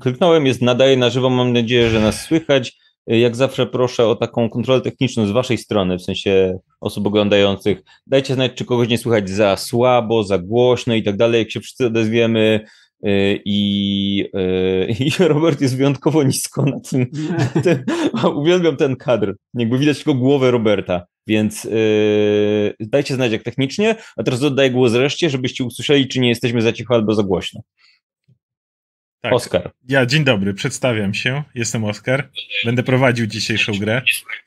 kliknąłem, jest nadaje na żywo, mam nadzieję, że nas słychać. Jak zawsze proszę o taką kontrolę techniczną z waszej strony, w sensie osób oglądających. Dajcie znać, czy kogoś nie słychać za słabo, za głośno i tak dalej. Jak się wszyscy odezwiemy, y, i, y, i Robert jest wyjątkowo nisko na tym. Tym uwielbiam ten kadr. Jakby widać tylko głowę Roberta. Więc yy, dajcie znać jak technicznie, a teraz oddaję głos reszcie, żebyście usłyszeli, czy nie jesteśmy za cicho albo za głośno. Tak. Oskar. Ja, dzień dobry, przedstawiam się. Jestem Oskar. Będę prowadził dzisiejszą grę.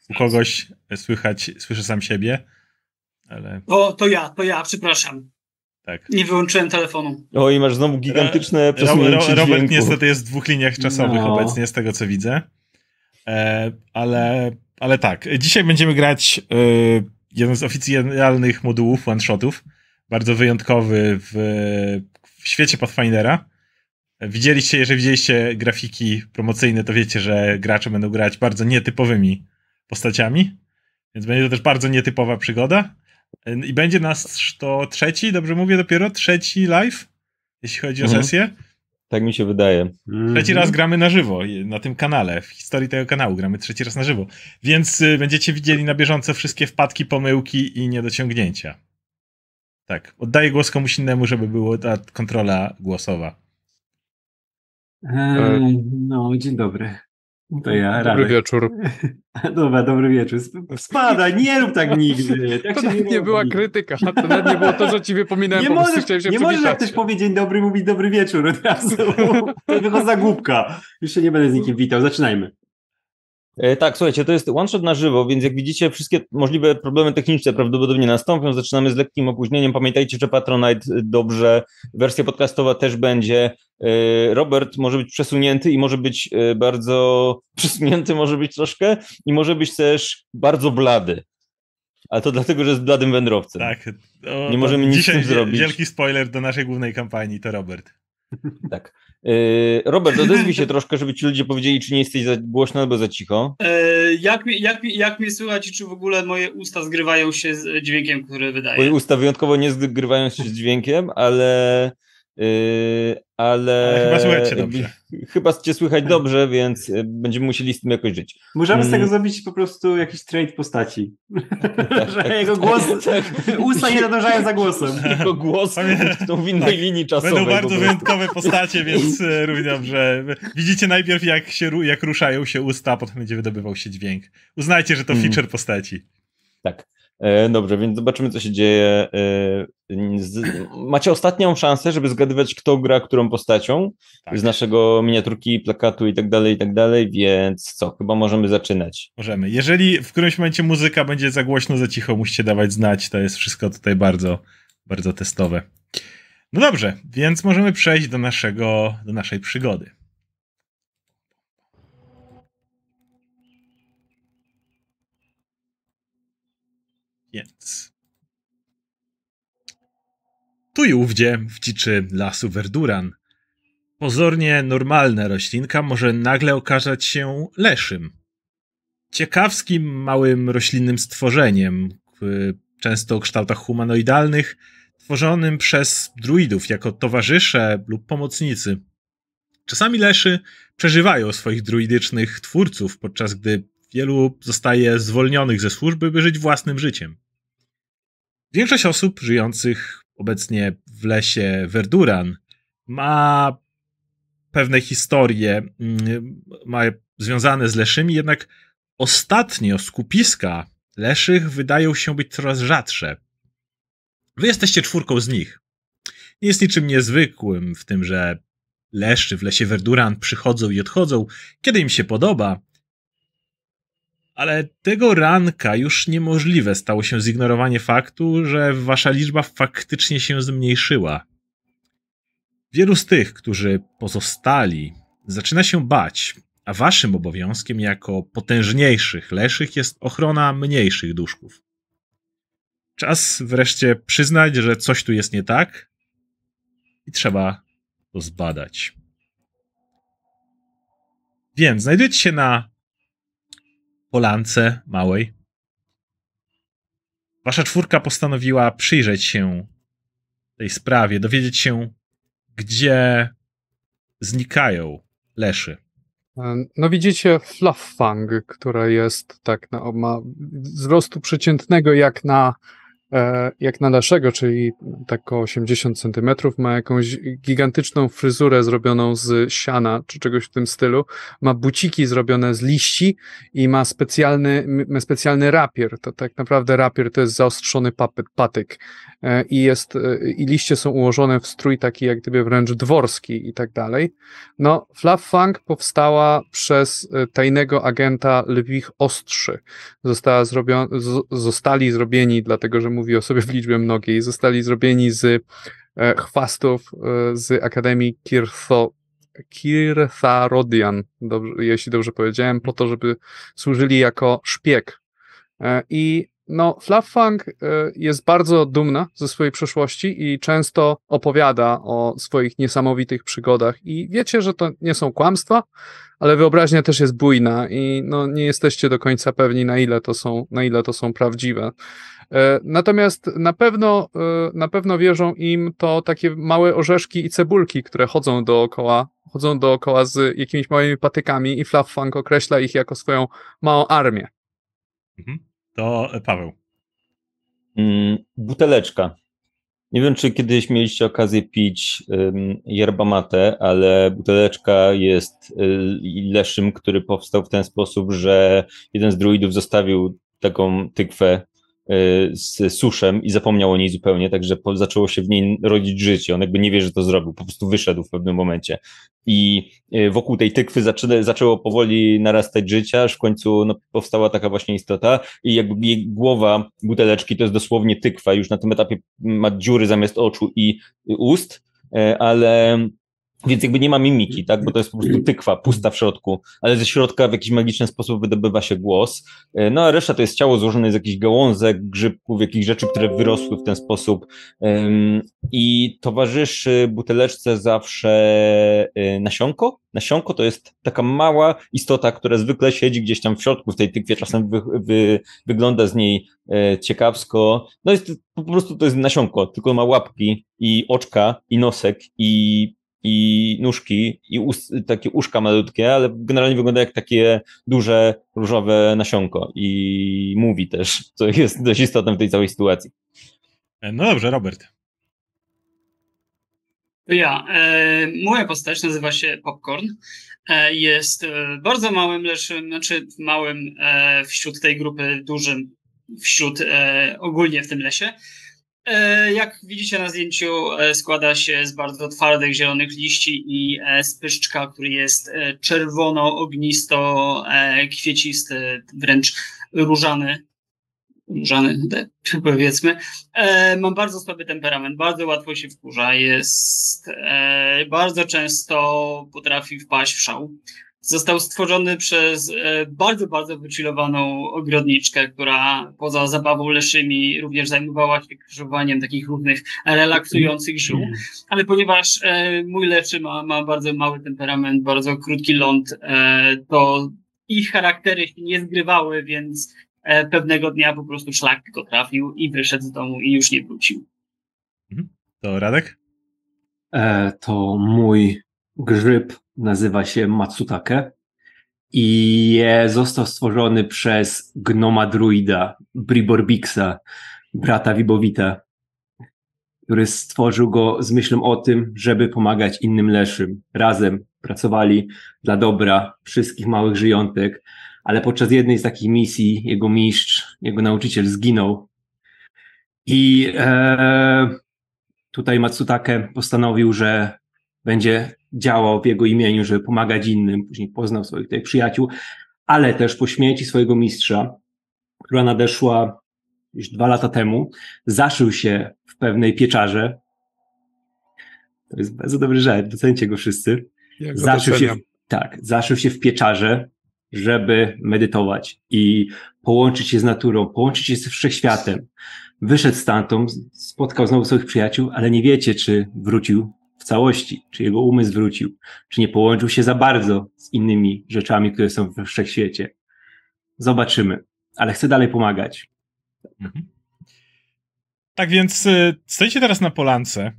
U kogoś słychać, słyszę sam siebie, ale... O, to ja, to ja, przepraszam. Tak. Nie wyłączyłem telefonu. O, i masz znowu gigantyczne przesunięcie Robert dźwięku. niestety jest w dwóch liniach czasowych no. obecnie, z tego co widzę. E, ale, ale tak, dzisiaj będziemy grać e, jeden z oficjalnych modułów one-shotów. Bardzo wyjątkowy w, w świecie Pathfindera. Widzieliście, jeżeli widzieliście grafiki promocyjne, to wiecie, że gracze będą grać bardzo nietypowymi postaciami, więc będzie to też bardzo nietypowa przygoda. I będzie nas to trzeci, dobrze mówię, dopiero trzeci live, jeśli chodzi o mhm. sesję. Tak mi się wydaje. Trzeci raz gramy na żywo na tym kanale. W historii tego kanału gramy trzeci raz na żywo. Więc y, będziecie widzieli na bieżąco wszystkie wpadki, pomyłki i niedociągnięcia. Tak. Oddaję głos komuś innemu, żeby była ta kontrola głosowa. Eee, no, dzień dobry. To ja, Dobry Radek. wieczór. Dobra, dobry wieczór. Spadaj, nie rób tak nigdy. Tak to nawet nie, nie była krytyka, to nawet nie było to, że ci wypominałem, nie możesz, się Nie możesz jak ktoś powie dzień dobry, mówić dobry wieczór od razu. To tylko zagłupka. Już się nie będę z nikim witał. Zaczynajmy. E, tak, słuchajcie, to jest one shot na żywo, więc jak widzicie, wszystkie możliwe problemy techniczne prawdopodobnie nastąpią. Zaczynamy z lekkim opóźnieniem. Pamiętajcie, że Patronite dobrze, wersja podcastowa też będzie. E, Robert może być przesunięty i może być e, bardzo przesunięty, może być troszkę i może być też bardzo blady. Ale to dlatego, że jest bladym wędrowcem. Tak. O, nie możemy nic z tym zrobić. Wielki spoiler do naszej głównej kampanii to Robert. Tak. Yy, Robert, odezwij się troszkę, żeby ci ludzie powiedzieli, czy nie jesteś za głośno albo za cicho. Yy, jak, jak, jak mnie słychać i czy w ogóle moje usta zgrywają się z dźwiękiem, który wydaje? Moje usta wyjątkowo nie zgrywają się z dźwiękiem, ale ale, ale chyba słychać cię dobrze. Chyba cię słychać dobrze, więc y, będziemy musieli z tym jakoś żyć. Możemy z tego mm. zrobić po prostu jakiś trade postaci. Tak, że tak, jego głos, tak. usta nie nadążają za głosem. Jego głos są w innej tak. linii czasowej. Będą bardzo wyjątkowe postacie, więc y, równie dobrze. Widzicie najpierw jak, się, jak ruszają się usta, a potem będzie wydobywał się dźwięk. Uznajcie, że to mm. feature postaci. Tak. E, dobrze, więc zobaczymy, co się dzieje. E, macie ostatnią szansę, żeby zgadywać, kto gra którą postacią tak. z naszego miniaturki, plakatu i tak dalej, i tak dalej, więc co, chyba możemy zaczynać. Możemy. Jeżeli w którymś momencie muzyka będzie za głośno, za cicho, musicie dawać znać, to jest wszystko tutaj bardzo, bardzo testowe. No dobrze, więc możemy przejść do naszego, do naszej przygody. Więc. Tu i ówdzie, w dziczy lasu Verduran, pozornie normalna roślinka może nagle okazać się leszym. Ciekawskim, małym roślinnym stworzeniem, często o kształtach humanoidalnych, tworzonym przez druidów jako towarzysze lub pomocnicy. Czasami leszy przeżywają swoich druidycznych twórców, podczas gdy wielu zostaje zwolnionych ze służby, by żyć własnym życiem. Większość osób żyjących obecnie w lesie Verduran ma pewne historie mm, ma związane z leszymi, jednak ostatnio skupiska leszych wydają się być coraz rzadsze. Wy jesteście czwórką z nich. Nie jest niczym niezwykłym w tym, że leszczy w lesie Verduran przychodzą i odchodzą, kiedy im się podoba, ale tego ranka już niemożliwe stało się zignorowanie faktu, że wasza liczba faktycznie się zmniejszyła. Wielu z tych, którzy pozostali, zaczyna się bać, a waszym obowiązkiem jako potężniejszych leszych jest ochrona mniejszych duszków. Czas wreszcie przyznać, że coś tu jest nie tak i trzeba to zbadać. Więc znajdujecie się na polance małej. Wasza czwórka postanowiła przyjrzeć się tej sprawie, dowiedzieć się, gdzie znikają leszy. No widzicie Flufffang, która jest tak, na, ma wzrostu przeciętnego jak na E, jak na naszego, czyli tak około 80 centymetrów, ma jakąś gigantyczną fryzurę zrobioną z siana, czy czegoś w tym stylu, ma buciki zrobione z liści i ma specjalny, ma specjalny rapier, to tak naprawdę rapier to jest zaostrzony papet, patyk e, i jest, e, i liście są ułożone w strój taki jak gdyby wręcz dworski i tak dalej. No, Fluff Funk powstała przez tajnego agenta Lwich Ostrzy. Została zostali zrobieni dlatego, że mówi o sobie w liczbie mnogiej, zostali zrobieni z e, chwastów e, z Akademii Kirtho, Kirtharodian, dobrze, jeśli dobrze powiedziałem, po to, żeby służyli jako szpieg. E, I no, Fluffang jest bardzo dumna ze swojej przeszłości i często opowiada o swoich niesamowitych przygodach. I wiecie, że to nie są kłamstwa, ale wyobraźnia też jest bujna i no, nie jesteście do końca pewni, na ile to są, na ile to są prawdziwe. E, natomiast na pewno, e, na pewno wierzą im to takie małe orzeszki i cebulki, które chodzą dookoła, chodzą dookoła z jakimiś małymi patykami i Funk określa ich jako swoją małą armię. Mhm. To Paweł. Mm, buteleczka. Nie wiem, czy kiedyś mieliście okazję pić yerba mate, ale buteleczka jest y, leszym, który powstał w ten sposób, że jeden z druidów zostawił taką tykwę z suszem i zapomniał o niej zupełnie, także zaczęło się w niej rodzić życie. On jakby nie wie, że to zrobił, po prostu wyszedł w pewnym momencie. I y, wokół tej tykwy zaczę, zaczęło powoli narastać życie, aż w końcu no, powstała taka właśnie istota i jakby jej głowa buteleczki to jest dosłownie tykwa, już na tym etapie ma dziury zamiast oczu i ust, y, ale więc jakby nie ma mimiki, tak? Bo to jest po prostu tykwa, pusta w środku, ale ze środka w jakiś magiczny sposób wydobywa się głos. E, no a reszta to jest ciało złożone z jakichś gałązek, grzybków, jakichś rzeczy, które wyrosły w ten sposób. I towarzyszy buteleczce zawsze e, nasionko. Nasionko to jest taka mała istota, która zwykle siedzi gdzieś tam w środku w tej tykwie, czasem wy, wy, wygląda z niej e, ciekawsko. No jest po prostu to jest nasionko, tylko ma łapki i oczka i nosek i i nóżki i ust, takie uszka malutkie, ale generalnie wygląda jak takie duże różowe nasionko i mówi też, co jest dość istotne w tej całej sytuacji. No dobrze, Robert. Ja. E, moja postać nazywa się Popcorn. E, jest e, bardzo małym, lecz znaczy małym e, wśród tej grupy, dużym wśród e, ogólnie w tym lesie. E, jak widzicie na zdjęciu, e, składa się z bardzo twardych zielonych liści i e, z pyszczka, który jest czerwono-ognisto, kwiecisty, wręcz różany. Różany, powiedzmy. Mam bardzo słaby temperament, bardzo łatwo się wkurza, jest bardzo często potrafi wpaść w szał. Został stworzony przez e, bardzo, bardzo wychillowaną ogrodniczkę, która poza zabawą leszymi również zajmowała się krzyżowaniem takich różnych relaksujących ziół. Ale ponieważ e, mój leszy ma, ma bardzo mały temperament, bardzo krótki ląd, e, to ich charaktery się nie zgrywały, więc pewnego dnia po prostu szlak go trafił i wyszedł z domu i już nie wrócił. Mhm. To Radek? E, to mój grzyb nazywa się Matsutake i został stworzony przez gnoma druida Briborbixa, brata Wibowita, który stworzył go z myślą o tym, żeby pomagać innym leszym. Razem pracowali dla dobra wszystkich małych żyjątek, ale podczas jednej z takich misji jego mistrz, jego nauczyciel zginął. I e, tutaj Matsutake postanowił, że będzie działał w jego imieniu, żeby pomagać innym, później poznał swoich tutaj przyjaciół, ale też po śmierci swojego mistrza, która nadeszła już dwa lata temu, zaszył się w pewnej pieczarze. To jest bardzo dobry żart, docencie go wszyscy. Ja go zaszył się, tak, zaszył się w pieczarze, żeby medytować i połączyć się z naturą, połączyć się z wszechświatem. Wyszedł stamtąd, spotkał znowu swoich przyjaciół, ale nie wiecie, czy wrócił w całości, czy jego umysł wrócił, czy nie połączył się za bardzo z innymi rzeczami, które są we wszechświecie. Zobaczymy, ale chcę dalej pomagać. Mhm. Tak więc y, stoicie teraz na polance.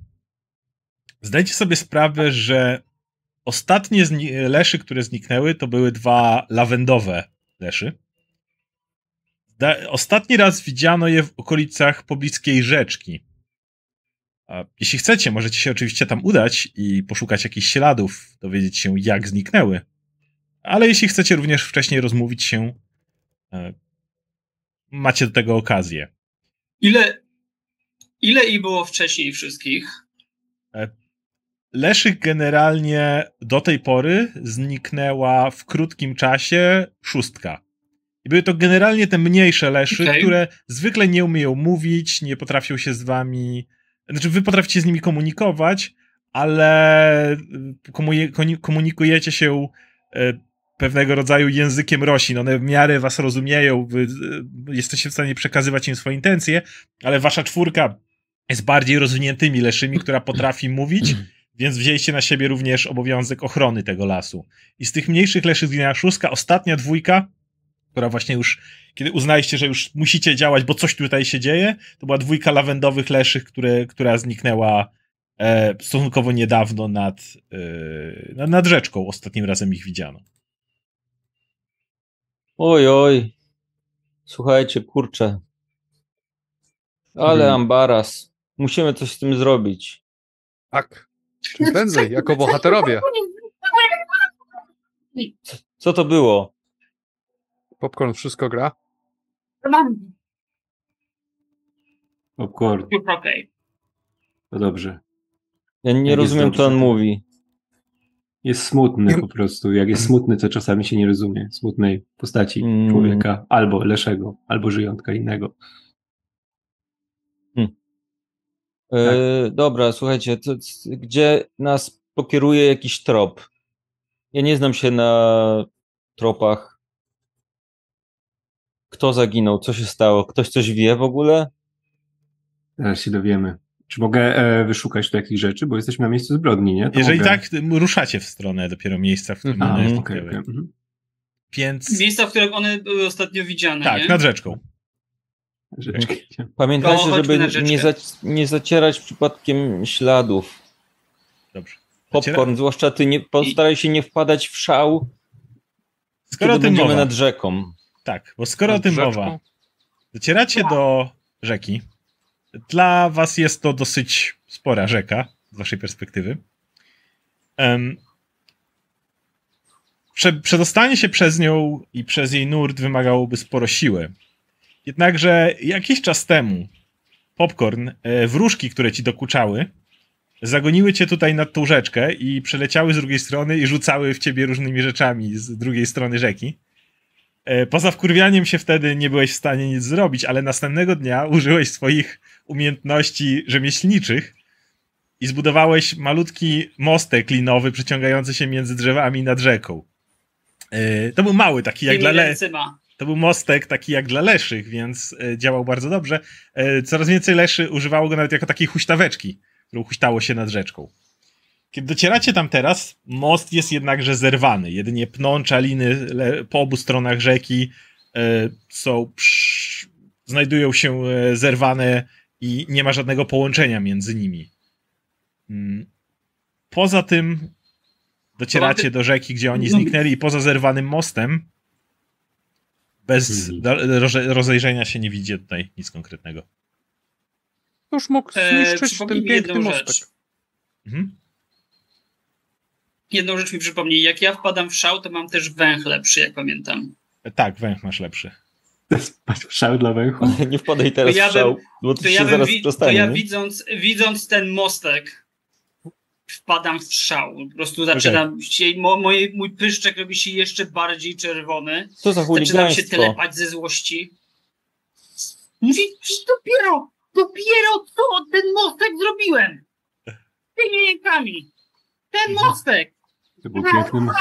Zdajcie sobie sprawę, że ostatnie zni- leszy, które zniknęły, to były dwa lawendowe leszy. Da- ostatni raz widziano je w okolicach pobliskiej rzeczki. Jeśli chcecie, możecie się oczywiście tam udać i poszukać jakichś śladów, dowiedzieć się, jak zniknęły. Ale jeśli chcecie również wcześniej rozmówić się, e, macie do tego okazję. Ile, ile ich było wcześniej wszystkich? Leszych generalnie do tej pory zniknęła w krótkim czasie szóstka. I były to generalnie te mniejsze leszy, Okej. które zwykle nie umieją mówić, nie potrafią się z wami. Znaczy, wy potraficie z nimi komunikować, ale y, komunikujecie się e, pewnego rodzaju językiem roślin. One w miarę was rozumieją, y, jesteście w stanie przekazywać im swoje intencje, ale wasza czwórka jest bardziej rozwiniętymi leszymi, która potrafi mówić, więc wzięliście na siebie również obowiązek ochrony tego lasu. I z tych mniejszych leszy zginęła szóstka, ostatnia dwójka, która właśnie już, kiedy uznaliście, że już musicie działać, bo coś tutaj się dzieje, to była dwójka lawendowych leszych, które, która zniknęła e, stosunkowo niedawno nad, e, nad- nad rzeczką. Ostatnim razem ich widziano. Oj, oj. Słuchajcie, kurczę. Ale Mhm. ambaras. Musimy coś z tym zrobić. Tak. Czym prędzej, jako bohaterowie. Co to było? Popcorn wszystko gra? Popcorn, Już okej. to dobrze. Ja nie Jak rozumiem, co on mówi. Jest smutny po prostu. Jak jest smutny, to czasami się nie rozumie smutnej postaci Mm. człowieka, albo leszego, albo żyjątka innego. E, dobra, słuchajcie, to, c- gdzie nas pokieruje jakiś trop? Ja nie znam się na tropach. Kto zaginął? Co się stało? Ktoś coś wie w ogóle? Zaraz się dowiemy. Czy mogę e, wyszukać tu jakichś rzeczy? Bo jesteśmy na miejscu zbrodni, nie? To Jeżeli mogę... tak, ruszacie w stronę dopiero miejsca, w którym Mhm. A, one zniknęły. okej. mhm. Więc Miejsca, w których one były ostatnio widziane, tak, nie? nad rzeczką. Rzeczki. Pamiętajcie, żeby nie, zac- nie zacierać przypadkiem śladów. Dobrze. Popcorn, zwłaszcza ty, nie, postaraj się nie wpadać w szał, Skoro kiedy będziemy mowa, nad rzeką. Tak, bo skoro o tym rzeczką? mowa, docieracie do rzeki. Dla was jest to dosyć spora rzeka, z waszej perspektywy. Em, prze, przedostanie się przez nią i przez jej nurt wymagałoby sporo siły. Jednakże jakiś czas temu Popcorn, e, wróżki, które ci dokuczały, zagoniły cię tutaj nad tą rzeczkę i przeleciały z drugiej strony i rzucały w ciebie różnymi rzeczami z drugiej strony rzeki. E, Poza wkurwianiem się wtedy nie byłeś w stanie nic zrobić, ale następnego dnia użyłeś swoich umiejętności rzemieślniczych i zbudowałeś malutki mostek linowy przeciągający się między drzewami nad rzeką. E, To był mały, taki jak dla le... To był mostek taki jak dla leszych, więc e, działał bardzo dobrze. Coraz więcej leszy używało go nawet jako takiej huśtaweczki, którą huśtało się nad rzeczką. Kiedy docieracie tam teraz, most jest jednakże zerwany. Jedynie pnącza liny po obu stronach rzeki e, są znajdują się e, zerwane i nie ma żadnego połączenia między nimi. Mm. Poza tym docieracie ty- do rzeki, gdzie oni zniknęli i poza zerwanym mostem bez Mhm. rozejrzenia się nie widzi tutaj nic konkretnego. Już mógł E, zniszczyć przypomnij ten piękny mostek. Mhm. Jedną rzecz mi przypomnij. Jak ja wpadam w szał, to mam też węch lepszy, jak pamiętam. Tak, węch masz lepszy. Szał dla węchu. Nie wpadaj teraz To ja w szał, bym- bo to To się ja, zaraz wi- to ja nie? widząc, widząc ten mostek, wpadam w szał. Po prostu zaczynam się, mo, moje, mój pyszczek robi się jeszcze bardziej czerwony. Co za Zaczynam się telepać ze złości. Mówi, "Przecież dopiero, dopiero co ten mostek zrobiłem. Tymi rękami. Ten Mhm. mostek. To był piękny most.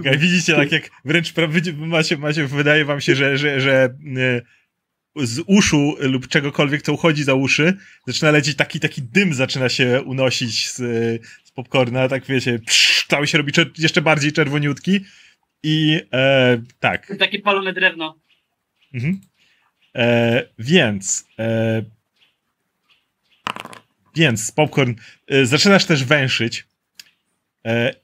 Okej, widzicie, tak jak wręcz macie, macie, wydaje wam się, że, że, że e, z uszu lub czegokolwiek, co uchodzi za uszy, zaczyna lecieć taki, taki dym zaczyna się unosić z, z popcorna, tak wiecie, psz, cały się robi czer- jeszcze bardziej czerwoniutki i e, tak, Takie palone drewno. Mhm. E, więc. E, więc, popcorn, e, zaczynasz też węszyć. E,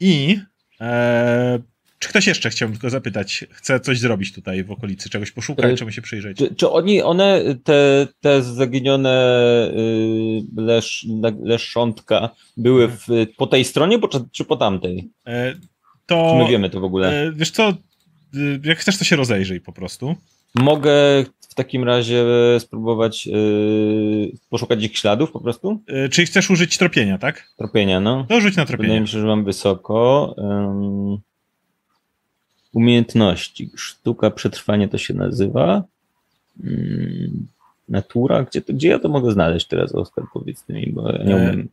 I e, czy ktoś jeszcze chciałbym tylko zapytać, chce coś zrobić tutaj w okolicy, czegoś poszukać, E, czemu się przyjrzeć? Czy, czy oni, one, te, te zaginione y, lesz, leszczątka były w, po tej stronie, po, czy po tamtej? E, Czy to my wiemy to w ogóle? wiesz co, y, jak chcesz, to się rozejrzyj po prostu. Mogę w takim razie spróbować y, poszukać ich śladów po prostu? E, czyli chcesz użyć tropienia, tak? Tropienia, no. To rzuć na Wydaje tropienie. mi się, że mam wysoko. Umiejętności. Sztuka przetrwania to się nazywa. Ym, natura? Gdzie, to, gdzie ja to mogę znaleźć teraz, Oskar? Powiedz mi, bo ja nie E, umiem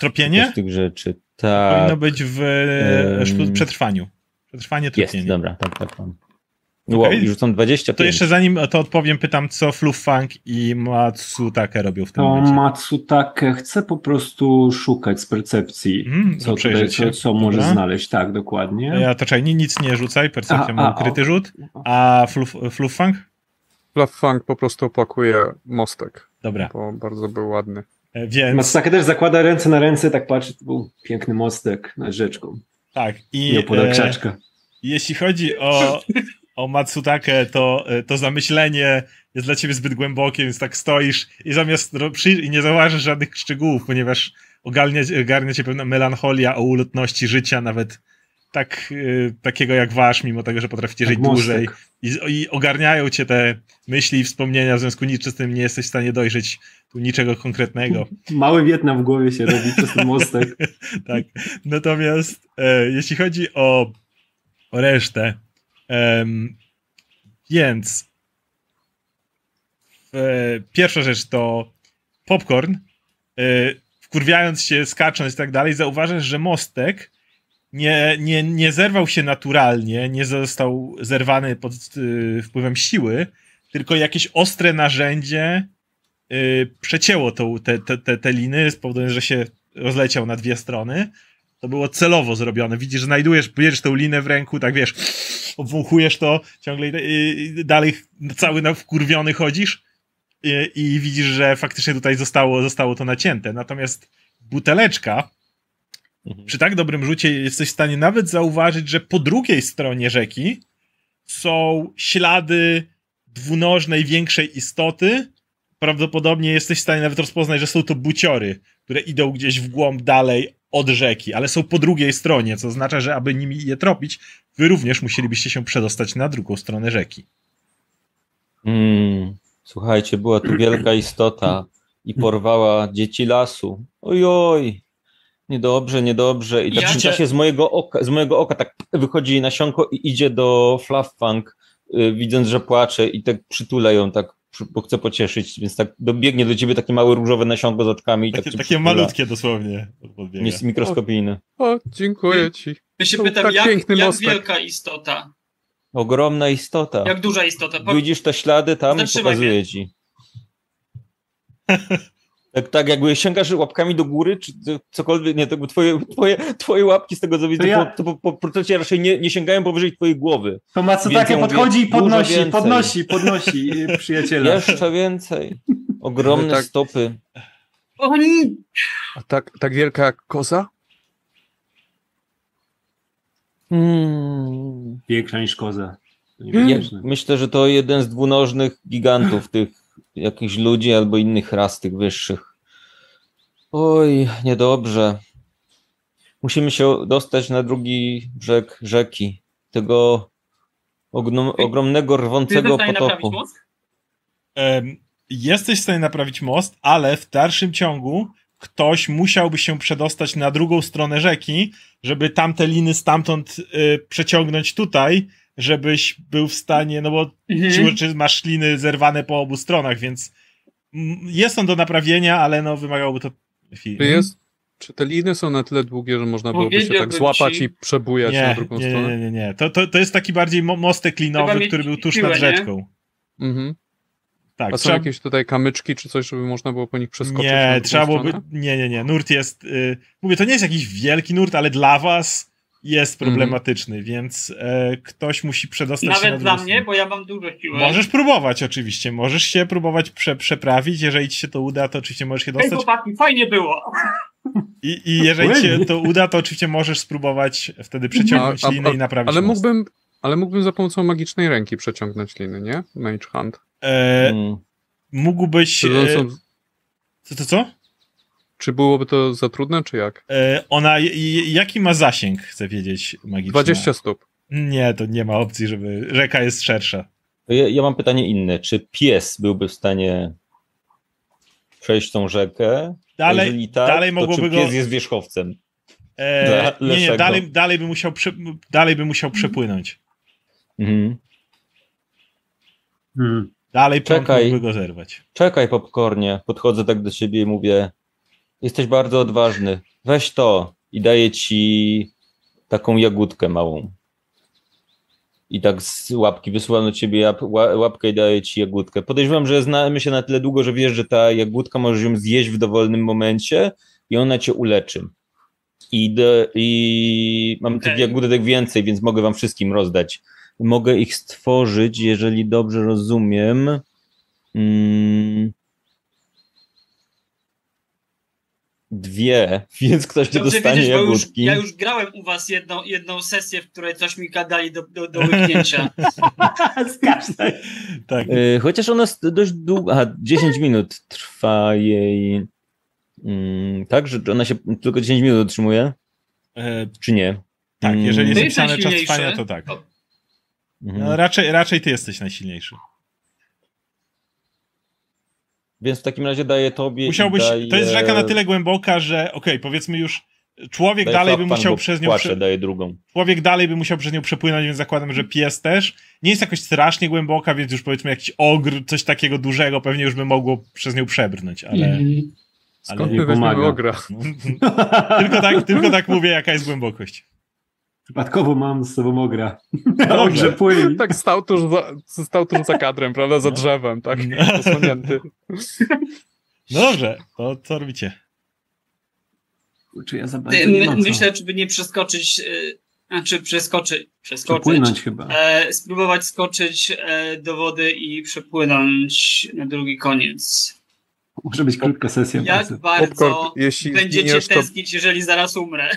Tropienie? z tych rzeczy. Tak. Powinno być w e, przetrwaniu. Przetrwanie, Jest, tropienie. dobra, tak, tak mam. Wow, Okej. i rzucam 25. To jeszcze zanim to odpowiem, pytam, co Fluffang i Matsutake robią w tym momencie. Matsutake chce po prostu szukać z percepcji, Mhm, co, tutaj, co, co może Dobra. znaleźć. Tak, dokładnie. Ja to czekaj, ni- nic nie rzucaj, percepcja ma a, ukryty rzut, a Fluff, Fluffang? Fluffang po prostu opakuje mostek, Dobra, bo bardzo był ładny. E, więc Matsutake też zakłada ręce na ręce, tak patrzy, to był piękny mostek nad rzeczką. tak. I Nie podał e, krzaczka. jeśli chodzi o, o Matsutake, to, e, to zamyślenie jest dla ciebie zbyt głębokie, więc tak stoisz i zamiast przy, i nie zauważysz żadnych szczegółów, ponieważ ogarnia, ogarnia cię pewna melancholia o ulotności życia, nawet tak, e, takiego jak wasz, mimo tego, że potraficie Jak żyć dłużej. mostek. I, I ogarniają cię te myśli i wspomnienia, w związku z tym nie jesteś w stanie dojrzeć tu niczego konkretnego. Mały Wietnam w głowie się robi przez ten mostek. tak. Natomiast e, jeśli chodzi o, o resztę, em, więc e, pierwsza rzecz to popcorn. E, wkurwiając się, skacząc i tak dalej, zauważasz, że mostek nie, nie, nie zerwał się naturalnie, nie został zerwany pod y, wpływem siły, tylko jakieś ostre narzędzie y, przecięło tą, te, te, te, te liny, spowodując, że się rozleciał na dwie strony. To było celowo zrobione. Widzisz, że znajdujesz, bierzesz tą linę w ręku, tak wiesz, obwąchujesz to, ciągle dalej cały na wkurwiony chodzisz i, i widzisz, że faktycznie tutaj zostało, zostało to nacięte. Natomiast buteleczka, Mhm. przy tak dobrym rzucie jesteś w stanie nawet zauważyć, że po drugiej stronie rzeki są ślady dwunożnej, większej istoty. Prawdopodobnie jesteś w stanie nawet rozpoznać, że są to buciory, które idą gdzieś w głąb dalej od rzeki, ale są po drugiej stronie, co oznacza, że aby nimi je tropić, wy również musielibyście się przedostać na drugą stronę rzeki. Mm, słuchajcie, była tu wielka istota i porwała dzieci lasu. Ojoj, niedobrze, niedobrze. I tak Ja w tym cię- czasie z mojego, oka, z mojego oka tak wychodzi nasionko i idzie do Fluffang, y, widząc, że płacze i tak przytula ją, tak, bo chce pocieszyć, więc tak dobiegnie do ciebie takie małe różowe nasionko z oczkami i tak Takie, takie malutkie dosłownie. podbiega. Jest mikroskopijne. O, dziękuję ci. Ja się To pytam, tak jak, jak wielka istota? Ogromna istota. Jak duża istota? Po... Widzisz te ślady tam i Zatrzymaj pokazuję mnie. ci. Tak, tak, jakby sięgasz łapkami do góry, czy cokolwiek, nie, to twoje, twoje, twoje łapki z tego co widzę, To ja- to, to po, po raczej nie, nie sięgają powyżej twojej głowy. To Więc Matsutake ja mówię, podchodzi i podnosi, więcej. podnosi, podnosi y, przyjaciela. Jeszcze więcej. Ogromne tak- stopy. O, nie. A tak, tak wielka jak koza? Hmm. Większa niż koza. To Ja, myślę, że to jeden z dwunożnych gigantów, tych jakichś ludzi albo innych ras, tych wyższych. Oj, niedobrze. Musimy się dostać na drugi brzeg rzeki. Tego ogromnego, rwącego mózg? Em, jesteś w stanie naprawić most, ale w dalszym ciągu ktoś musiałby się przedostać na drugą stronę rzeki, żeby tamte liny stamtąd y, przeciągnąć tutaj, żebyś był w stanie, no bo Mhm. siłą rzeczy masz liny zerwane po obu stronach, więc jest on do naprawienia, ale no wymagałoby to chwili. Czy jest? Czy te liny są na tyle długie, że można byłoby się tak złapać ci- i przebujać na Nie, drugą nie, stronę? nie, nie, nie. To, to, to jest taki bardziej mo- mostek linowy, który był tuż siłę, nad nie? rzeczką. Mhm. Tak, A są trzeba- jakieś tutaj kamyczki czy coś, żeby można było po nich przeskoczyć? na Nie, trzeba byłoby. Nie, nie, nie. Nurt jest. Y, mówię, to nie jest jakiś wielki nurt, ale dla was jest Mhm. problematyczny, więc e, ktoś musi przedostać się na Nawet dla mnie, bo ja mam dużo siły. Możesz próbować, oczywiście. Możesz się próbować prze, przeprawić. Jeżeli ci się to uda, to oczywiście możesz się dostać. chłopaki, fajnie było. I, I jeżeli ci to uda, to oczywiście możesz spróbować wtedy przeciągnąć A- a- linę a- i naprawić Ale most. mógłbym, ale mógłbym za pomocą magicznej ręki przeciągnąć liny, nie? Mage Hand. E, Mm. mógłbyś... E, to to co? Czy byłoby to za trudne, czy jak? E, ona, jaki ma zasięg, chcę wiedzieć, magiczny? 20 stóp. Nie, to nie ma opcji, żeby... Rzeka jest szersza. Ja, ja mam pytanie inne. Czy pies byłby w stanie przejść tą rzekę? Dalej, Jeżeli tak, dalej to mogłoby czy go... pies jest wierzchowcem? E, nie, nie, dalej, dalej, by musiał prze, dalej by musiał przepłynąć. Mhm. Hmm. Dalej prąd Czekaj. mógłby go zerwać. Czekaj, popcornie. Podchodzę tak do ciebie i mówię: Jesteś bardzo odważny. Weź to i daję ci taką jagódkę małą. I tak z łapki wysyłam do ciebie łapkę i daję ci jagódkę. Podejrzewam, że znamy się na tyle długo, że wiesz, że ta jagódka możesz ją zjeść w dowolnym momencie i ona cię uleczy. I, de, i mam tych Okej. jagódek więcej, więc mogę wam wszystkim rozdać. Mogę ich stworzyć, jeżeli dobrze rozumiem. Mm, dwie, więc ktoś nie dostanie wiedzieć, bo już, jagódki. ja już grałem u was jedną, jedną sesję, w której coś mi gadali do, do, do łyknięcia. Skacz tak. Tak. Y, Chociaż ona jest dość długa, aha, 10 minut trwa jej. Mm, tak, że ona się tylko 10 minut utrzymuje, E, czy nie? tak, Mm, jeżeli To jest napisane czas trwania, to tak. Mhm. No, raczej, raczej ty jesteś najsilniejszy. Więc w takim razie daję tobie. Musiałbyś, daję, to jest rzeka na tyle głęboka, że okej, powiedzmy już człowiek daję dalej by musiał przez nią płaczę, prze, daję drugą. człowiek dalej by musiał przez nią przepłynąć, więc zakładam, że pies też. Nie jest jakoś strasznie głęboka, więc już powiedzmy jakiś ogr, coś takiego dużego pewnie już by mogło przez nią przebrnąć, ale mhm. Skąd Ale nie pomaga. ogra? no, tylko, tak, tylko tak mówię, jaka jest głębokość. Przypadkowo mam z sobą ogra. Dobrze. Dobrze, płyń. Tak stał tuż za, stał tuż za kadrem, prawda? Za drzewem, tak? No. Posłonięty. No dobrze, to co robicie? Czy ja my, myślę, żeby nie przeskoczyć, y, znaczy przeskoczyć, przeskoczyć, Przepłynąć chyba. e, spróbować skoczyć e, do wody i przepłynąć na drugi koniec. Może być krótka sesja. Jak bardzo. bardzo jeśli będziecie to tęsknić, jeżeli zaraz umrę?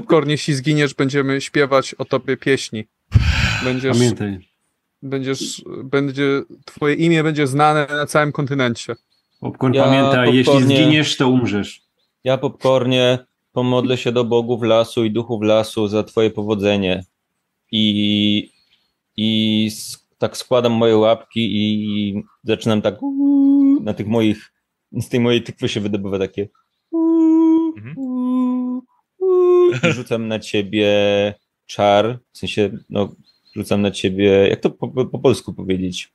Popcorn, jeśli zginiesz, będziemy śpiewać o tobie pieśni. Będziesz, Pamiętaj. będziesz, będzie, twoje imię będzie znane na całym kontynencie. Popcorn Ja pamiętaj, jeśli popcornie- zginiesz, to umrzesz. Ja popcornie pomodlę się do bogów lasu i duchów lasu za twoje powodzenie. I, i tak składam moje łapki i zaczynam tak na tych moich, z tej mojej tykwy się wydobywa takie Mhm. I rzucam na ciebie czar, w sensie, no, rzucam na ciebie, jak to po, po polsku powiedzieć?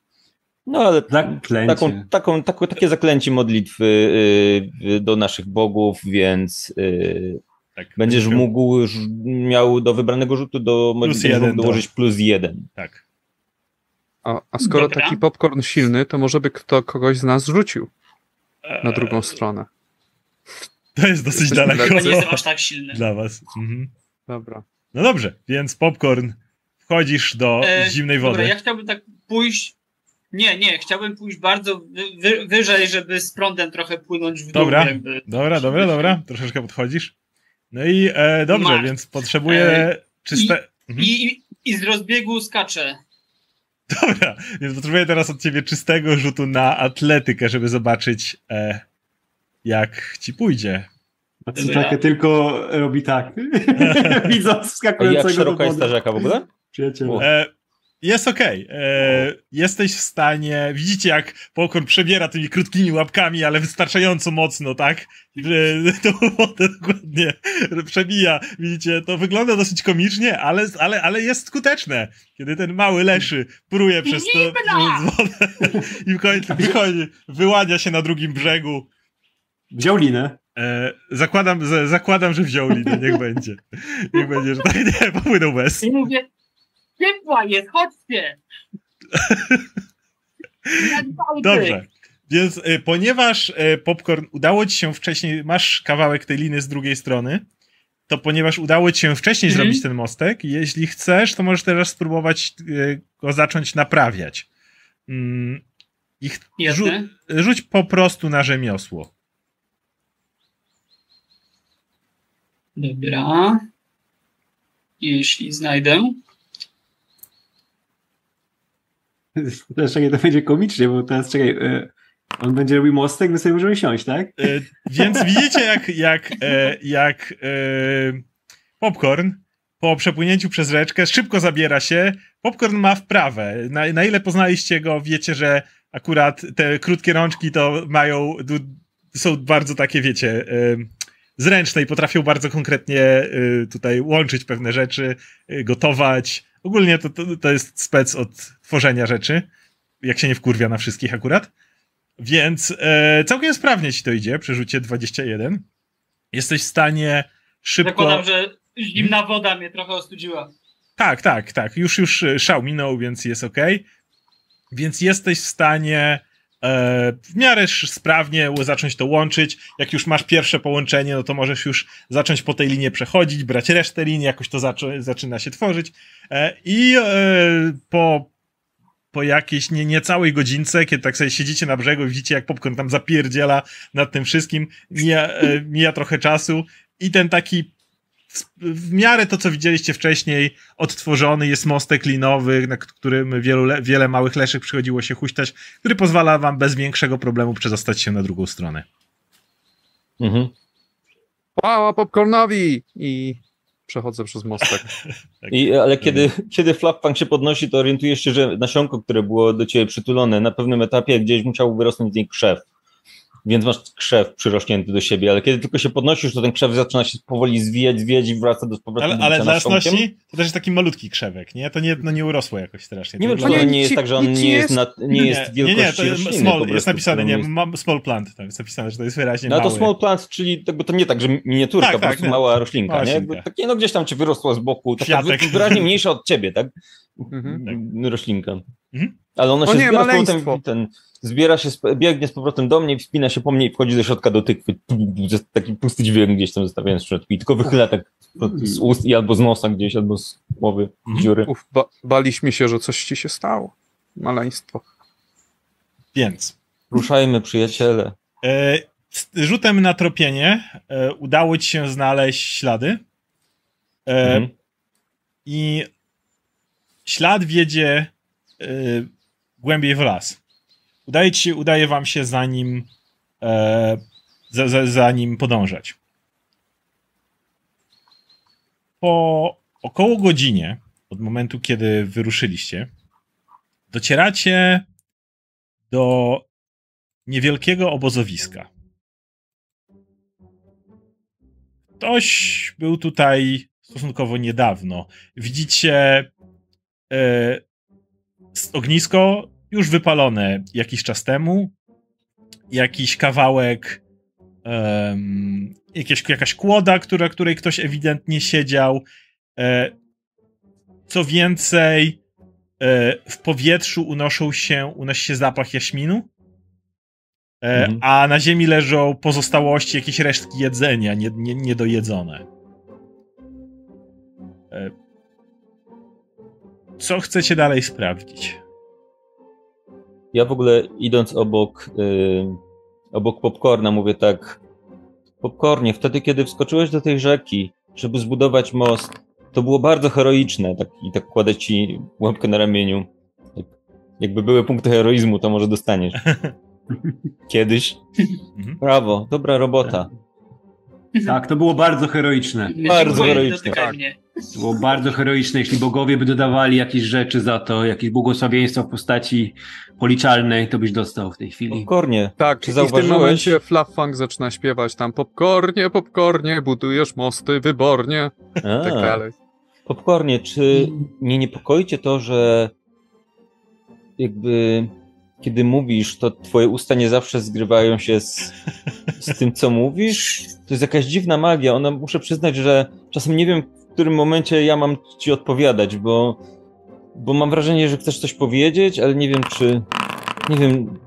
No, ale Zaklęcie. taką, taką, taką, takie zaklęcie modlitwy y, y, do naszych bogów, więc y, Tak, będziesz miał- mógł już miał do wybranego rzutu do modlitwy do- dołożyć plus jeden. Tak. A, a skoro Dobra. taki popcorn silny, to może by kto kogoś z nas rzucił na Eee, drugą stronę. To jest dosyć Jesteśmy daleko Chyba nie jestem aż tak silny. dla was. Mhm. Dobra. No dobrze, więc popcorn, wchodzisz do E, zimnej wody. Dobra, ja chciałbym tak pójść. Nie, nie, chciałbym pójść bardzo wy, wy, wyżej, żeby z prądem trochę płynąć w dół. Dobra. Jakby. Dobra, dobra, dobra, troszeczkę podchodzisz. No i e, dobrze, więc potrzebuję E, czyste... Mhm. I, i, I z rozbiegu skaczę. Dobra, więc potrzebuję teraz od ciebie czystego rzutu na atletykę, żeby zobaczyć e, jak ci pójdzie. Matsutake tylko robi tak. Widząc A jak szeroka jest ta rzeka w ogóle? Przyjaciele. E, jest okej. E, Jesteś w stanie. Widzicie, jak Polkon przebiera tymi krótkimi łapkami, ale wystarczająco mocno, tak? Że tą wodę dokładnie przebija. Widzicie, to wygląda dosyć komicznie, ale, ale, ale jest skuteczne. Kiedy ten mały leszy pruje przez to przez wodę i w końcu wychodzi, wyłania się na drugim brzegu. Wziął linę. E, zakładam, z, zakładam, że wziął linę, niech będzie. Niech będzie, że tak nie, popłynął bez. I mówię, ciepła jest, chodźcie! Dobrze. Więc y, ponieważ y, popcorn udało ci się wcześniej, masz kawałek tej liny z drugiej strony, to ponieważ udało ci się wcześniej Mhm. zrobić ten mostek, jeśli chcesz, to możesz teraz spróbować y, go zacząć naprawiać. Mm, I ch- rzu- rzuć po prostu na rzemiosło. Dobra. Jeśli znajdę. Czekaj, to będzie komicznie, bo teraz czekaj, e, on będzie robił mostek, my sobie możemy siąść, tak? E, więc widzicie, jak, jak, e, jak popcorn po przepłynięciu przez rzeczkę szybko zabiera się. Popcorn ma wprawę. Na, na ile poznaliście go, wiecie, że akurat te krótkie rączki to mają, są bardzo takie, wiecie, e, zręczne i potrafią bardzo konkretnie e, tutaj łączyć pewne rzeczy, e, gotować. Ogólnie to, to, to jest spec od tworzenia rzeczy, jak się nie wkurwia na wszystkich akurat. Więc e, całkiem sprawnie ci to idzie, przerzucie 21. Jesteś w stanie szybko... Zakładam, że zimna woda mnie trochę ostudziła. Tak, tak, tak. Już, już szał minął, więc jest ok. Więc jesteś w stanie w miarę sprawnie zacząć to łączyć. Jak już masz pierwsze połączenie, no to możesz już zacząć po tej linie przechodzić, brać resztę linii, jakoś to zaczyna się tworzyć. E, I e, po, po jakiejś nie, niecałej godzince, kiedy tak sobie siedzicie na brzegu i widzicie, jak popcorn tam zapierdziela nad tym wszystkim, mija, e, mija trochę czasu i ten taki w, w miarę to, co widzieliście wcześniej, odtworzony jest mostek linowy, na którym wielu, le- wiele małych leszek przychodziło się huśtać, który pozwala wam bez większego problemu przedostać się na drugą stronę. Mhm. Chwała popcornowi! I przechodzę przez mostek. I, ale kiedy, kiedy Flapfang się podnosi, to orientujesz się, że nasionko, które było do ciebie przytulone, na pewnym etapie gdzieś musiał wyrosnąć z niej krzew. Więc masz krzew przyrośnięty do siebie, ale kiedy tylko się podnosisz, to ten krzew zaczyna się powoli zwijać, zwijać i wraca do z powrotem Ale, ale dla jasności, to też jest taki malutki krzewek, nie? To nie, no nie urosło jakoś strasznie. Nie To wiem, czy to nie, nie jest tak, że on nie nie jest, jest- na, nie jest nie, nie, wielkości to jest rośliny. small, jest prostu, napisane, która nie, jest- mam small plant, tam jest napisane, że to jest wyraźnie No to mały. small plant, czyli jakby to nie tak, że miniaturka, Tak, po tak, prostu nie. mała roślinka, Mała nie? roślinka. Takie, no gdzieś tam ci wyrosła z boku, taka wyraźnie mniejsza od ciebie, tak? Mhm. Roślinka. Mhm. Ale ona O się nie, zbiera z maleństwo. powrotem, ten, zbiera się, biegnie z powrotem do mnie, wspina się po mnie i wchodzi do środka do tykwy. Taki pusty dźwięk gdzieś tam zostawiając w środku i tylko wychyla tak z ust i albo z nosa gdzieś, albo z głowy, z Mhm. dziury. Uf, ba baliśmy się, że coś ci się stało. Maleństwo. Więc Ruszajmy, przyjaciele. e, z rzutem na tropienie e, udało ci się znaleźć ślady. E, Mhm. I ślad wiedzie y, głębiej w las. Udaje, ci, udaje wam się za nim, e, za, za, za nim podążać. Po około godzinie od momentu, kiedy wyruszyliście, docieracie do niewielkiego obozowiska. Ktoś był tutaj stosunkowo niedawno. Widzicie e, ognisko już wypalone jakiś czas temu. Jakiś kawałek, em, jakieś, jakaś kłoda, która, której ktoś ewidentnie siedział. E, co więcej, e, w powietrzu unoszą się, unosi się zapach jaśminu. E, Mhm. A na ziemi leżą pozostałości, jakieś resztki jedzenia, nie, nie, niedojedzone. E, Co chcecie dalej sprawdzić? Ja w ogóle idąc obok, y, obok popcorna mówię tak, popcornie, wtedy kiedy wskoczyłeś do tej rzeki, żeby zbudować most, to było bardzo heroiczne, tak, i tak kładę ci łapkę na ramieniu. Jak, jakby były punkty heroizmu, to może dostaniesz. Kiedyś. Mhm. Brawo, dobra robota. Tak, to było bardzo heroiczne. Bardzo heroiczne, dotykaj mnie. To było bardzo heroiczne. Jeśli bogowie by dodawali jakieś rzeczy za to, jakieś błogosławieństwa w postaci policzalnej, to byś dostał w tej chwili. Popcornie. Tak, Czy i w tym zauważyłeś- momencie Fluffang zaczyna śpiewać tam popcornie, popcornie, budujesz mosty wybornie, A, tak dalej. Popcornie, czy nie niepokoi cię to, że jakby kiedy mówisz, to twoje usta nie zawsze zgrywają się z, z tym, co mówisz? To jest jakaś dziwna magia. Ona, muszę przyznać, że czasem nie wiem, którym momencie ja mam ci odpowiadać, bo, bo mam wrażenie, że chcesz coś powiedzieć, ale nie wiem, czy... Nie wiem...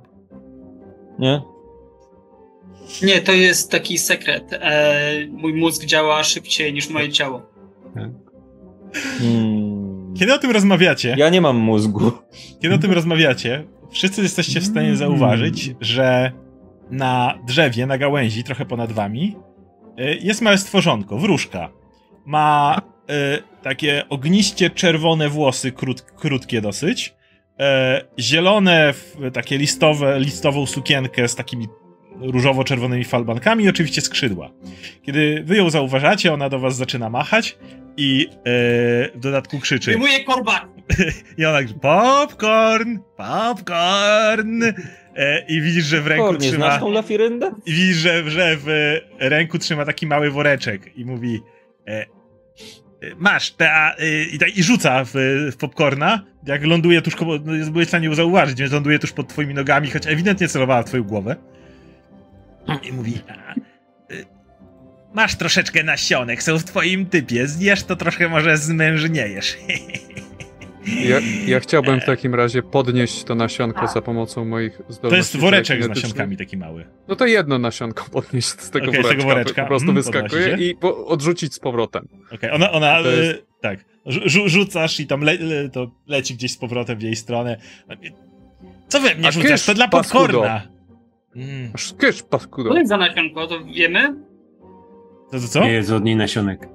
Nie? Nie, to jest taki sekret. E, mój mózg działa szybciej niż moje ciało. Hmm. Kiedy o tym rozmawiacie, Ja nie mam mózgu. kiedy o tym rozmawiacie, wszyscy jesteście w stanie zauważyć, że na drzewie, na gałęzi, trochę ponad wami, E, jest małe stworzonko, wróżka. Ma e, takie ogniście czerwone włosy, krót, krótkie dosyć. E, zielone, w, takie listowe, listową sukienkę z takimi różowo-czerwonymi falbankami i oczywiście skrzydła. Kiedy wy ją zauważacie, ona do was zaczyna machać i e, w dodatku krzyczy. Wyjmuję korba! I ona krzyczy, popcorn, popcorn. E, I widzisz, że w ręku Kornie, trzyma... znasz tą lafiryndę? I widzisz, że, że w ręku trzyma taki mały woreczek i mówi masz, ta, e, i, tak- i rzuca w, w popcorna, jak ląduje tuż, no, byłeś w stanie ją zauważyć, więc ląduje tuż pod twoimi nogami, choć ewidentnie celowała w twoją głowę. I mówi, a, e, masz troszeczkę nasionek, są w twoim typie, zjesz to troszkę może zmężniejesz. Ja, ja chciałbym w takim razie podnieść to nasionko za pomocą moich zdolności. To jest woreczek z nasionkami taki mały. No to jedno nasionko podnieść z tego, z woreczka, tego woreczka. Po prostu Mhm, wyskakuje i po, odrzucić z powrotem. Okej, ona, ona To jest- tak, rzu- rzucasz i tam le, le, to leci gdzieś z powrotem w jej stronę. Co wy mnie A rzucasz? kysz, To dla popcorna. Mm. Kysz, paskudo. Co jest za nasionko, to wiemy? To, to co? Nie jest od niej nasionek.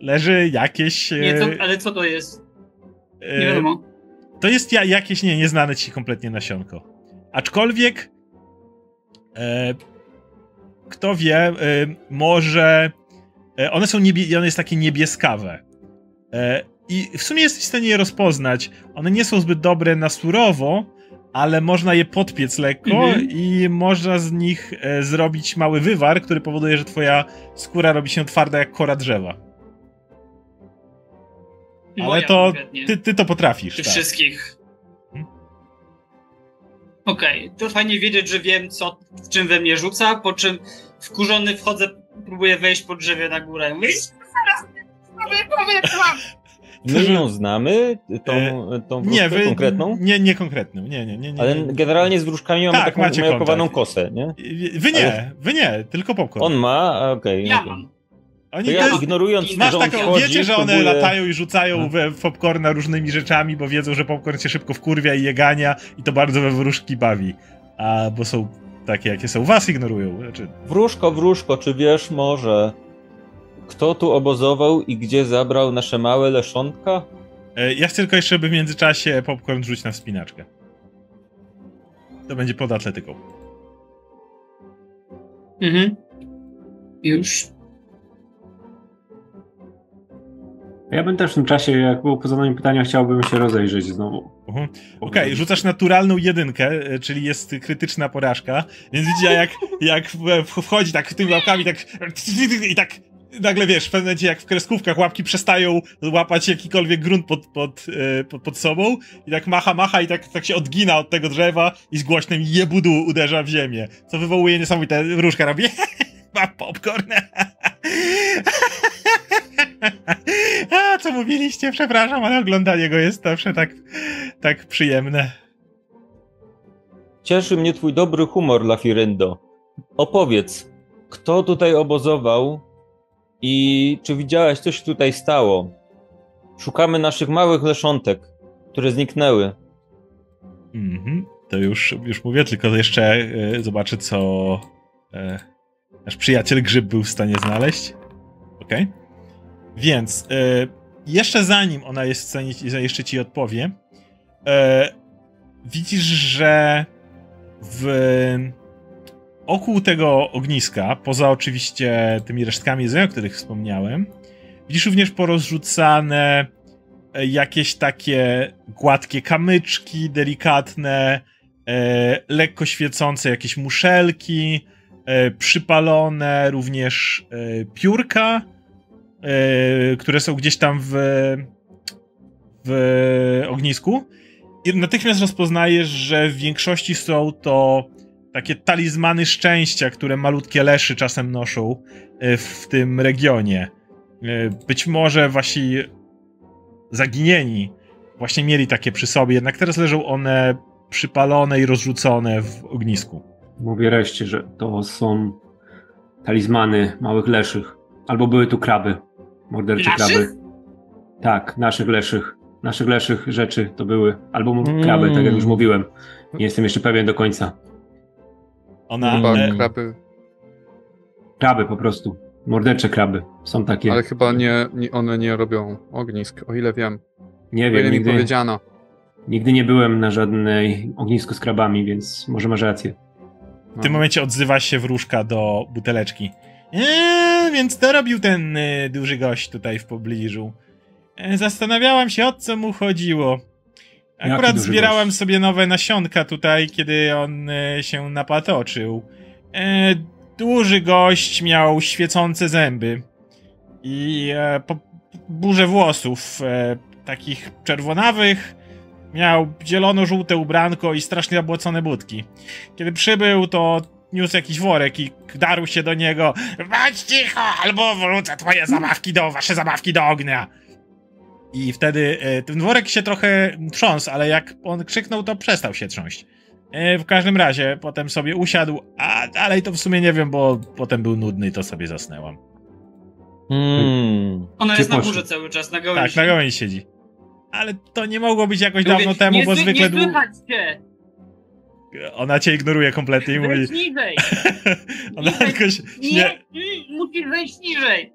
Leży jakieś... Nie, co, e, ale co to jest? E, Nie wiadomo. To jest ja, jakieś nie, nieznane ci kompletnie nasionko. Aczkolwiek e, kto wie, e, może e, one są niebie, one jest takie niebieskawe. E, I w sumie jesteś w stanie je rozpoznać. One nie są zbyt dobre na surowo, ale można je podpiec lekko Mhm. i można z nich e, zrobić mały wywar, który powoduje, że twoja skóra robi się twarda jak kora drzewa. Ale Moja to ty, ty to potrafisz. Tych tak. wszystkich. Mhm. Okej, to fajnie wiedzieć, że wiem, co, w czym we mnie rzuca, po czym wkurzony wchodzę, próbuję wejść po drzewie na górę. i Mówię, zaraz. My ją znamy, tą, E, tą Nie, wy, konkretną, Nie, nie konkretną. Nie, nie, nie. nie ale nie. generalnie z wróżkami mamy Tak, taką macie kosę, nie? Wy nie, ale- wy nie, tylko popcorn. On ma, okej. Ja okej. mam. Oni To ja jest, ignorując masz taką, wiecie, że one próbuję- latają i rzucają No. we w popcorna różnymi rzeczami, bo wiedzą, że popcorn się szybko wkurwia i je gania i to bardzo we wróżki bawi. A bo są takie, jakie są. Was ignorują. Znaczy, Wróżko, wróżko, czy wiesz może, kto tu obozował i gdzie zabrał nasze małe leszonka? e, ja chcę tylko jeszcze, by w międzyczasie popcorn rzuć na wspinaczkę. To będzie pod atletyką. Mhm. Już. Ja bym też w tym czasie, jak było po zadaniu pytania, chciałbym się rozejrzeć znowu. Mhm. Okej, rzucasz naturalną jedynkę, e, czyli jest krytyczna porażka, więc widzicie jak, jak wchodzi tak tymi łapkami tak i tak nagle wiesz, w pewnym momencie jak w kreskówkach łapki przestają łapać jakikolwiek grunt pod, pod, e, pod, pod sobą i tak macha, macha i tak, tak się odgina od tego drzewa i z głośnym jebudu uderza w ziemię, co wywołuje niesamowite, wróżka robi ma popcorn. A, co mówiliście? Przepraszam, ale oglądanie go jest zawsze tak, tak przyjemne. Cieszy mnie twój dobry humor, Lafiryndo. Opowiedz, kto tutaj obozował i czy widziałaś, co się tutaj stało? Szukamy naszych małych leszątek, które zniknęły. Mhm. To już, już mówię, tylko jeszcze e, zobaczę, co e, nasz przyjaciel Grzyb był w stanie znaleźć. Okej. Więc e, jeszcze zanim ona jest jeszcze ci odpowie, e, widzisz, że w wokół tego ogniska, poza oczywiście tymi resztkami jedzenia, o których wspomniałem, widzisz również porozrzucane e, jakieś takie gładkie kamyczki, delikatne, e, lekko świecące jakieś muszelki, e, przypalone również e, piórka, które są gdzieś tam w, w ognisku. I natychmiast rozpoznajesz, że w większości są to takie talizmany szczęścia, które malutkie leszy czasem noszą e, w tym regionie. E, Być może wasi zaginieni właśnie mieli takie przy sobie, jednak teraz leżą one przypalone i rozrzucone w ognisku. Mówię reszcie, że to są talizmany małych leszych. Albo były tu kraby. Mordercze Naszych? kraby. Tak, naszych leszych. Naszych leszych rzeczy to były. Albo Mm. kraby, tak jak już mówiłem. Nie jestem jeszcze pewien do końca. Ona, Chyba e, kraby. Kraby po prostu. Mordercze kraby. Są takie. Ale chyba nie, nie, one nie robią ognisk, o ile wiem. Nie O ile wiem, mi nigdy, powiedziano. nigdy nie byłem na żadnej ognisku z krabami, więc może masz rację. W tym momencie odzywa się wróżka do buteleczki. Eee, więc to robił ten e, duży gość tutaj w pobliżu. E, zastanawiałam się, o co mu chodziło. Akurat zbierałam gość? sobie nowe nasionka tutaj, kiedy on e, się napatoczył. E, duży gość miał świecące zęby i e, po, burzę włosów, e, takich czerwonawych. Miał zielono-żółte ubranko i strasznie zabłocone budki. Kiedy przybył, to niósł jakiś worek i darł się do niego. Bądź cicho, albo wrócę twoje zabawki do, wasze zabawki do ognia. I wtedy e, ten worek się trochę trząsł, ale jak on krzyknął, to przestał się trząść. E, w każdym razie, potem sobie usiadł, a dalej to w sumie nie wiem, bo potem był nudny i to sobie zasnęłam. Hmm. Ona jest na poszła? górze cały czas, na gałęzi. Tak, na gałęzi siedzi. Ale to nie mogło być jakoś Mówię, dawno temu, nie, bo zwykle Nie słychać cię! Ona cię ignoruje kompletnie i mówi... Wejdź niżej! ona niżej. tylko się... Nie! Musisz wejść niżej!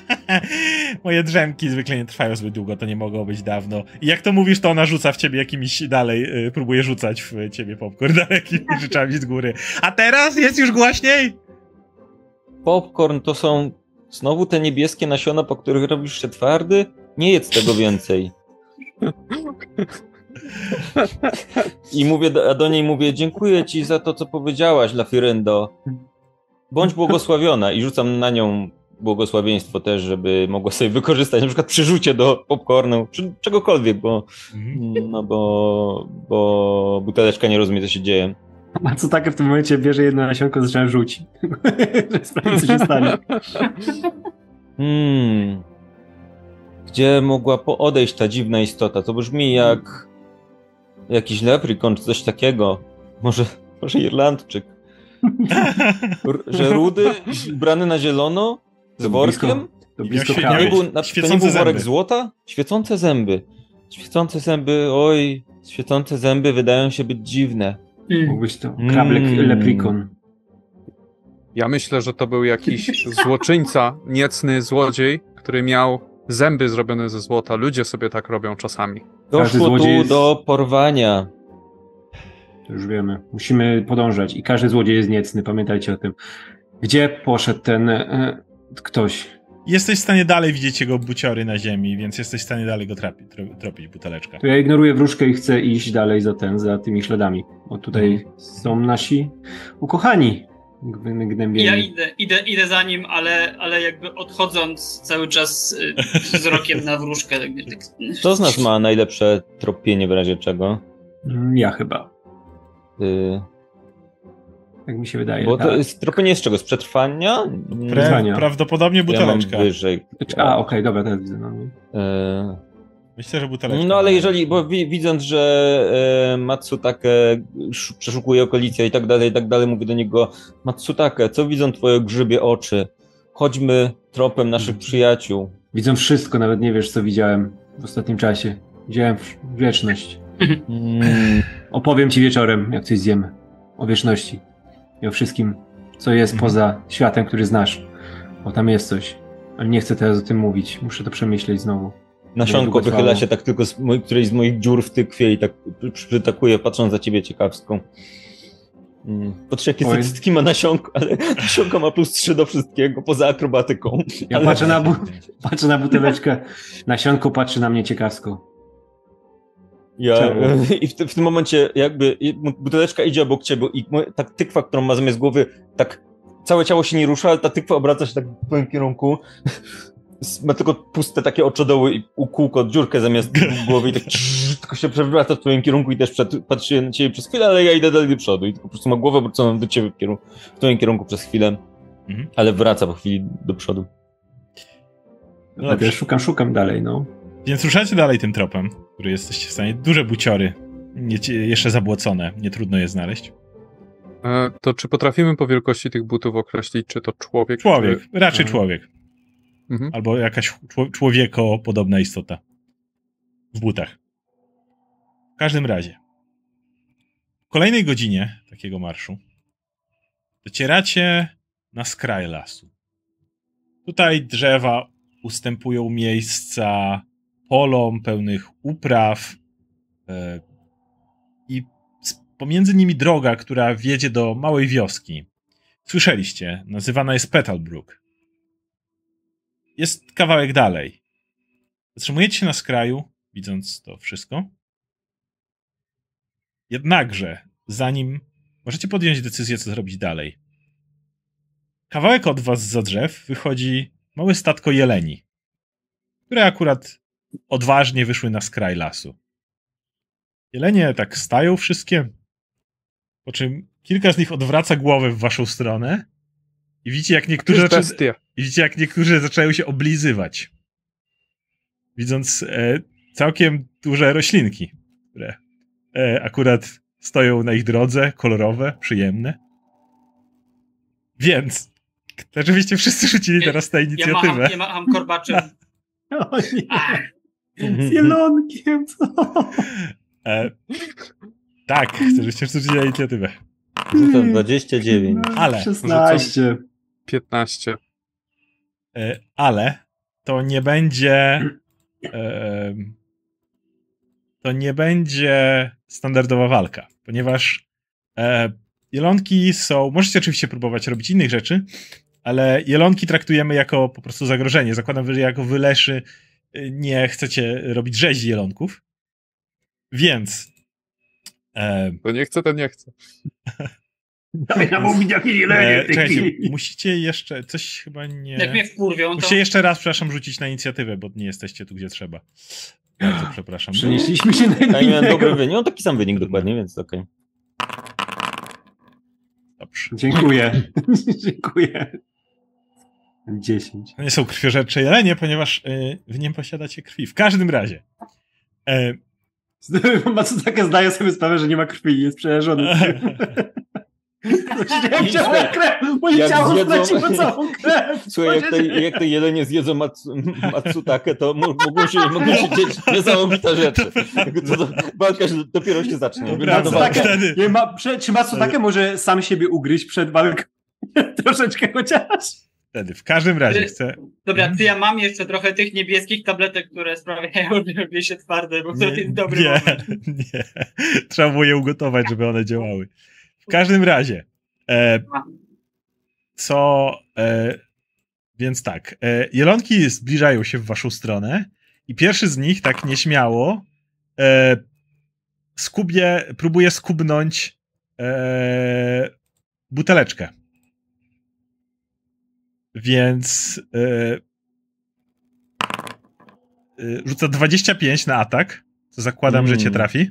Moje drzemki zwykle nie trwają zbyt długo, to nie mogło być dawno. I jak to mówisz, to ona rzuca w ciebie jakimiś dalej, y, próbuje rzucać w ciebie popcorn dalekimi rzeczami z góry. A teraz jest już głośniej! Popcorn to są znowu te niebieskie nasiona, po których robisz się twardy? Nie jedz tego więcej. I mówię, do, a do niej mówię, dziękuję ci za to, co powiedziałaś, Lafirendo. Bądź błogosławiona i rzucam na nią błogosławieństwo też, żeby mogła sobie wykorzystać na przykład przy rzucie do popcornu, czy czegokolwiek, bo, no bo, bo buteleczka nie rozumie, co się dzieje. A co tak w tym momencie bierze jedno nasionko i zaczyna rzucić. Sprawdź, co się stanie. Hmm. Gdzie mogła odejść ta dziwna istota? To brzmi jak jakiś leprikon czy coś takiego. Może, może Irlandczyk. R- że rudy, ubrany na zielono, z To workiem? blisko- To blisko To nie był, na, to nie był worek zęby. złota? Świecące zęby. Świecące zęby, oj, świecące zęby wydają się być dziwne. Mm. Mógł być to krablek Mm. leprikon. Ja myślę, że to był jakiś złoczyńca, niecny złodziej, który miał zęby zrobione ze złota. Ludzie sobie tak robią czasami. Każdy Doszło tu złodziej jest- do porwania. To już wiemy. Musimy podążać i każdy złodziej jest niecny, pamiętajcie o tym. Gdzie poszedł ten e, ktoś? Jesteś w stanie dalej widzieć jego buciory na ziemi, więc jesteś w stanie dalej go trapi, tro, tropić, buteleczka. To ja ignoruję wróżkę i chcę iść dalej za ten, za tymi śladami. Bo tutaj Mhm. są nasi ukochani gn- gnębieni. Ja idę, idę, idę za nim, ale, ale jakby odchodząc cały czas y, wzrokiem na wróżkę. jakby tak- Kto z nas ma najlepsze tropienie w razie czego? Mm, Ja chyba. Y, Tak mi się wydaje. bo to tak. jest tropienie z czego? Z przetrwania? Pre, Wyzwania. prawdopodobnie Ja mam buteleczka. wyżej. A, okej, dobra, teraz widzę. No. E, Myślę, że buteleczka. No ale jeżeli, bo wi- widząc, że e, Matsutake sz- przeszukuje okolice i tak dalej, i tak dalej, mówię do niego, Matsutake, co widzą twoje grzybie oczy? Chodźmy tropem naszych przyjaciół. Widzą wszystko, nawet nie wiesz, co widziałem w ostatnim czasie. Widziałem wieczność. Mm, Opowiem ci wieczorem, jak coś zjemy. O wieczności. I o wszystkim, co jest Mhm. poza światem, który znasz. Bo tam jest coś. Ale nie chcę teraz o tym mówić. Muszę to przemyśleć znowu. Nasionko wychyla się tak tylko z moj, którejś z moich dziur w tykwie i tak przy- przytakuje, patrząc za ciebie ciekawską. Mm. Patrzę, jakie Oj. statystyki ma nasionko, ale nasionko ma plus 3 do wszystkiego, poza akrobatyką. Ja ale... patrzę, na bu- patrzę na buteleczkę. Nasionko patrzy na mnie ciekawsko. Ja, Czemu? I w, ty- w tym momencie jakby buteleczka idzie obok ciebie i ta tykwa, którą ma zamiast głowy, tak całe ciało się nie rusza, ale ta tykwa obraca się tak w twoim kierunku. Ma tylko puste takie oczodoły i u- kółko, dziurkę zamiast głowy i tak tylko się przewraca w twoim kierunku i też przed, patrzy na ciebie przez chwilę, ale ja idę dalej do przodu i tylko po prostu ma głowę obróconą do ciebie w, kierunku, w twoim kierunku przez chwilę, Mhm. ale wraca po chwili do przodu. No dobrze. też szukam, szukam dalej, no. Więc ruszacie dalej tym tropem, który jesteście w stanie. Duże buciory, nie, jeszcze zabłocone, nie trudno je znaleźć. E, to czy potrafimy po wielkości tych butów określić, czy to człowiek? Człowiek, Czy... raczej Mhm. człowiek. Mhm. Albo jakaś czło- człowieko podobna istota. W butach. W każdym razie. W kolejnej godzinie takiego marszu docieracie na skraj lasu. Tutaj drzewa ustępują miejsca polom pełnych upraw e, i pomiędzy nimi droga, która wiedzie do małej wioski. Słyszeliście, nazywana jest Petalbrook. Jest kawałek dalej. Zatrzymujecie się na skraju, widząc to wszystko. Jednakże, zanim możecie podjąć decyzję, co zrobić dalej, kawałek od was za drzew wychodzi małe statko jeleni, które akurat odważnie wyszły na skraj lasu. Jelenie tak stają wszystkie, po czym kilka z nich odwraca głowę w waszą stronę i widzicie, jak niektórzy, zaczą... widzicie, jak niektórzy zaczęły się oblizywać. Widząc e, całkiem duże roślinki, które e, akurat stoją na ich drodze, kolorowe, przyjemne. Więc, oczywiście wszyscy rzucili teraz tę inicjatywę. Ja macham, ja macham korbaczem. O nie. Z jelonkiem, co? E, tak, chcę, żebyście rzucili na inicjatywę. Rzucam 29. Ale. 16. 15. E, ale to nie będzie. E, to nie będzie standardowa walka, ponieważ e, jelonki są. Możecie oczywiście próbować robić innych rzeczy, ale jelonki traktujemy jako po prostu zagrożenie. Zakładam, że jako wyleszy nie chcecie robić rzezi jelonków. Więc. To nie chce, to nie chce. Dawaj jelenie Czekajcie, musicie jeszcze, coś chyba nie... Jak mnie wkurwią, Musicie jeszcze raz, przepraszam, rzucić na inicjatywę, bo nie jesteście tu, gdzie trzeba. Bardzo przepraszam. Przenieśliśmy się na Ja miałem dobry wynik, no taki sam wynik dokładnie, więc okej. Dobrze. Dziękuję. Dziękuję. 10. To nie są krwiożercze jelenie, ponieważ y, wy nie posiadacie krwi. W każdym razie. Matsutaka zdaje sobie sprawę, że nie ma krwi i jest przerażony. Jak ciało krew, moje jak ciało zjedzą... straciło całą krew. Słuchaj, jak te, jak te jelenie zjedzą Matsu, Matsutakę, to mogą się, mogą się dzieć niesamowite rzeczy. To, to, walka się dopiero się zacznie. Matsutake, nie ma, czy Matsutake może sam siebie ugryźć przed walką? Troszeczkę chociaż. Wtedy, w każdym razie chcę... Dobra, ty ja mam jeszcze trochę tych niebieskich tabletek, które sprawiają, że robię się twarde, bo to jest dobry nie, moment. Nie, trzeba było je ugotować, żeby one działały. W każdym razie, e, co. E, więc tak, e, jelonki zbliżają się w waszą stronę i pierwszy z nich tak nieśmiało e, skubie, próbuje skubnąć e, buteleczkę. Więc e, e, rzuca 25 na atak, co zakładam, mm. że cię mm. trafi.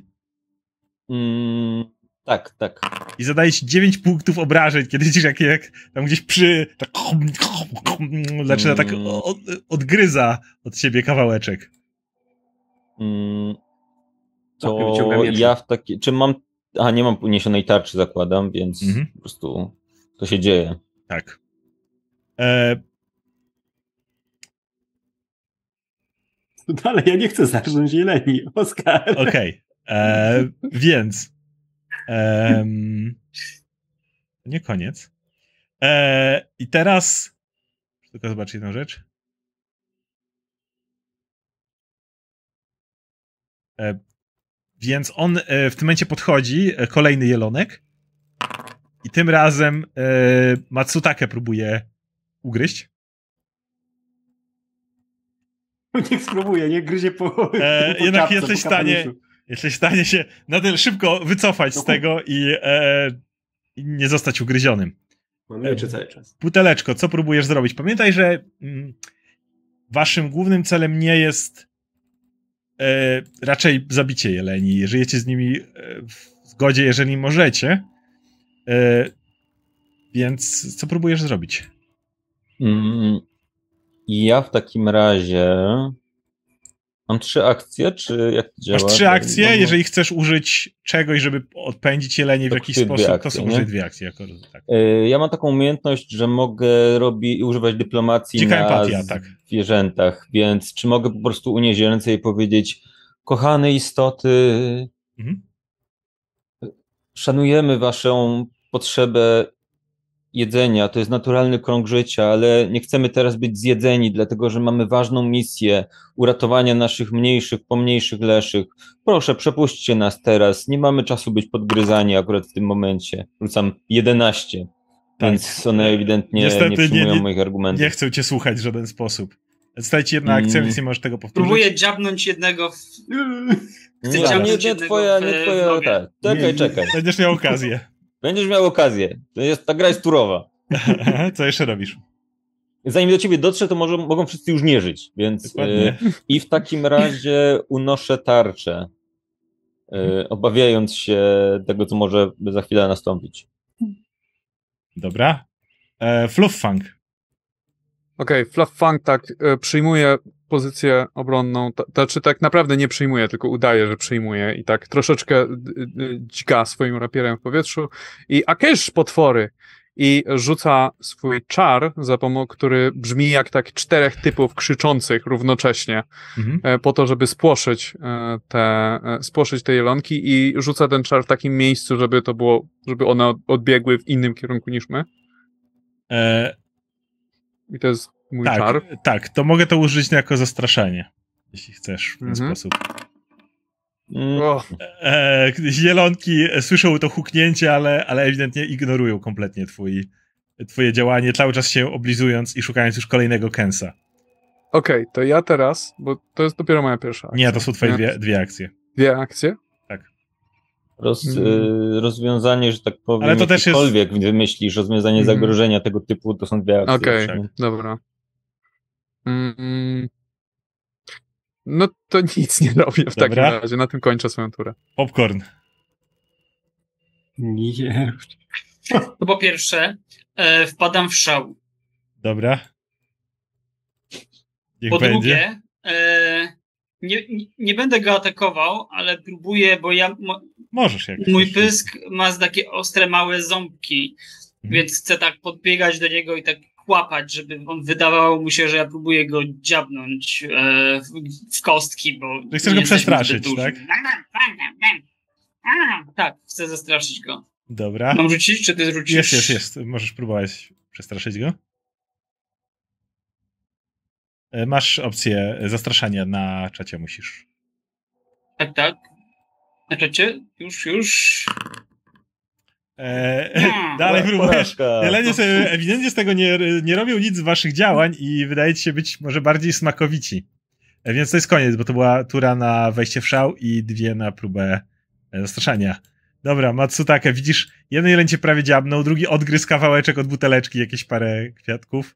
Mm, tak, tak. I zadaje ci 9 punktów obrażeń, kiedy widzisz jak, jak tam gdzieś przy... Tak, zaczyna tak mm. od, odgryza od siebie kawałeczek. Mm, to ja w takiej... Czy mam... A, nie mam uniesionej tarczy, zakładam, więc mhm. po prostu to się dzieje. Tak. E... Dalej, ja nie chcę zarządzić jeleni, Oskar. Okej, okay. E, więc Um, nie koniec. E, I teraz tylko zobaczyć jedną rzecz. E, więc on e, w tym momencie podchodzi, e, kolejny jelonek. I tym razem e, Matsutake próbuje ugryźć. Niech spróbuje, nie gryzie po. E, po jednak czapce, jesteś w stanie jesteś w stanie się na tyle szybko wycofać z tego i, e, i nie zostać ugryzionym. Mam miecze cały czas. Buteleczko, co próbujesz zrobić? Pamiętaj, że mm, waszym głównym celem nie jest e, raczej zabicie jeleni. Żyjecie z nimi e, w zgodzie, jeżeli możecie. E, więc co próbujesz zrobić? Mm, ja w takim razie Mam trzy akcje, czy jak to działa? Masz trzy akcje, no, no. jeżeli chcesz użyć czegoś, żeby odpędzić jelenie w jakiś sposób, akcje, to są użyć dwie akcje. Jako, tak. Y, ja mam taką umiejętność, że mogę robić używać dyplomacji Dzika na empatia, tak. zwierzętach, więc czy mogę po prostu unieść ręce i powiedzieć kochane istoty, mhm. szanujemy waszą potrzebę jedzenia, to jest naturalny krąg życia, ale nie chcemy teraz być zjedzeni, dlatego że mamy ważną misję uratowania naszych mniejszych, pomniejszych leszych. Proszę, przepuśćcie nas teraz. Nie mamy czasu być podgryzani akurat w tym momencie. Rzucam 11. Tak. Więc one ewidentnie Niestety nie przyjmują nie- nie- moich argumentów. Nie chcę cię słuchać w żaden sposób. Ci jedna akcja, Mm. więc nie możesz tego powtórzyć. Próbuję dziabnąć jednego w... Nie, Chcę nie, nie jednego twoja, w- nie twoja, tak. Czekaj, Nie, czekaj. Będziesz miał okazję. Będziesz miał okazję. To jest, ta gra jest turowa. Co jeszcze robisz? Zanim do ciebie dotrze, to może, mogą wszyscy już nie żyć, więc e, i w takim razie unoszę tarczę, e, obawiając się tego, co może za chwilę nastąpić. Dobra. E, Flufffang. Okej, Fluff Funk tak przyjmuje pozycję obronną, to znaczy tak naprawdę nie przyjmuje, tylko udaje, że przyjmuje i tak troszeczkę d- d- dźga swoim rapierem w powietrzu i akeż potwory i rzuca swój czar, za pomocą który brzmi jak tak czterech typów krzyczących równocześnie, Mhm. e, po to, żeby spłoszyć e, te, e, spłoszyć te jelonki i rzuca ten czar w takim miejscu, żeby to było, żeby one od- odbiegły w innym kierunku niż my. E, I to jest mój tak, czar. tak, to mogę to użyć jako zastraszenie, jeśli chcesz w ten Mhm. sposób. Mm, E, zielonki słyszą to huknięcie, ale, ale ewidentnie ignorują kompletnie twój, twoje działanie, cały czas się oblizując i szukając już kolejnego Kensa. Okej, to ja teraz, bo to jest dopiero moja pierwsza akcja. Nie, to są twoje dwie, dwie akcje. Dwie akcje? roz, Mhm. e, rozwiązanie, że tak powiem, Ale to też jest- wymyślisz, rozwiązanie Mhm. zagrożenia tego typu, to są dwie akcje. Okej, tak. dobra. Mm, no to nic nie robię w takim Dobra. razie, na tym kończę swoją turę. Popcorn. Nie. To po pierwsze, e, wpadam w szał. Dobra. Niech Po będzie. drugie, e, nie, nie- nie będę go atakował, ale próbuję, bo ja, mo, Możesz jak mój chcesz. pysk ma takie ostre, małe ząbki, Mhm. więc chcę tak podbiegać do niego i tak kłapać, żeby on wydawało mu się, że ja próbuję go dziabnąć e, w, kostki, bo Że chcesz go przestraszyć, zbyt duzi. tak? Tak, chcę zastraszyć go. Dobra. Mam rzucić, czy ty rzucisz? Jest, jest, jest. Możesz próbować przestraszyć go. E, Masz opcję zastraszania na czacie, musisz. Tak, tak. Na czacie? Już, już. E, Hmm. dalej próbujesz. Jelenie sobie ewidentnie z tego nie, nie robią nic z waszych działań i wydaje ci się być może bardziej smakowici. E, Więc to jest koniec, bo to była tura na wejście w szał i dwie na próbę e, zastraszania. Dobra, Matsutake, widzisz, jeden jeleń cię prawie dziabnął, drugi odgryzł kawałeczek od buteleczki, jakieś parę kwiatków.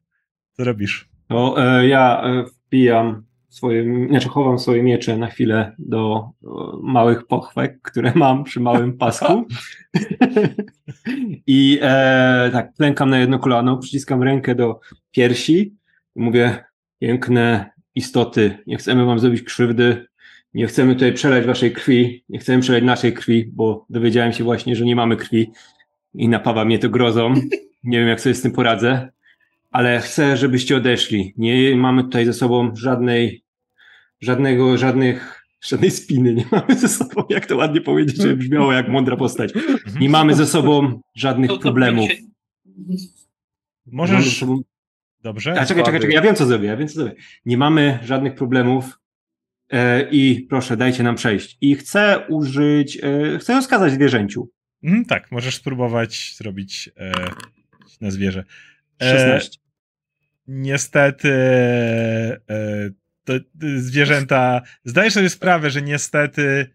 Co robisz? To e, ja e, wbijam swoje, znaczy chowam swoje miecze na chwilę do e, małych pochwek, które mam przy małym pasku. I e, tak, klękam na jedno kolano, przyciskam rękę do piersi i mówię, piękne istoty, nie chcemy wam zrobić krzywdy, nie chcemy tutaj przelać waszej krwi, nie chcemy przelać naszej krwi, bo dowiedziałem się właśnie, że nie mamy krwi i napawa mnie to grozą. Nie wiem, jak sobie z tym poradzę ale chcę, żebyście odeszli. Nie mamy tutaj ze sobą żadnej, żadnego, żadnych, żadnej spiny. Nie mamy ze sobą, jak to ładnie powiedzieć, żeby brzmiało jak mądra postać. Nie mamy ze sobą żadnych To- to problemów. się- Możesz... sobą... Dobrze? A czekaj, czekaj, czekaj, ja wiem co zrobię, ja wiem co zrobię. Nie mamy żadnych problemów e, i proszę, dajcie nam przejść. I chcę użyć, e, chcę rozkazać zwierzęciu. Mhm, tak, możesz spróbować zrobić e, na zwierzę. E, 16. Niestety e, to, to zwierzęta. Zdajesz sobie sprawę, że niestety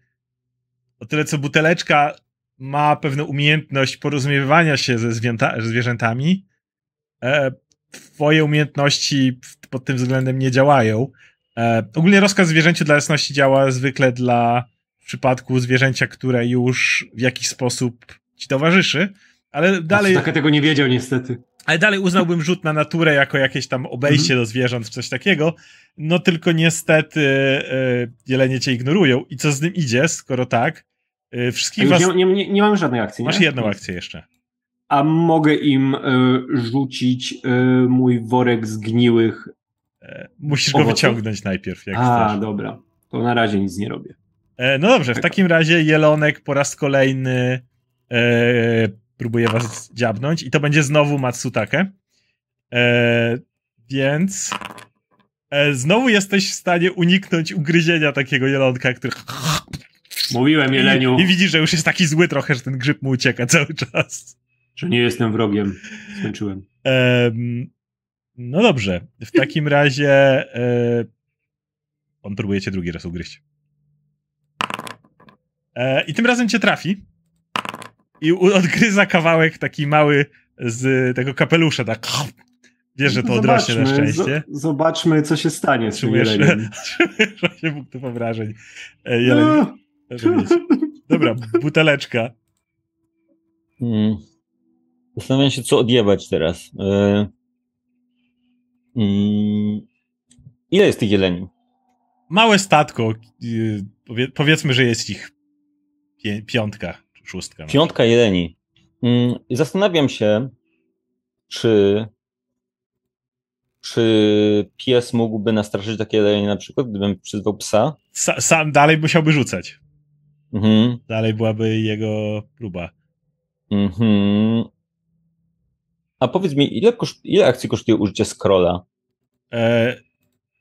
o tyle co buteleczka ma pewną umiejętność porozumiewania się ze, zwierzętami, e, twoje umiejętności pod tym względem nie działają. E, ogólnie rozkaz zwierzęciu dla jasności działa zwykle dla w przypadku zwierzęcia, które już w jakiś sposób ci towarzyszy, ale dalej, Tak tego nie wiedział niestety. Ale dalej uznałbym rzut na naturę jako jakieś tam obejście do zwierząt, czy coś takiego. No tylko niestety y, jelenie cię ignorują. I co z tym idzie, skoro tak? Y, A wszystkich was... nie, nie, nie, nie mamy żadnej akcji, nie? Masz jedną akcję jeszcze. A mogę im e, rzucić e, mój worek zgniłych. E, musisz go Owoców? wyciągnąć najpierw, jak A, chcesz. dobra. To na razie nic nie robię. E, no dobrze, w takim razie Jelonek po raz kolejny e, próbuje was dziabnąć i to będzie znowu Matsutake. E, więc e, znowu jesteś w stanie uniknąć ugryzienia takiego jelonka, który... Mówiłem, Jeleniu, I, I widzisz, że już jest taki zły trochę, że ten grzyb mu ucieka cały czas. że nie jestem wrogiem. Skończyłem. Em, no dobrze, w takim razie e, on próbuje cię drugi raz ugryźć. E, I tym razem cię trafi i odgryza kawałek taki mały z tego kapelusza, tak wiesz, że to odrośnie na szczęście. zo- Zobaczmy, co się stanie z tym Czujesz, jeleniem. czujesz 8 punktów obrażeń. E, jeleń, No. Dobra, buteleczka. Mm. Zastanawiam się, co odjebać teraz. E, mm. Ile jest tych jeleni? Małe statko, y, powie, powiedzmy, że jest ich pię, piątka, szóstka. Piątka jeleni. Mm, Zastanawiam się, czy, czy pies mógłby nastraszyć takie jelenie na przykład, gdybym przyzwał psa. Sa, sam dalej musiałby rzucać. Mhm, Dalej byłaby jego próba. mhm. A powiedz mi, ile, koszt, ile akcji kosztuje użycie scrolla? E,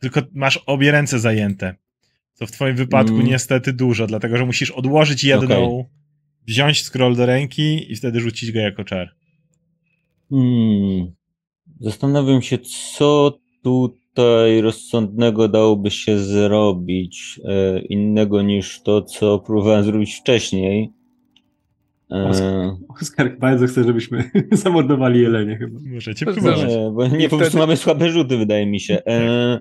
tylko masz obie ręce zajęte. Co w twoim wypadku Mm. niestety dużo, dlatego że musisz odłożyć jedną, wziąć scroll do ręki i wtedy rzucić go jako czar. Hmm. Zastanawiam się, co tutaj rozsądnego dałoby się zrobić e, innego niż to, co próbowałem zrobić wcześniej. E, Oskar bardzo chce, żebyśmy zamordowali jelenie chyba. Możecie próbować. nie, bo nie, po prostu mamy słabe rzuty, wydaje mi się. E,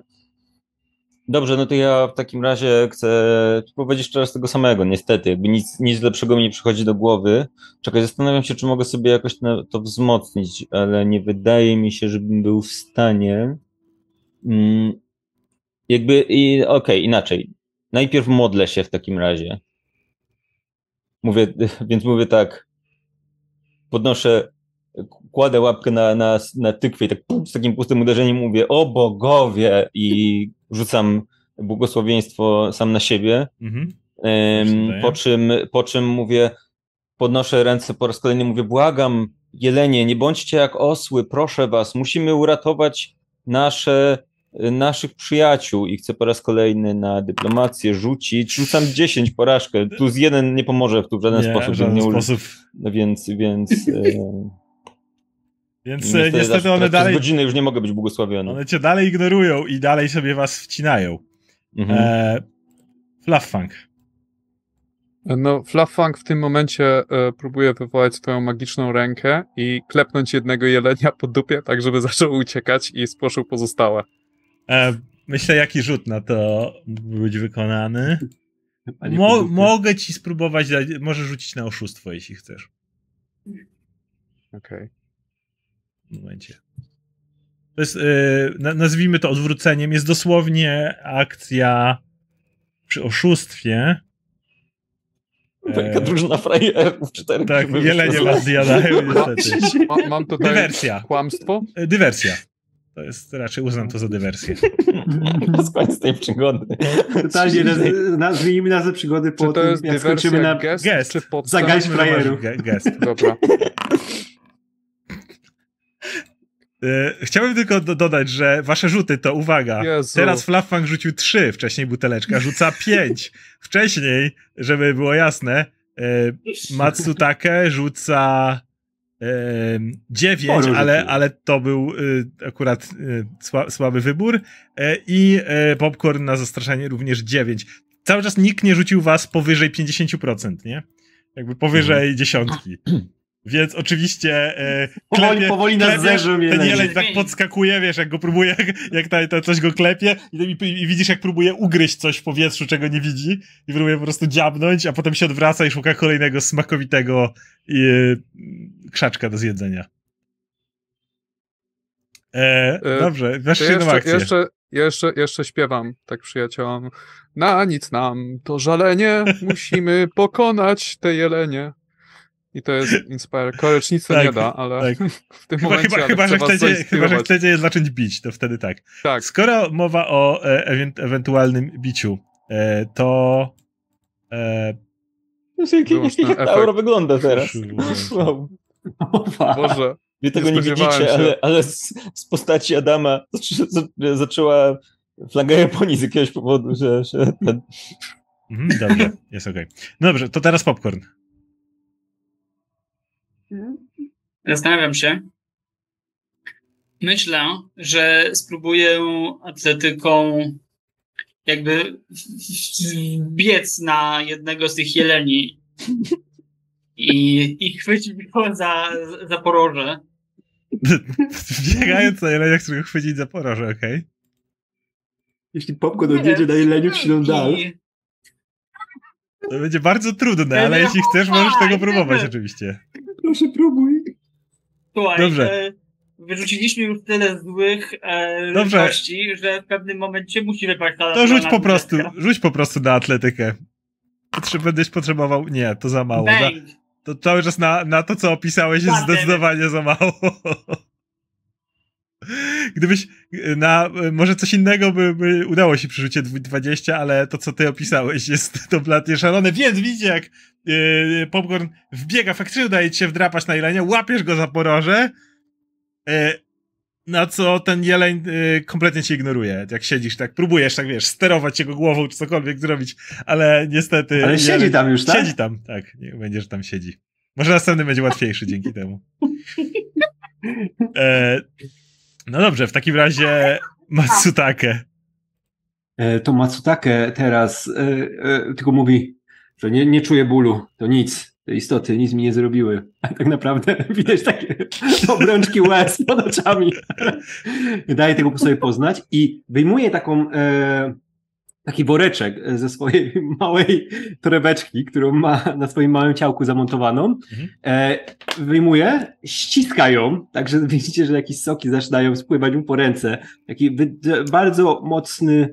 dobrze, no to ja w takim razie chcę spróbować jeszcze raz tego samego, niestety. Jakby nic, nic lepszego mi nie przychodzi do głowy. Czekaj, zastanawiam się, czy mogę sobie jakoś to wzmocnić, ale nie wydaje mi się, żebym był w stanie. Mm, jakby, i okej, inaczej. Najpierw modlę się w takim razie. Mówię, więc mówię tak. Podnoszę, kładę łapkę na, na, na tykwie i tak pum, z takim pustym uderzeniem mówię o bogowie i rzucam błogosławieństwo sam na siebie. Mhm. Po, czym, po czym mówię, podnoszę ręce po raz kolejny, mówię, błagam, jelenie, nie bądźcie jak osły, proszę was, musimy uratować nasze, naszych przyjaciół i chcę po raz kolejny na dyplomację rzucić. Rzucam 10 porażkę, tu z jeden nie pomoże w tu w żaden Nie, sposób. w żaden nie sposób. No więc, więc Więc e, niestety aż one dalej, godzinę już nie mogę być błogosławiony. one cię dalej ignorują i dalej sobie was wcinają. Mhm. E, Flufffunk. No, Fluffang w tym momencie e, próbuje wywołać swoją magiczną rękę i klepnąć jednego jelenia po dupie, tak żeby zaczął uciekać i spłoszył pozostałe. E, myślę, jaki rzut na to mógłby być wykonany. Mo- mogę ci spróbować, dać, może rzucić na oszustwo, jeśli chcesz. Okej. W momencie. To jest, e, na, nazwijmy to odwróceniem, jest dosłownie akcja przy oszustwie. Taka drużyna frajerów, czterech. Tak, jelenie was zjadają niestety. Mam tutaj Dywersja. kłamstwo. E, Dywersja. To jest, raczej uznam to za dywersję. Koniec tej przygody. Totalnie, nazwijmy nazwę przygody po Czy to tym, jest jak skończymy na... gest, gest. czy masz frajerów. ge- Gest. Dobra. E, Chciałbym tylko do, dodać, że wasze rzuty to uwaga. Jezu. Teraz Fluffang rzucił 3, wcześniej buteleczka rzuca 5. Wcześniej, żeby było jasne, e, Matsutake rzuca e, 9, Sporo ale, ale to był e, akurat e, sła, słaby wybór. E, I e, Popcorn na zastraszanie również 9. Cały czas nikt nie rzucił was powyżej 50%, nie? Jakby powyżej dziesiątki. Więc oczywiście e, Powoli, klepie- powoli nas klepie, zerzą ten jeleń tak podskakuje, wiesz, jak go próbuje, jak, ta, to coś go klepie i, i, i widzisz, jak próbuje ugryźć coś w powietrzu, czego nie widzi i próbuje po prostu dziabnąć, a potem się odwraca i szuka kolejnego smakowitego i, e, krzaczka do zjedzenia. E, E, dobrze, masz jeszcze jedną akcję. jeszcze, jeszcze, jeszcze śpiewam tak przyjaciołom. Na nic nam to żalenie, musimy pokonać te jelenie. I to jest Inspire. Courage nic to Tak, nie da, ale tak. w tym Chyba, momencie chyba, że chcecie, chyba, że chcecie je zacząć bić, to wtedy tak. Tak, Skoro mowa o e, ewen- ewentualnym biciu, e, to e, jak, jak, ta aura wygląda teraz. Wow. Boże. Wy tego nie, widzicie, ale, ale z, z postaci Adama zaczę, za- zaczęła flaga Japonii z jakiegoś powodu, że, że ten, Mhm, dobrze, jest okej. No dobrze, to teraz popcorn. Zastanawiam się. Myślę, że spróbuję atletyką jakby biec na jednego z tych jeleni i, i chwycić go za, za poroże. Biegając na jeleniach, których chwycić za poroże, okej? Jeśli popcorn odjedzie na jeleniu, wsiną dal. To będzie bardzo trudne, ale jeśli chcesz, możesz tego próbować oczywiście. Proszę, próbuj. Słuchaj, Dobrze. e, wyrzuciliśmy już tyle złych e, Dobrze. że w pewnym momencie musi wypaść ta To rzuć po prostu, rzuć po prostu na atletykę. Potrze- Będziesz potrzebował... Nie, to za mało. Bang! to cały czas na, na to, co opisałeś, jest zdecydowanie za mało. Gdybyś na... Może coś innego by, by udało się przy rzucie dwu- 20, ale to, co ty opisałeś, jest kompletnie szalone. Więc widzicie, jak yy, popcorn wbiega, faktycznie udaje ci się wdrapać na jelenia, łapiesz go za poroże, yy, na co ten jeleń yy, kompletnie cię ignoruje. Jak siedzisz, tak próbujesz, tak wiesz, sterować jego głową, czy cokolwiek zrobić, ale niestety... Ale siedzi jeleń- tam już, tak? Siedzi tam, tak. Niech będzie, że tam siedzi. Może następny będzie łatwiejszy dzięki temu. E, no dobrze, w takim razie Matsutake. E, To Matsutake teraz e, e, tylko mówi, że nie, nie czuje bólu. To nic. Te istoty nic mi nie zrobiły. A tak naprawdę widać takie obrączki łez pod oczami. Daje tego po sobie poznać i wyjmuje taką e, taki woreczek ze swojej małej torebeczki, którą ma na swoim małym ciałku zamontowaną. Mhm. E, wyjmuje, ściska ją, także widzicie, że jakieś soki zaczynają spływać mu po ręce. Taki bardzo mocny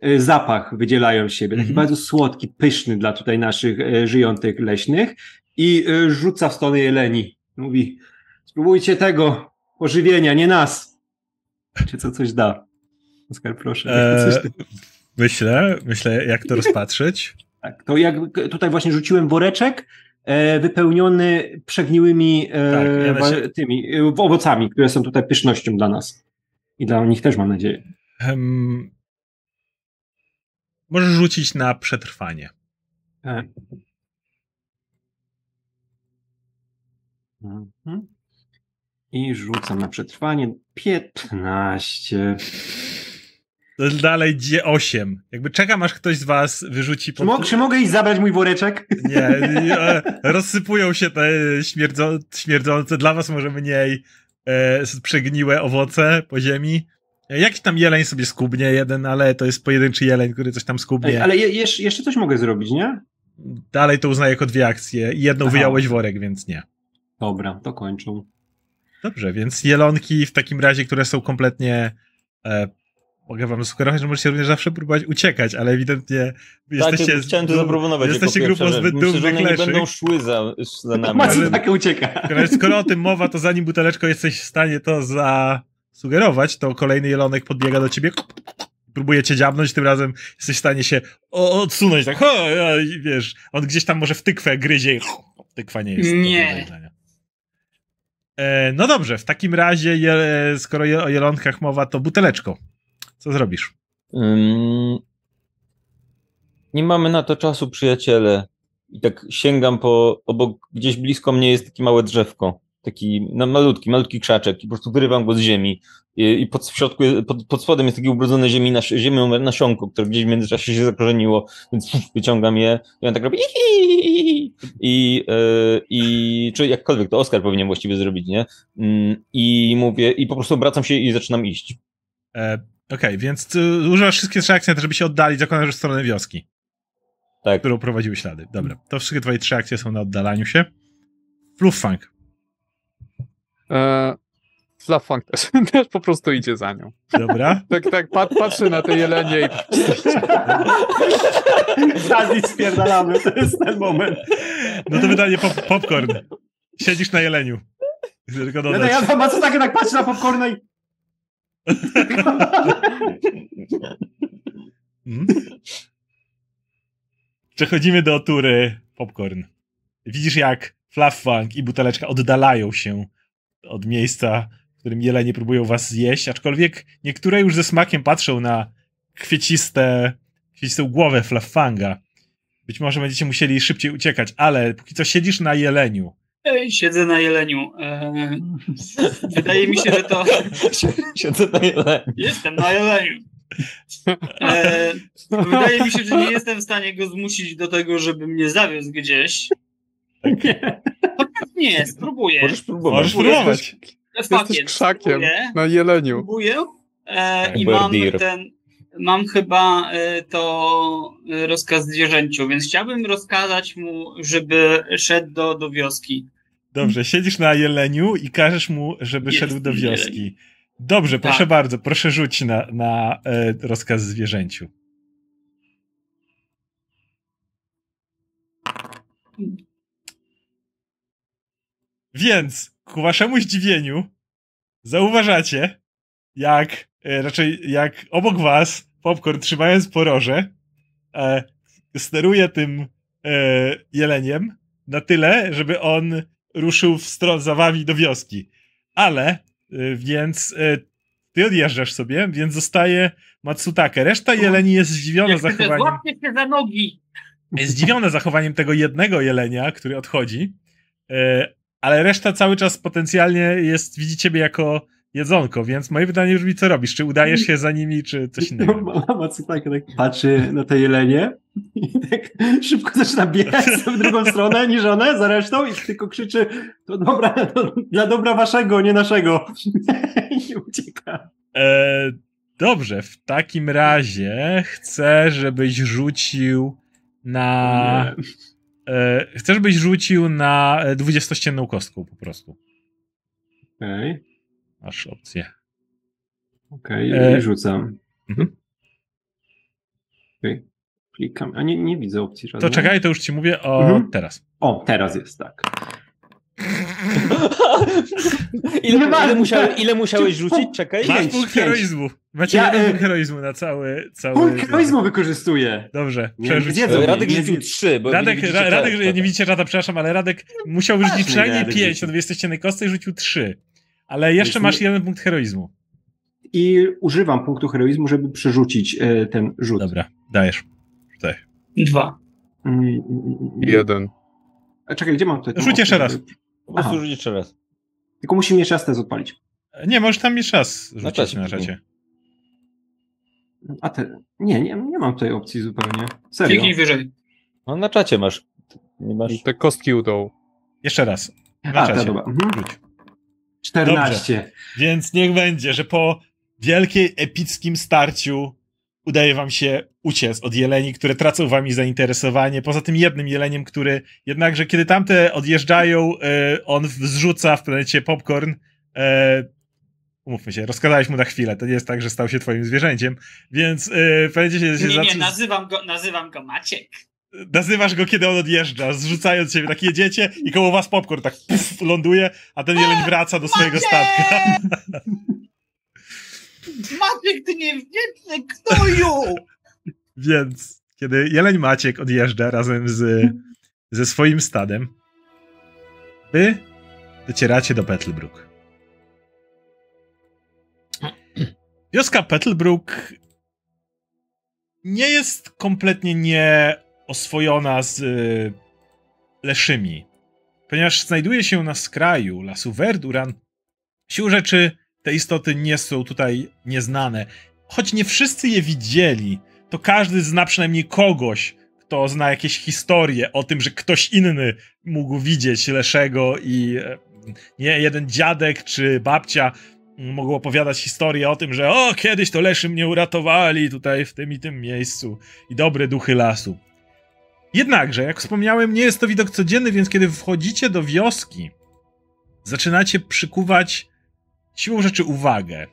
e, zapach wydzielają z siebie, taki Mhm. bardzo słodki, pyszny dla tutaj naszych e, żyjących leśnych i e, rzuca w stronę jeleni. Mówi, spróbujcie tego pożywienia, nie nas. Czy co coś da? Oskar, proszę. E, Coś myślę, myślę, jak to rozpatrzeć. tak, to jak tutaj właśnie rzuciłem woreczek e, wypełniony przegniłymi e, Tak, ja tymi e, owocami, które są tutaj pysznością dla nas. I dla nich też mam nadzieję. Możesz rzucić na przetrwanie. E. Mhm. I rzucam na przetrwanie 15. To Dalej dzie 8. Jakby czekam, aż ktoś z was wyrzuci Czy, mo- czy mogę iść zabrać mój woreczek? Nie, e, rozsypują się te śmierdzo, śmierdzące, dla was może mniej e, przegniłe owoce po ziemi. Jakiś tam jeleń sobie skubnie jeden, ale to jest pojedynczy jeleń, który coś tam Ej, skubnie. ale je, jesz- jeszcze coś mogę zrobić, nie? Dalej to uznaję jako dwie akcje jedną Aha. wyjąłeś worek, więc nie. Dobra, to kończą. Dobrze, więc jelonki w takim razie, które są kompletnie e, mogę wam sugerować, że możecie również zawsze próbować uciekać, ale ewidentnie jesteście... tak, chciałem to zaproponować. Jesteście grupą zbyt dumnych nie będą szły za, za nami. Ale- Matsutake ucieka. Skoro o tym mowa, to zanim buteleczko jesteś w stanie to zasugerować, to kolejny jelonek podbiega do ciebie, próbuje cię dziabnąć, tym razem jesteś w stanie się odsunąć, tak, ho, o, i wiesz, on gdzieś tam może w tykwę gryzie i tykwa nie jest. Nie. E, no dobrze, w takim razie, je, skoro je, o jelonkach mowa, to buteleczko. Co zrobisz? Ym, nie mamy na to czasu, przyjaciele. I tak sięgam po, obok, gdzieś blisko mnie jest takie małe drzewko. Taki no, malutki, malutki krzaczek i po prostu wyrywam go z ziemi. I, i pod, w środku, pod, pod spodem jest takie ubrudzone ziemi, nas, ziemią nasionko, które gdzieś w międzyczasie się zakorzeniło, więc wyciągam je i on tak robi i, yy, i czy jakkolwiek to Oskar powinien właściwie zrobić, nie? Ym, I mówię, i po prostu obracam się i zaczynam iść. E, Okej, więc y, używasz wszystkie trzy akcje, żeby się oddalić, zakładasz w stronę wioski. Tak. którą prowadziły ślady. Dobra, to wszystkie twoje trzy akcje są na oddalaniu się. Fluffunk. E, Flafang też, też po prostu idzie za nią. Dobra. Tak, tak, pat, patrzy na te jelenie i Zaraz spierdalamy, to jest ten moment. No to pytanie pop popcorn. Siedzisz na jeleniu. Tylko Ja, dodać. ja Matsutake tak patrzy na popcorna i Mhm. Przechodzimy do tury popcorn. Widzisz jak Fluffang i buteleczka oddalają się od miejsca, w którym jelenie próbują was zjeść, aczkolwiek niektóre już ze smakiem patrzą na kwieciste, kwiecistą głowę Fluffanga. Być może będziecie musieli szybciej uciekać, ale póki co siedzisz na jeleniu. Ej, siedzę na jeleniu. E, wydaje mi się, że to. Siedzę na jeleniu. Jestem na jeleniu. E, wydaje mi się, że nie jestem w stanie go zmusić do tego, żeby mnie zawiózł gdzieś. Nie. Nie, spróbuję. Możesz próbować. Możesz próbować. Jesteś krzakiem spróbuję. na jeleniu. Próbuję. E, I mam ten. Mam chyba e, to e, rozkaz zwierzęciu, więc chciałbym rozkazać mu, żeby szedł do, do wioski. Dobrze, siedzisz na jeleniu i każesz mu, żeby Jest szedł do wioski. Dobrze, proszę Tak. bardzo, proszę rzuć na, na e, rozkaz zwierzęciu. Więc ku waszemu zdziwieniu zauważacie, jak e, raczej jak obok was popcorn trzymając poroże e, steruje tym e, jeleniem na tyle, żeby on ruszył w stronę za wami do wioski. Ale, y, więc y, ty odjeżdżasz sobie, więc zostaje Matsutake. Reszta jeleni jest zdziwiona Jak zachowaniem, złapcie się za nogi! jest zdziwiona zachowaniem tego jednego jelenia, który odchodzi, ale reszta cały czas potencjalnie jest, widzi ciebie jako jedzonko, więc moje pytanie brzmi, co robisz? Czy udajesz się za nimi, czy coś innego? Mama co tak, tak patrzy na te jelenie i tak szybko zaczyna biegać w drugą stronę niż one za resztą i tylko krzyczy to dobra, to dla dobra waszego, nie naszego. I ucieka. E, dobrze, w takim razie chcę, żebyś rzucił na... E, chcę, żebyś rzucił na e, dwudziestościenną kostką po prostu. Okej, Masz opcję. okej, E, i rzucam. Mhm. Okej, Klikam, a nie, nie widzę opcji To żadnej. czekaj, to już ci mówię o Mhm. teraz. O, teraz jest tak. ile, ile, musiałeś, ile musiałeś rzucić? Czekaj. Masz Pięć, punkt pięć. heroizmu. Macie Ja, jeden e, punkt heroizmu na cały... cały Punkt heroizmu wykorzystuję. Dobrze, przerzuć. nie zjedzą. Radek rzucił trzy, bo Radek, nie Radek, czata. nie widzicie czata, przepraszam, ale Radek musiał rzucić przynajmniej Radek 5 rzucił. na 200 kostce i rzucił 3. Ale jeszcze masz jeden punkt heroizmu. I używam punktu heroizmu, żeby przerzucić e, ten rzut. Dobra, dajesz. Tutaj. Dwa. Mm, Jeden. A czekaj, gdzie mam tutaj? Rzuć jeszcze raz. Po prostu rzuć jeszcze raz. Tylko musimy jeszcze raz test odpalić. Nie, możesz tam jeszcze raz rzucić na czacie czacie. A te... Nie, nie, nie mam tej opcji zupełnie. Serio. Kliknij wyżej. No na czacie masz. Nie masz. Te kostki udą. Jeszcze raz. Na A, czacie. to dobra. Mhm. Rzuć. 14. Więc niech będzie, że po wielkiej, epickim starciu udaje wam się uciec od jeleni, które tracą wami zainteresowanie. Poza tym jednym jeleniem, który jednakże kiedy tamte odjeżdżają, e, on zrzuca w planecie popcorn. E, umówmy się, rozkazałeś mu na chwilę. To nie jest tak, że stał się twoim zwierzęciem, więc e, będzie się, się Nie, nie, nazywam go, nazywam go Maciek. Nazywasz go, kiedy on odjeżdża, zrzucając siebie, tak jedziecie i koło was popcorn tak puf, ląduje, a ten jeleń wraca do swojego statka. Maciek, ty niewdzięczny gnoju! Więc kiedy jeleń Maciek odjeżdża razem z, ze swoim stadem, wy docieracie do Petlbrook. Wioska Petlbrook nie jest kompletnie nieoswojona z y, leszymi, ponieważ znajduje się na skraju lasu Verduran. Sił rzeczy te istoty nie są tutaj nieznane. Choć nie wszyscy je widzieli, to każdy zna przynajmniej kogoś, kto zna jakieś historie o tym, że ktoś inny mógł widzieć Leszego i e, nie jeden dziadek czy babcia mogą opowiadać historię o tym, że o, kiedyś to Leszy mnie uratowali tutaj w tym i tym miejscu i dobre duchy lasu. Jednakże, jak wspomniałem, nie jest to widok codzienny, więc kiedy wchodzicie do wioski, zaczynacie przykuwać siłą rzeczy uwagę.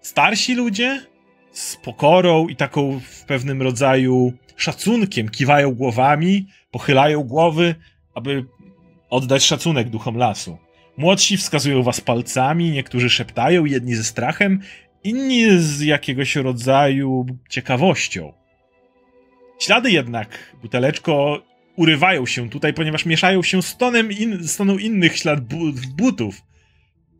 Starsi ludzie z pokorą i taką w pewnym rodzaju szacunkiem kiwają głowami, pochylają głowy, aby oddać szacunek duchom lasu. Młodsi wskazują was palcami, niektórzy szeptają, jedni ze strachem, inni z jakiegoś rodzaju ciekawością. Ślady jednak, buteleczko, urywają się tutaj, ponieważ mieszają się z, tonem in, toną innych ślad bu butów,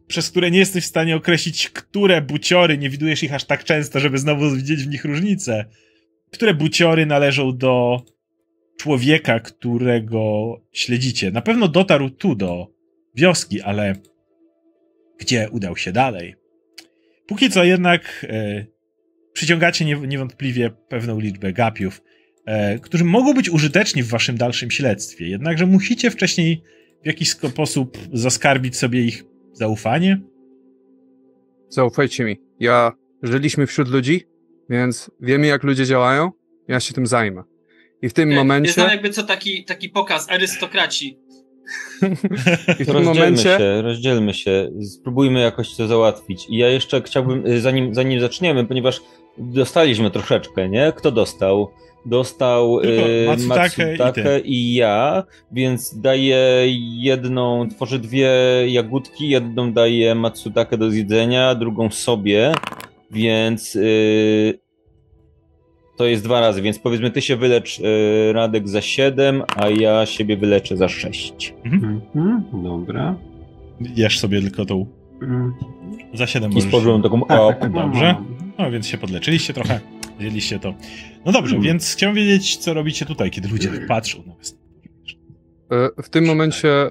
przez które nie jesteś w stanie określić, które buciory, nie widujesz ich aż tak często, żeby znowu widzieć w nich różnicę, które buciory należą do człowieka, którego śledzicie. Na pewno dotarł tu do wioski, ale gdzie udał się dalej? Póki co jednak e, przyciągacie niewątpliwie pewną liczbę gapiów, którzy mogą być użyteczni w waszym dalszym śledztwie. Jednakże musicie wcześniej w jakiś sposób zaskarbić sobie ich zaufanie. Zaufajcie mi. Ja żyliśmy wśród ludzi, więc wiemy, jak ludzie działają. Ja się tym zajmę. I w tym momencie. Jest jakby co taki, taki pokaz arystokraci. I w tym momencie. Się, rozdzielmy się, spróbujmy jakoś to załatwić. I ja jeszcze chciałbym, y, zanim, zanim zaczniemy, ponieważ dostaliśmy troszeczkę, nie? Kto dostał? Dostał y, Matsutake, Matsutake i, i, ja, więc daję jedną, tworzę dwie jagódki, jedną daję Matsutake do zjedzenia, drugą sobie, więc yy, to jest dwa razy, więc powiedzmy ty się wylecz y, Radek za 7, a ja siebie wyleczę za 6. Mhm. Mhm, dobra. Jesz sobie tylko tą mhm. za 7 I z taką tak, tak, tak, Dobrze. No więc się podleczyliście trochę, wzięliście to. No dobrze, hmm. więc chciałem wiedzieć, co robicie tutaj, kiedy ludzie patrzą na was. E, w tym momencie e,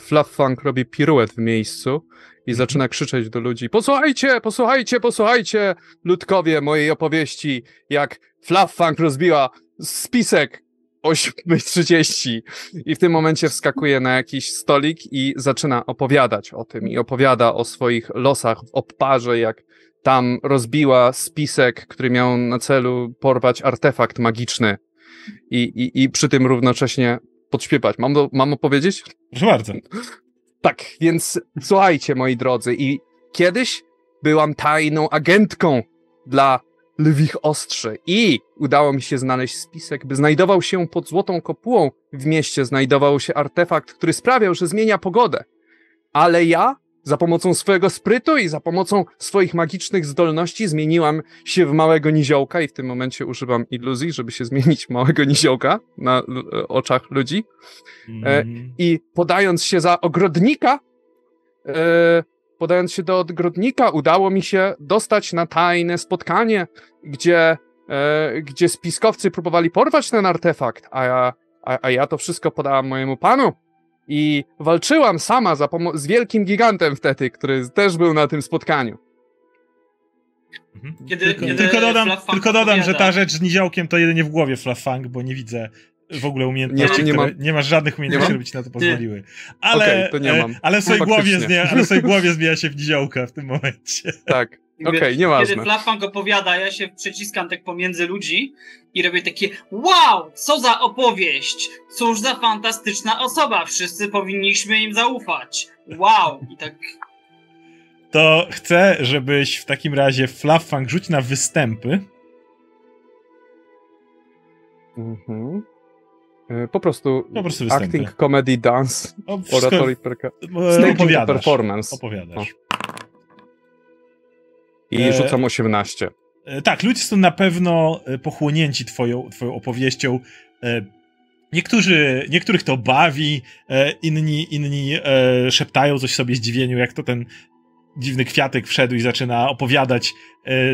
Fluff Funk robi piruet w miejscu i zaczyna krzyczeć do ludzi: Posłuchajcie, posłuchajcie, posłuchajcie, ludkowie mojej opowieści, jak Fluff Funk rozbiła spisek 8.30 i w tym momencie wskakuje na jakiś stolik i zaczyna opowiadać o tym i opowiada o swoich losach w obparze, jak tam rozbiła spisek, który miał na celu porwać artefakt magiczny i, i, i przy tym równocześnie podśpiewać. Mam, do, mam opowiedzieć? Proszę bardzo. Tak, więc słuchajcie, moi drodzy, i kiedyś byłam tajną agentką dla lwich ostrzy i udało mi się znaleźć spisek, by znajdował się pod Złotą Kopułą w mieście, znajdował się artefakt, który sprawiał, że zmienia pogodę. Ale ja za pomocą swojego sprytu i za pomocą swoich magicznych zdolności zmieniłam się w małego niziołka i w tym momencie używam iluzji, żeby się zmienić w małego niziołka na e, oczach ludzi. Mm. I podając się za ogrodnika, e, podając się do ogrodnika, udało mi się dostać na tajne spotkanie, gdzie, gdzie spiskowcy próbowali porwać ten artefakt, a ja, a, a ja to wszystko podałam mojemu panu. I walczyłam sama za z wielkim gigantem wtedy, który też był na tym spotkaniu. Mhm. Kiedy, tylko, kiedy tylko dodam, tylko dodam że ta rzecz z niziołkiem to jedynie w głowie Flaffang, bo nie widzę w ogóle umiejętności, nie, nie, mam, nie masz żadnych umiejętności, które by ci na to pozwoliły. Ale, okay, e, ale, w swojej głowie zmienia, ale w swojej głowie zmienia się w niziołka w tym momencie. Tak. Okej, okay, nieważne. Kiedy Flaffang opowiada, ja się przyciskam tak pomiędzy ludzi i robię takie wow, co za opowieść! Cóż za fantastyczna osoba! Wszyscy powinniśmy im zaufać. Wow! I tak... To chcę, żebyś w takim razie Flaffang rzuć na występy. Mhm. E, po prostu, po prostu acting, comedy, dance, o, oratory, perka... Stage performance. Opowiadasz. I e... rzucam 18. E, tak, ludzie są na pewno e, pochłonięci twoją, twoją opowieścią. Niektórzy, niektórych to bawi, inni, inni szeptają coś sobie zdziwieniu, jak to ten dziwny kwiatek wszedł i zaczyna opowiadać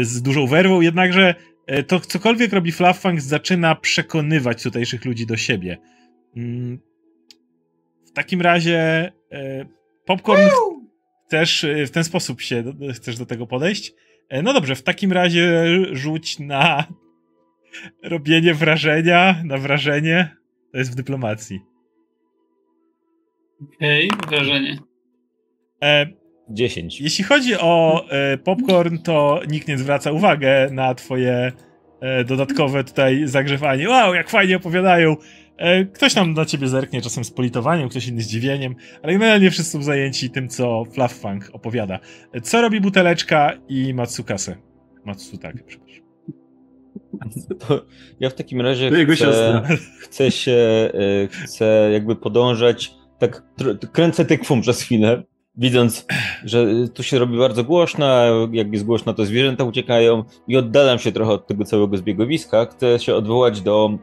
z dużą werwą, jednakże to cokolwiek robi Fluffang zaczyna przekonywać tutejszych ludzi do siebie. Mm, w takim razie Popcorn chcesz w ten sposób się, chcesz do tego podejść? E, no dobrze, w takim razie rzuć na robienie wrażenia, na wrażenie. To jest w dyplomacji. Okej, okay, wrażenie. E, 10. Jeśli chodzi o e, popcorn, to nikt nie zwraca uwagi na twoje e, dodatkowe tutaj zagrzewanie. Wow, jak fajnie opowiadają. E, ktoś tam na ciebie zerknie, czasem z politowaniem, ktoś inny zdziwieniem, ale generalnie wszyscy są zajęci tym, co Fluffunk opowiada. E, co robi buteleczka i Matsukase? Matsutake, przepraszam. To ja w takim razie chcę, chcę się, e, chcę jakby podążać, tak kręcę tykwą przez chwilę, widząc, że tu się robi bardzo głośno, jak jest głośno, to zwierzęta uciekają i oddalam się trochę od tego całego zbiegowiska. Chcę się odwołać do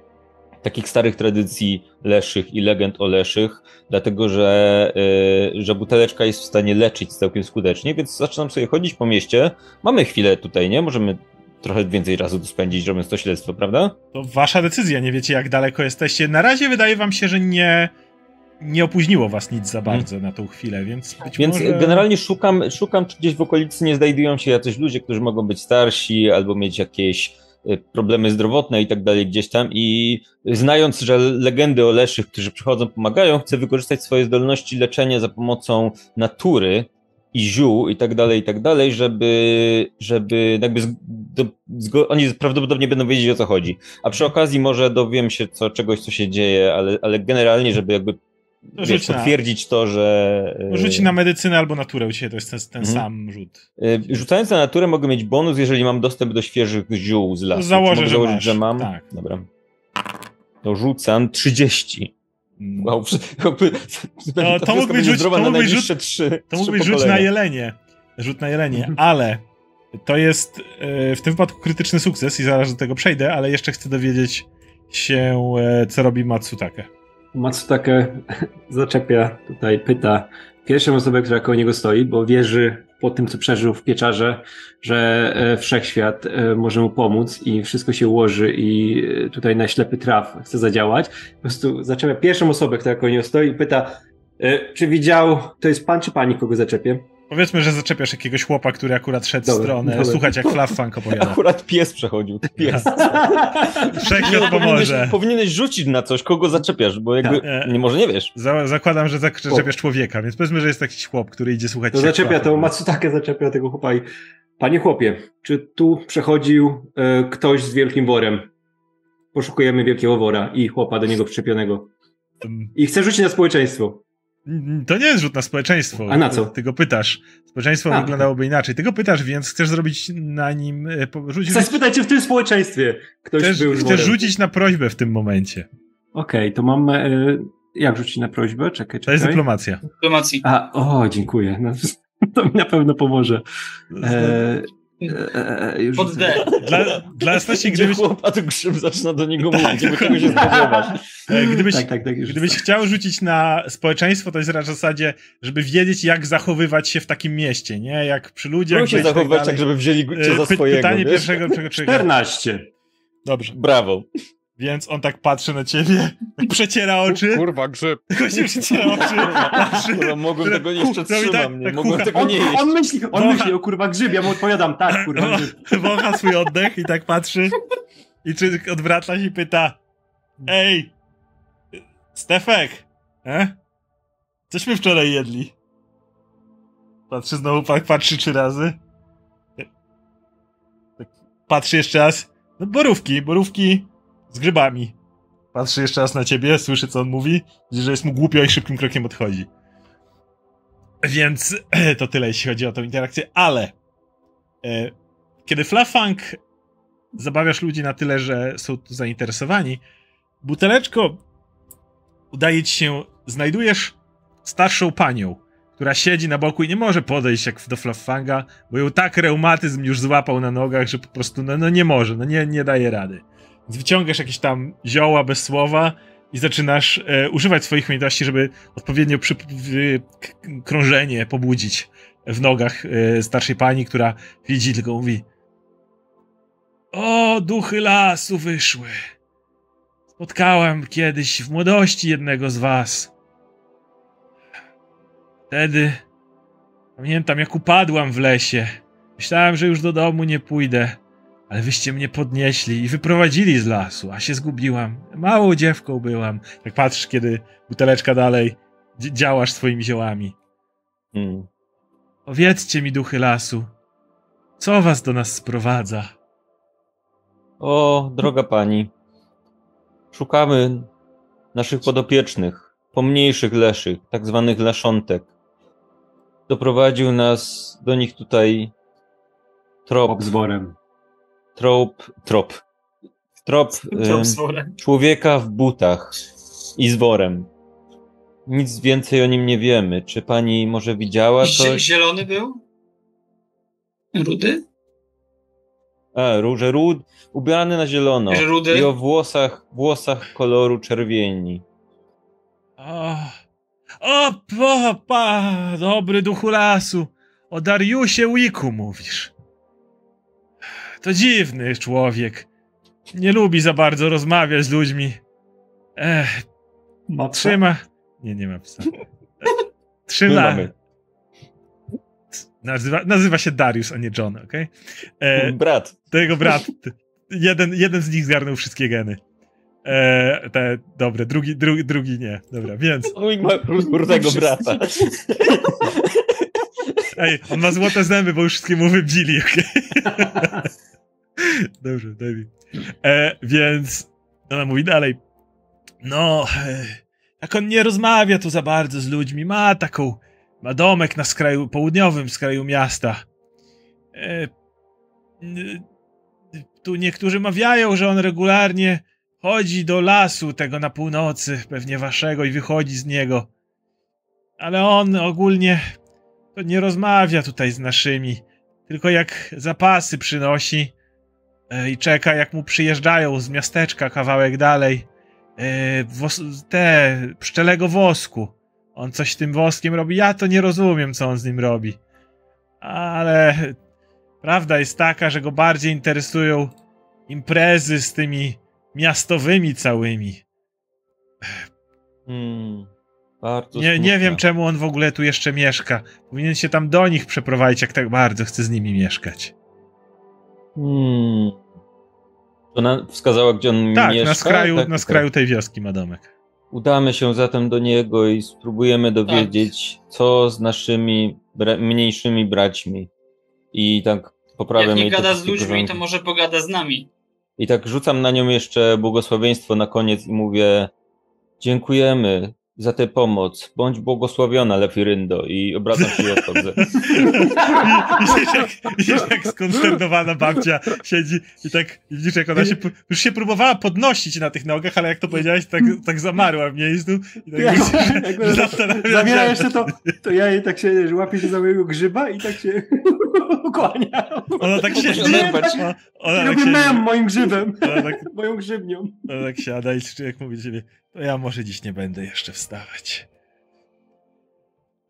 takich starych tradycji leszych i legend o leszych, dlatego że, y, że buteleczka jest w stanie leczyć całkiem skutecznie, więc zaczynam sobie chodzić po mieście. Mamy chwilę tutaj, nie? Możemy trochę więcej czasu tu spędzić, robiąc to śledztwo, prawda? To wasza decyzja, nie wiecie jak daleko jesteście. Na razie wydaje wam się, że nie, nie opóźniło was nic za bardzo na tą chwilę, więc być Więc może... generalnie szukam, szukam, czy gdzieś w okolicy nie znajdują się jacyś ludzie, którzy mogą być starsi albo mieć jakieś problemy zdrowotne i tak dalej gdzieś tam i znając, że legendy o leszych, którzy przychodzą, pomagają, chcę wykorzystać swoje zdolności leczenia za pomocą natury i ziół i tak dalej, i tak dalej, żeby, żeby jakby z, do, zgo, oni prawdopodobnie będą wiedzieć o co chodzi. A przy okazji może dowiem się co, czegoś, co się dzieje, ale, ale generalnie, żeby jakby Wiesz, na- potwierdzić to, że... y, Rzuć na medycynę albo naturę ciebie, to jest ten, ten Mhm. sam rzut. Y, Rzucając na naturę mogę mieć bonus, jeżeli mam dostęp do świeżych ziół z lasu. założę, mogę że założyć, masz. że mam. Tak. Dobra. To rzucam 30. Mm. Wow, No, to będzie rzuć- zdrowa to najbliższe trzy, To mógłbyś rzuć na jelenie. Rzut na jelenie, ale to jest e, w tym wypadku krytyczny sukces i zaraz do tego przejdę, ale jeszcze chcę dowiedzieć się, co robi Matsutake. Matsutake zaczepia tutaj, pyta pierwszą osobę, która koło niego stoi, bo wierzy po tym, co przeżył w pieczarze, że e, wszechświat e, może mu pomóc i wszystko się ułoży i e, tutaj na ślepy traf chce zadziałać. Po prostu zaczepia pierwszą osobę, która koło niego stoi i pyta, czy widział, to jest pan czy pani, kogo zaczepię? Powiedzmy, że zaczepiasz jakiegoś chłopa, który akurat szedł w Dobra, stronę, dobra. słuchać jak Fluff Funk opowiada. Akurat pies przechodził. Pies. Wszechświat pomoże. Powinieneś, rzucić na coś, kogo zaczepiasz, bo jakby Tak. nie może nie wiesz. Za, zakładam, że zaczepiasz człowieka, więc powiedzmy, że jest jakiś chłop, który idzie słuchać To zaczepia, to. Matsutake zaczepia tego chłopa i panie chłopie, czy tu przechodził e, ktoś z wielkim worem? Poszukujemy wielkiego wora i chłopa do niego przyczepionego. Mm, I chcę rzucić na społeczeństwo. To nie jest rzut na społeczeństwo. A na co? Ty go pytasz. Społeczeństwo A. wyglądałoby inaczej. Ty go pytasz, więc chcesz zrobić na nim... e, Rzuć, Chcę spytać, czy w tym społeczeństwie ktoś chcesz, był chcesz rzucić na prośbę w tym momencie. Okej, to mam... E, jak rzucić na prośbę? Czekaj, To jest czekaj. dyplomacja. Dyplomacji. A, o, dziękuję. No, to mi na pewno pomoże. E, e, e, już Pod D. Dla, dla jasności, gdybyś, chłop, a tu grzyb zaczyna do niego Tak, mówić, jakby dokładnie. tego się spodziewać. e, gdybyś, Tak, tak, tak. Gdybyś chciał rzucić na społeczeństwo, to jest na zasadzie, żeby wiedzieć, jak zachowywać się w takim mieście, nie? Jak przy ludziach. Próbuj się tak zachowywać tak, żeby wzięli cię za py- swojego, Pytanie wiesz? pierwszego czego człowieka. 14. Dobrze. Brawo. Więc on tak patrzy na ciebie, tak przeciera oczy, Kurwa, grzyb. tylko się przeciera oczy, patrzy. Kurwa, mogłem Które- tego nie jeszcze i tak- nie? tak Mogłem chucha. tego On, nie jeść. on myśli, on myśli o kurwa grzybie, ja mu odpowiadam, tak, kurwa grzyb. Wącha swój oddech i tak patrzy. I czy odwraca się i pyta: Ej, Stefek, e? Cośmy wczoraj jedli? Patrzy znowu, pa- patrzy trzy razy. Tak, Patrzy jeszcze raz. No borówki, borówki z grzybami. Patrzy jeszcze raz na ciebie, słyszy co on mówi, widzi, że jest mu głupio i szybkim krokiem odchodzi. Więc to tyle, jeśli chodzi o tą interakcję, ale e, kiedy Flafang zabawiasz ludzi na tyle, że są tu zainteresowani, buteleczko udaje ci się, znajdujesz starszą panią, która siedzi na boku i nie może podejść jak do Flafanga, bo ją tak reumatyzm już złapał na nogach, że po prostu no, no nie może, no nie, nie daje rady. Wyciągasz jakieś tam zioła bez słowa i zaczynasz e, używać swoich umiejętności, żeby odpowiednio przy, w, krążenie pobudzić w nogach e, starszej pani, która widzi, tylko mówi O, duchy lasu wyszły. Spotkałem kiedyś w młodości jednego z was. Wtedy pamiętam, jak upadłam w lesie. Myślałem, że już do domu nie pójdę, ale wyście mnie podnieśli i wyprowadzili z lasu, a się zgubiłam. Małą dziewką byłam. Tak patrzysz, kiedy buteleczka dalej dzi- działasz swoimi ziołami. Hmm. Powiedzcie mi, duchy lasu, co was do nas sprowadza? O, droga pani. Szukamy naszych podopiecznych, pomniejszych leszych, tak zwanych leszątek. Doprowadził nas do nich tutaj trop, Pop z worem. Trop, trop. Trop, człowieka w butach i z worem. Nic więcej o nim nie wiemy. Czy pani może widziała coś? Zielony był? Rudy? A, róże rud, ubrany na zielono Że rudy? i o włosach, włosach koloru czerwieni. O, o pa, dobry duchu lasu. O Dariusie Wiku mówisz. To dziwny człowiek. Nie lubi za bardzo rozmawiać z ludźmi. Ech, Ma psa? trzyma. Nie, nie ma psa. Trzyma. Nazywa, nazywa się Darius, a nie John, okej? E, Brat. To jego brat. Jeden, jeden z nich zgarnął wszystkie geny. E, te, dobre, drugi, drugi, drugi nie. Dobra, więc. Mój ma rudego brata. Ej, on ma złote zęby, bo już wszystkie mu wybdzili, okej? Dobrze, daj mi. E, więc ona mówi dalej. No, e, jak on nie rozmawia tu za bardzo z ludźmi, ma taką, ma domek na skraju południowym, skraju miasta. E, tu niektórzy mawiają, że on regularnie chodzi do lasu tego na północy, pewnie waszego, i wychodzi z niego. Ale on ogólnie to nie rozmawia tutaj z naszymi, tylko jak zapasy przynosi e, i czeka, jak mu przyjeżdżają z miasteczka kawałek dalej e, te pszczelego wosku. On coś z tym woskiem robi. Ja to nie rozumiem, co on z nim robi. Ale prawda jest taka, że go bardziej interesują imprezy z tymi miastowymi całymi. Hmm, Nie, nie wiem, czemu on w ogóle tu jeszcze mieszka. Powinien się tam do nich przeprowadzić, jak tak bardzo chce z nimi mieszkać. Hmm. Ona wskazała, gdzie on Tak, mieszka? na skraju, Tak, na tak. skraju tej wioski ma domek. Udamy się zatem do niego i spróbujemy dowiedzieć, Tak. co z naszymi bra- mniejszymi braćmi. I tak poprawiam Jak nie jej gada z ludźmi, to może pogada z nami. I tak rzucam na nią jeszcze błogosławieństwo na koniec i mówię: Dziękujemy za tę pomoc. Bądź błogosławiona, Lefiryndo. I obracam się i odchodzę. I, widzisz, jak, widzisz, jak skonsternowana babcia siedzi i tak i widzisz, jak ona się, już się próbowała podnosić na tych nogach, ale jak to powiedziałeś, tak, tak zamarła w miejscu. I tak Ja, widzisz, jak że zabiera się- jeszcze to, to ja jej tak się, że łapię się za mojego grzyba i tak się ukłania. Ona tak siedzi. oderwać. Ona, ona tak Robię mem moim grzybem, tak, moją grzybnią. ona tak siada i jak mówi do ciebie, to ja może dziś nie będę jeszcze wstawać.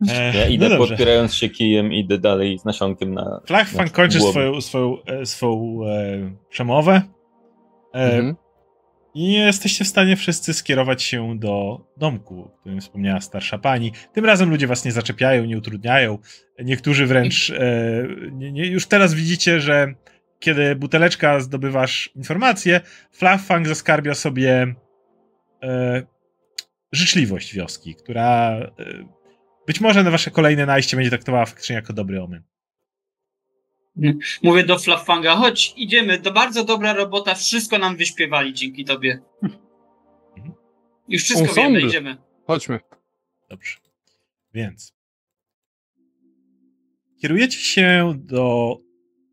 E, Ja idę no podpierając się kijem, idę dalej z nasionkiem na. Flachfan na kończy głowę. swoją, swoją, e, swoją e, przemowę. E, Mhm. I jesteście w stanie wszyscy skierować się do domku, o którym wspomniała starsza pani. Tym razem ludzie was nie zaczepiają, nie utrudniają. Niektórzy wręcz. E, nie, nie, już teraz widzicie, że kiedy buteleczka zdobywasz informacje, Flachfang zaskarbia sobie e, życzliwość wioski, która e, być może na wasze kolejne najście będzie traktowała faktycznie jako dobry omen. Mówię do Flaffanga, chodź, idziemy, to bardzo dobra robota, wszystko nam wyśpiewali dzięki tobie. Już wszystko Ensemble. wiemy, idziemy. Chodźmy. Dobrze. Więc. Kierujecie się do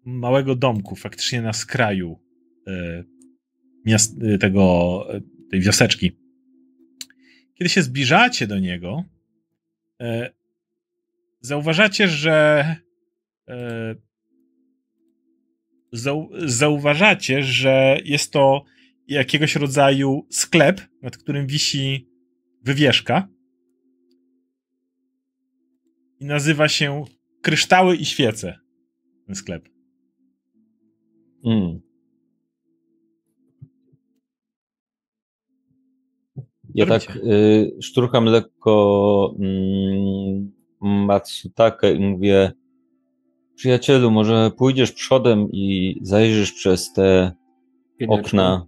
małego domku, faktycznie na skraju e, miast, e, tego, e, tej wioseczki. Kiedy się zbliżacie do niego, e, zauważacie, że e, zau, zauważacie, że jest to jakiegoś rodzaju sklep, nad którym wisi wywieszka i nazywa się Kryształy i Świece. Ten sklep. Mm. Ja tak y, szturcham lekko mm, Matsutakę i mówię przyjacielu, może pójdziesz przodem i zajrzysz przez te okna,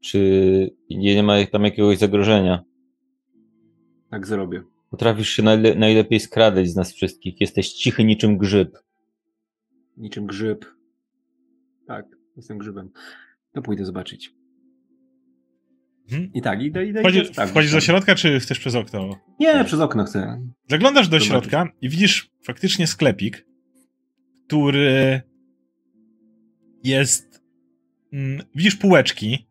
czy nie nie ma tam jakiegoś zagrożenia. Tak zrobię. Potrafisz się najle najlepiej skradać z nas wszystkich. Jesteś cichy niczym grzyb. Niczym grzyb. Tak, jestem grzybem. To pójdę zobaczyć. Mhm. I tak, idę, idę. Wchodzi, idę tak, wchodzisz do tak. środka, czy chcesz przez okno? Nie, przez okno chcę. Zaglądasz do Zobaczyć. środka i widzisz faktycznie sklepik, który jest. Mm, widzisz półeczki,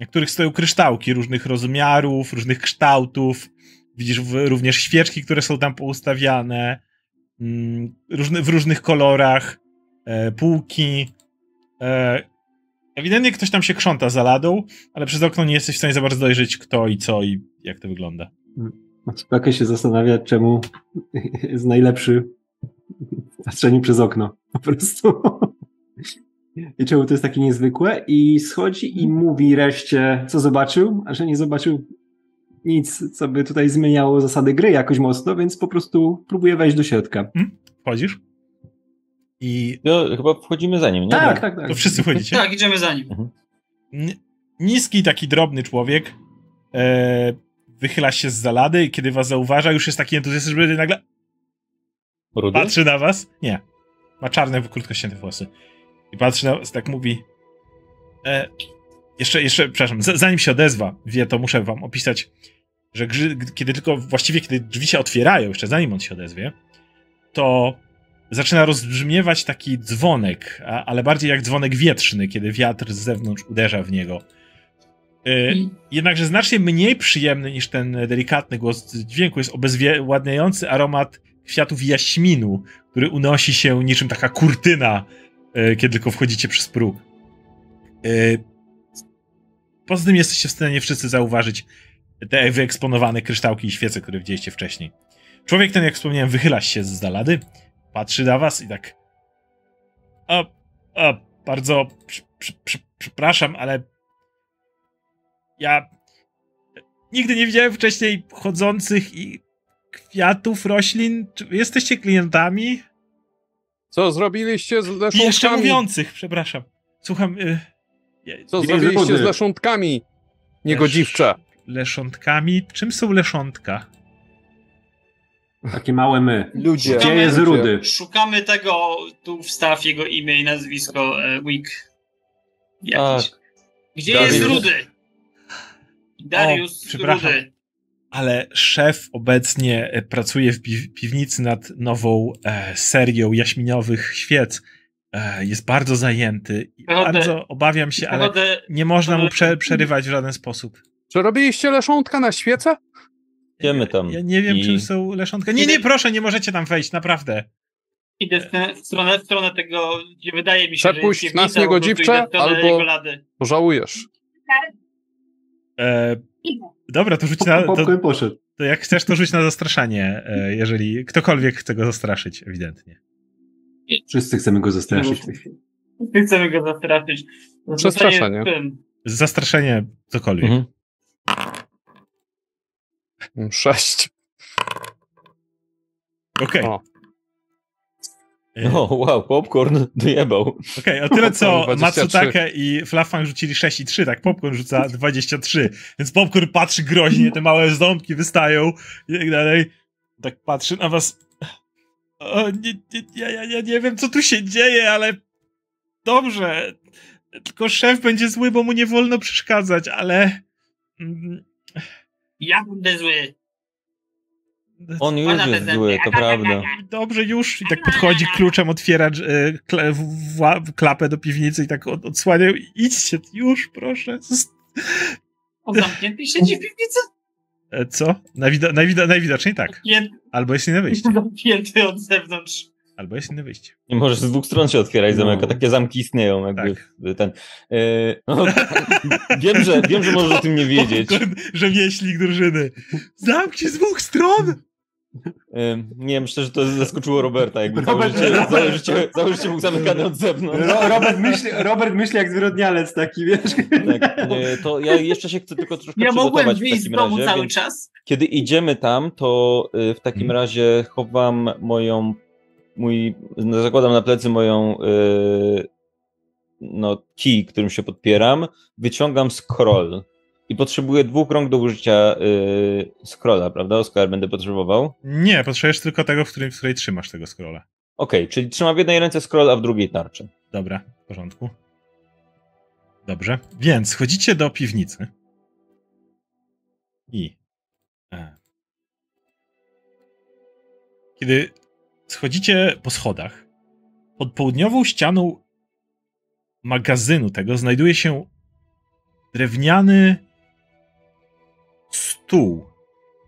na których stoją kryształki różnych rozmiarów, różnych kształtów. Widzisz w, również świeczki, które są tam poustawiane mm, różne, w różnych kolorach, e, półki. E, ewidentnie ktoś tam się krząta za ladą, ale przez okno nie jesteś w stanie za bardzo dojrzeć kto i co i jak to wygląda. Maciek się zastanawia, czemu jest najlepszy patrzeniu przez okno. Po prostu. I czemu to jest takie niezwykłe. I schodzi i mówi reszcie, co zobaczył, a że nie zobaczył nic, co by tutaj zmieniało zasady gry jakoś mocno, więc po prostu próbuje wejść do środka. Wchodzisz? I No, chyba wchodzimy za nim, nie? Tak, tak, tak. to wszyscy wchodzicie? Tak, idziemy za nim. N- niski, taki drobny człowiek e, wychyla się z zalady i kiedy was zauważa, już jest taki entuzjastyczny, że nagle Rudy? patrzy na was. Nie. Ma czarne, krótko ścięte włosy. I patrzy na was, tak mówi. E, jeszcze, jeszcze, przepraszam, z, zanim się odezwa, wie, to muszę wam opisać, że grzy, kiedy tylko, właściwie kiedy drzwi się otwierają, jeszcze zanim on się odezwie, to zaczyna rozbrzmiewać taki dzwonek, a, ale bardziej jak dzwonek wietrzny, kiedy wiatr z zewnątrz uderza w niego. E, I jednakże znacznie mniej przyjemny niż ten delikatny głos dźwięku jest obezwładniający aromat kwiatów jaśminu, który unosi się niczym taka kurtyna, e, kiedy tylko wchodzicie przez próg. E, Poza tym jesteście w stanie wszyscy zauważyć te wyeksponowane kryształki i świece, które widzieliście wcześniej. Człowiek ten, jak wspomniałem, wychyla się z zalady, patrzy na was i tak a, a bardzo przy, przy, przy, przepraszam, ale ja nigdy nie widziałem wcześniej chodzących i kwiatów, roślin. Czy jesteście klientami? Co zrobiliście z I jeszcze leszątkami? mówiących, przepraszam. Słucham. Y, Co Nie zrobiliście z leszątkami? Niegodziwcze. leszątkami? Czym są leszątka? Takie małe my. Ludzie. Gdzie jest rudy? szukamy tego, tu wstaw jego imię i nazwisko, e, Wick. Jakiś. Tak. Gdzie Dariusz. jest Rudy? Dariusz przepraszam. Rudy. Ale szef obecnie e, pracuje w pi- piwnicy nad nową e, serią jaśminiowych świec. E, jest bardzo zajęty i Wychodzę. bardzo obawiam się, ale nie można mu prze- przerywać w żaden sposób. Czy robiliście leszątka na świecę? Idziemy tam. Ja nie wiem, I- czym są leszontka. Nie, nie, proszę, nie możecie tam wejść, naprawdę. idę w, tę- w, stronę, w stronę tego, gdzie wydaje mi się, Przepuść że jest nas niegodziwcze, albo-. Pożałujesz. E, dobra, to rzuć na. To, poszedł. to jak chcesz, to rzuć na zastraszanie, e, jeżeli ktokolwiek chce go zastraszyć, ewidentnie. Wszyscy chcemy go zastraszyć. Chcemy go zastraszyć. Tym. Zastraszenie cokolwiek. Mhm. Mm, Sześć. Okej. O. E, O, wow, popcorn dojebał. Okej, o tyle co Popcorn 23. Matsutake i Fluffang rzucili 6 i 3, tak Popcorn rzuca 23, więc Popcorn patrzy groźnie, te małe ząbki wystają i tak dalej. Tak patrzy na was. O, nie, nie, ja, ja, ja nie wiem, co tu się dzieje, ale dobrze. Tylko szef będzie zły, bo mu nie wolno przeszkadzać, ale... Ja będę zły. On już Ona jest zły, to prawda. Dobrze, już. I tak podchodzi kluczem, otwiera e, kle, wła- klapę do piwnicy i tak od, odsłania. Idźcie, już, proszę. On zamknięty siedzi w piwnicy? E, Co? Najwido- najwido- najwidoczniej tak. Albo jest inne wyjście. zamknięty od zewnątrz. Albo jest inne wyjście. Nie możesz z dwóch stron się otwierać No. zamyka, takie zamki istnieją jakby Tak. ten. E, no, wiem, że wiem, że możesz o tym nie wiedzieć. Rzemieślnik drużyny. Zamknij z dwóch stron! E, nie, myślę, że to zaskoczyło Roberta, jakby całe Robert- życie, całe życie, całe życie był zamykany od zewnątrz. Ro- Robert, myśli, Robert myśli jak zwyrodnialec taki, wiesz? Tak, e, to ja jeszcze się chcę tylko troszkę Ja mogłem przygotować w wyjść z domu razie, cały czas. kiedy idziemy tam, to w takim Mhm. razie chowam moją, mój, no, zakładam na plecy moją y, no, kij, którym się podpieram, wyciągam scroll i potrzebuję dwóch rąk do użycia y, scrolla, prawda? Oskar będę potrzebował. Nie, potrzebujesz tylko tego, w, którym, w której trzymasz tego scrolla. Okej, czyli trzymam w jednej ręce scroll, a w drugiej tarczę. Dobra, w porządku. Dobrze. Więc chodzicie do piwnicy. I. E, kiedy schodzicie po schodach, pod południową ścianą magazynu tego znajduje się drewniany stół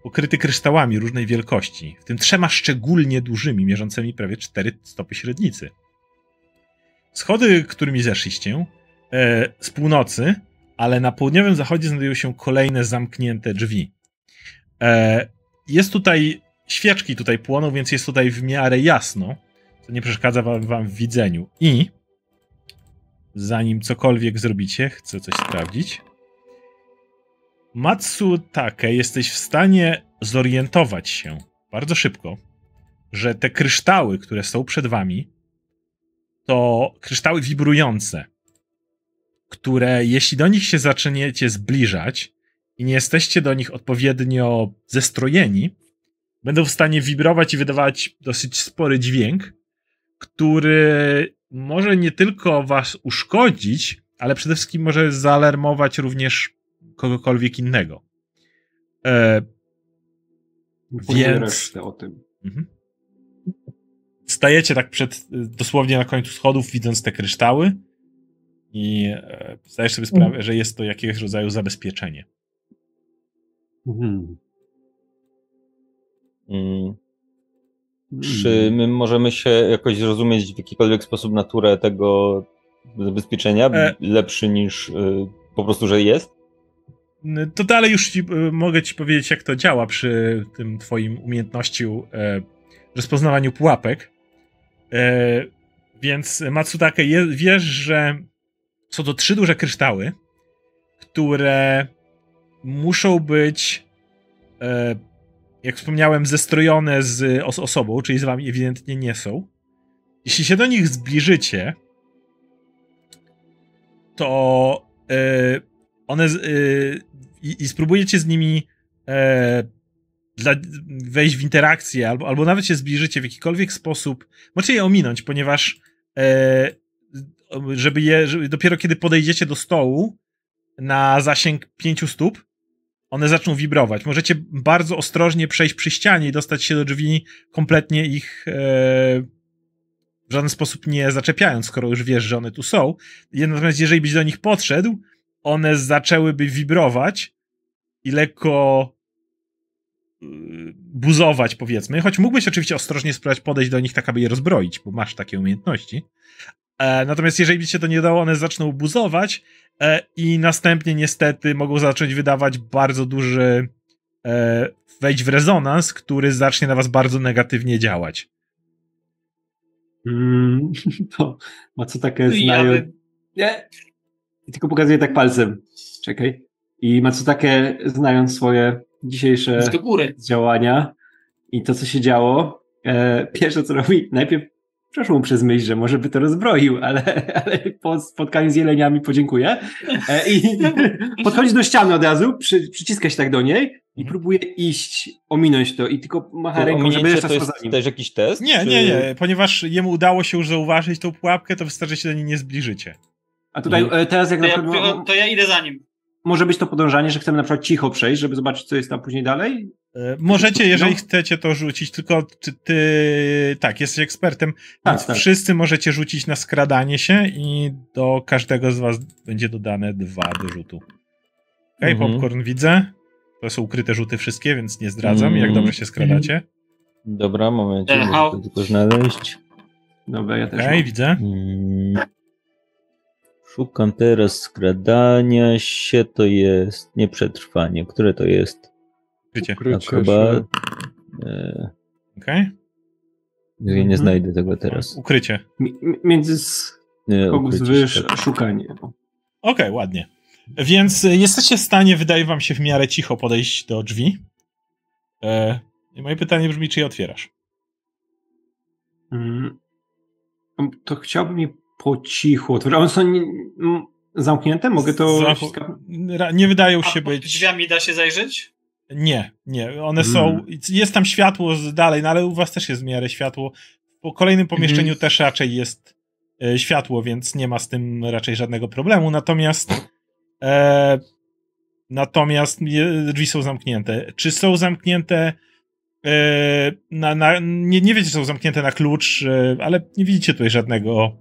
pokryty kryształami różnej wielkości, w tym trzema szczególnie dużymi, mierzącymi prawie 4 stopy średnicy. schody, którymi zeszliście, e, z północy, ale na południowym zachodzie znajdują się kolejne zamknięte drzwi. E, jest tutaj, świeczki tutaj płoną, więc jest tutaj w miarę jasno, co nie przeszkadza wam, wam w widzeniu. I zanim cokolwiek zrobicie, chcę coś sprawdzić. Matsutake, jesteś w stanie zorientować się bardzo szybko, że te kryształy, które są przed wami, to kryształy wibrujące, które jeśli do nich się zaczniecie zbliżać i nie jesteście do nich odpowiednio zestrojeni, będą w stanie wibrować i wydawać dosyć spory dźwięk, który może nie tylko was uszkodzić, ale przede wszystkim może zaalarmować również kogokolwiek innego. E, Więc... O tym. Mhm. Stajecie tak przed, dosłownie na końcu schodów, widząc te kryształy i e, zdajesz sobie sprawę, że jest to jakiegoś rodzaju zabezpieczenie. Mhm. Mm. Czy my możemy się jakoś zrozumieć w jakikolwiek sposób naturę tego zabezpieczenia? E. Lepszy niż y, po prostu, że jest? To dalej już ci, e, mogę ci powiedzieć, jak to działa przy tym twoim umiejętnościu e, rozpoznawaniu pułapek. E, więc Matsutake, je, wiesz, że są to trzy duże kryształy, które muszą być, e, jak wspomniałem, zestrojone z os- osobą, czyli z wami ewidentnie nie są. Jeśli się do nich zbliżycie, to e, one z, y, i, i spróbujecie z nimi e, dla, wejść w interakcję, albo, albo nawet się zbliżycie w jakikolwiek sposób, możecie je ominąć, ponieważ żeby je, żeby dopiero kiedy podejdziecie do stołu na zasięg pięciu stóp, one zaczną wibrować. Możecie bardzo ostrożnie przejść przy ścianie i dostać się do drzwi, kompletnie ich e, w żaden sposób nie zaczepiając, skoro już wiesz, że one tu są. Natomiast jeżeli byś do nich podszedł, one zaczęłyby wibrować i lekko yy, buzować, powiedzmy. Choć mógłbyś oczywiście ostrożnie spróbować podejść do nich tak, aby je rozbroić, bo masz takie umiejętności. E, natomiast jeżeli by ci się to nie dało, one zaczną buzować e, i następnie niestety mogą zacząć wydawać bardzo duży e, wejść w rezonans, który zacznie na was bardzo negatywnie działać. Mm, to ma co takie ja znają. bym- Nie. Tylko pokazuję tak palcem. Czekaj. I ma co takie znając swoje dzisiejsze do góry. działania i to, co się działo, e, pierwsze co robi, najpierw przeszło mu przez myśl, że może by to rozbroił, ale, ale po spotkaniu z jeleniami podziękuję. E, I podchodzi do ściany od razu, przy, przyciska się tak do niej i Mhm. próbuje iść, ominąć to i tylko macha ręką, żeby jeszcze to jest za nim. też jakiś test? Nie, czy- nie, nie, ponieważ jemu udało się już zauważyć tą pułapkę, to wystarczy, że się do niej nie zbliżycie. A tutaj Mhm. e, teraz jak To na ja, przykład... to, to ja idę za nim. Może być to podążanie, że chcemy na przykład cicho przejść, żeby zobaczyć, co jest tam później dalej? E, Możecie, jeżeli No. chcecie to rzucić, tylko czy ty, tak, jesteś ekspertem, Tak, więc tak. wszyscy możecie rzucić na skradanie się i do każdego z was będzie dodane dwa do rzutu. Okej, Mhm. popcorn widzę. To są ukryte rzuty wszystkie, więc nie zdradzam, Mhm. jak dobrze się skradacie. Dobra, momencie, E, muszę tylko znaleźć. Dobra, ja też Okej, mam. widzę. Mm. Szukam teraz skradania się, to jest nieprzetrwanie. Które to jest? Ukrycie. Ukrycie Akrobat. się. E, Okej. nie, nie Mhm. znajdę tego teraz. Ukrycie. Mi- mi- Między kogus ukrycie wyż, a tak. szukanie. Okej, ładnie. Więc e, jesteście w stanie, wydaje wam się, w miarę cicho podejść do drzwi. E, moje pytanie brzmi, czy je otwierasz? Mm. To chciałbym je po cichu otworzyć. One są nie, zamknięte? Mogę to... Zamku- Nie wydają A się pod być. drzwiami da się zajrzeć? Nie, nie. One Mm. są. Jest tam światło z dalej, no ale u was też jest w miarę światło. Po kolejnym pomieszczeniu Mhm. też raczej jest e, światło, więc nie ma z tym raczej żadnego problemu. Natomiast. E, natomiast drzwi są zamknięte. Czy są zamknięte. E, na, na, nie, nie wiecie, czy są zamknięte na klucz, e, ale nie widzicie tutaj żadnego,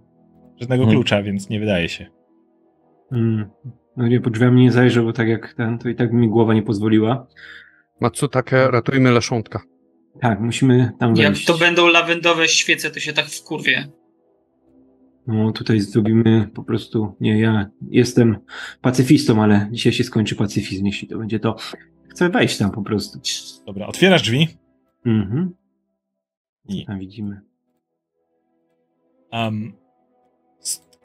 żadnego Mhm. klucza, więc nie wydaje się. Mm. No nie, po drzwiami nie zajrzę, bo tak jak ten, to i tak mi głowa nie pozwoliła. Matsutake, ratujmy leszątka. Tak, musimy tam Jak wejść. to będą lawendowe świece, to się tak wkurwie. No tutaj zrobimy po prostu, nie, ja jestem pacyfistą, ale dzisiaj się skończy pacyfizm, jeśli to będzie to. Chcę wejść tam po prostu. Dobra, otwierasz drzwi Mhm, i tam widzimy. um,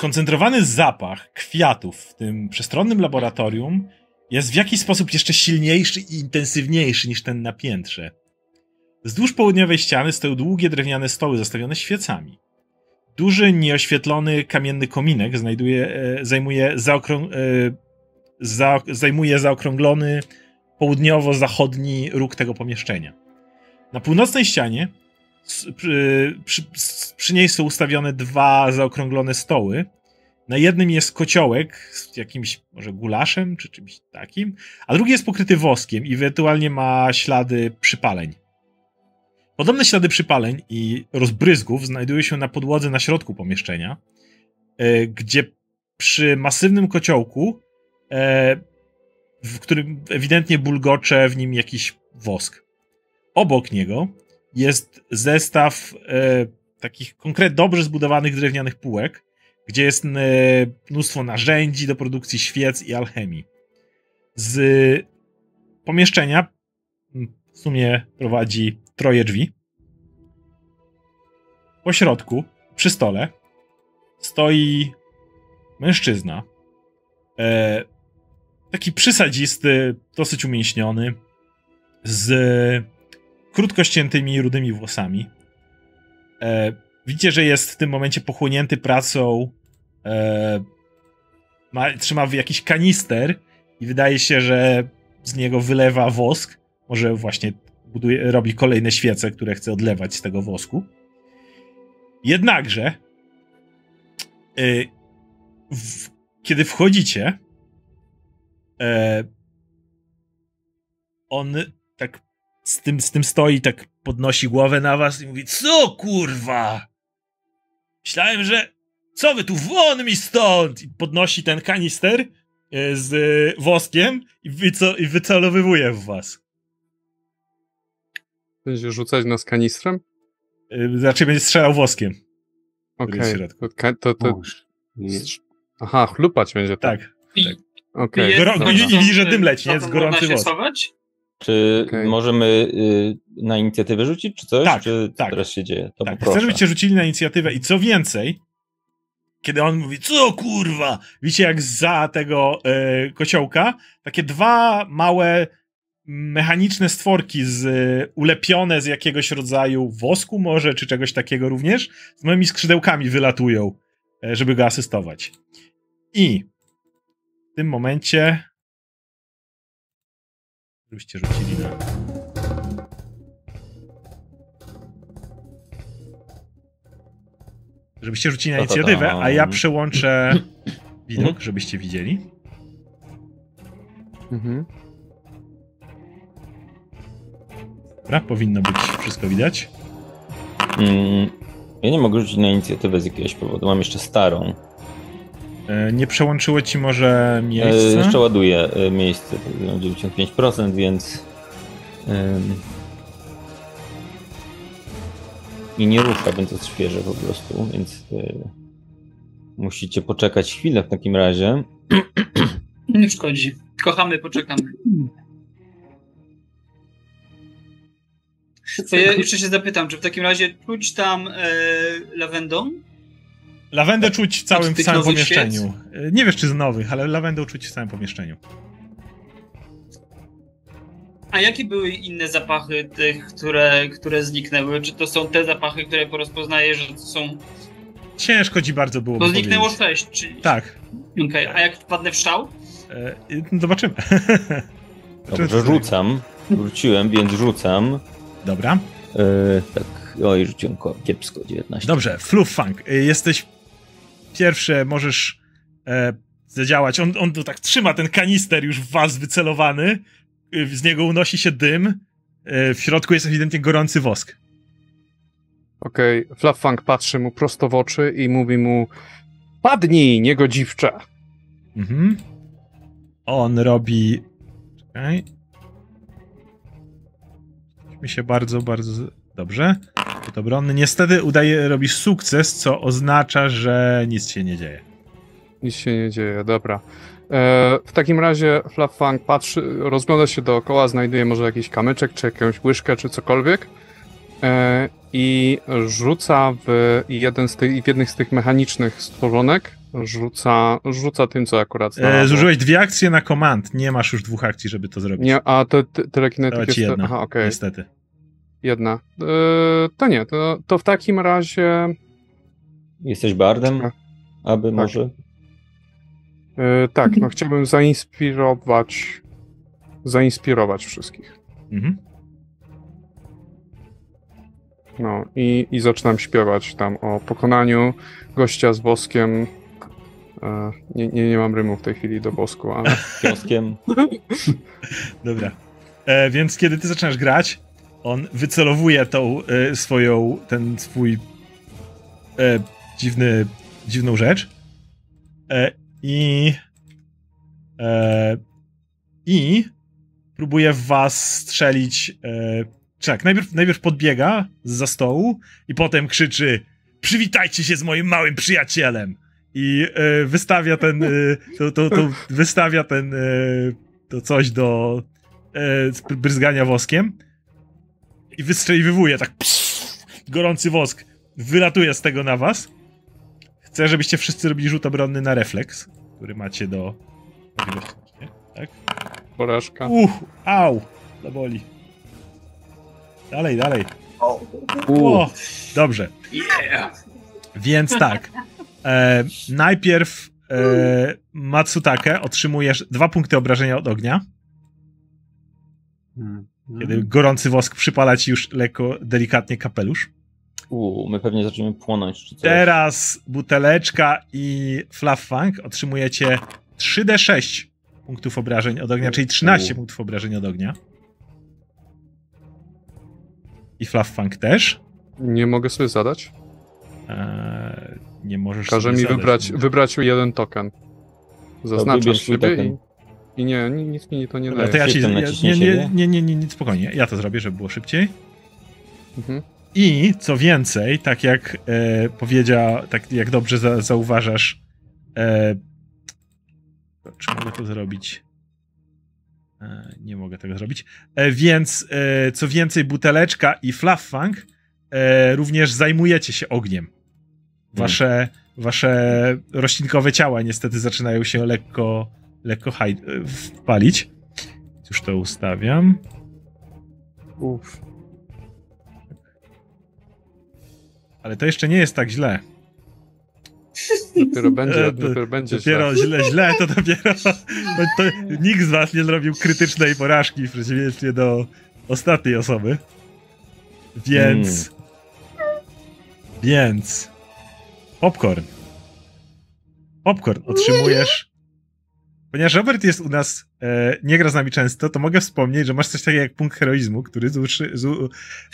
koncentrowany zapach kwiatów w tym przestronnym laboratorium jest w jakiś sposób jeszcze silniejszy i intensywniejszy niż ten na piętrze. Wzdłuż południowej ściany stoją długie drewniane stoły zastawione świecami. Duży, nieoświetlony kamienny kominek znajduje, e, zajmuje, zaokrą, e, za, zajmuje zaokrąglony południowo-zachodni róg tego pomieszczenia. Na północnej ścianie przy, przy, przy niej są ustawione dwa zaokrąglone stoły. Na jednym jest kociołek z jakimś może gulaszem czy czymś takim, a drugi jest pokryty woskiem i ewentualnie ma ślady przypaleń. Podobne ślady przypaleń i rozbryzgów znajdują się na podłodze na środku pomieszczenia, e, gdzie przy masywnym kociołku, e, w którym ewidentnie bulgocze w nim jakiś wosk. Obok niego jest zestaw e, takich konkret dobrze zbudowanych drewnianych półek, gdzie jest e, mnóstwo narzędzi do produkcji świec i alchemii. Z pomieszczenia m, w sumie prowadzi troje drzwi. Po środku, przy stole, stoi mężczyzna. E, taki przysadzisty, dosyć umięśniony, z krótko ściętymi, rudymi włosami. E, widzicie, że jest w tym momencie pochłonięty pracą. E, ma, trzyma jakiś kanister i wydaje się, że z niego wylewa wosk. Może właśnie buduje, robi kolejne świece, które chce odlewać z tego wosku. Jednakże, e, w, kiedy wchodzicie, e, on z tym, z tym stoi, tak podnosi głowę na was i mówi, co kurwa? Myślałem, że co wy tu, won mi stąd! I podnosi ten kanister e, z woskiem i, wyco- i wycelowywuje w was. Będzie rzucać nas kanistrem? Znaczy będzie strzelał woskiem. Okej. środku. To, to, to, aha, chlupać będzie tak. Tak. I, jest- Gorą- dobra. i widzi, że dym leci, nie? To gorący wosk. Czy Okej. możemy y, na inicjatywę rzucić, czy coś? Tak, czy tak. teraz się dzieje? To Tak, chcę, poproszę. żebyście rzucili na inicjatywę i co więcej, kiedy on mówi, co kurwa, widzicie jak za tego e, kociołka takie dwa małe mechaniczne stworki z, e, ulepione z jakiegoś rodzaju wosku może, czy czegoś takiego również, z małymi skrzydełkami wylatują, e, żeby go asystować. I w tym momencie żebyście rzucili na żebyście rzucili na ta. inicjatywę, a ja przełączę widok, żebyście widzieli. Mhm. Dobra, powinno być wszystko widać. Mm, ja nie mogę rzucić na inicjatywę z jakiegoś powodu. Mam jeszcze starą. E, Nie przełączyło ci może miejsce? jeszcze ładuję e, miejsce. to mam 95%, więc. em, I nie rusza, więc jest świeże po prostu, więc e, musicie poczekać chwilę w takim razie. Nie szkodzi. Kochamy, poczekamy. To ja jeszcze się zapytam, czy w takim razie czuć tam e, lawendą? Lawendę czuć w całym, w całym pomieszczeniu. E, Nie wiesz czy z nowych, ale lawendę czuć w całym pomieszczeniu. A jakie były inne zapachy tych, które, które zniknęły? Czy to są te zapachy, które porozpoznaję, że to są... Ciężko ci bardzo było To zniknęło powiedzieć. sześć, czyli... Tak. Okej, a jak wpadnę w szał? E, no Zobaczymy. Dobrze, rzucam. Wróciłem, więc rzucam. Dobra. E, tak, oj, rzuciłem ko- kiepsko, 19. Dobrze, Fluff Funk. y, Jesteś pierwszy, możesz e, zadziałać. On, on tak trzyma ten kanister już w was wycelowany. Y, Z niego unosi się dym. Y, W środku jest ewidentnie gorący wosk. Okej, Flaffang patrzy mu prosto w oczy i mówi mu Padnij, niegodziwcze! Mhm. On robi. Czekaj. Mi się bardzo, bardzo. Dobrze. Rzut obronny. Niestety udaje, robisz sukces, co oznacza, że nic się nie dzieje. Nic się nie dzieje, dobra. E, w takim razie Fluffang patrzy, rozgląda się dookoła, znajduje może jakiś kamyczek, czy jakąś łyżkę, czy cokolwiek e, i rzuca w jeden z tych, w jednych z tych mechanicznych stworzonek, rzuca, rzuca tym, co akurat E, znalazł. zużyłeś dwie akcje na command. Nie masz już dwóch akcji, żeby to zrobić. Nie, a te, te, telekinetyk jest... jedna, Aha, okej, niestety. Jedna. E, to nie, to, to w takim razie... Jesteś bardem? Tak. Aby może? E, tak, no chciałbym zainspirować zainspirować wszystkich. Mhm. No i, i zaczynam śpiewać tam o pokonaniu gościa z woskiem. E, nie, nie, nie mam rymu w tej chwili do wosku, ale Kioskiem? Dobra. E, więc kiedy ty zaczynasz grać, on wycelowuje tą e, swoją, ten swój e, dziwny, dziwną rzecz. E, i i próbuje w was strzelić tak, najpierw, najpierw podbiega za stołu i potem krzyczy przywitajcie się z moim małym przyjacielem i wystawia ten to, to, to wystawia ten to coś do bryzgania woskiem i wystrzeliwuje tak psz, gorący wosk wylatuje z tego na was. Chcę, żebyście wszyscy robili rzut obronny na refleks, który macie do? Tak? porażka. Uch, au, to boli. Dalej, dalej. U, O, dobrze. Więc tak. E, najpierw e, Matsutake otrzymujesz dwa punkty obrażenia od ognia, Hmm. Kiedy gorący wosk przypala ci już lekko, delikatnie kapelusz. u, my pewnie zaczniemy płonąć czy coś. Teraz buteleczka i Fluffang otrzymujecie 3d6 punktów obrażeń od ognia, czyli 13 U. punktów obrażeń od ognia. I Fluffang też. Nie mogę sobie zadać. Eee, nie możesz Każe sobie mi zadać. wybrać, wybrać jeden token. Zaznaczam swój siebie i, token. I nie, ni- nic mi to nie Dobra, daje. to ja ci... Nie, nie, nie, nie, nie, nie, spokojnie. Ja to zrobię, żeby było szybciej. Mhm. I co więcej, tak jak e, powiedział, tak jak dobrze za, zauważasz, e, czy mogę to zrobić? E, nie mogę tego zrobić. E, więc e, co więcej, buteleczka i Fluffang e, również zajmujecie się ogniem. Wasze, wasze roślinkowe ciała niestety zaczynają się lekko, lekko haj, e, wpalić. Już to ustawiam. Uff. Ale to jeszcze nie jest tak źle. Dopiero będzie, E, dopiero będzie Dopiero źle. źle, źle to dopiero. To, to nikt z was nie zrobił krytycznej porażki w przeciwieństwie do ostatniej osoby. Więc. Więc. Popcorn. Popcorn otrzymujesz. Ponieważ Robert jest u nas, e, nie gra z nami często, to mogę wspomnieć, że masz coś takiego jak punkt heroizmu, który zuży, zu,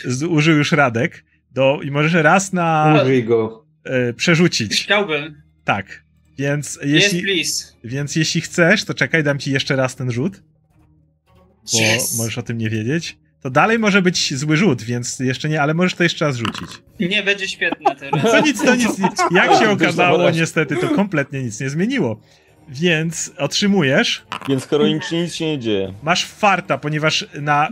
zużył już Radek. Do, I możesz raz na Użyj go. e, przerzucić. Chciałbym. Tak. Więc Yes, jeśli, please. więc jeśli chcesz, to czekaj, dam ci jeszcze raz ten rzut, bo Yes. możesz o tym nie wiedzieć. To dalej może być zły rzut, więc jeszcze nie, ale możesz to jeszcze raz rzucić. Nie będzie świetne teraz. To nic, to nic, nic. Jak się okazało, niestety to kompletnie nic nie zmieniło. Więc otrzymujesz, Więc heroicznie nic się nie dzieje. masz farta, ponieważ na, y,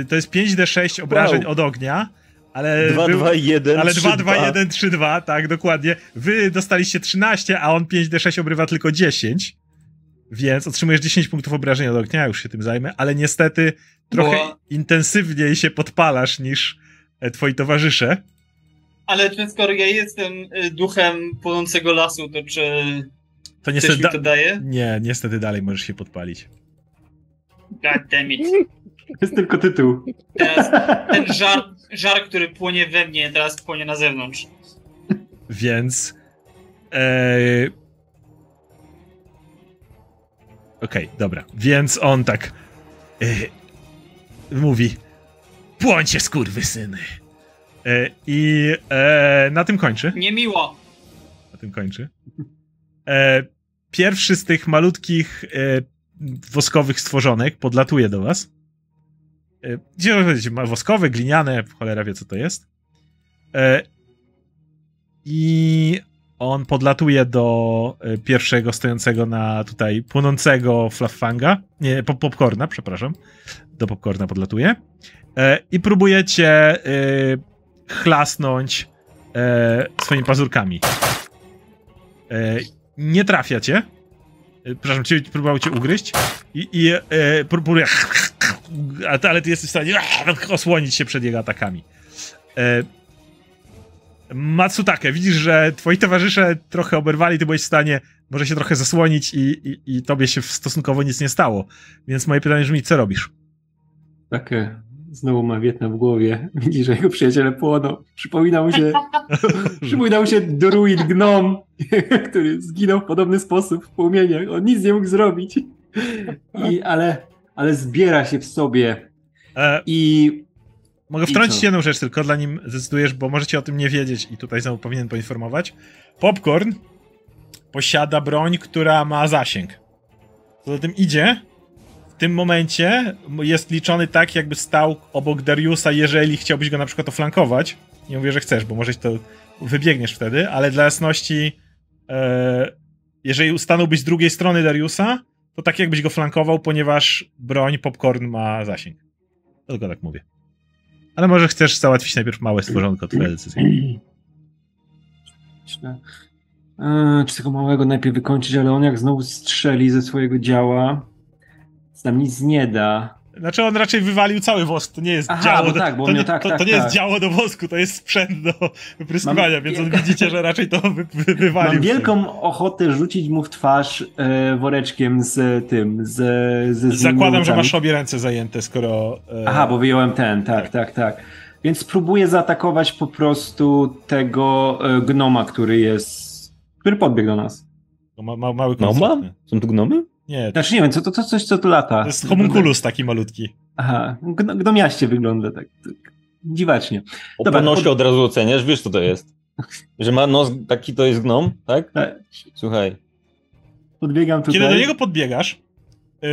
y, to jest 5d6 obrażeń Wow. od ognia, ale 2, był- 2, 1, Ale 3, 2, 2, 1, 3, 2, tak, dokładnie. Wy dostaliście 13, a on 5d6 obrywa tylko 10. Więc otrzymujesz 10 punktów obrażenia od ognia, już się tym zajmę, ale niestety trochę Bo- intensywniej się podpalasz niż e, twoi towarzysze. Ale czy skoro ja jestem y, duchem płonącego lasu, to czy To niestety. mi Da- to daje? nie, niestety dalej możesz się podpalić. God damn it. Jest tylko tytuł. Teraz ten żar, żar, który płonie we mnie, teraz płonie na zewnątrz. Więc. E... Okej, dobra. Więc on tak. E... Mówi. Płońcie, skurwysyny. E... I e... na tym kończy. Niemiło. Na tym kończy. E... Pierwszy z tych malutkich e... woskowych stworzonek podlatuje do was. E... Gdzie powiedzieć? Woskowe, gliniane, cholera wie co to jest. E, I on podlatuje do pierwszego stojącego na tutaj płonącego flaffanga, nie, pop popcorna, przepraszam, do popcorna podlatuje i próbujecie chlasnąć swoimi pazurkami. Nie trafia cię. E, przepraszam, cię, próbował cię ugryźć i, i e, próbuje ale ty jesteś w stanie osłonić się przed jego atakami. E, Matsutake, widzisz, że twoi towarzysze trochę oberwali, ty byłeś w stanie może się trochę zasłonić i, i, i tobie się stosunkowo nic nie stało. Więc moje pytanie brzmi, co robisz? Takie znowu ma Wietnam w głowie. Widzi, że jego przyjaciele płoną. Przypomina mu się, przypomina mu się druid gnom, który zginął w podobny sposób w płomieniach. On nic nie mógł zrobić. I, ale, ale zbiera się w sobie E, i Mogę I wtrącić co? jedną rzecz tylko, dla nim zdecydujesz, bo możecie o tym nie wiedzieć i tutaj znowu powinien poinformować. Popcorn posiada broń, która ma zasięg. Co za tym idzie, w tym momencie jest liczony tak, jakby stał obok Dariusa, jeżeli chciałbyś go na przykład oflankować. Nie mówię, że chcesz, bo może to wybiegniesz wtedy, ale dla jasności, e, jeżeli stanąłbyś z drugiej strony Dariusa, to tak jakbyś go flankował, ponieważ broń Popcorn ma zasięg. Tylko tak mówię. Ale może chcesz załatwić najpierw małe stworzonko, twoja decyzja. E, czy tego małego najpierw wykończyć, ale on jak znowu strzeli ze swojego działa, nam nic nie da. Znaczy on raczej wywalił cały wosk, to nie jest Aha, działo bo do, tak, bo to, nie, tak, to, to tak, nie jest tak. działo do wosku, to jest sprzęt do wypryskiwania, Mam więc on wielka- widzicie, że raczej to wy, wy, wywalił. Mam wielką ochotę rzucić mu w twarz e, woreczkiem z tym, z, ze złymi Zakładam, że masz obie ręce zajęte, skoro... E, Aha, bo wyjąłem ten, tak, tak, tak. Więc spróbuję zaatakować po prostu tego e, gnoma, który jest, który podbiegł do nas. ma, ma, mały No mam? Są tu gnomy? Nie, Znaczy nie wiem, co to, to coś, co tu lata. to jest homunculus taki malutki. Aha, gno, gnomiaście wygląda tak, tak dziwacznie. O Dobra, ponosie od- od razu oceniasz, wiesz co to jest. Że ma nos taki to jest gnom, tak? E, Słuchaj. Podbiegam tutaj. Kiedy do niego podbiegasz, yy,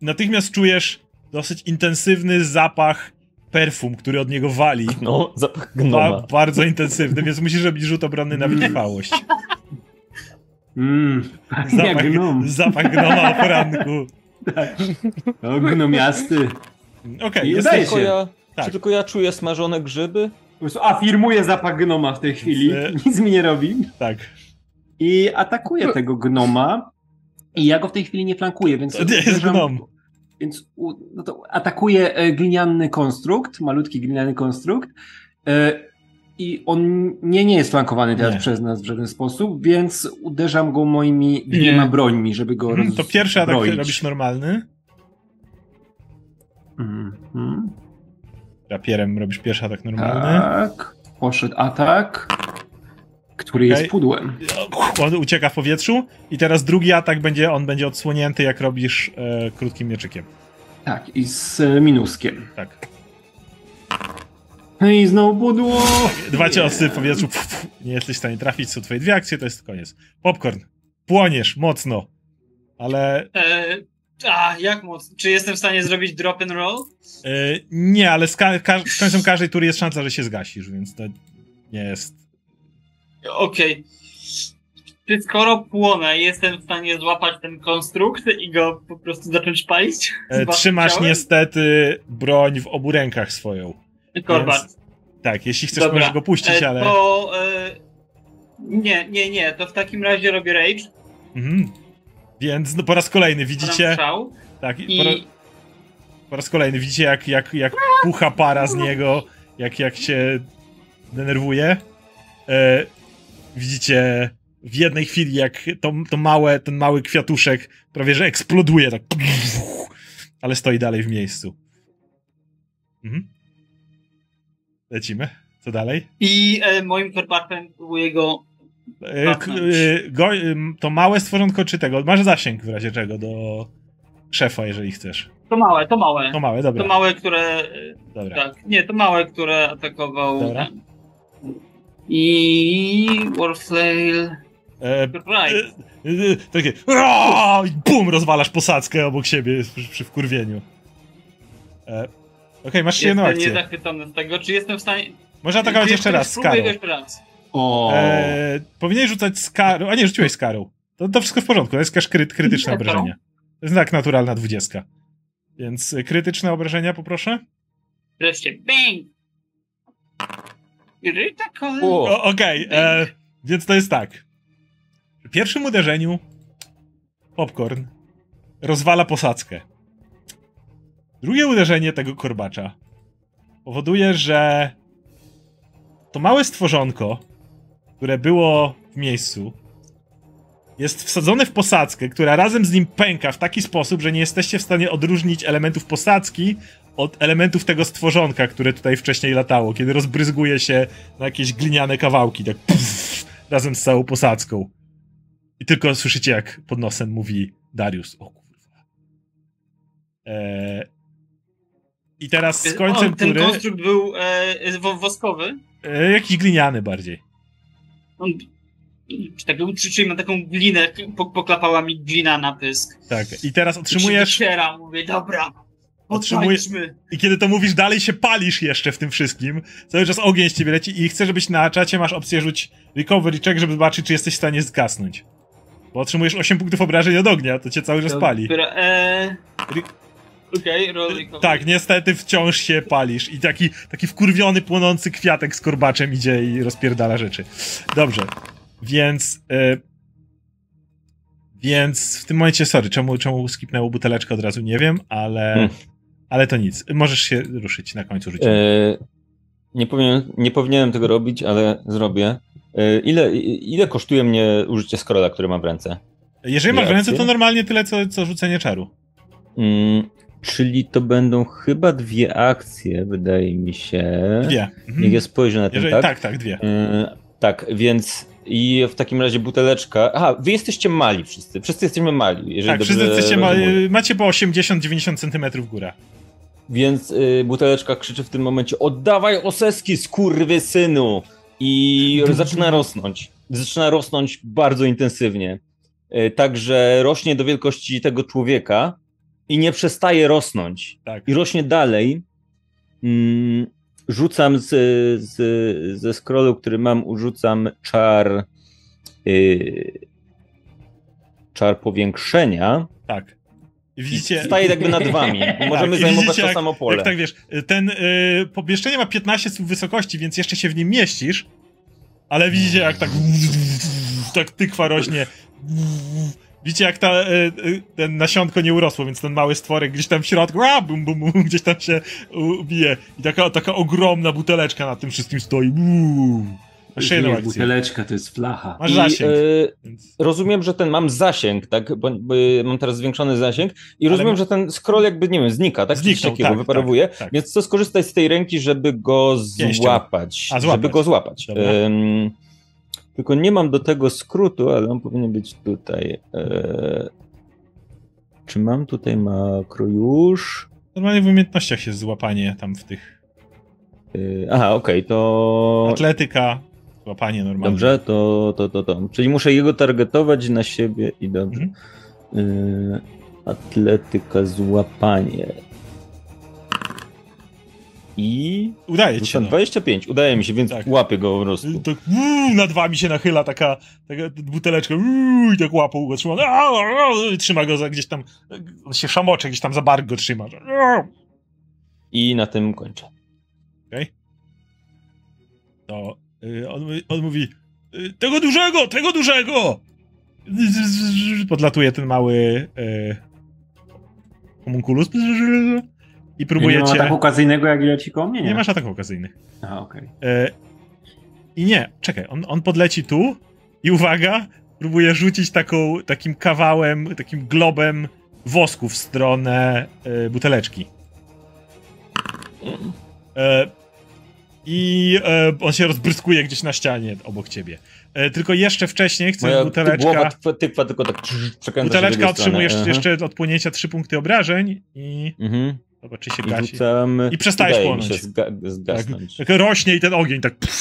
natychmiast czujesz dosyć intensywny zapach perfum, który od niego wali. No, zapach Ba gnoma. bardzo intensywny, więc musisz robić rzut obronny na wytrwałość. Mm, Zapach, gnom. zapach gnoma o poranku. Tak. O, gnomiasty. Okej, I jest udaje Tylko się. ja, Tak. Czy tylko ja czuję smażone grzyby? Po prostu afirmuję zapach gnoma w tej chwili. E. Nic mi nie robi. tak. I atakuję tego gnoma. I ja go w tej chwili nie flankuję, więc. To nie jest uderzam- gnom. Więc u, no to atakuję e, gliniany konstrukt, malutki gliniany konstrukt. E, I on nie, nie jest flankowany teraz Nie. przez nas w żaden sposób, więc uderzam go moimi dwiema brońmi, żeby go Mhm, To pierwszy atak robisz normalny. Mhm. Rapierem robisz pierwszy atak normalny. Tak. Poszedł atak, który Okej. jest pudłem. On ucieka w powietrzu i teraz drugi atak będzie, on będzie odsłonięty jak robisz e, krótkim mieczykiem. Tak, i z minuskiem. Tak. No i znowu pudło. Dwa ciosy w powietrzu. Pf, pf, nie jesteś w stanie trafić, są twoje dwie akcje, to jest koniec. Popcorn. Płoniesz mocno. Ale E, a, jak mocno? Czy jestem w stanie zrobić drop and roll? e, nie, ale z, ka- ka- z końcem każdej tury jest szansa, że się zgasisz, więc to nie jest. Okej. Czy skoro płonę, jestem w stanie złapać ten konstrukt i go po prostu zacząć palić? E, trzymasz ciałem? niestety broń w obu rękach swoją. Korbat. Więc- Tak, jeśli chcesz, Dobra. możesz go puścić, E, ale. To... E, nie, nie, nie. To w takim razie robię rage. Mhm. Więc no, po raz kolejny Widzicie? Tak, i po, ra- I po raz kolejny widzicie, jak, jak, jak pucha para z niego, jak, jak się denerwuje. E, widzicie w jednej chwili, jak to, to małe, ten mały kwiatuszek prawie że eksploduje, tak. Ale stoi dalej w miejscu. Mhm. Lecimy. Co dalej? I e, moim korbatem próbuję go. E, e, go, em, to małe stworzonko czy tego? Masz zasięg w razie czego do szefa, jeżeli chcesz. To małe, to małe. To małe, dobra. To małe, które. e, dobra. Tak, nie, to małe, które atakował. Dobra. I. Warflail. E, Right. E, e, takie bum, rozwalasz posadzkę obok siebie przy, przy wkurwieniu. E, Okej, masz jeszcze jedną Jestem akcję. niezachwycony z tego. Czy jestem w stanie. Może atakować jeszcze raz, z karą. jeszcze raz. O, Eee, powinieneś rzucać z karą, a nie, rzuciłeś z karą. To, to wszystko w porządku, to jest jakaś kryt, krytyczne Jak to? obrażenia. To jest znak naturalna dwudziestka. Więc y, krytyczne obrażenia poproszę. Wreszcie, bang! O, Okej, e, więc to jest tak. Przy pierwszym uderzeniu popcorn rozwala posadzkę. Drugie uderzenie tego korbacza powoduje, że to małe stworzonko, które było w miejscu, jest wsadzone w posadzkę, która razem z nim pęka w taki sposób, że nie jesteście w stanie odróżnić elementów posadzki od elementów tego stworzonka, które tutaj wcześniej latało, kiedy rozbryzguje się na jakieś gliniane kawałki, tak razem z całą posadzką. I tylko słyszycie, jak pod nosem mówi Darius. O kurwa. Eee, I teraz z końcem On, ten tury... konstrukt był e, wo- woskowy. E, jakiś gliniany bardziej. On, czy, tak, czy, czy ma taką glinę, po, poklapała mi glina na pysk. Tak. I teraz Się otrzymujesz... wyciera, mówię, dobra, otrzymuję. I kiedy to mówisz, dalej się palisz jeszcze w tym wszystkim. Cały czas ogień z ciebie leci i chcę, żebyś na czacie masz opcję rzuć recovery check, żeby zobaczyć, czy jesteś w stanie zgasnąć. Bo otrzymujesz 8 punktów obrażeń od ognia, to cię cały czas pali. Dobra, e, Ry- Okej, recovery. Tak, niestety wciąż się palisz i taki, taki wkurwiony, płonący kwiatek z korbaczem idzie i rozpierdala rzeczy. Dobrze, więc... E, więc w tym momencie, sorry, czemu, czemu skipnęło buteleczkę od razu, nie wiem, ale... Hmm. Ale to nic. Możesz się ruszyć na końcu życia. E, nie, powinien, nie powinienem tego robić, ale zrobię. E, ile, ile kosztuje mnie użycie scrolla, który mam w ręce? Jeżeli masz w ręce, to normalnie tyle, co, co rzucenie czaru. Mm, czyli to będą chyba dwie akcje, wydaje mi się. Dwie. Mhm. Niech ja spojrzę na ten, Jeżeli, tak? tak, tak, dwie. E, tak, więc i w takim razie buteleczka. Aha, wy jesteście mali wszyscy. Wszyscy jesteśmy mali. Jeżeli Tak, wszyscy jesteście ma, rozumuję. macie po 80-90 centymetrów góra. Więc y, buteleczka krzyczy w tym momencie: Oddawaj oseski, skurwy synu! I zaczyna rosnąć. Zaczyna rosnąć bardzo intensywnie. Y, także rośnie do wielkości tego człowieka i nie przestaje rosnąć. Tak. I rośnie dalej. Mm, rzucam z, z, ze scrollu, który mam, urzucam czar. Y, czar powiększenia. Tak. Widzicie. staje jakby nad wami. Możemy i zajmować to jak- samo pole. Jak tak wiesz, ten y, pomieszczenie ma 15 stóp wysokości, więc jeszcze się w nim mieścisz, ale widzicie jak tak tak tykwa rośnie. Widzicie jak ta, y, y, ten nasionko nie urosło, więc ten mały stworek gdzieś tam w środku, a, bum, bum, bum, gdzieś tam się bije. I taka, taka ogromna buteleczka na tym wszystkim stoi. Uuu. Nie buteleczka, to jest flacha. Masz I, zasięg. y, Więc... rozumiem, że ten mam zasięg, tak? Bo, bo mam teraz zwiększony zasięg i Ale rozumiem, ma- że ten scroll jakby, nie wiem, znika, tak? Zniknął, takiego, tak, wyparowuje. tak, tak. Więc chcę skorzystać z tej ręki, żeby go złapać. A, złapać. Żeby go złapać. Dobra. Ym, tylko nie mam do tego skrótu, ale on powinien być tutaj. E, czy mam tutaj makro już? Normalnie w umiejętnościach jest złapanie tam w tych. E, aha, okej, to... Atletyka, złapanie normalnie. Dobrze, to, to, to, to. Czyli muszę jego targetować na siebie i dobrze. Mhm. Y, atletyka, złapanie. I. Udaje ci się. Rzucam No. 25, udaje mi się, więc Tak. łapię go po prostu. Tak uuu, nad wami się nachyla taka, taka buteleczka uuu, i tak łapą go trzyma. Au, au, i Trzyma go za gdzieś tam. On się szamocze, gdzieś tam za bark go trzyma. I na tym kończę. To y, on, on mówi: y, Tego dużego, tego dużego! Podlatuje ten mały y, homunculus i nie próbuje ma cię. tak okazyjnego, jak leci koło mnie? Nie masz ataków okazyjnych. Aha, okej. E, I nie, czekaj, on, on podleci tu i uwaga, próbuje rzucić taką, takim kawałem, takim globem wosku w stronę e, buteleczki. E, I e, on się rozbryskuje gdzieś na ścianie obok ciebie. Tylko jeszcze wcześniej chcę Moja buteleczka. głowa tylko tak Buteleczka otrzymujesz jeszcze od płynięcia 3 punkty obrażeń i Mhm. Zobacz, czy się I gasi. rzucam. I przestajesz płonąć. się zga Tak, zgasnąć. tak rośnie i ten ogień tak pff,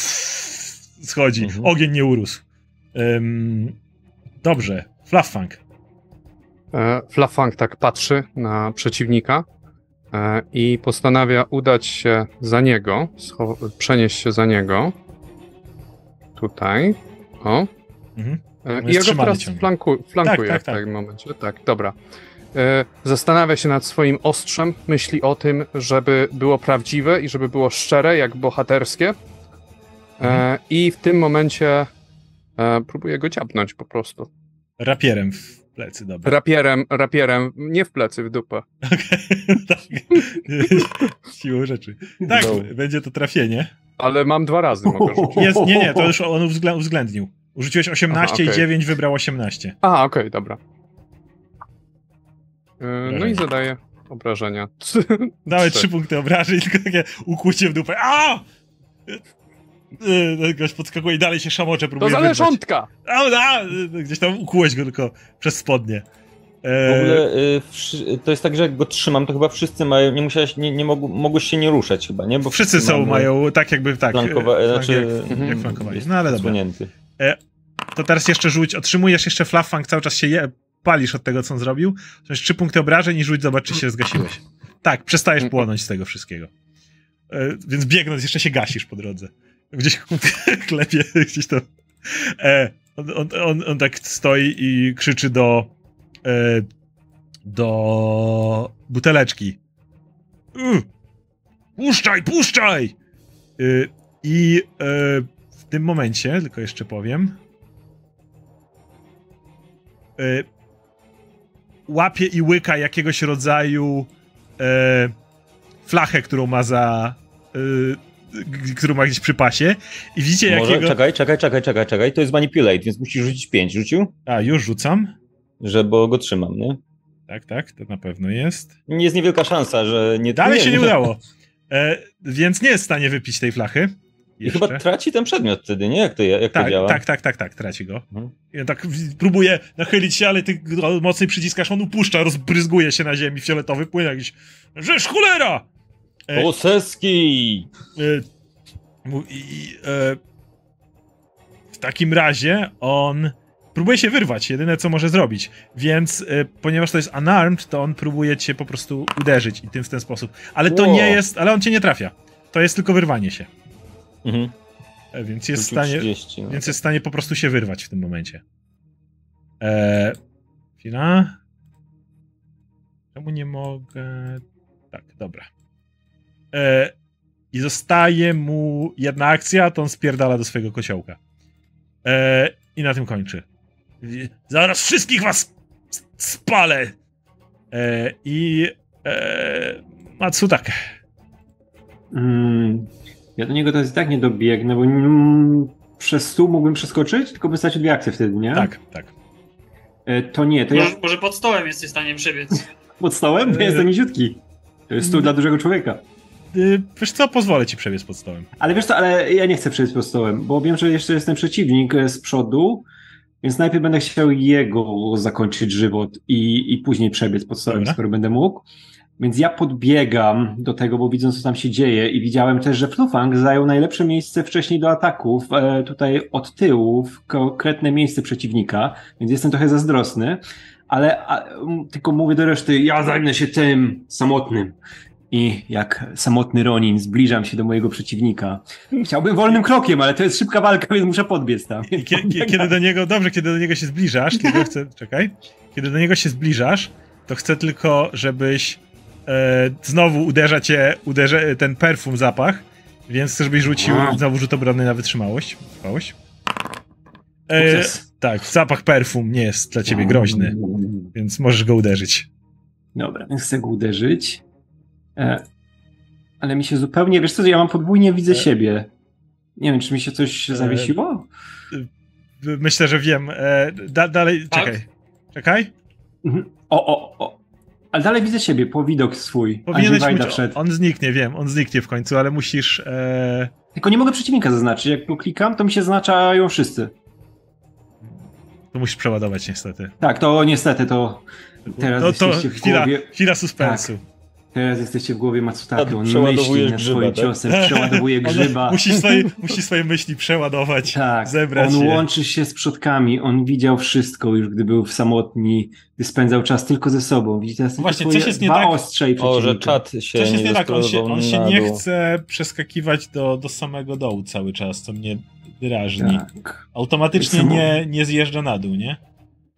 schodzi. Mhm. Ogień nie urósł. Ym, dobrze. Flufffang. E, Flafang tak patrzy na przeciwnika e, i postanawia udać się za niego, scho- przenieść się za niego. Tutaj. O. Mhm. E, I ja go teraz flanku, flankuję tak, w tak. tym momencie. Tak, dobra. E, Zastanawia się nad swoim ostrzem, myśli o tym, żeby było prawdziwe i żeby było szczere, jak bohaterskie. E, I w tym momencie e, próbuje go dziabnąć po prostu. Rapierem w plecy, dobra. Rapierem, rapierem, nie w plecy, w dupę. Okej, tak. Siłą rzeczy. Tak, No. będzie to trafienie. Ale mam dwa razy, mogę rzucić. Jest, nie, nie, to już on uwzglę- uwzględnił. Urzuciłeś 18 Aha, i okej. 9, wybrał 18. A, okej, dobra. E, No i zadaję obrażenia. Dałem Trzy. 3 punkty obrażeń, tylko takie ukłucie w dupę. A! Yy, Gość podskakuje i dalej się szamocze, To próbuje wyrwać. zależątka! A, a, Gdzieś tam ukułeś go tylko przez spodnie. W E, ogóle y, to jest tak, że jak go trzymam, to chyba wszyscy mają, nie musiałeś, nie, nie mogą, mogłeś się nie ruszać chyba, nie? Bo Wszyscy są, mają tak jakby tak. Flankowa, e, znaczy, jak, mhm. jak flankowali. No ale dobra. To teraz jeszcze rzuć, otrzymujesz jeszcze flaffang, cały czas się je, palisz od tego, co on zrobił. Masz trzy punkty obrażeń i rzuć, zobacz, czy się zgasiłeś. Tak, przestajesz Mhm. płonąć z tego wszystkiego. E, więc biegnąc jeszcze się gasisz po drodze. Gdzieś klepie, gdzieś to... E, on, on, on, on tak stoi i krzyczy do... E, do buteleczki. Y, puszczaj, puszczaj! Y, I e, w tym momencie, tylko jeszcze powiem, e, łapie i łyka jakiegoś rodzaju e, flachę, którą ma za. E, którą ma gdzieś przy pasie. I widzicie Może, jakiego. czekaj, czekaj, czekaj, czekaj, czekaj, to jest manipulate, więc musisz rzucić 5. Rzucił? A, już rzucam. Że, bo go trzymam, nie? Tak, tak, to na pewno jest. Jest niewielka szansa, że nie... Dalej się nie udało. E, więc nie jest w stanie wypić tej flachy. I Jeszcze. chyba traci ten przedmiot wtedy, nie? Jak to, jak to tak, działa? tak, tak, tak, tak, traci go. Mhm. Ja tak próbuję nachylić się, ale ty mocniej przyciskasz, on upuszcza, rozbryzguje się na ziemi, fioletowy płyn jakiś. Żeż cholera! E, Poseski! E, I, e, w takim razie on próbuje się wyrwać, jedyne co może zrobić. Więc e, ponieważ to jest unarmed, to on próbuje cię po prostu uderzyć i tym w ten sposób. Ale to Ło. nie jest, ale on cię nie trafia. To jest tylko wyrwanie się. Mhm. E, więc jest w stanie, 30, no. więc jest w stanie po prostu się wyrwać w tym momencie. E, chwila. Czemu nie mogę? Tak, dobra. E, I zostaje mu jedna akcja, to on spierdala do swojego kociołka. E, I na tym kończy. Zaraz wszystkich was spalę! E, I e, Matsutak. Mm, ja do niego teraz i tak nie dobiegnę, bo mm, przez stół mógłbym przeskoczyć, tylko wystarczy dwie akcje wtedy, nie? Tak, tak. E, to nie, to ja Może, może pod stołem jesteś w stanie przebiec. pod stołem, bo E, jestem niziutki. To jest stół dla dużego człowieka. Y, wiesz co, pozwolę ci przebiec pod stołem. Ale wiesz co, ale ja nie chcę przejść pod stołem, bo wiem, że jeszcze jest ten przeciwnik e, z przodu, więc najpierw będę chciał jego zakończyć żywot i, i później przebiec pod stołem, Dobra. skoro będę mógł. Więc ja podbiegam do tego, bo widząc, co tam się dzieje i widziałem też, że Flufang zajął najlepsze miejsce wcześniej do ataków, e, tutaj od tyłu, w konkretne miejsce przeciwnika, więc jestem trochę zazdrosny, ale a, tylko mówię do reszty, ja zajmę się tym samotnym. I jak samotny Ronin zbliżam się do mojego przeciwnika. Chciałbym wolnym krokiem, ale to jest szybka walka, więc muszę podbiec tam. I kie, kie, kiedy do niego, dobrze, kiedy do niego się zbliżasz, tylko chcę, czekaj, kiedy do niego się zbliżasz, to chcę tylko, żebyś znowu uderza cię, uderza, ten perfum zapach, więc chcę, żebyś rzucił znowu rzut obronny na wytrzymałość. Wytrzymałość. E, tak, zapach perfum nie jest dla ciebie groźny, więc możesz go uderzyć. Dobra, więc chcę go uderzyć. E, ale mi się zupełnie, wiesz co, ja mam podwójnie widzę E. siebie. Nie wiem, czy mi się coś E. zawiesiło? Myślę, że wiem. E, da, dalej, Tak? czekaj. Czekaj. Mhm. O, o, o. Ale dalej widzę siebie, po widok swój. Powinieneś mieć, wszedł. on zniknie, wiem, on zniknie w końcu, ale musisz... E, Tylko nie mogę przeciwnika zaznaczyć. Jak tu klikam, to mi się zaznaczają wszyscy. to musisz przeładować niestety. Tak, to niestety to teraz to, to chwila, chwila suspensu. Teraz jesteście w głowie Matsutake. A, On myśli nad grzyba, swoim tak? ciosem, przeładowuje grzyba. Musi swoje, musi swoje myśli przeładować, Tak, zebrać on je. łączy się z przodkami, on widział wszystko już, gdy był samotni, gdy spędzał czas tylko ze sobą. Widzi teraz tylko Właśnie, coś jest nie tak- O, że czat się Coś nie jest nie tak, on się, on się nie dół. chce przeskakiwać do, do samego dołu cały czas, co mnie drażni. Tak. Automatycznie Samo- nie, nie zjeżdża na dół, nie?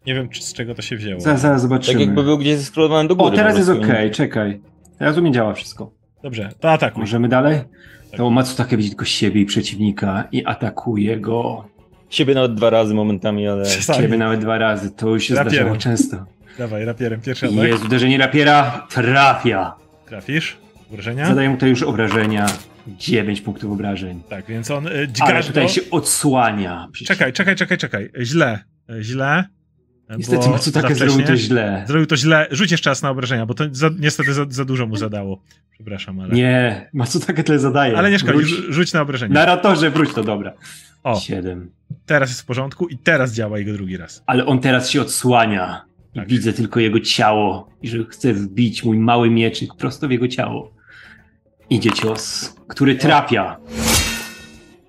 Nie wiem, czy, z czego to się wzięło. Zaraz, zaraz zobaczymy. Tak jakby był gdzieś zeskrolowany do góry. O, teraz jest okej, czekaj. Teraz u mnie działa wszystko. Dobrze, to atakuj. Możemy dalej? Tak. To Matsutake widzi tylko siebie i przeciwnika i atakuje go. Siebie nawet dwa razy momentami, ale... Czasami. Ciebie nawet dwa razy, to już się Rapierem. zdarzało często. Dawaj, rapierem, pierwszy atak. Jest uderzenie rapiera, trafia. Trafisz? Obrażenia? Zadaję mu to już obrażenia. 9 punktów obrażeń. Tak, więc on y, Ale dźgasz tutaj go. się odsłania. Czekaj, czekaj, czekaj, czekaj. Źle. Źle. Niestety Matsutake zrobił to źle. Zrobił to źle. Rzuć jeszcze czas na obrażenia, bo to za, niestety za, za dużo mu zadało. Przepraszam, ale. Nie, Matsutake tyle zadaje. Ale nie szkodzi, Wróć. rzuć na obrażenia. Narratorze, wróć to dobra. O, 7. teraz jest w porządku i teraz działa jego drugi raz. Ale on teraz się odsłania. I Tak. widzę tylko jego ciało. I że chce wbić mój mały mieczyk prosto w jego ciało. Idzie cios, który trafia.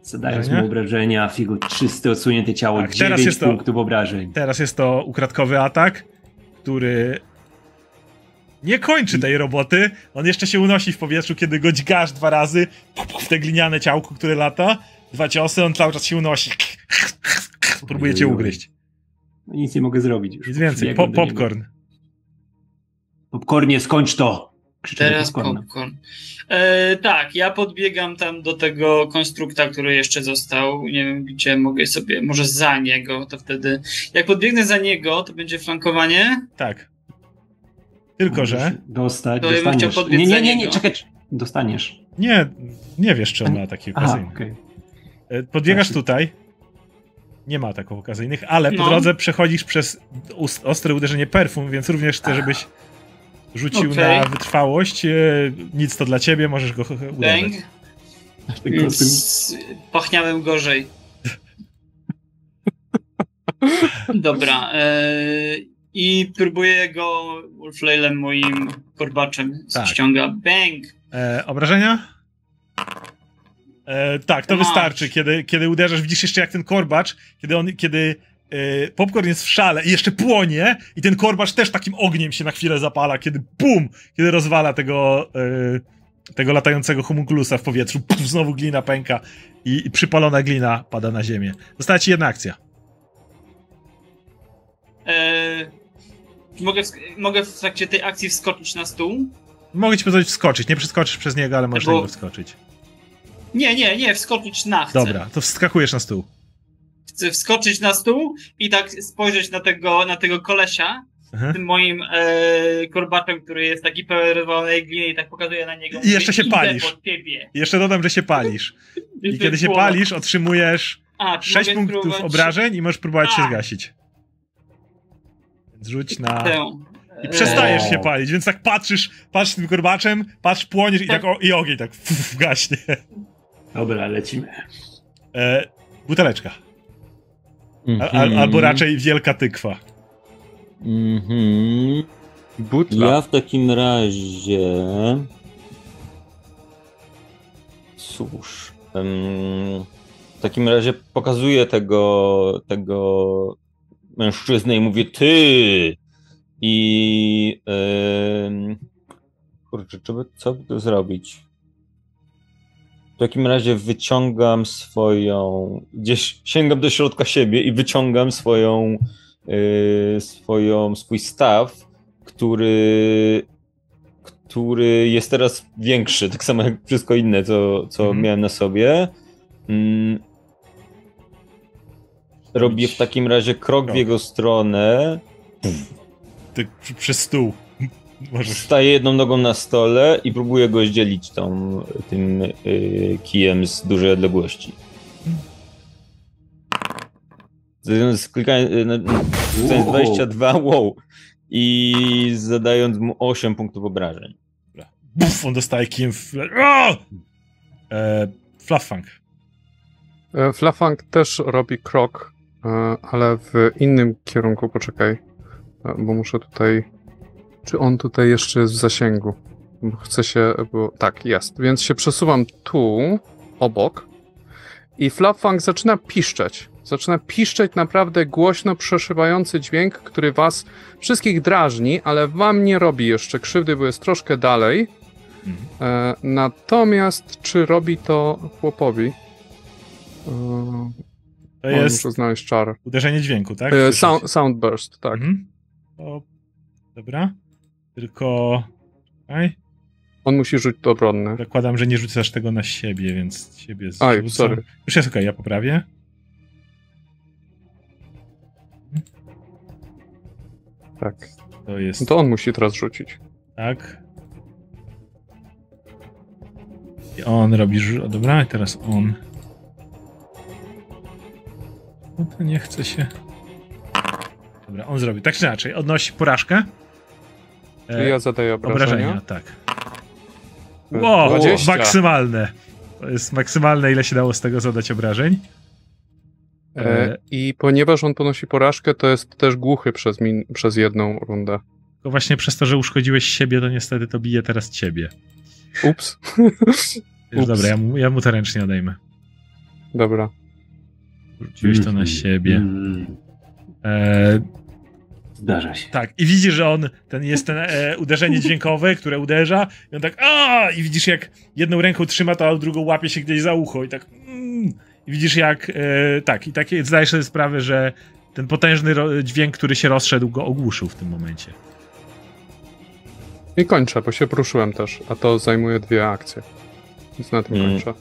Zadając Obrażenia? mu obrażenia, Figo czyste, odsunięte ciało, Tak, teraz 9 jest to- punktów obrażeń. Teraz jest to ukradkowy atak, który nie kończy tej roboty. On jeszcze się unosi w powietrzu, kiedy go dźgasz dwa razy w te gliniane ciałko, które lata. Dwa ciosy, on cały czas się unosi. Próbuje cię ugryźć. No Nic nie mogę zrobić. Już Nic więcej. Po, popcorn. Popcornie, skończ to! Krzyczę Teraz popcorn. E, tak, ja podbiegam tam do tego konstrukta, który jeszcze został. Nie wiem, gdzie mogę sobie, może za niego, to wtedy. Jak podbiegnę za niego, to będzie flankowanie. Tak. Tylko, że Dostać, To ja bym dostaniesz. chciał podbiec nie, nie, nie, nie, czekaj. Dostaniesz. nie, nie wiesz, czy on ma ataki Aha, okazyjne. okej. E, Podbiegasz Znaczy- tutaj. Nie ma ataków okazyjnych, ale po No. drodze przechodzisz przez ust- ostre uderzenie perfum, więc również chcę, żebyś rzucił Okej. na wytrwałość. E, Nic to dla ciebie, możesz go tym- S- Pachniałem gorzej. Dobra. E, I próbuję go Wolflailem moim korbaczem Tak. ściąga. Bang! E, obrażenia? E, tak, to Masz. wystarczy. Kiedy, kiedy uderzasz, widzisz jeszcze jak ten korbacz, kiedy on, kiedy e, popcorn jest w szale i jeszcze płonie i ten korbacz też takim ogniem się na chwilę zapala, kiedy bum, kiedy rozwala tego, e, tego latającego homunculusa w powietrzu, puf, znowu glina pęka i, i przypalona glina pada na ziemię. Została ci jedna akcja. E, mogę, w, mogę w trakcie tej akcji wskoczyć na stół? Mogę ci pozwolić wskoczyć, nie przeskoczysz przez niego, ale możesz Bo- na niego wskoczyć. Nie, nie, nie, wskoczyć na chcę. Dobra, to wskakujesz na stół. Chcę wskoczyć na stół i tak spojrzeć na tego, na tego kolesia, Mhm. tym moim e, korbaczem, który jest taki pełen rozwalonej gliny i tak pokazuję na niego. I jeszcze się palisz. Jeszcze dodam, że się palisz. I kiedy się płono. palisz, otrzymujesz A, czy 6 mogę punktów spróbować obrażeń i możesz próbować się A. zgasić. Więc rzuć na. I przestajesz O. się palić, więc tak patrzysz, patrzysz tym korbaczem, patrz, płoniesz i tak o, i ogień tak f, gaśnie. Dobra, lecimy. E, buteleczka. A, Mhm. a, albo raczej wielka tykwa. Mhm. Butla. Ja w takim razie. Cóż. em, w takim razie pokazuję tego, tego mężczyznę i mówię ty. I. kurczę, czy by, co by tu zrobić? W takim razie wyciągam swoją. Gdzieś sięgam do środka siebie i wyciągam swoją. y, swoją swój staw, który, który jest teraz większy, tak samo jak wszystko inne, co, co Mhm. miałem na sobie. Mm. Robię w takim razie krok w jego stronę, Ty przez stół. Możesz. staję jedną nogą na stole i próbuję go zdzielić tą, tym y, kijem z dużej odległości. Klikając, y, na- klikając Wow. 22, wow, i zadając mu 8 punktów obrażeń. Buf, on dostaje kijem w. O! E, Fluffunk. E, Flafang też robi krok, e, ale w innym kierunku. Poczekaj, e, bo muszę tutaj. Czy on tutaj jeszcze jest w zasięgu? Chcę się, bo tak, jest. Więc się przesuwam tu, obok i Flapfang zaczyna piszczeć. Zaczyna piszczeć naprawdę głośno przeszywający dźwięk, który was wszystkich drażni, ale wam nie robi jeszcze krzywdy, bo jest troszkę dalej. Mhm. E, natomiast czy robi to chłopowi? E, To jest Muszę znaleźć czar. uderzenie dźwięku, tak? E, Słyszeć? sound, soundburst, tak. Mhm. O, dobra. Tylko. Aj, On musi rzucić obronny. zakładam, że nie rzucasz tego na siebie, więc siebie Aj, zrzucam. sorry. Już jest okej, ja poprawię. Tak. To jest No to on musi teraz rzucić. tak. I on robi. rzu- o, Dobra, i teraz on. No to nie chce się. Dobra, on zrobi. Tak czy inaczej, odnosi porażkę. Czyli E, ja zadaję obrażenia. Obrażenia, tak. E, Wow, 20. maksymalne. To jest maksymalne, ile się dało z tego zadać obrażeń. E, I ponieważ on ponosi porażkę, to jest też głuchy przez, min- przez jedną rundę. Tylko właśnie przez to, że uszkodziłeś siebie, to niestety to bije teraz ciebie. Ups. Wiesz, Ups. dobra, ja mu, ja mu to ręcznie odejmę. Dobra. Rzuciłeś to na Mhm. siebie. Mm, E, Zdarza się. tak, i widzisz, że on, ten jest ten e, uderzenie dźwiękowe, które uderza, i on tak a i widzisz, jak jedną ręką trzyma to, a drugą łapie się gdzieś za ucho i tak mm, i widzisz, jak e, tak, i takie zdajesz sobie sprawę, że ten potężny ro, dźwięk, który się rozszedł, go ogłuszył w tym momencie. I kończę, bo się poruszyłem też, a to zajmuje dwie akcje. Więc na tym Mm. kończę.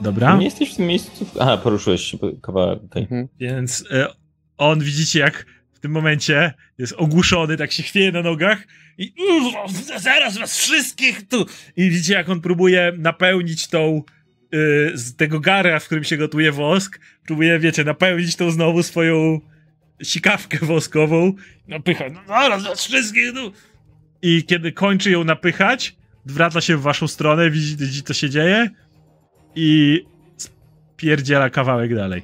Dobra? Nie jesteś w tym miejscu. Aha, poruszyłeś się kawałek. okej. Mhm. Więc e, on widzicie, jak tym momencie jest ogłuszony, tak się chwieje na nogach i "Uff, zaraz was wszystkich tu. I widzicie, jak on próbuje napełnić tą y, z tego gara, w którym się gotuje wosk, próbuje, wiecie, napełnić tą znowu swoją sikawkę woskową. Napycha, no zaraz was wszystkich tu. I kiedy kończy ją napychać, zwraca się w waszą stronę, widzi, widzi co się dzieje i pierdziela kawałek dalej.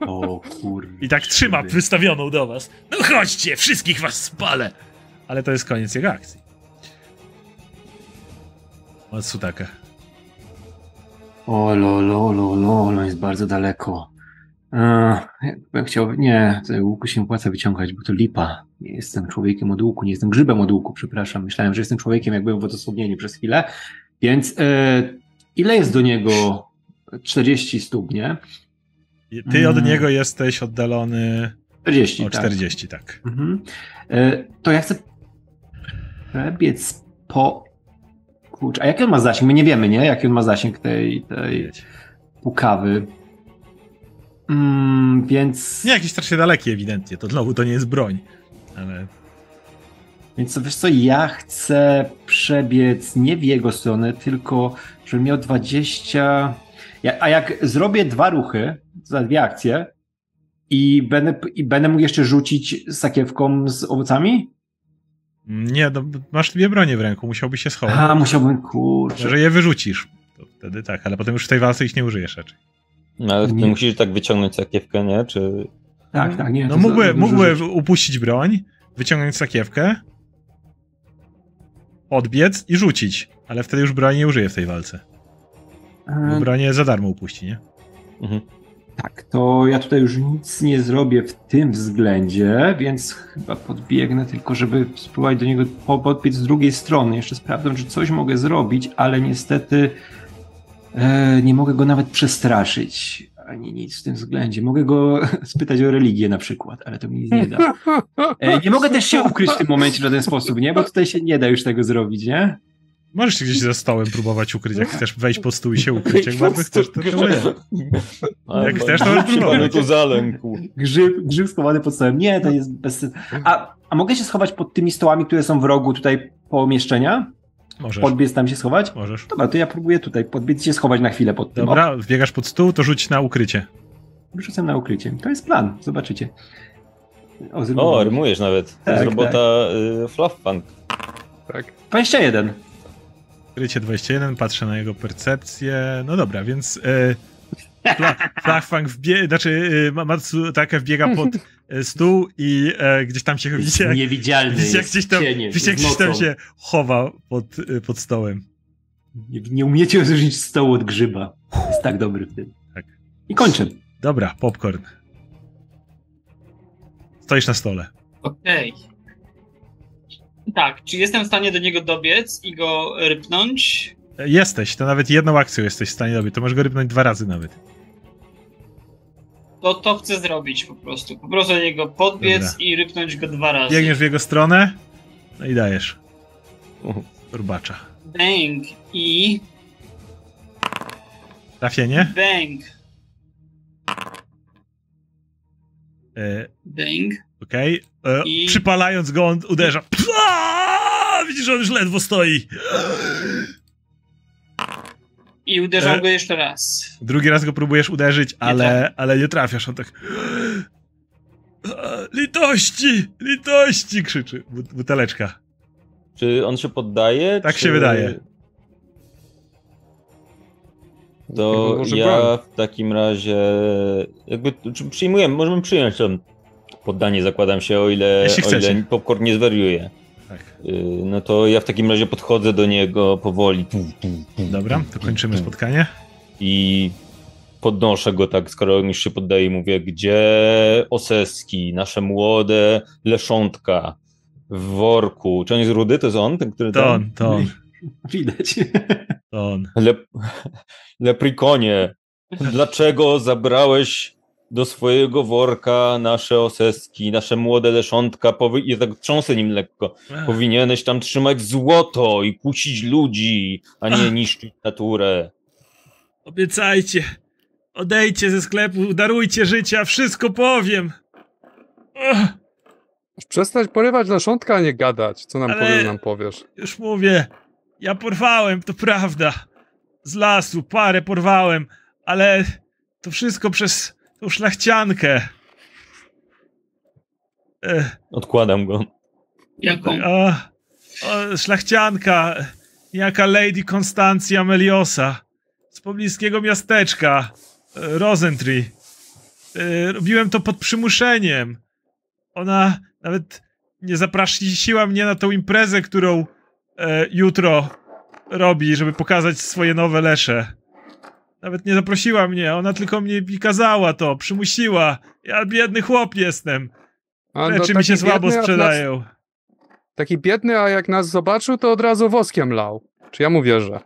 O kurde. I tak trzyma wystawioną do was. No chodźcie, wszystkich was spalę! Ale to jest koniec jego akcji. Matsutaka. O lo, lo, lo, lo, lo, jest bardzo daleko. Eee, chciał, nie, łuku się opłaca wyciągać, bo to lipa. Nie jestem człowiekiem od łuku, nie jestem grzybem od łuku, przepraszam. Myślałem, że jestem człowiekiem, jak byłem w odosobnieniu przez chwilę. Więc e, ile jest do niego 40 stóp, nie? Ty od Mm. niego jesteś oddalony 40, o tak. 40, tak. Mhm. E, to ja chcę przebiec po... Kurczę, a jaki on ma zasięg? My nie wiemy, nie? Jaki on ma zasięg tej, tej pukawy. Mm, więc... Nie jakiś strasznie daleki ewidentnie, to znowu to nie jest broń. Ale Więc wiesz co, ja chcę przebiec nie w jego stronę, tylko żebym miał 20... Ja, a jak zrobię dwa ruchy, za dwie akcje i będę, i będę mógł jeszcze rzucić sakiewką z owocami? nie, no, masz dwie bronie w ręku, musiałbyś się schować. A, musiałbym, kurczę. Że je wyrzucisz, to wtedy tak, ale potem już w tej walce ich nie użyjesz raczej. No, ale ty Nie. musisz tak wyciągnąć sakiewkę, nie? Czy... Tak, tak, nie. No mógłby, mógłby upuścić broń, wyciągnąć sakiewkę, odbiec i rzucić, ale wtedy już broni nie użyje w tej walce. Bo bronię za darmo upuści, nie? Mhm. Tak, to ja tutaj już nic nie zrobię w tym względzie, więc chyba podbiegnę tylko, żeby spróbować do niego po- podbiec z drugiej strony. Jeszcze sprawdzam, czy coś mogę zrobić, ale niestety e, nie mogę go nawet przestraszyć. Ani nic w tym względzie. Mogę go spytać o religię na przykład, ale to mi nic nie da. E, nie mogę też się ukryć w tym momencie w żaden sposób, nie? Bo tutaj się nie da już tego zrobić, nie? Możesz się gdzieś za stołem próbować ukryć, jak chcesz wejść pod stół i się ukryć. Jak bardzo chcesz, to czemu nie? Jak chcesz, to próbować. tu zalękł. Grzyb, grzyb schowany pod stołem. Nie, to jest bez sensu. A, a mogę się schować pod tymi stołami, które są w rogu tutaj pomieszczenia? Możesz, Podbiec tam się schować? możesz. Dobra, to ja próbuję tutaj podbiec się schować na chwilę pod tym. Dobra, wbiegasz pod stół, to rzuć na ukrycie. Rzucam na ukrycie. To jest plan, zobaczycie. O, O, rymujesz nawet. To Tak, jest robota y, Fluffpunk. Tak. 21. Ukrycie 21, patrzę na jego percepcję. No dobra, więc e, Flachfang wbie... znaczy y, Matsutake wbiega pod y, stół i e, gdzieś tam się widzicie, jak, Niewidzialny widzicie, jak jest gdzieś tam, cienie, widzicie, jak z gdzieś tam się chowa pod, pod stołem. Nie, nie umiecie rozróżnić stołu od grzyba. Jest tak dobry w tym. Tak. I kończę. Dobra, popcorn. Stoisz na stole. Okej. Tak, czy jestem w stanie do niego dobiec i go rypnąć? E, Jesteś, to nawet jedną akcją jesteś w stanie robić. To możesz go rybnąć dwa razy nawet. To to chcę zrobić po prostu. Po prostu do niego podbiec Dobra. i rypnąć go dwa razy. Biegniesz w jego stronę, no i dajesz. Turbacza. Bang i Trafienie? bang. E, Bang. Okej. E, I- Przypalając go, on uderza. Widzisz, że on już ledwo stoi. I uderzam E? go jeszcze raz. Drugi raz go próbujesz uderzyć, ale, trafię. ale nie trafiasz. On tak. "A, Litości! Litości! krzyczy but- buteleczka. Czy on się poddaje? Tak czy... się wydaje. To ja w takim razie jakby czy przyjmujemy, możemy przyjąć to poddanie, zakładam się, o ile, o ile popcorn nie zwariuje. Tak. Yy, No to ja w takim razie podchodzę do niego powoli. Dobra, to kończymy spotkanie. I podnoszę go tak, skoro już się poddaje i mówię, gdzie Oseski, nasze młode leszątka w worku. Czy on jest rudy? To jest on? Ten, który To tam? on, to on, Widać. to on. Le... Leprikonie, dlaczego zabrałeś do swojego worka nasze oseski, nasze młode leszątka? Powi... Ja tak trząsę nim lekko. Powinieneś tam trzymać złoto i kusić ludzi, a nie niszczyć naturę. Obiecajcie. Odejdźcie ze sklepu, darujcie życia, wszystko powiem. Ugh, Przestać porywać leszątka, a nie gadać. Co nam Ale- powiesz, nam powiesz. już mówię, ja porwałem, to prawda. Z lasu parę porwałem, ale to wszystko przez tą szlachciankę. Ech, Odkładam go. Jaką? a, o, szlachcianka, jaka Lady Konstancja Meliosa z pobliskiego miasteczka e, Rosentree. E, Robiłem to pod przymuszeniem. Ona nawet nie zaprosiła mnie na tą imprezę, którą e, jutro robi, żeby pokazać swoje nowe lesze. Nawet nie zaprosiła mnie, ona tylko mnie mi kazała to, przymusiła. Ja biedny chłop jestem. A, no, Rzeczy mi taki się słabo a nas- sprzedają. Taki biedny, a jak nas zobaczył, to od razu woskiem lał. Czy ja mu wierzę?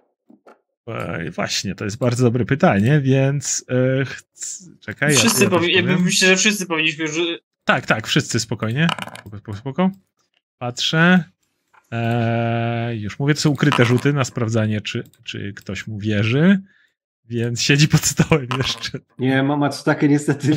E, Właśnie, to jest bardzo dobre pytanie, więc e, chc... czekaj. ja- Wszyscy ja też powi- jakby powiem. myślę, że wszyscy powinniśmy już. Tak, tak, wszyscy spokojnie. Spoko, spoko, spoko. Patrzę. E, już mówię, to są ukryte rzuty na sprawdzanie, czy, czy ktoś mu wierzy. Więc siedzi pod stołem jeszcze. Nie, ma Matsutake niestety.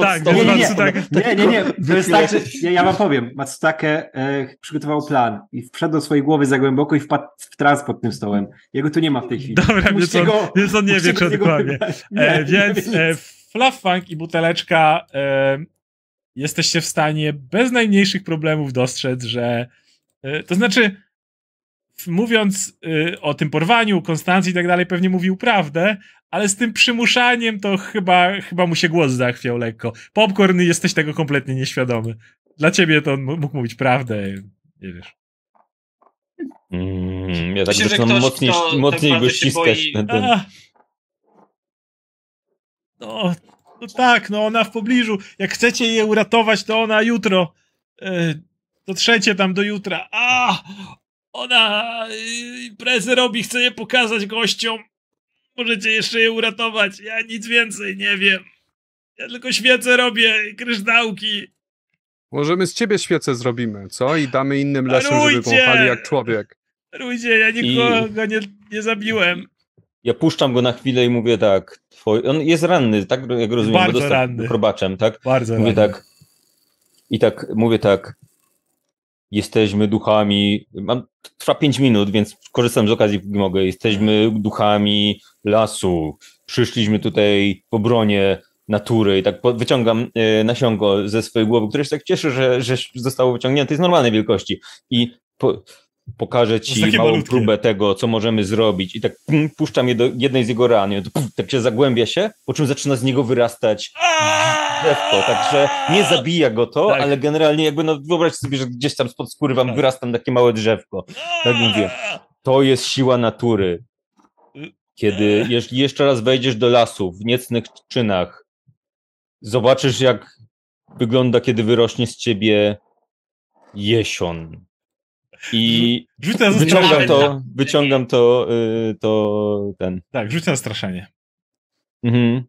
Tak, Nie, nie, nie, Matsutake- nie, nie, nie. To jest tak, że nie, ja wam powiem. Matsutake e, przygotował plan i wszedł do swojej głowy za głęboko i wpadł w trans pod tym stołem. Jego tu nie ma w tej chwili. Dobra, więc on, go- więc on nie wie, czy dokładnie. E, więc e. Fluffunk i buteleczka e, jesteście w stanie bez najmniejszych problemów dostrzec, że e, to znaczy mówiąc e, o tym porwaniu, Konstancji i tak dalej, pewnie mówił prawdę, ale z tym przymuszaniem to chyba, chyba mu się głos zachwiał lekko. Popcorn jesteś tego kompletnie nieświadomy. Dla ciebie to on mógł mówić prawdę, nie wiesz. Mm, ja tak Myślę, zaczynam ktoś, mocniej, kto tak mocniej bardzo go ściskać. boi- Ten. No, no tak, no ona w pobliżu. Jak chcecie je uratować, to ona jutro. E, to trzecie tam do jutra. A! Ona y, imprezę robi, chce je pokazać gościom. Możecie jeszcze je uratować. Ja nic więcej nie wiem. Ja tylko świece robię, i kryształki. Możemy z ciebie świecę zrobimy, co? I damy innym leszom, żeby wąchali jak człowiek. Ludzie, ja nikogo nie, nie zabiłem. Ja puszczam go na chwilę i mówię tak. Twoj... On jest ranny, tak jak rozumiem, Bardzo bo ranny. chrobaczem, tak? Bardzo Mówię ładnie. tak. I tak mówię tak. Jesteśmy duchami. Mam, trwa 5 minut, więc korzystam z okazji, mogę. Jesteśmy duchami lasu. Przyszliśmy tutaj po bronie natury i tak wyciągam e, nasionko ze swojej głowy, które się tak cieszy, że, że zostało wyciągnięte. Jest normalnej wielkości. I po, pokażę ci małą malutkie. próbę tego, co możemy zrobić. I tak pum, puszczam je do jednej z jego ran. I tak się zagłębia się, po czym zaczyna z niego wyrastać drzewko. Także nie zabija go to, Tak. ale generalnie jakby no wyobraź sobie, że gdzieś tam spod skóry wam Tak. wyrasta takie małe drzewko. Tak mówię. To jest siła natury. Kiedy jeszcze raz wejdziesz do lasu w niecnych czynach, zobaczysz jak wygląda, kiedy wyrośnie z ciebie jesion. I Rzuć na wyciągam to, wyciągam to, y, to ten. Tak, rzuć na zastraszanie. Mhm.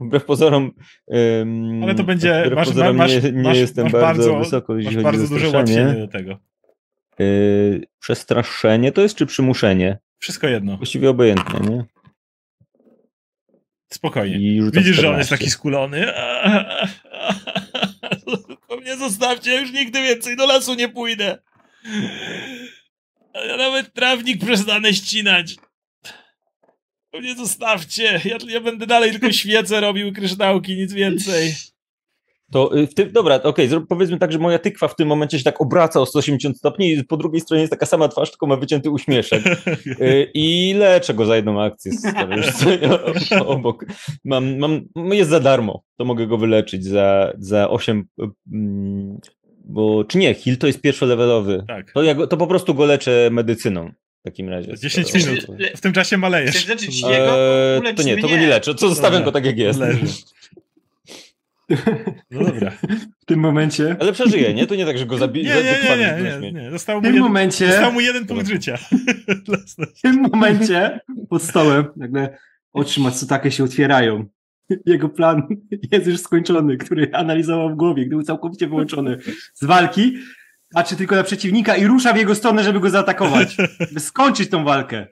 Wbrew pozorom. ym, Ale to będzie- Wbrew masz- pozorom masz- nie, nie masz- jestem masz bardzo, bardzo- wysoko, jeśli Masz chodzi bardzo o duże zastraszenie. ułatwienie do tego. Y, przestraszenie to jest czy przymuszenie? Wszystko jedno. Właściwie obojętnie, nie? Spokojnie. Widzisz, że on jest 14. taki skulony. Tylko mnie zostawcie, ja już nigdy więcej do lasu nie pójdę. Ja nawet trawnik przestanę ścinać. Tylko mnie zostawcie. Ja, ja będę dalej tylko świece robił, kryształki, nic więcej. To y, w tym, dobra, okej, zrób- powiedzmy tak, że moja tykwa w tym momencie się tak obraca o 180 stopni i po drugiej stronie jest taka sama twarz, tylko ma wycięty uśmieszek. Y, I leczę go za jedną akcję. Obok. Mam, mam, jest za darmo, to mogę go wyleczyć za, za 8. Bo, czy nie, heal to jest pierwszolevelowy. Tak. To, ja go, to po prostu go leczę medycyną w takim razie. 10 To- minut. W tym czasie Chcesz malejesz. leczyć jego? Eee, to nie, to go nie leczę. Co zostawiam go tak jak jest. Leży. No dobra. W tym momencie, Ale przeżyje, nie? To nie tak, że go zabiję. nie, nie, nie, nie, nie. Został w mu tym jeden, momencie, został mu jeden punkt życia. w tym momencie pod stołem nagle oczy Matsutake się otwierają. Jego plan jest już skończony, który analizował w głowie, gdy był całkowicie wyłączony z walki. Patrzy tylko na przeciwnika i rusza w jego stronę, żeby go zaatakować. By skończyć tą walkę.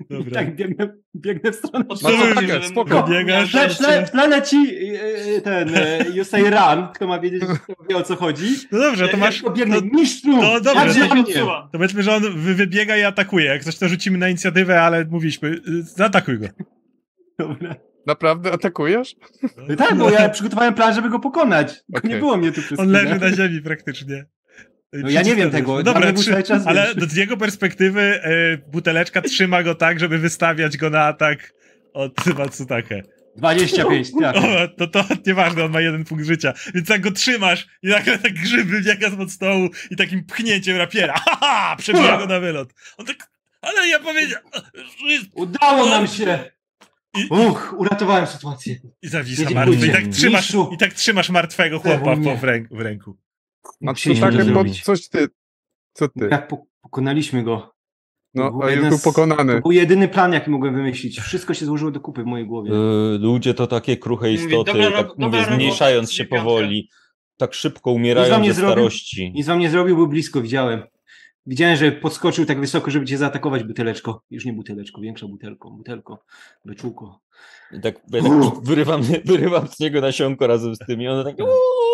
I Dobra. tak biegnę, biegnę w stronę. Matsutake, żebym- spoko. Biegasz. W tle, leci e, ten e, Yusei Ran, kto ma wiedzieć kto wie o co chodzi. No dobrze, to Ja masz... tylko biegnę, To, mistrzu! to dobrze, to? Popsułam. to powiedzmy, że on wy- wybiega i atakuje. Jak coś to rzucimy na inicjatywę, ale mówiliśmy, y, zaatakuj go. Dobra. Naprawdę atakujesz? No tak, bo ja przygotowałem plan, żeby go pokonać. Okej. Nie było mnie tu przez On leży na ziemi praktycznie. No ja nie wiem tego, No dobra, trzy, czas, ale wiesz. z jego perspektywy y, buteleczka trzyma go tak, żeby wystawiać go na atak od Matsutake. 25, trafię. O, to, to nieważne, on ma jeden punkt życia. Więc jak go trzymasz i nagle tak grzyb wybiega z stołu i takim pchnięciem rapiera, haha, przebija go na wylot. On tak, ale ja powiedziałem... Udało nam się! I, Uch, uratowałem sytuację. i zawisa martwy. I tak, trzymasz. I tak trzymasz martwego chłopa po, w, ręku, w ręku. Matsutake, to bo zrobić. coś ty... Co ty? Tak po, pokonaliśmy go. No, był a jest jeden był pokonany. To był jedyny plan, jaki mogłem wymyślić. Wszystko się złożyło do kupy w mojej głowie. Y, Ludzie to takie kruche istoty, dobra tak dobra mówię, robota, zmniejszając się powoli, tak szybko umierają ze zrobił? starości. Nic wam nie zrobił, był blisko, widziałem. Widziałem, że podskoczył tak wysoko, żeby cię zaatakować buteleczko. Już nie buteleczko, większa butelko, butelko, beczułko. I tak, ja tak wyrywam, wyrywam z niego nasionko razem z tym i ono tak uuu,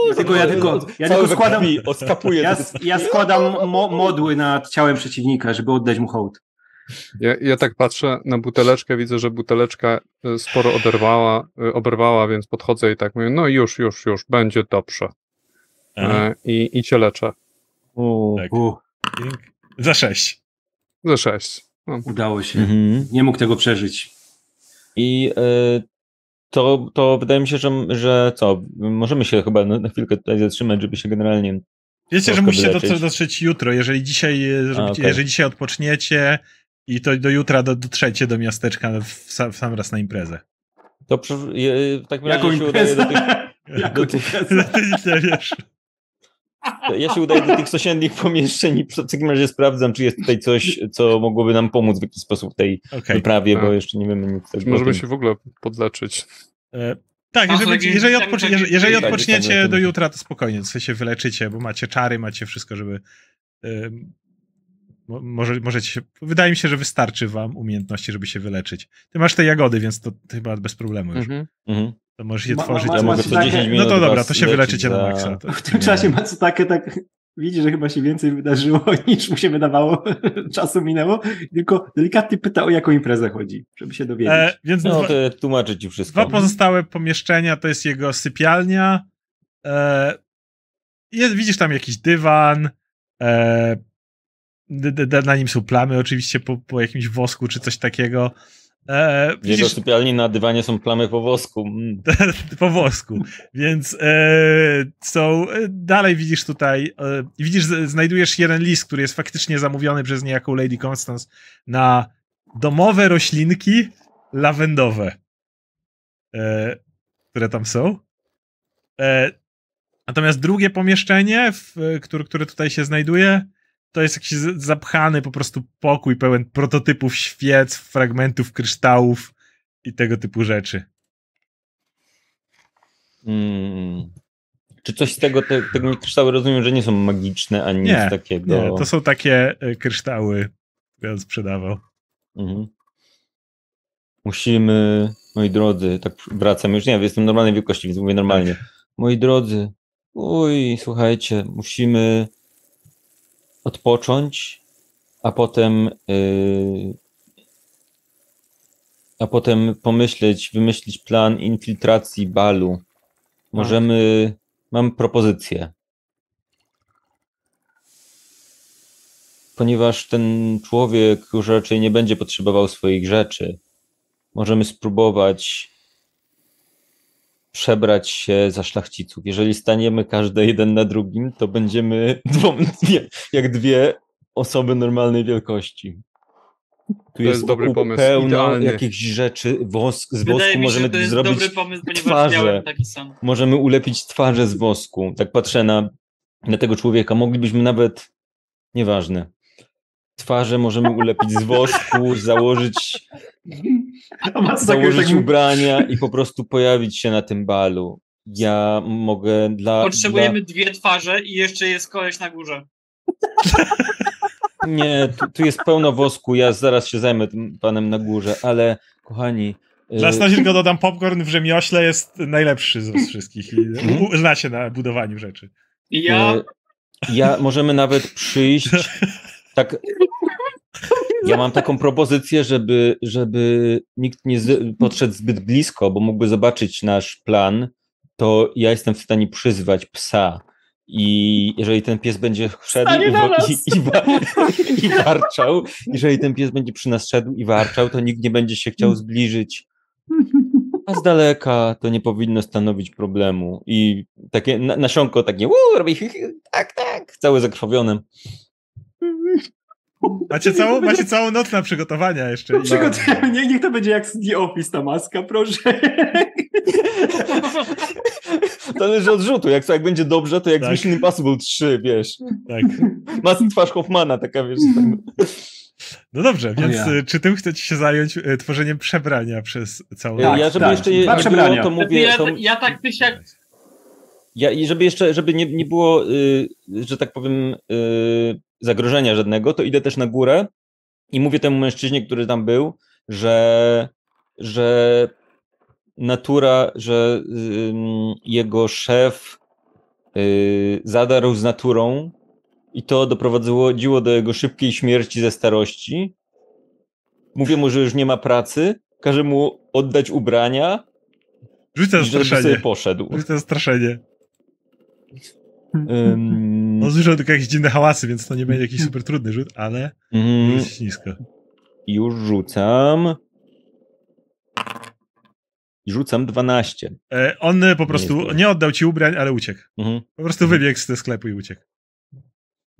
Ja tylko- ja tylko- ja tylko składam- krwi. Ja, ja składam mo modły nad ciałem przeciwnika, żeby oddać mu hołd. Ja, ja tak patrzę na buteleczkę, widzę, że buteleczka y, sporo oderwała, y, oberwała, więc podchodzę i tak mówię, no już, już, już, będzie dobrze. Aha, E, i, I cię leczę. U. tak. Za sześć. Ze sześć. No, udało się. Mhm. Nie mógł tego przeżyć. I y, to, to wydaje mi się, że, że co, możemy się chyba na, na chwilkę tutaj zatrzymać, żeby się generalnie Wiecie, że musicie wyleczyć. dotrzeć, dotrzeć jutro. Jeżeli dzisiaj, e, zrobicie, okej. jeżeli dzisiaj odpoczniecie i to do jutra do, dotrzecie do miasteczka w, sam, w sam raz na imprezę. To przy, w takim Jaką razie się udaje do imprezę? tych, Jaką do tych, imprezę? Nie wiesz. Ja się udaję do tych sąsiednich pomieszczeń i w takim razie sprawdzam, czy jest tutaj coś, co mogłoby nam pomóc w jakiś sposób w tej Okej. wyprawie, bo Tak. jeszcze nie wiemy nic. możemy się w ogóle podleczyć. E, Tak, A, jeżeli, jeżeli, jeżeli, jeżeli taki- odpoczniecie do jutra, to spokojnie, sobie się wyleczycie, bo macie czary, macie wszystko, żeby. Mo- może, możecie się. Wydaje mi się, że wystarczy wam umiejętności, żeby się wyleczyć. Ty masz te jagody, więc to chyba bez problemu już. Mhm. Mhm. To możesz je Ma- tworzyć. ma- Ja ma- mogę co takie- 10 no minut to dobra, to się wyleczycie za... na maksa. To, W tym czasie Matsutake tak widzi, że chyba się więcej wydarzyło niż mu się wydawało. Czasu minęło. Tylko delikatnie pyta o jaką imprezę chodzi, żeby się dowiedzieć. E, więc No dwa, to ja tłumaczę ci wszystko. dwa pozostałe pomieszczenia to jest jego sypialnia. E, jest, widzisz tam jakiś dywan. E, na nim są plamy oczywiście po, po jakimś wosku czy coś takiego. E, W jego sypialni na dywanie są plamy po wosku. Mm. po wosku. Więc e, są, e, dalej widzisz tutaj, e, widzisz, znajdujesz jeden list, który jest faktycznie zamówiony przez niejaką Lady Constance na domowe roślinki lawendowe, e, które tam są. E, natomiast drugie pomieszczenie, w, które, które tutaj się znajduje, to jest jakiś zapchany po prostu pokój pełen prototypów świec, fragmentów kryształów i tego typu rzeczy. Mm. Czy coś z tego, te, tego kryształy rozumiem, że nie są magiczne, ani nic Nie, takiego. Nie, to są takie e, kryształy, które on sprzedawał. Mhm. Musimy, moi drodzy, tak wracam, już nie wiem, jestem normalnej wielkości, więc mówię normalnie. Moi drodzy, uj, słuchajcie, musimy odpocząć, a potem yy, a potem pomyśleć, wymyślić plan infiltracji balu. Możemy, mam propozycję. Ponieważ ten człowiek już raczej nie będzie potrzebował swoich rzeczy, możemy spróbować przebrać się za szlachciców. Jeżeli staniemy każdy jeden na drugim, to będziemy dwom, dwie, jak dwie osoby normalnej wielkości. Tu jest dobry wokół pomysł, Pełno idealnie. jakichś rzeczy, wosk, z wosku Wydaje mi się, możemy że to jest zrobić dobry pomysł, ponieważ twarze. miałem taki sam. możemy ulepić twarze z wosku. Tak patrzę na, na tego człowieka. Moglibyśmy nawet, nieważne, twarze możemy ulepić z wosku, założyć, założyć tak- ubrania i po prostu pojawić się na tym balu. Ja mogę dla... Potrzebujemy dwie twarze i jeszcze jest koleś na górze. Dla... Nie, tu, tu jest pełno wosku, ja zaraz się zajmę tym panem na górze, ale kochani... y, Dla Stasi tylko dodam, popcorn w rzemiośle jest najlepszy z wszystkich i Mhm. zna się na budowaniu rzeczy. Ja E, Ja możemy nawet przyjść. Tak. Ja mam taką propozycję, żeby, żeby nikt nie z, podszedł zbyt blisko, bo mógłby zobaczyć nasz plan, to ja jestem w stanie przyzwać psa. I jeżeli ten pies będzie szedł i, i, i, wa- i warczał, jeżeli ten pies będzie przy nas szedł i warczał, to nikt nie będzie się chciał zbliżyć. A z daleka to nie powinno stanowić problemu. I takie na, nasionko takie uuu, robi tak, tak, całe zakrwawione. Macie całą, macie całą noc na przygotowania jeszcze. I- Przygotujemy, niech, niech to będzie jak z The Office ta maska, proszę. Zależy od rzutu. Jak, jak będzie dobrze, to jak Tak. z Mission Impossible 3, wiesz. Tak. Twarz Hoffmana, taka wiesz. No dobrze, więc ja. y, czy tym chcecie się zająć y, tworzeniem przebrania przez całą Tak, noc? ja, żeby tak. jeszcze nie było, przebrania. to mówię. ja, To, ja tak ty się ja, I żeby jeszcze, żeby nie, nie było, y, że tak powiem, y, zagrożenia żadnego, to idę też na górę i mówię temu mężczyźnie, który tam był, że, że natura, że jego szef y, zadarł z naturą i to doprowadziło do jego szybkiej śmierci ze starości. Mówię mu, że już nie ma pracy, każę mu oddać ubrania, Rzuć to i żeby sobie straszenie. poszedł. Rzuć to Ym, On słyszał tylko jakieś dziwne hałasy, więc to nie będzie jakiś super trudny rzut, ale mhm. rzuć nisko. Już rzucam. Rzucam 12. E, on po prostu jest nie oddał ci ubrań, ale uciekł. Mhm. Po prostu wybiegł z tego sklepu i uciekł.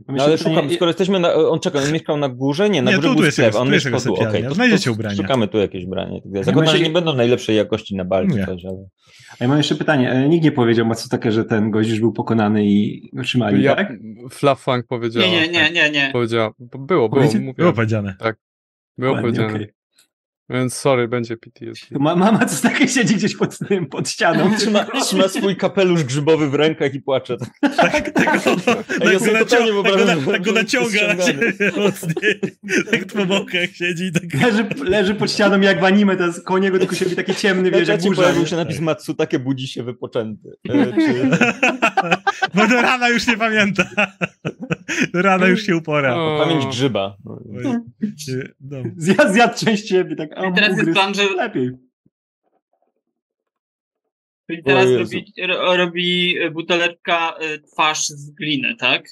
No ale szukam, skoro jesteśmy na, on czeka, on mieszkał na górze? Nie, na Nie, górze tu- był tu jest sklep, jego- on tu jest mieszkał jego tu, okej. to- Znajdziecie to ubrania. Szukamy tu jakieś ubranie. Tak Zakładam, że myślę- nie będą najlepszej jakości na balcie Nie. coś, ale... A ja mam jeszcze pytanie. E, Nikt nie powiedział Matsutake, że ten gość już był pokonany i go trzymali, Ja, tak? Fluffang powiedziała. Nie, nie, nie, nie, nie. Powiedziała. Było, było, mówię. Było powiedziane. Było Ładnie, powiedziane. okej. Więc sorry, będzie PTSD. Ma, ma Matsutake siedzi gdzieś pod, tym, pod ścianą. Trzyma, trzyma swój kapelusz grzybowy w rękach i płacze. Tak, tak, go, tak, go tak, że tak go naciąga na jest siebie mocniej. Tak po bokach siedzi i tak... Leży, leży pod ścianą jak w anime, to jest koło niego tylko się robi taki ciemny, wiesz, jak burza. pojawił się napis Matsu, takie budzi się wypoczęty. E, czy... Bo do rana już nie pamięta. Do rana już się upora. O. Pamięć grzyba. No. Zjadł, zjadł część ciebie, tak, a I teraz jest plan, że lepiej. czyli teraz robi, ro, robi buteleczka y, twarz z gliny, tak?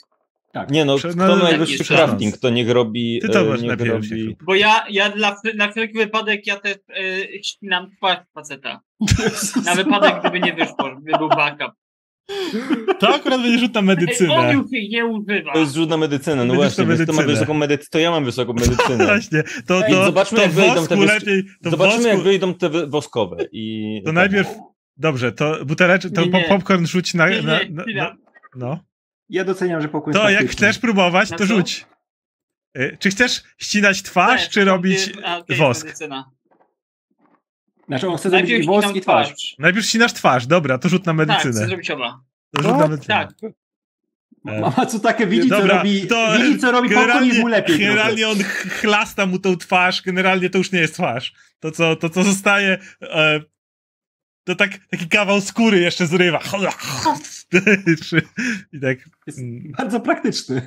Tak. Nie no, Prze- kto no, ma tak najwyższy crafting, to niech robi... Ty to e, masz niech robi... Bo ja, ja dla, na wszelki wypadek ja też e, ścinam twarz faceta. Na wypadek, gdyby nie wyszło, gdyby był backup. To akurat będzie rzut na medycynę. nie używa. To jest rzut na medycynę, no Będziesz właśnie, to ma wysoką medycynę, to ja mam wysoką medycynę. Właśnie, to, to, zobaczmy, to jak wyjdą wosku te lepiej, to Zobaczymy, wosku, jak wyjdą te woskowe i... To najpierw, dobrze, to buteleczek, to Nie, nie. po- popcorn rzuć na, Nie, na, nie, na, na no. Ja doceniam, że pokój To jak chcesz próbować, to rzuć. Y, Czy chcesz ścinać twarz, Tak, czy robić wosk? medycyna. Znaczy on chce zrobić Najpierw i ścinam i twarz. Najpierw ścinasz twarz, dobra, to rzut na Tak, chcę medycynę. zrobić oba. to rzut No, na medycynę. Tak. E, Mama co takie widzi, Dobra, co robi, to widzi, co robi pokój, jest mu lepiej. trochę. generalnie on ch- chlasta mu tą twarz, generalnie to już nie jest twarz. To, co, to, co zostaje, e, to tak, taki kawał skóry jeszcze zrywa. I tak, Jest mm, bardzo praktyczny.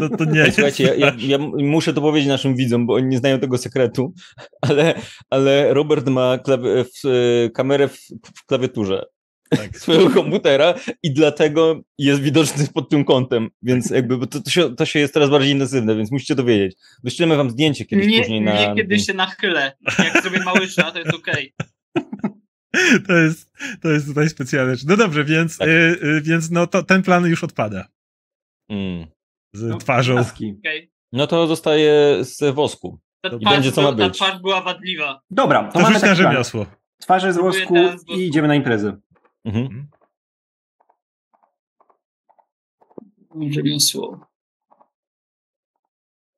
to, to, to nie Ej, jest Słuchajcie, ja, ja, ja muszę to powiedzieć naszym widzom, bo oni nie znają tego sekretu, ale, ale Robert ma klawi- w, e, kamerę w, w klawiaturze Tak. swojego komputera i dlatego jest widoczny pod tym kątem, więc jakby bo to, to, się, to się jest coraz bardziej intensywne, więc musicie to wiedzieć. Wyślemy wam zdjęcie kiedyś Nie, później na... nie kiedy się nachylę. Jak zrobię małysza, to jest okej. To jest, to jest tutaj specjalne. No dobrze, więc, Tak. y, y, więc no to ten plan już odpada Mm. z No, twarzą. Okej. No to zostaje z wosku. Ta, I twarz będzie, co ma była- ta być. twarz była wadliwa. Dobra, to, To mamy na rzemiosło. Twarze z wosku i idziemy na imprezę. Mhm. Rzemiosło.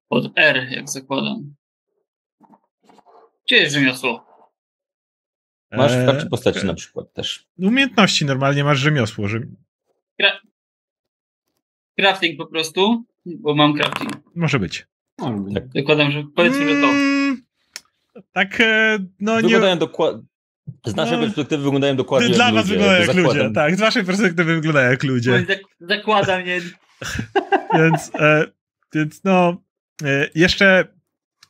Pod R, jak zakładam. Gdzie jest rzemiosło? Masz w Eee, karcie postaci na przykład też. Umiejętności normalnie masz rzemiosło. Że... Crafting po prostu, bo mam crafting. Może być. Być. Tak. Zakładam, że powiedzmy, że to. Mm, Tak, e, no nie. Wyglądają dokładnie... Z naszej No. perspektywy wyglądają dokładnie Dla jak was ludzie. wyglądają jak ludzie. zakładam. Tak, z waszej perspektywy wyglądają jak ludzie. Zak- Zakładam, nie. Więc, e, więc no. E, jeszcze.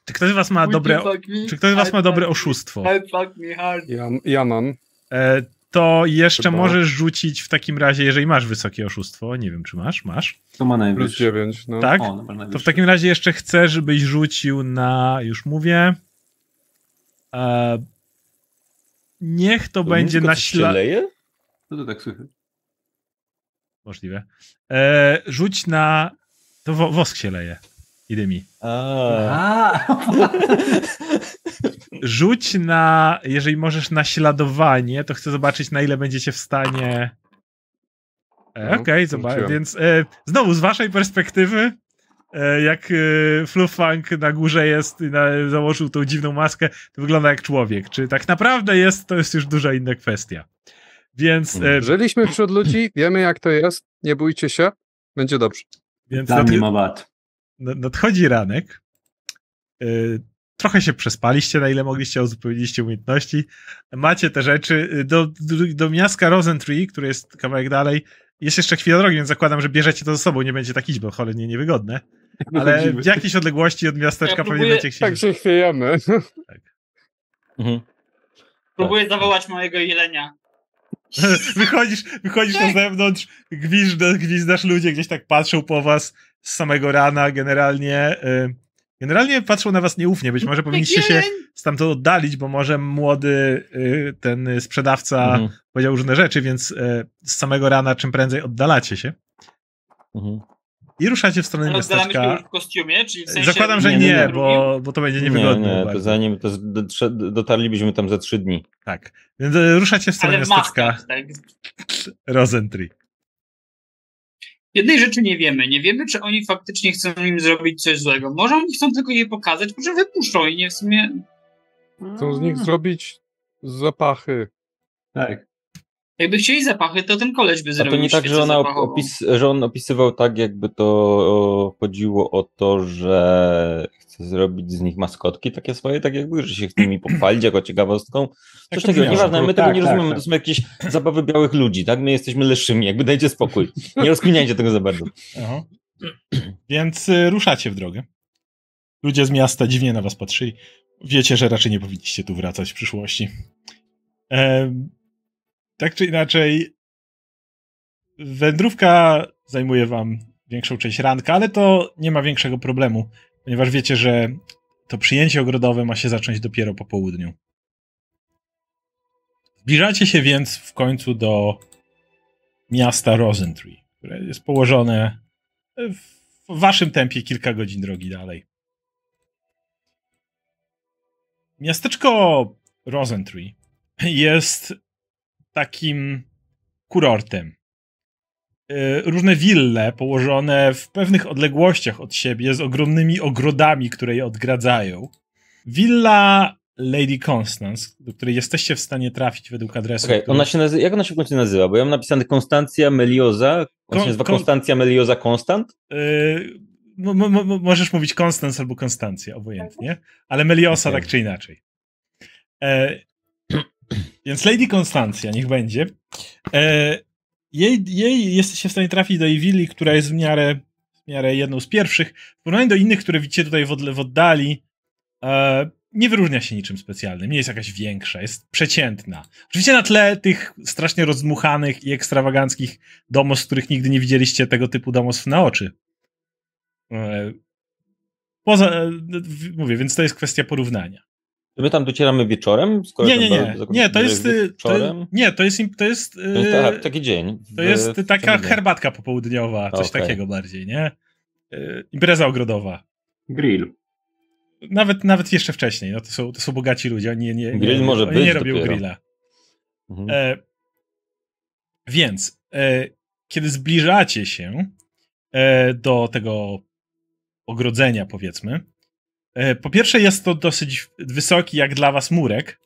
Czy ktoś z was ma dobre. Me, Czy ktoś z was ma dobre fuck- oszustwo? I fuck me hard. Ja, ja mam. E, to jeszcze Chyba. możesz rzucić w takim razie, jeżeli masz wysokie oszustwo. Nie wiem, czy masz. Masz. To ma Plus najwyższy. 9, no. Tak? O, To w takim razie jeszcze chcę, żebyś rzucił na. Już mówię. E, niech to, To będzie na ślad. leje? Co to tak słychać? Możliwe. E, rzuć na. To wo, wosk się leje. Idę mi. A, A, Rzuć na. Jeżeli możesz naśladowanie, to chcę zobaczyć, na ile będziecie w stanie. E, No, Okej, zobacz. rzuciłem. Więc e, znowu z waszej perspektywy, e, jak e, Fluffunk na górze jest i na, założył tą dziwną maskę, to wygląda jak człowiek. Czy tak naprawdę jest, to jest już duża inna kwestia. Więc, e, Żyliśmy wśród ludzi, wiemy jak to jest, nie bójcie się, będzie dobrze. więc mnie ma wad. Nad- nadchodzi ranek. E, trochę się przespaliście, na ile mogliście, uzupełniliście umiejętności. Macie te rzeczy. E, Do, do, do miasta Rosentree, które jest kawałek dalej, jest jeszcze chwila drogi, więc zakładam, że bierzecie to ze sobą. Nie będzie tak iść, bo cholernie niewygodne. Ale w jakiejś odległości od miasteczka Ja pewnie będziecie chcieli. Tak się chwiejemy. mhm. Próbuję zawołać mojego jelenia. wychodzisz, wychodzisz na zewnątrz, gwizdasz, gwizdasz, ludzie gdzieś tak patrzą po was z samego rana, generalnie y, generalnie patrzą na was nieufnie, być może powinniście się stamtąd oddalić, bo może młody y, ten sprzedawca Mhm. powiedział różne rzeczy, więc y, z samego rana czym prędzej oddalacie się Mhm. i ruszacie w stronę już miasteczka. w kostiumie, czyli w sensie... Zakładam, że Nie, nie, nie, nie. bo, bo to będzie Nie, niewygodne. nie, to zanim to z- dotrze- dotarlibyśmy tam za trzy dni. Tak, więc ruszacie w stronę Ale miasteczka maskach, tak. Rosentree. Jednej rzeczy nie wiemy. Nie wiemy, czy oni faktycznie chcą im zrobić coś złego. Może oni chcą tylko je pokazać, może wypuszczą i nie w sumie... Chcą z nich zrobić zapachy. Tak. Jakby chcieli zapachy, to ten koleś by A zrobił to nie tak, że, ona zapachową. opis, że on opisywał tak, jakby to chodziło o to, że chce zrobić z nich maskotki takie swoje, tak jakby, że się chce nimi pochwalić jako ciekawostką. Tak Coś to takiego, nieważne, my tego Tak, nie tak, rozumiemy, tak. to są jakieś zabawy białych ludzi, tak? My jesteśmy leszymi, jakby dajcie spokój. Nie rozkminiajcie tego za bardzo. Aha. Więc y, ruszacie w drogę. Ludzie z miasta dziwnie na was patrzyli. Wiecie, że raczej nie powinniście tu wracać w przyszłości. Em, tak czy inaczej, wędrówka zajmuje wam większą część ranka, ale to nie ma większego problemu, ponieważ wiecie, że to przyjęcie ogrodowe ma się zacząć dopiero po południu. Zbliżacie się więc w końcu do miasta Rosentree, które jest położone w waszym tempie kilka godzin drogi dalej. Miasteczko Rosentree jest takim kurortem. Y, różne wille położone w pewnych odległościach od siebie z ogromnymi ogrodami, które je odgradzają. Willa Lady Constance, do której jesteście w stanie trafić według adresu. Okay, który... ona się nazywa, jak ona się w końcu nazywa? Bo ja mam napisane Konstancja Melioza. Ona Kon- się nazywa kon- Konstancja Melioza Konstant? Yy, mo- mo- możesz mówić Konstans albo Konstancja, obojętnie, ale Meliosa Okej. tak czy inaczej. E, więc Lady Konstancja, niech będzie. E, jej, jej jesteście w stanie trafić do jej która jest w miarę, w miarę jedną z pierwszych. W porównaniu do innych, które widzicie tutaj w, odle- w oddali, e, nie wyróżnia się niczym specjalnym. Nie jest jakaś większa, jest przeciętna. Oczywiście na tle tych strasznie rozdmuchanych i ekstrawaganckich domostw, których nigdy nie widzieliście tego typu domostw na oczy. E, Poza, e, mówię, więc to jest kwestia porównania. My tam docieramy wieczorem? Skoro Nie, nie, nie. Nie, to jest. y, To, wieczorem? nie, to jest. To jest, jest aha, taki dzień. w- to jest w taka sobotę. herbatka popołudniowa, coś Okej. takiego bardziej, nie? Y, Impreza ogrodowa. Grill. Nawet, nawet jeszcze wcześniej. No to, są, to są bogaci ludzie. Oni nie, nie, Grill nie, może oni być nie robią dopiero. grilla. Mhm. E, więc, e, kiedy zbliżacie się e, do tego ogrodzenia, powiedzmy, po pierwsze jest to dosyć wysoki, jak dla was, murek,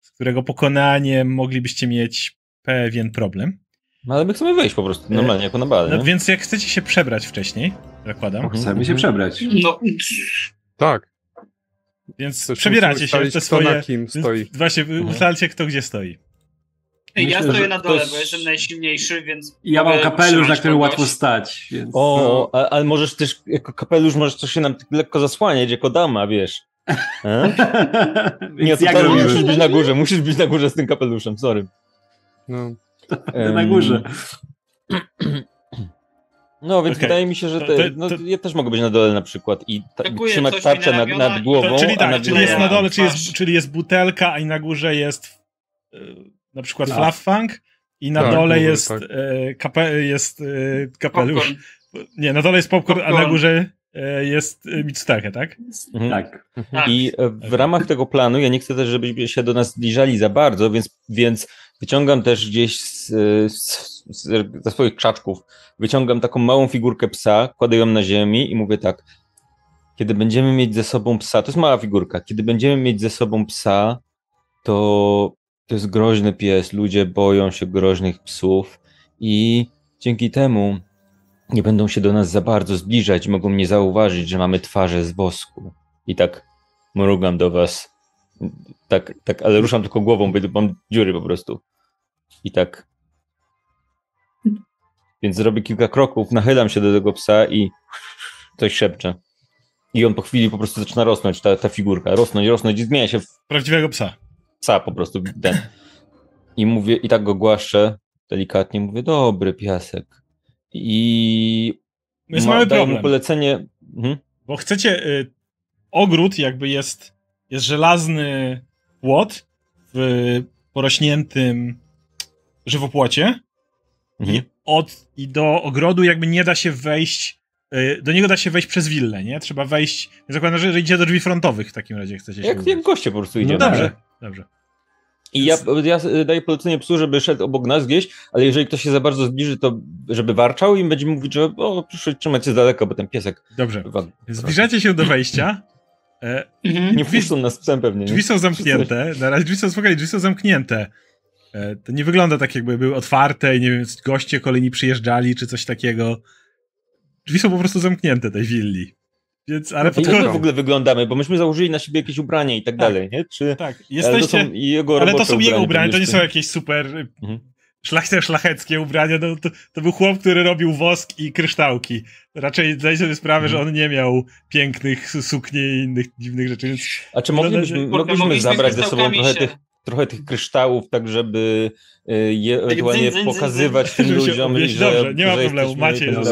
z którego pokonaniem moglibyście mieć pewien problem. No ale my chcemy wejść po prostu normalnie, jako na bal, No, więc jak chcecie się przebrać wcześniej, zakładam, Mhm. Chcemy się przebrać. No, Tak. więc Też przebieracie się te kto na swoje... kim więc stoi. Właśnie, wy Mhm. ustalcie kto gdzie stoi. Ja Myślę, stoję że na dole, jest- bo jestem najsilniejszy, więc. Ja mam kapelusz, na którym łatwo stać. Więc... O, a, ale możesz też, jako kapelusz, możesz coś się nam tak lekko zasłaniać, jako dama, wiesz. E? Nie, to jak robimy? musisz być na górze, musisz być na górze z tym kapeluszem, sorry. No. Na górze. No, więc Okej. wydaje mi się, że te, no, to- ja też mogę być na dole na przykład i ta, trzymać tarczę nad, nad głową, To, czyli a tak, czyli jest na dole, czyli jest, czyli jest butelka, a i na górze jest e, na przykład Tak. fluff funk i na Tak, dole może jest, tak. e, kape, jest e, kapelusz. Popcorn. Nie, na dole jest popcorn, a na Popcorn. górze e, jest e, Mitsutake, tak? Mhm. Tak. Tak. I e, w ramach tego planu ja nie chcę też, żebyśmy się do nas zbliżali za bardzo, więc, więc wyciągam też gdzieś z, z, z, ze swoich krzaczków, wyciągam taką małą figurkę psa, kładę ją na ziemi i mówię tak, kiedy będziemy mieć ze sobą psa, to jest mała figurka, kiedy będziemy mieć ze sobą psa, to to jest groźny pies, ludzie boją się groźnych psów i dzięki temu nie będą się do nas za bardzo zbliżać, mogą nie zauważyć, że mamy twarze z wosku. I tak mrugam do was. Tak, tak, ale ruszam tylko głową, bo mam dziury po prostu. I tak. Więc zrobię kilka kroków, nachylam się do tego psa i coś szepczę. I on po chwili po prostu zaczyna rosnąć, ta, ta figurka. Rosnąć, rosnąć i zmienia się w Prawdziwego psa. Psa po prostu. Ten. I mówię, i tak go głaszczę delikatnie, mówię, dobry piasek. I Jest ma- mały daję problem. mu polecenie. Mhm. Bo chcecie. Y, ogród jakby jest. Jest żelazny płot w porośniętym żywopłocie. Mhm. I, od, I do ogrodu jakby nie da się wejść. y, Do niego da się wejść przez willę, nie? Trzeba wejść. Ja zakładam, że idzie do drzwi frontowych w takim razie chcecie się. Jak, jak goście po prostu No idziemy. Dobrze, dobrze. I ja, ja daję polecenie psu, żeby szedł obok nas gdzieś, ale jeżeli ktoś się za bardzo zbliży, to żeby warczał i będziemy mówić, że o, proszę trzymać się z daleka, bo ten piesek Dobrze. Zbliżacie się do wejścia. E, Mhm. nie wpuszczą nas psem pewnie. Drzwi Nie? są zamknięte. Na razie drzwi są spokojnie, drzwi są zamknięte. E, To nie wygląda tak, jakby były otwarte i nie wiem, goście kolejni przyjeżdżali czy coś takiego. Drzwi są po prostu zamknięte tej willi. Więc, ale I jak my w ogóle wyglądamy, bo myśmy założyli na siebie jakieś ubranie i tak, Tak. dalej, nie? Czy, Tak, ale to jesteście. są jego Ale to są jego ubrania, to nie są jakieś super y, Mhm. szlacheckie ubrania. No, to, to był chłop, który robił wosk i kryształki. Raczej zdaj sobie sprawę, Mhm. że on nie miał pięknych su- sukni i innych dziwnych rzeczy, więc A czy No, moglibyśmy, no, mogliśmy zabrać ze sobą trochę się- tych, trochę tych kryształów, tak żeby je ewentualnie pokazywać tym ludziom, że, Dobrze, nie ma że problemu, macie no.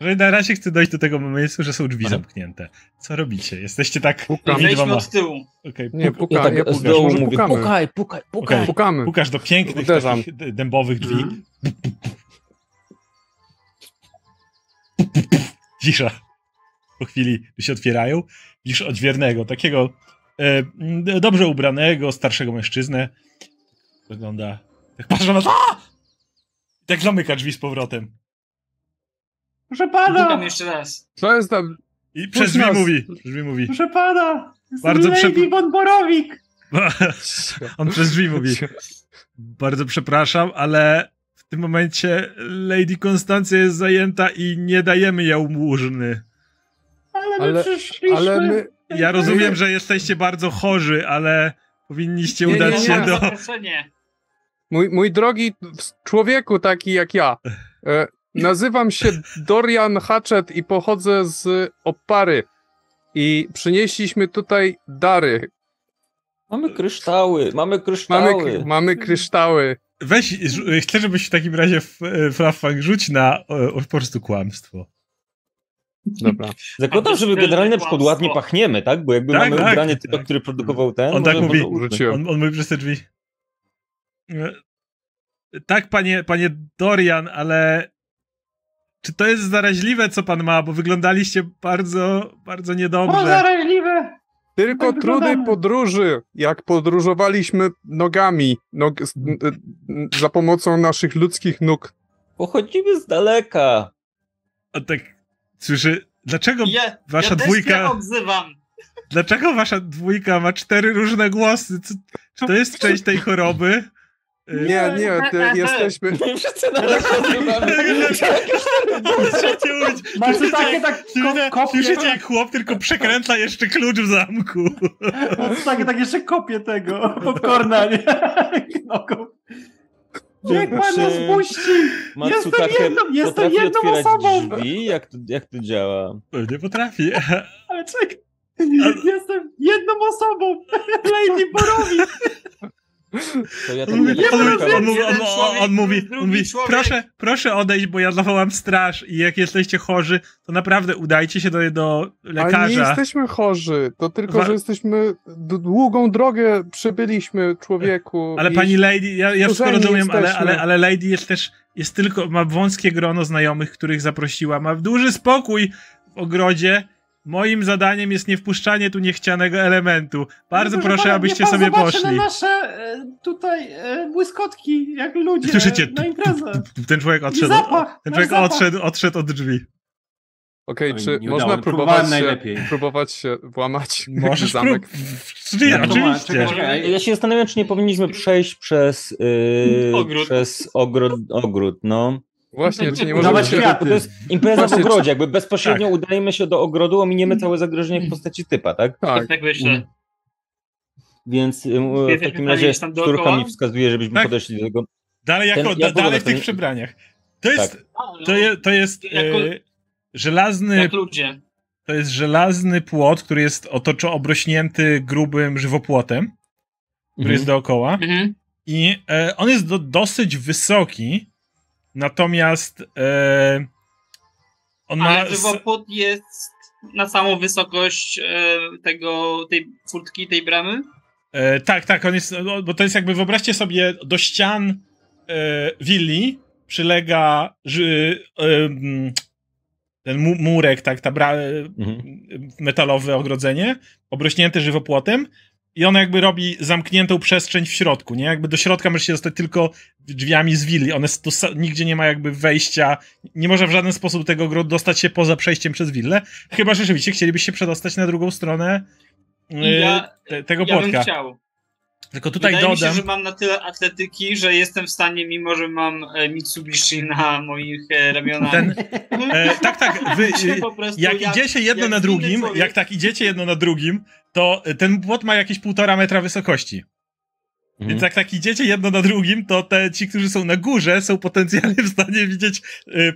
Że na razie chcę dojść do tego momentu, że są drzwi Aha. zamknięte. Co robicie? Jesteście tak Pukam. między Wejdźmy dwoma... od tyłu. Okej, Nie, puk- puka, Ja tak ja z pukasz, dołu mówię, pukamy. pukaj, pukaj, pukaj. Okej. Pukamy. pukasz do pięknych Uderzam. takich d- dębowych drzwi. Mhm. Cisza. Po chwili się otwierają. Widzisz odźwiernego, takiego e, dobrze ubranego, starszego mężczyznę. Wygląda... Tak patrzę na to. Tak zamyka drzwi z powrotem. Proszę Pukam pana! jeszcze raz. Co jest tam? I przez drzwi nas. mówi. Drzwi mówi. Proszę pana! Bardzo Lady przepro- von Borowik! On przez drzwi mówi. Bardzo przepraszam, ale w tym momencie Lady Konstancja jest zajęta i nie dajemy jałmużny. Ale my Ale- przyszliśmy! Ale my... Ja rozumiem, że jesteście bardzo chorzy, ale powinniście Nie, nie, udać nie. się do... zaproszenie. Mój, mój drogi człowieku taki jak ja, e, nazywam się Dorian Hatchet i pochodzę z Opary. I przynieśliśmy tutaj dary. Mamy kryształy, mamy Mamy, kryształy. mamy kryształy. Weź, chcę, żebyś w takim razie w e, Flaffang rzuć na o, o, po prostu kłamstwo. Dobra. Zakładam, żeby jest generalnie na przykład ładnie pachniemy, tak? Bo jakby Tak, mamy tak, ubranie tak. typa, który produkował ten. On tak mówi. On, on mówi przez te drzwi. E, Tak, panie, panie Dorian, ale czy to jest zaraźliwe, co pan ma? Bo wyglądaliście bardzo, bardzo O, niedobrze. zaraźliwe! Tylko Tak trudy wyglądamy. podróży, jak podróżowaliśmy nogami, nog, za pomocą naszych ludzkich nóg. Pochodzimy z daleka. On tak słyszy, dlaczego, Ja, Wasza ja dwójka- się odzywam. dlaczego wasza dwójka ma cztery różne głosy? Co, czy to jest część tej choroby? Nie, nie, ty, jesteśmy... My wszyscy na nas nazywamy. Trzecie mówić. Masz tu Słyszycie, takie jak- tak słyszycie- ko- kopie. Słyszycie jak chłop tylko przekręca jeszcze klucz w zamku. Masz takie, tak jeszcze kopię tego popcorna, nie? Nogą. Niech pan Czy- nas puści! Matsutake Jestem jedną- jestem jedną osobą. drzwi? Jak to, jak to działa? Pewnie potrafi. Ale czekaj. Jestem jedną osobą! Lady Borowik! To ja On mówi, on, mówi, on, mówi, on, on mówi, proszę, proszę odejść, bo ja zawołam straż i jak jesteście chorzy, to naprawdę udajcie się do, do Ale nie lekarza. jesteśmy chorzy, to tylko, że jesteśmy... Długą drogę przebyliśmy, człowieku. Ale pani Lady, ja, ja wszystko rozumiem, ale, ale, ale Lady jest też, jest tylko, ma wąskie grono znajomych, których zaprosiła, ma duży spokój w ogrodzie. Moim zadaniem jest niewpuszczanie tu niechcianego elementu. Bardzo Proszę proszę, pana, abyście sobie poszli. na nasze e, tutaj e, błyskotki, jak ludzie Słyszycie? na imprezę. Ten człowiek I odszedł. zapach! Ten nasz człowiek zapach. odszedł, odszedł od drzwi. Okej, Oj, czy nie można udało. próbować się, najlepiej. próbować się włamać Możesz zamek? Czy nie, No oczywiście. Ja się zastanawiam, czy nie powinniśmy przejść przez, yy, Ogród. przez ogród, ogród, no. Właśnie, czy nie Dawać możemy się... kwiaty. To jest impreza w Właśnie, ogrodzie, jakby bezpośrednio udajemy się do ogrodu, ominiemy całe zagrożenie w postaci typa, tak? Tak, Tak myślę. Więc yy, w takim w razie dookoła? mi wskazuje, żebyśmy Tak. podeszli do tego. Dalej, jako, Ten- dalej w tych przebraniach. To jest, Tak. To je, to jest Jako- e, żelazny Jak ludzie. To jest żelazny płot, który jest otoczo obrośnięty grubym żywopłotem, który jest dookoła. Mhm. I e, on jest do, dosyć wysoki, natomiast e, on ma. Ale żywopłot jest na samą wysokość e, tego, tej furtki, tej bramy? E, tak, tak, on jest. no, Bo to jest jakby, wyobraźcie sobie, do ścian e, willi przylega ży, e, mm, ten mu, murek, tak, ta bra, Mhm. metalowe ogrodzenie, obrośnięte żywopłotem i ono jakby robi zamkniętą przestrzeń w środku, nie? Jakby do środka możesz się dostać tylko drzwiami z willi. One tu, nigdzie nie ma jakby wejścia, nie można w żaden sposób tego ogrodu dostać się poza przejściem przez willę, chyba rzeczywiście chcielibyś się przedostać na drugą stronę yy, ja- te, tego Ja bym płotka. chciał. Tylko tutaj Wydaje mi dodam... się, że mam na tyle atletyki, że jestem w stanie, mimo że mam e, Mitsubishi na moich e, ramionach. Ten, e, tak, tak, wy, e, jak idziecie jedno jak na drugim, człowiek. jak tak idziecie jedno na drugim, to ten płot ma jakieś półtora metra wysokości. Mhm. Więc jak tak idziecie jedno na drugim, to te ci, którzy są na górze, są potencjalnie w stanie widzieć y,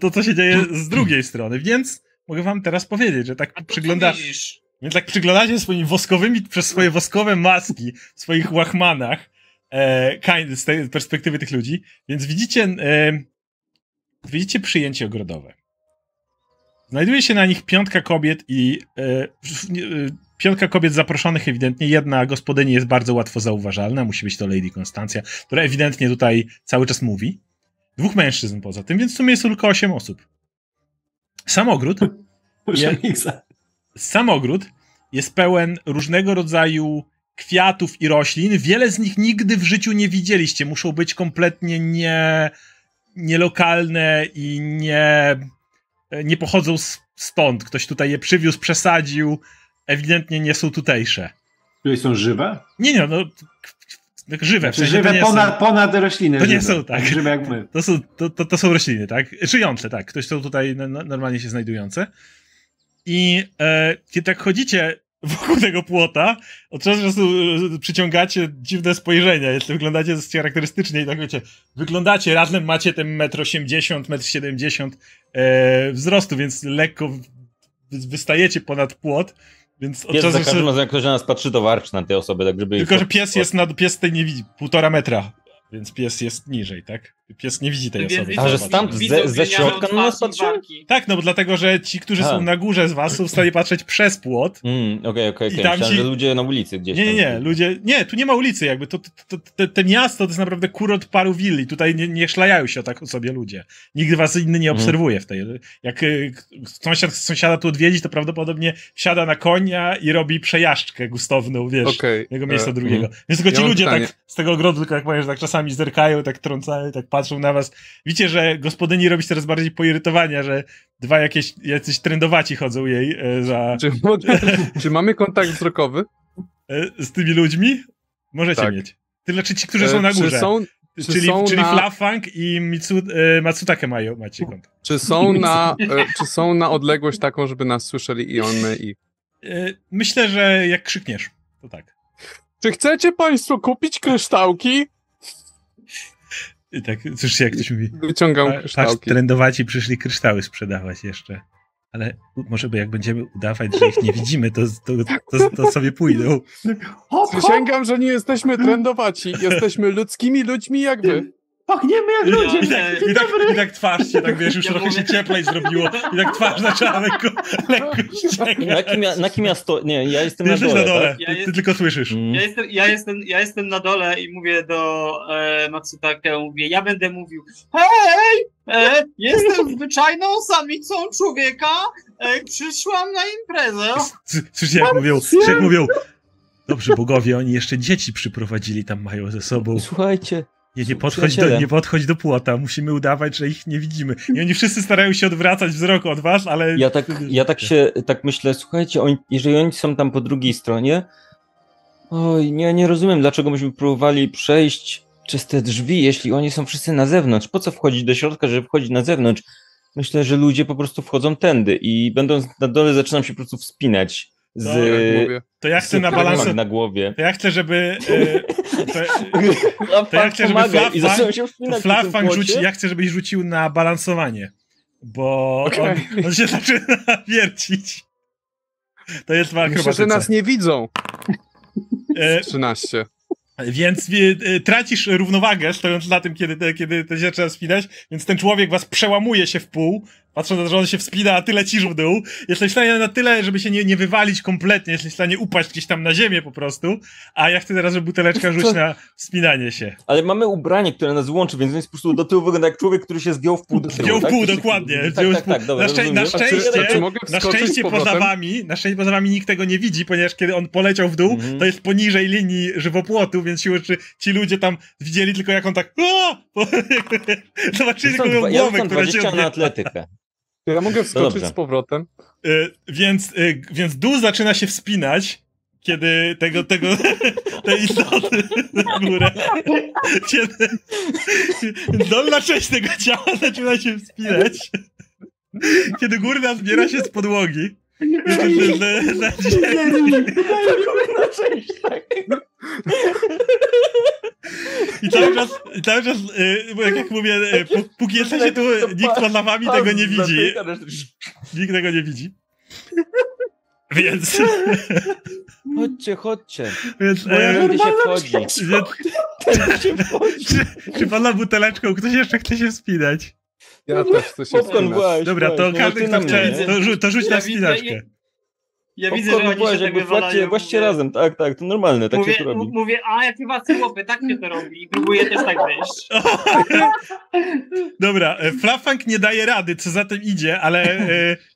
to, co się dzieje z drugiej strony. Więc mogę wam teraz powiedzieć, że tak A to co przygląda, widzisz? Więc tak przyglądacie swoimi woskowymi, przez swoje woskowe maski w swoich łachmanach e, kind, z tej perspektywy tych ludzi, więc widzicie e, widzicie przyjęcie ogrodowe. Znajduje się na nich piątka kobiet i e, e, piątka kobiet zaproszonych ewidentnie. Jedna gospodyni jest bardzo łatwo zauważalna, musi być to Lady Konstancja, która ewidentnie tutaj cały czas mówi. Dwóch mężczyzn poza tym, więc w sumie jest tylko osiem osób. Sam ogród Muszę Je- miksa. sam ogród jest pełen różnego rodzaju kwiatów i roślin. Wiele z nich nigdy w życiu nie widzieliście. Muszą być kompletnie nie, nielokalne i nie, nie pochodzą stąd. Ktoś tutaj je przywiózł, przesadził. Ewidentnie nie są tutejsze. Które są żywe? Nie, nie, no tak żywe. W Znaczy, sensie żywe nie ponad, są, ponad rośliny. To nie żywe. są, tak. Żywe jak my. to, są, to, to, to są rośliny, tak? Żyjące, tak. Ktoś są tutaj no- no- normalnie się znajdujące. I e, kiedy tak chodzicie wokół tego płota, od czasu do czasu przyciągacie dziwne spojrzenia. Jeśli wyglądacie charakterystycznie i tak wiecie, wyglądacie, razem macie ten 1,80 m, 1,70 m e, wzrostu, więc lekko wystajecie ponad płot. Więc od Pies czasu za każdym razem, jak ktoś na nas patrzy, to warczy na te osoby, tak żeby... Tylko, że pies jest nad, pies tej nie widzi, półtora metra, więc pies jest niżej, tak? Pies nie widzi tej Więc osoby. A, że stamtąd widzą ze- ze środka na nas barki. Tak, no bo dlatego, że ci, którzy A. są na górze z was, są w stanie patrzeć przez płot. Mm, okej, okej, I okej. tam Myślałem, ci- że ludzie na ulicy gdzieś Nie, nie, tam. nie, ludzie, nie, tu nie ma ulicy jakby, to, to, to, to, te miasto to jest naprawdę kurort paru willi, tutaj nie, nie szlajają się o tak o sobie ludzie. Nikt was inny nie Mhm. obserwuje w tej, jak y, sąsiad sąsiada tu odwiedzić, to prawdopodobnie wsiada na konia i robi przejażdżkę gustowną, wiesz, Okej. jego miejsca e, drugiego. Więc tylko ja ci mam ludzie pytanie. tak z tego ogrodu, tylko jak mówię, że tak czasami zerkają, tak trącają, tak patrzą na was. Widzicie, że gospodyni robi się coraz bardziej poirytowania, że dwa jakieś, jacyś trendowaci chodzą jej e, za, Czy, czy mamy kontakt wzrokowy? e, z tymi ludźmi? Możecie Tak. mieć. Tyle, czy ci, którzy E, są na górze. są, czy czyli są czyli na- Flafang i Mitsu, e, Matsutake mają, macie kontakt. czy są na, e, czy są na odległość taką, żeby nas słyszeli i one i... E, myślę, że jak krzykniesz, to tak. Czy chcecie państwo kupić kryształki? I tak, słyszycie jak ktoś mówi, Wyciągam Pa- Patrz, kryształki. trendowaci przyszli kryształy sprzedawać jeszcze. Ale może by jak będziemy udawać, że ich nie widzimy, to, to, to, to sobie pójdą. Przysięgam, że nie jesteśmy trendowaci. Jesteśmy ludzkimi ludźmi jak wy. Pachniemy jak Ja- ludzie. I tak, i tak, i tak twarz się, tak wiesz, już Ja trochę mówię- się cieplej zrobiło. I tak twarz zaczęła lekko, lekko. Na kim, ja, na kim ja sto... Nie, ja jestem Ty na dole, na dole, Tak? Ja ty, ty jest- tylko słyszysz. Mm. Ja jestem, ja, jestem, ja jestem na dole i mówię do e, Matsutake, mówię, ja będę mówił, hej, e, jestem zwyczajną samicą człowieka, e, przyszłam na imprezę. Słyszycie jak mówią, jak mówią, dobrze bogowie, oni jeszcze dzieci przyprowadzili tam mają ze sobą. Słuchajcie, Nie, nie podchodź, do, nie podchodź do płota, musimy udawać, że ich nie widzimy. I oni wszyscy starają się odwracać wzrok od was, ale... ja tak, ja tak się, tak myślę, słuchajcie, oni, jeżeli oni są tam po drugiej stronie, oj, nie, nie rozumiem, dlaczego myśmy próbowali przejść przez te drzwi, jeśli oni są wszyscy na zewnątrz. Po co wchodzić do środka, żeby wchodzić na zewnątrz? Myślę, że ludzie po prostu wchodzą tędy i będąc na dole zaczynam się po prostu wspinać z, No, Jak mówię. To ja chcę z na krakami balans... na głowie. To ja chcę, żeby... E, to, To ja chcę, żeby Flap i Fang- zacząłem się to wspinać po Flap tym Fang płocie. rzuci, ja chcę, żebyś rzucił na balansowanie. Bo Okej. on, on się zaczyna wiercić. To jest twoja Myślę, że nas nie widzą. E, 13. Więc e, e, tracisz równowagę, stojąc na tym, kiedy, te, kiedy te się trzeba wspinać, więc ten człowiek was przełamuje się w pół, patrząc na to, że on się wspina, a ty lecisz w dół. Jesteś w stanie na tyle, żeby się nie, nie wywalić kompletnie, jesteś w stanie upaść gdzieś tam na ziemię po prostu, a ja chcę teraz, żeby buteleczka rzuć na wspinanie się. Ale mamy ubranie, które nas łączy, więc on jest po prostu do tyłu wygląda jak człowiek, który się zgiął w pół do tyłu. Wziął w tak? pół, dokładnie. Tak, tak, tak, dobra, na, szczę- czy- szczęście, czy na szczęście poza wami, na szczęście poza wami nikt tego nie widzi, ponieważ kiedy on poleciał w dół, Mhm. to jest poniżej linii żywopłotu, więc siłą rzeczy ci ludzie tam widzieli tylko jak on tak! Zobaczyli tylko ja głowę, rzucam która się 20 na atletykę. Ja mogę wskoczyć dobrze. z powrotem. Y, więc, y, więc dół zaczyna się wspinać, kiedy tego, tego, tej istoty na górę, kiedy dolna część tego ciała zaczyna się wspinać, kiedy górna zbiera się z podłogi. I cały czas, i cały czas y, bo jak, jak mówię, y, pó- póki jesteście tu, nikt poza wami tego nie widzi. Nikt tego nie widzi. Więc, Chodźcie, chodźcie. więc, e, się wchodzi. więc się wchodzi. czy, czy pana buteleczką ktoś jeszcze chce się wspinać? Ja też się Popcorn właź, Dobra, to No, każdy, kto chce, to, rzu- to rzuć Ja na widzę- wspinaczkę. Ja widzę, że oni się tak wywalają. mówię- razem, tak, tak, to normalne, tak mówię, się to robi. mówię, a jak chyba chłopy, tak się to robi. I próbuję też tak wyjść. Dobra, e, Flafang nie daje rady, co za tym idzie, ale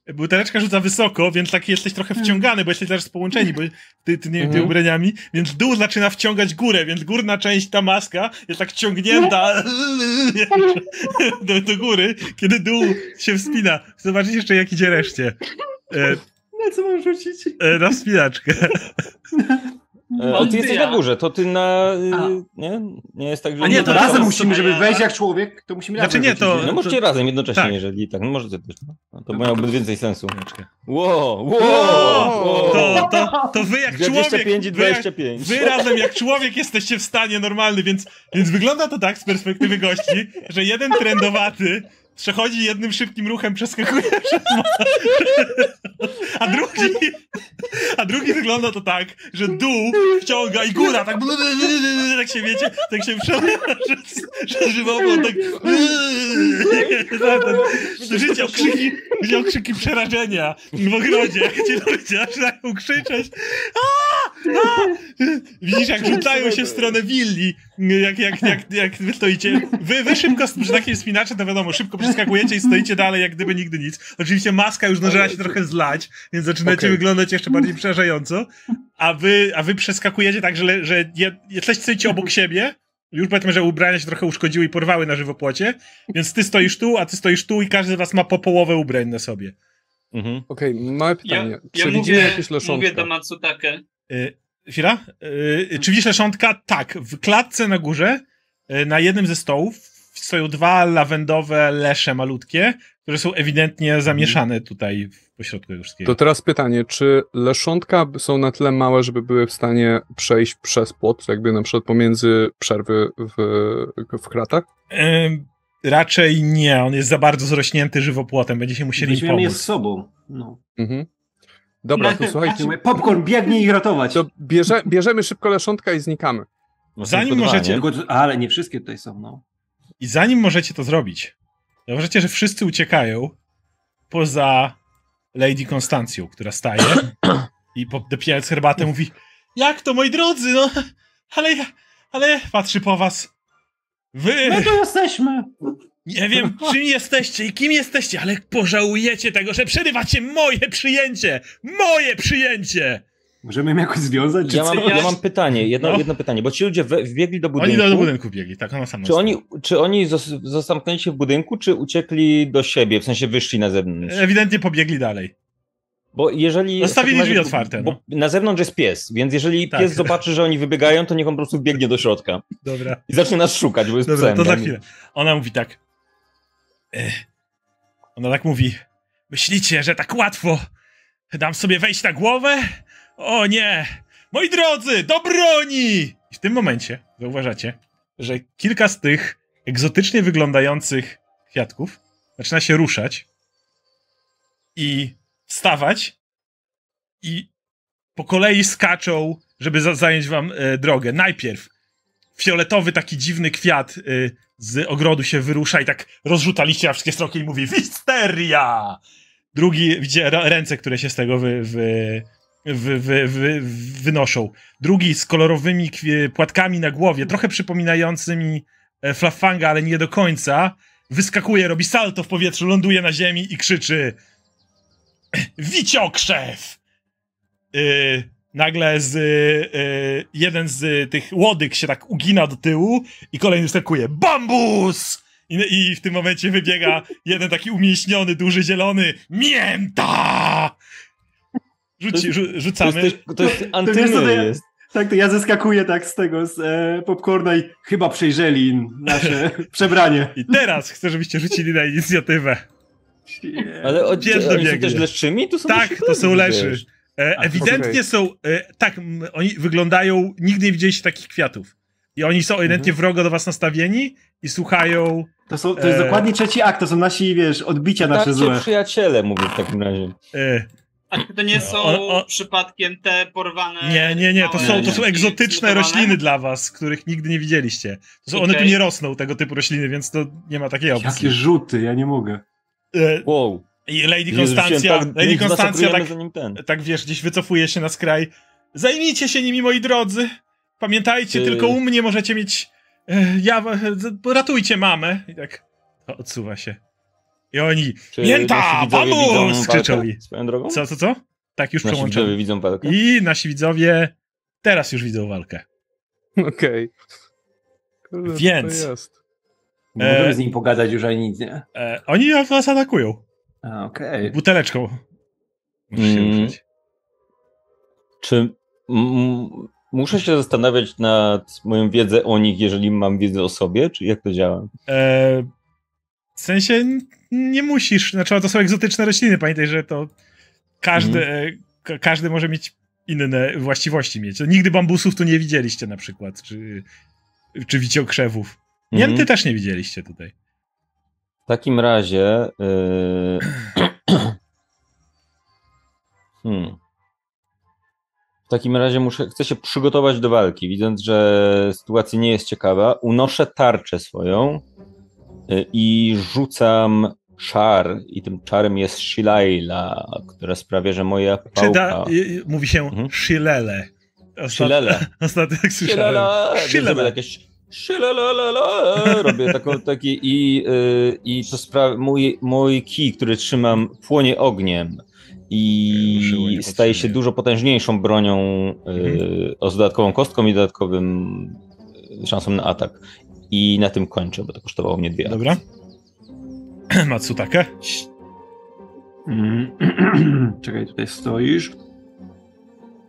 e, buteleczka rzuca wysoko, więc taki jesteś trochę wciągany, bo jesteś teraz połączeni bo ty, ty, nie, ty Mhm. ubraniami, więc dół zaczyna wciągać górę, więc górna część, ta maska jest tak ciągnięta do, do góry, kiedy dół się wspina. Zobaczyć jeszcze, jak idzie reszcie. E, Na co mam rzucić? e, na wspinaczkę. E, a ty jesteś na górze, to ty na... A. y, Nie? Nie jest tak, że... A nie, No to to razem musimy, żeby ja- wejść jak człowiek, to musimy Znaczy razem nie, to- No możecie razem jednocześnie, Tak. jeżeli tak, no możecie też. No. No, to miałoby więcej sensu. Wow, wow, Wow! To, to, to wy jak człowiek... 25 i wy 25. Wy razem jak człowiek jesteście w stanie normalny, więc, więc wygląda to tak z perspektywy gości, że jeden trendowaty przechodzi jednym szybkim ruchem, przeskakuje przez a drugi, a drugi wygląda to tak, że dół wciąga i góra tak tak się wiecie, tak się przeżywało, tak Słyszycie okrzyki, widział okrzyki przerażenia w ogrodzie, jak ci ludzie zaczynają krzyczeć "A! A!" Widzisz, jak rzucają się w stronę willi, jak, jak, jak, jak wy stoicie. Wy, wy szybko, przy takim spinacze, to wiadomo, szybko przeskakujecie i stoicie dalej, jak gdyby nigdy nic. Oczywiście maska już zdążyła się trochę zlać, więc zaczynacie Okej. wyglądać jeszcze bardziej przerażająco. A wy, a wy przeskakujecie tak, że, że je, jesteście stoicie obok siebie, już powiedzmy, że ubrania się trochę uszkodziły i porwały na żywopłocie, więc ty stoisz tu, a ty stoisz tu i każdy z was ma po połowę ubrań na sobie. Mhm. Okej, małe pytanie. Ja, Czy ja widzimy mówię, jakieś mówię leszonka? do Matsutake. Y, chwila. Y, czy widzisz leszątka? Tak. W klatce na górze, y, na jednym ze stołów, stoją dwa lawendowe lesze malutkie, które są ewidentnie zamieszane tutaj w pośrodku tego wszystkiego. To teraz pytanie, czy leszczątka są na tyle małe, żeby były w stanie przejść przez płot, jakby na przykład pomiędzy przerwy w, w kratach? Ym, raczej nie, on jest za bardzo zrośnięty żywopłotem, będzie się musieli Weźmiemy je z pomóc. sobą. No. Mhm. Dobra, to słuchajcie, Popcorn, biegnij ich ratować. to bierze, bierzemy szybko leszczątka i znikamy. No Zanim dwa, możecie- nie? Tylko, ale nie wszystkie tutaj są, no. I zanim możecie to zrobić, zauważycie, że wszyscy uciekają poza Lady Konstancją, która staje i po- dopijając herbatę mówi jak to, moi drodzy, no, ale, ja- ale patrzy po was. Wy, My tu jesteśmy. Nie wiem, czym jesteście i kim jesteście, ale pożałujecie tego, że przerywacie moje przyjęcie! Moje przyjęcie! Możemy im jakoś związać? Czy Ja mam, ja mam pytanie, jedno, No. jedno pytanie, bo ci ludzie we, wbiegli do budynku. Oni do, budynku biegli, tak, ona sama Czy oni, czy oni zostali się w budynku, czy uciekli do siebie, w sensie wyszli na zewnątrz? Ewidentnie pobiegli dalej. Bo jeżeli. Zostawili drzwi otwarte, Bo na zewnątrz jest pies, więc jeżeli Tak. pies zobaczy, że oni wybiegają, to niech on po prostu biegnie do środka Dobra. i zacznie nas szukać, bo jest Dobra, psem. to za chwilę. Ona mówi tak. Ona tak mówi. Myślicie, że tak łatwo dam sobie wejść na głowę? O nie! Moi drodzy, do broni! I w tym momencie zauważacie, że kilka z tych egzotycznie wyglądających kwiatków zaczyna się ruszać i wstawać i po kolei skaczą, żeby za- zająć wam e, drogę. Najpierw fioletowy taki dziwny kwiat y, z ogrodu się wyrusza i tak rozrzuca liście na wszystkie strony i mówi Wisteria! Drugi, widzicie ręce, które się z tego wy, wy, wy, wy, wy, wynoszą. Drugi z kolorowymi płatkami na głowie, trochę przypominającymi e, Flafanga, ale nie do końca. Wyskakuje, robi salto w powietrzu, ląduje na ziemi i krzyczy Wiciokrzew! Y, nagle z y, jeden z tych łodyg się tak ugina do tyłu i kolejny skakuje Bambus! I, I w tym momencie wybiega jeden taki umięśniony, duży, zielony Mięta! Rzuci, rzu, To rzucamy. jest, to jest to antymy ja- jest. Tak, to ja zeskakuję tak z tego, z e, popcorna i chyba przejrzeli nasze przebranie. I teraz chcę, żebyście rzucili na inicjatywę. Ale o, Gdzież oni są też leszczymi? To są Tak, to są leży, leży. wiesz. E, ewidentnie są. E, tak, oni wyglądają. Nigdy nie widzieliście takich kwiatów. I oni są ewidentnie wrogo do was nastawieni i słuchają. To, są, to jest E. dokładnie trzeci akt, to są nasi, wiesz, odbicia nasze złe. przyjaciele, mówię w takim razie. E, A czy to nie są O- o- przypadkiem te porwane... Nie, nie, nie, to są, to są egzotyczne rośliny dla was, których nigdy nie widzieliście. To są, One tu nie rosną, tego typu rośliny, więc to nie ma takiej opcji. Jakie rzuty, ja nie mogę. E, Wow. I Lady Konstancja, chciałem Lady Konstancja tak, tak wiesz, gdzieś wycofuje się na skraj. Zajmijcie się nimi, moi drodzy. Pamiętajcie, Ty- tylko u mnie możecie mieć. E, ja. e, Ratujcie mamę. I tak to odsuwa się. I oni. Czy Mięta! Pomóż! krzyczą drogą? Co, co, co? Tak, już Nasi przełączam. widzowie widzą walkę? I nasi widzowie teraz już widzą walkę. Okej. Co Więc- To jest? Nie możemy E, z nim pogadać już ani nic, nie? E, oni was atakują. Okej. Buteleczką. Musisz się Mm. Czy muszę się zastanawiać nad moją wiedzę o nich, jeżeli mam wiedzę o sobie, czy jak to działa? E, w sensie nie musisz. Znaczy, to są egzotyczne rośliny. Pamiętaj, że to każdy, e, ka- każdy może mieć inne właściwości mieć. Nigdy bambusów tu nie widzieliście na przykład, czy, czy wiciokrzewów. Mięty Mhm. też nie widzieliście tutaj. W takim razie. Yy... hmm. W takim razie muszę, chcę się przygotować do walki. Widząc, że sytuacja nie jest ciekawa, unoszę tarczę swoją yy, i rzucam czar. I tym czarem jest Shilaila, która sprawia, że moja pałka. y, y, mówi się Mhm. szylele. Ostat- Shilele. Ostatnio jak słyszałem. Shilele. robię jakieś robię taką, taki i, y, i to sprawia, mój, mój kij, który trzymam, płonie ogniem i staje się dużo potężniejszą bronią Mhm. y, o z dodatkową kostką i dodatkowym y, szansą na atak. I na tym kończę, bo to kosztowało mnie dwie. Dobra. Matsutake. Mm. Czekaj, tutaj stoisz.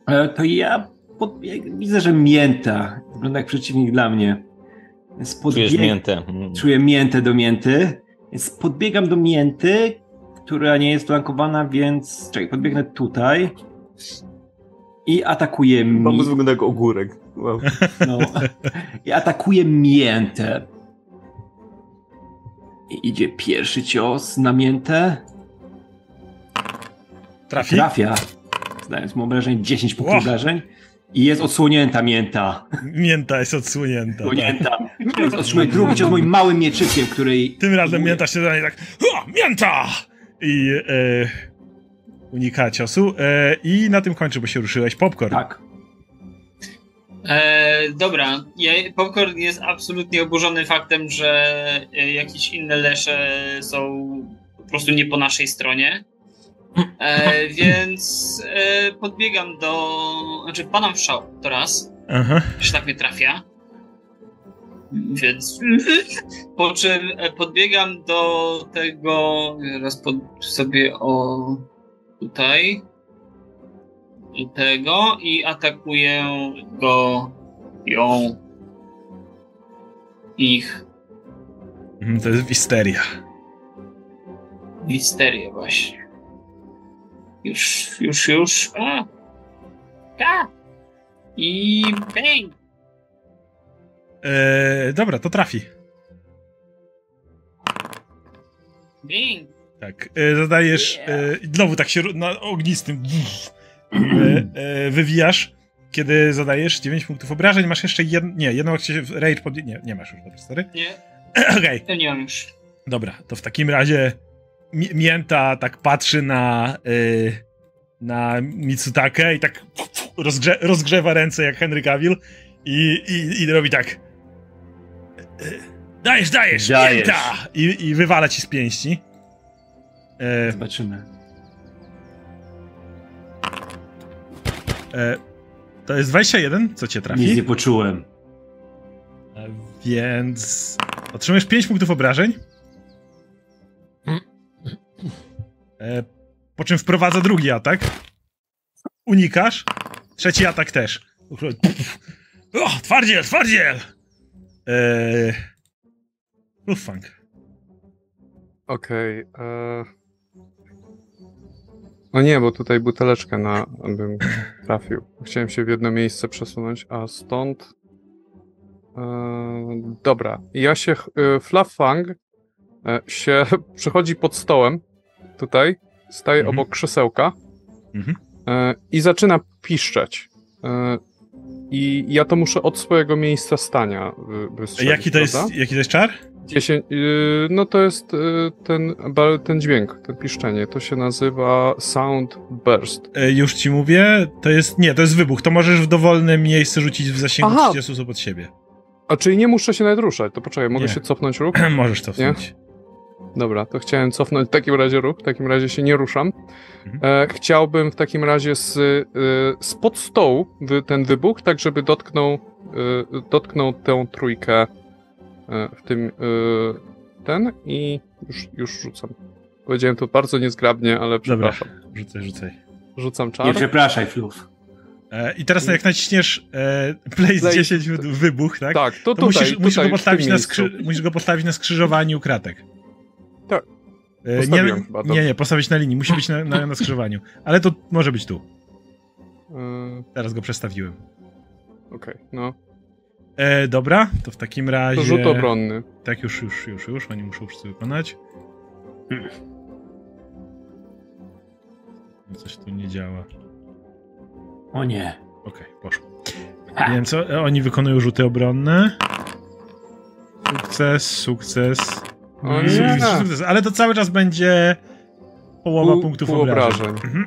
E, To ja podbieg... widzę, że mięta wygląda jak przeciwnik dla mnie. Więc Czujesz podbieg- miętę. Mm. Czuję miętę do mięty, więc podbiegam do mięty, która nie jest flankowana, więc czekaj, podbiegnę tutaj i atakuję mi... wygląda jak ogórek. Wow. No, i atakuję miętę. I idzie pierwszy cios na miętę. Trafi. Trafia, zdając mu obrażeń 10 punktów obrażeń. I jest odsłonięta mięta. Mięta jest odsłonięta. tak. Odsłonięta. Więc otrzymuję drugi cios moim małym mieczykiem, której... Tym razem mięta się nie tak. Mięta! I e, unika ciosu. E, I na tym kończy, bo się ruszyłeś. Popcorn. Tak. E, dobra, ja, Popcorn jest absolutnie oburzony faktem, że e, jakieś inne lesze są po prostu nie po naszej stronie. E, więc e, podbiegam do. Znaczy, padam w szał to raz, Aha. tak mnie trafia. Więc. Po czym e, podbiegam do tego. Raz pod sobie o. Tutaj. Tego i atakuję go. Ją. Ich. Mhm, To jest wisteria. Misterię właśnie. Już, już, już. A. A. I bang! E, dobra, to trafi. Bang! Tak. E, zadajesz. E, i znowu tak się na ognistym. E, e, wywijasz. Kiedy zadajesz 9 punktów obrażeń, masz jeszcze jedno. Nie, jedną akcję rage pod... Nie, nie masz już, dobra, stary. Nie, Okej. ja nie mam już. Dobra, to w takim razie Mięta tak patrzy na y, na Mitsutake i tak rozgrze rozgrzewa ręce jak Henry Cavill i, i, i robi tak y, dajesz, dajesz, Dajesz. Mięta! I, I wywala ci z pięści. E, Zobaczymy. e, to jest 21, co cię Nic trafi. nie poczułem. E, Więc otrzymujesz 5 punktów obrażeń. Po czym wprowadza drugi atak. Unikasz. Trzeci atak też. O, twardziel, twardziel! Eee... Luftfang. Okej. e, O nie, bo tutaj buteleczkę na bym trafił. Chciałem się w jedno miejsce przesunąć, a stąd. E, dobra, ja się. e, Fluffang e, się przechodzi pod stołem. Tutaj. Staje Mhm. obok krzesełka. Mhm. e, i zaczyna piszczeć. E, I ja to muszę od swojego miejsca stania wy- wystrzelić, Jaki to, jest, jaki to jest czar? 10, yy, no to jest ten, ten dźwięk, ten piszczenie. To się nazywa Sound Burst. E, Już ci mówię, to jest. Nie, to jest wybuch. To możesz w dowolne miejsce rzucić w zasięgu Aha. 30 osób od siebie. A czyli nie muszę się nawet ruszać, to poczekaj, mogę Nie. się cofnąć ruch? możesz cofnąć. Dobra, to chciałem cofnąć w takim razie ruch, w takim razie się nie ruszam. Mhm. E, chciałbym w takim razie z, y, spod stołu wy, ten wybuch, tak żeby dotknął, y, dotknął tę trójkę y, w tym y, ten i już, już rzucam. Powiedziałem to bardzo niezgrabnie, ale Dobra, przepraszam. rzucaj, rzucaj. Rzucam Nie czar. przepraszaj, Fluf. I teraz jak naciśniesz e, place Play- 10 wy- wybuch, tak? Tak, to, To tutaj, musisz, musisz, tutaj, go postawić na skrzy- musisz go postawić na skrzyżowaniu kratek. E, Nie, nie, nie, postawić na linii. Musi być na, na, na skrzyżowaniu. Ale to może być tu. Yy, Teraz go przestawiłem. Okej, no. E, dobra, to w takim razie... To rzut obronny. Tak, już, już, już, już. Oni muszą wszyscy wykonać. No Coś tu nie działa. O nie. Okej, poszło. Ha. Więc o, oni wykonują rzuty obronne. Sukces, sukces. O i nie. sukces. Ale to cały czas będzie połowa Pół- punktów pół obrażeń. obrażeń. Mhm.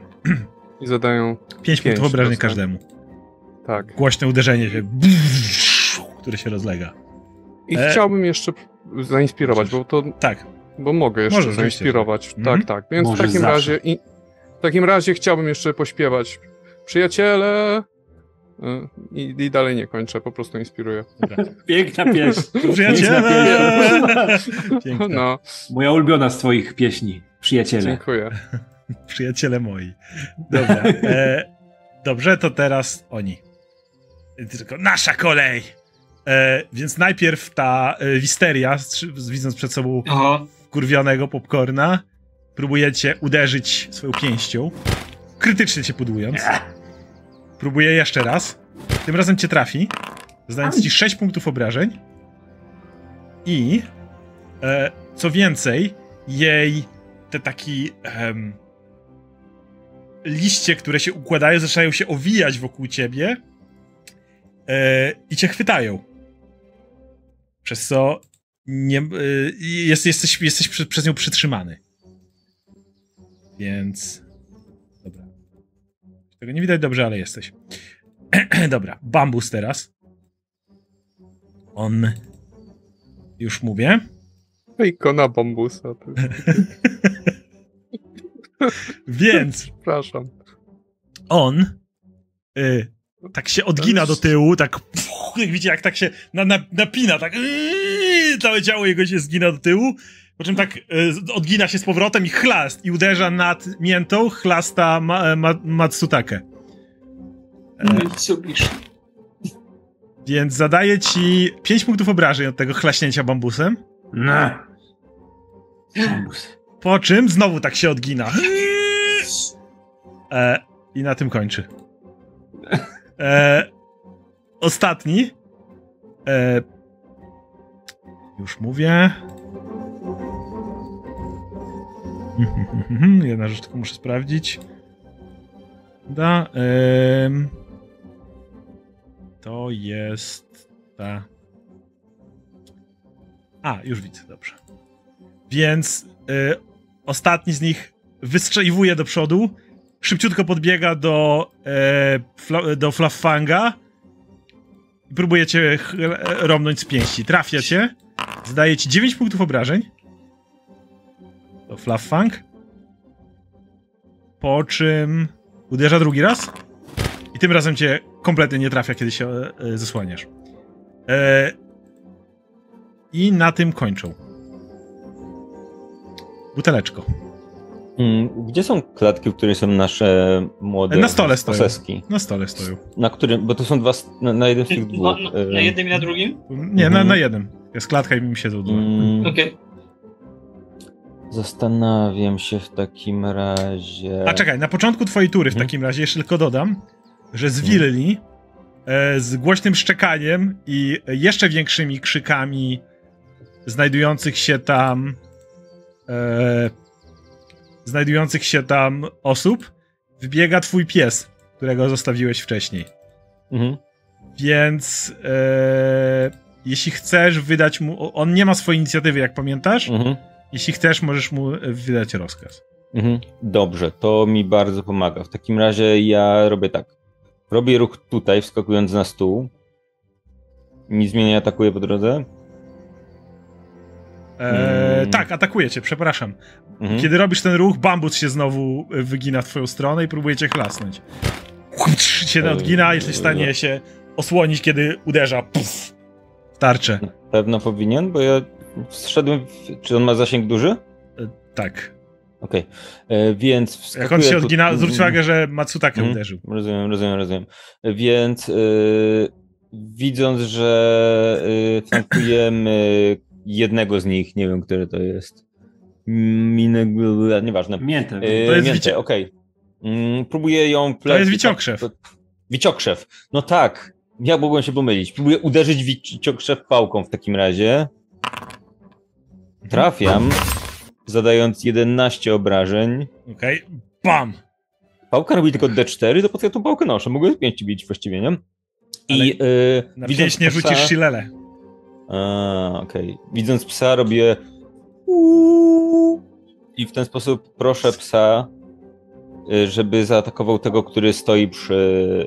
I zadają. Pięć Pięć punktów obrażeń każdemu. Tak. Głośne uderzenie się, które się rozlega. I E. chciałbym jeszcze zainspirować, bo to. Tak, Bo mogę jeszcze Możesz, zainspirować. Mhm. Tak, tak. Więc w Możesz takim zawsze. razie. I, w takim razie chciałbym jeszcze pośpiewać. Przyjaciele. Y, I, I dalej nie kończę, po prostu inspiruję. dobra. Piękna pieśń. Przyjaciele! No, Moja ulubiona z twoich pieśni. Przyjaciele. dziękuję. Przyjaciele moi. Dobra. E, dobrze, to teraz oni. Tylko nasza kolej! E, więc najpierw ta e, wisteria, widząc przed sobą Oho. kurwionego popcorna, próbujecie uderzyć swoją pięścią, krytycznie cię pudłując. Próbuje jeszcze raz. Tym razem cię trafi, zdając ci 6 punktów obrażeń. I e, co więcej, jej te taki em, liście, które się układają, zaczynają się owijać wokół ciebie e, i cię chwytają. Przez co nie, y, jest, jesteś, jesteś przy, przez nią przytrzymany. Więc. Tego nie widać dobrze, ale jesteś. Dobra, bambus teraz. On. Już mówię. Ikona bambusa. Więc Przepraszam. on. Y, tak się odgina do tyłu, tak. Jak widzicie, jak tak się na, na, napina, tak. Yy, całe ciało jego się zgina do tyłu. Po czym tak y, odgina się z powrotem i chlast i uderza nad miętą chlasta ma, ma, Matsutake. No i co pisz? Więc zadaje ci 5 punktów obrażeń od tego chlaśnięcia bambusem. No. Bambus. Po czym znowu tak się odgina. E, I na tym kończy. E, ostatni. E, już mówię. Jedna rzecz tylko muszę sprawdzić. Da. to jest ta. A, już widzę, dobrze. Więc y, ostatni z nich wystrzeliwuje do przodu, szybciutko podbiega do, e, fla, do Flaffanga i próbuje cię e, romnąć z pięści. Trafia cię, zdaje ci 9 punktów obrażeń. To Flaffang. Po czym uderza drugi raz i tym razem cię kompletnie nie trafia, kiedy się e, zasłaniasz. E, I na tym kończą. Buteleczko. Mm, Gdzie są klatki, w których są nasze młode Na stole stoją. poseski? Na stole stoją. Na którym, bo to są dwa, na, na jednym z tych Na, dwóch. na, na e, jednym i na drugim? Nie, Mhm. na, na jednym. Jest klatka i mi siedzą dole. mm, Okej. Zastanawiam się w takim razie. A czekaj, na początku twojej tury w Mhm. takim razie jeszcze tylko dodam, że z willi e, z głośnym szczekaniem i jeszcze większymi krzykami znajdujących się tam e, znajdujących się tam osób wybiega twój pies, którego zostawiłeś wcześniej. Mhm. Więc e, jeśli chcesz wydać mu. On nie ma swojej inicjatywy, jak pamiętasz. Mhm. Jeśli chcesz, możesz mu wydać rozkaz. Mhm. Dobrze, to mi bardzo pomaga. W takim razie ja robię tak. Robię ruch tutaj, wskakując na stół. Nic mnie nie atakuje po drodze. E, Mm. Tak, atakuje cię, przepraszam. Mhm. Kiedy robisz ten ruch, bambus się znowu wygina w twoją stronę i próbuje cię chlasnąć. Się odgina, jesteś w stanie się osłonić, kiedy uderza. Puf, w tarczę. Na pewno powinien, bo ja wszedłem. W... Czy on ma zasięg duży? Tak. Okej. E, Więc Jak on się tu- odgina, zwróć uwagę, że Matsutake Mhm. uderzył. Rozumiem, rozumiem, rozumiem. Więc yy, widząc, że yy, flankujemy jednego z nich, nie wiem, który to jest. Minę, nieważne. Miętę. Yy, To jest miętę, wicie- okej. Mm, próbuję ją To jest wiciokrzew. Wiciokrzew. No tak. Ja mogłem się pomylić. Próbuję uderzyć wiciokrzew pałką w takim razie. Trafiam, zadając 11 obrażeń. Okej. Bam! Pałka robi tylko D4, to po co ja tą pałkę noszę? Mogę 5 bić właściwie, nie? I yy, Na widząc nie psa- rzucisz shilele. A, okej. Widząc psa robię i w ten sposób proszę psa, żeby zaatakował tego, który stoi przy,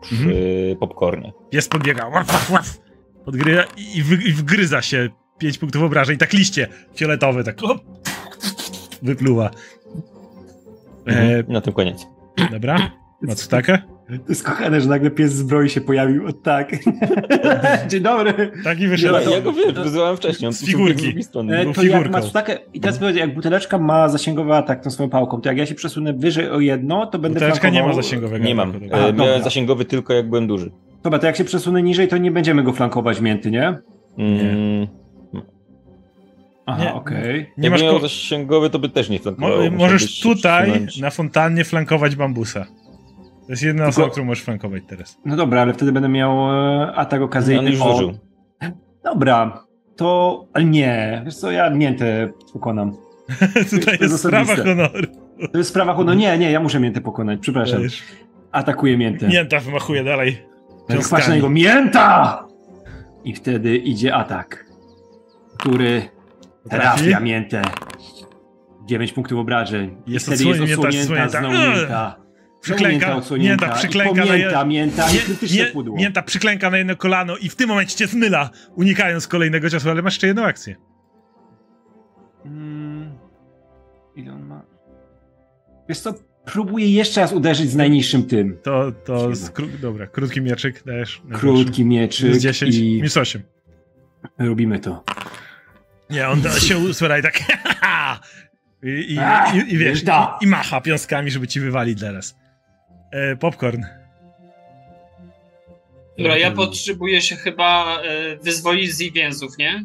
przy Mhm. popcornie. Pies podbiega, łaf, łaf, łaf. Podgryza i wgryza się 5 punktów obrażeń, tak liście fioletowe, tak op, wypluwa. Mhm. E, Na tym koniec. dobra, Matsutake? To jest kochane, że nagle pies zbroi się pojawił. O tak. Dzień dobry. Taki Ja, wyszedł. ja go wiem, wyzywałem wcześniej. Z figurki. strony. E, to jak figurką. Matsutake, i teraz powiedz, jak buteleczka ma zasięgowy atak tą swoją pałką, to jak ja się przesunę wyżej o jedno, to będę Buteleczka nie ma flankował- zasięgowego. Nie mam. E. A, Miałem dobra. zasięgowy tylko jak byłem duży. Dobra, to jak się przesunę niżej, to nie będziemy go flankować mięty, nie? Mm, Aha, Nie. okej. Nie Jakby masz miał ko- zasięgowy, to by też nie flankował. Mo- możesz tutaj na fontannie flankować bambusa. To jest jedna Tylko- osoba, którą możesz flankować teraz. No dobra, ale wtedy będę miał e, atak okazyjny. On już o-. Dobra, to ale nie. Wiesz co, ja miętę pokonam. tutaj to jest jest sprawa honoru. To jest sprawa, no nie, nie, ja muszę miętę pokonać, przepraszam. Wiesz, Atakuję miętę. Mięta wymachuje dalej. Patrzę na niego, mięta! I wtedy idzie atak, który Trafi? trafia miętę. 9 punktów obrażeń. I Jest wtedy jest odsłonięta, odsłonięta, odsłonięta. znowu mięta. Przyklęka, odsłonięta. mięta, I przyklęka na pomięta, je- mięta i nie- pudło. Mięta przyklęka na jedno kolano i w tym momencie cię zmyla, unikając kolejnego ciosu, ale masz jeszcze jedną akcję. Mm, ile on ma? Wiesz co, próbuję jeszcze raz uderzyć z najniższym tym. To, to Siedem. z kró- dobra, krótki mieczyk dajesz. Krótki mieczyk Minus 10, i minus 8. robimy to. Nie, on da się usłyra i tak I, i, A, i, i wiesz, i, i macha piąskami, żeby ci wywalić teraz. E, popcorn. Dobra, ja potrzebuję się chyba e, wyzwolić z więzów, nie?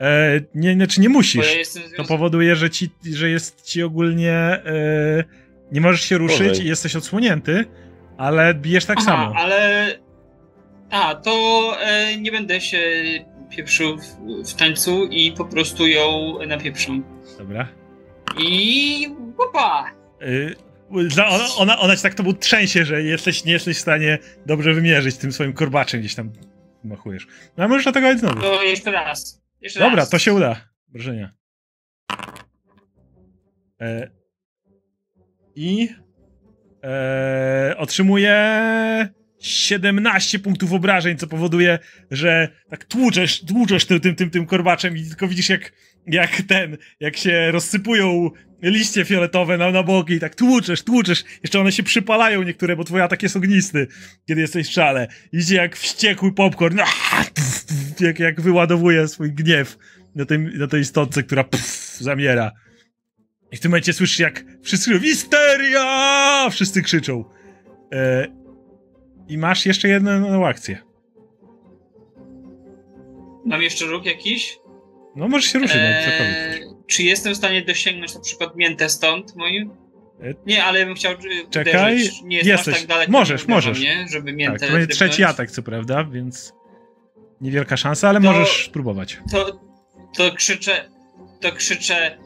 E, nie, znaczy nie musisz. ja jestem To powoduje, że, ci, że jest ci ogólnie. E, nie możesz się ruszyć Gorzej. i jesteś odsłonięty, ale bijesz tak Aha, samo. ale... A, to e, nie będę się pieprzył w, w tańcu i po prostu ją napieprzę. Dobra. I... Opa! Y, dla- ona, ona, ona ci tak to trzęsie, że jesteś, nie jesteś w stanie dobrze wymierzyć tym swoim korbaczem gdzieś tam machujesz. No a możesz atakować znowu. To jeszcze raz. Jeszcze Dobra, raz. to się uda. Wrażenia. E, I e, otrzymuje 17 punktów obrażeń, co powoduje, że tak tłuczesz, tłuczesz tym, tym, tym, tym korbaczem i tylko widzisz jak, jak ten, jak się rozsypują liście fioletowe na, na boki i tak tłuczesz, tłuczesz. Jeszcze one się przypalają niektóre, bo twój atak jest ognisty, kiedy jesteś w szale. Idzie jak wściekły popcorn, jak, jak wyładowuje swój gniew na tej, na tej istotce, która pff, zamiera. I w tym momencie słyszysz, jak wszyscy mówią, Wisteria! Wszyscy krzyczą. E, I masz jeszcze jedną akcję. Mam jeszcze róg jakiś? No, możesz się ruszyć na Eee, czy jestem w stanie dosięgnąć na przykład miętę stąd moim? E, Nie, ale ja bym chciał e, Czekaj, uderzyć. Nie jest jesteś. aż tak daleko. Możesz, możesz. Nie? Żeby miętę Tak, to będzie trzeci atak, co prawda, więc niewielka szansa, ale To- możesz spróbować. To, to krzyczę, to krzyczę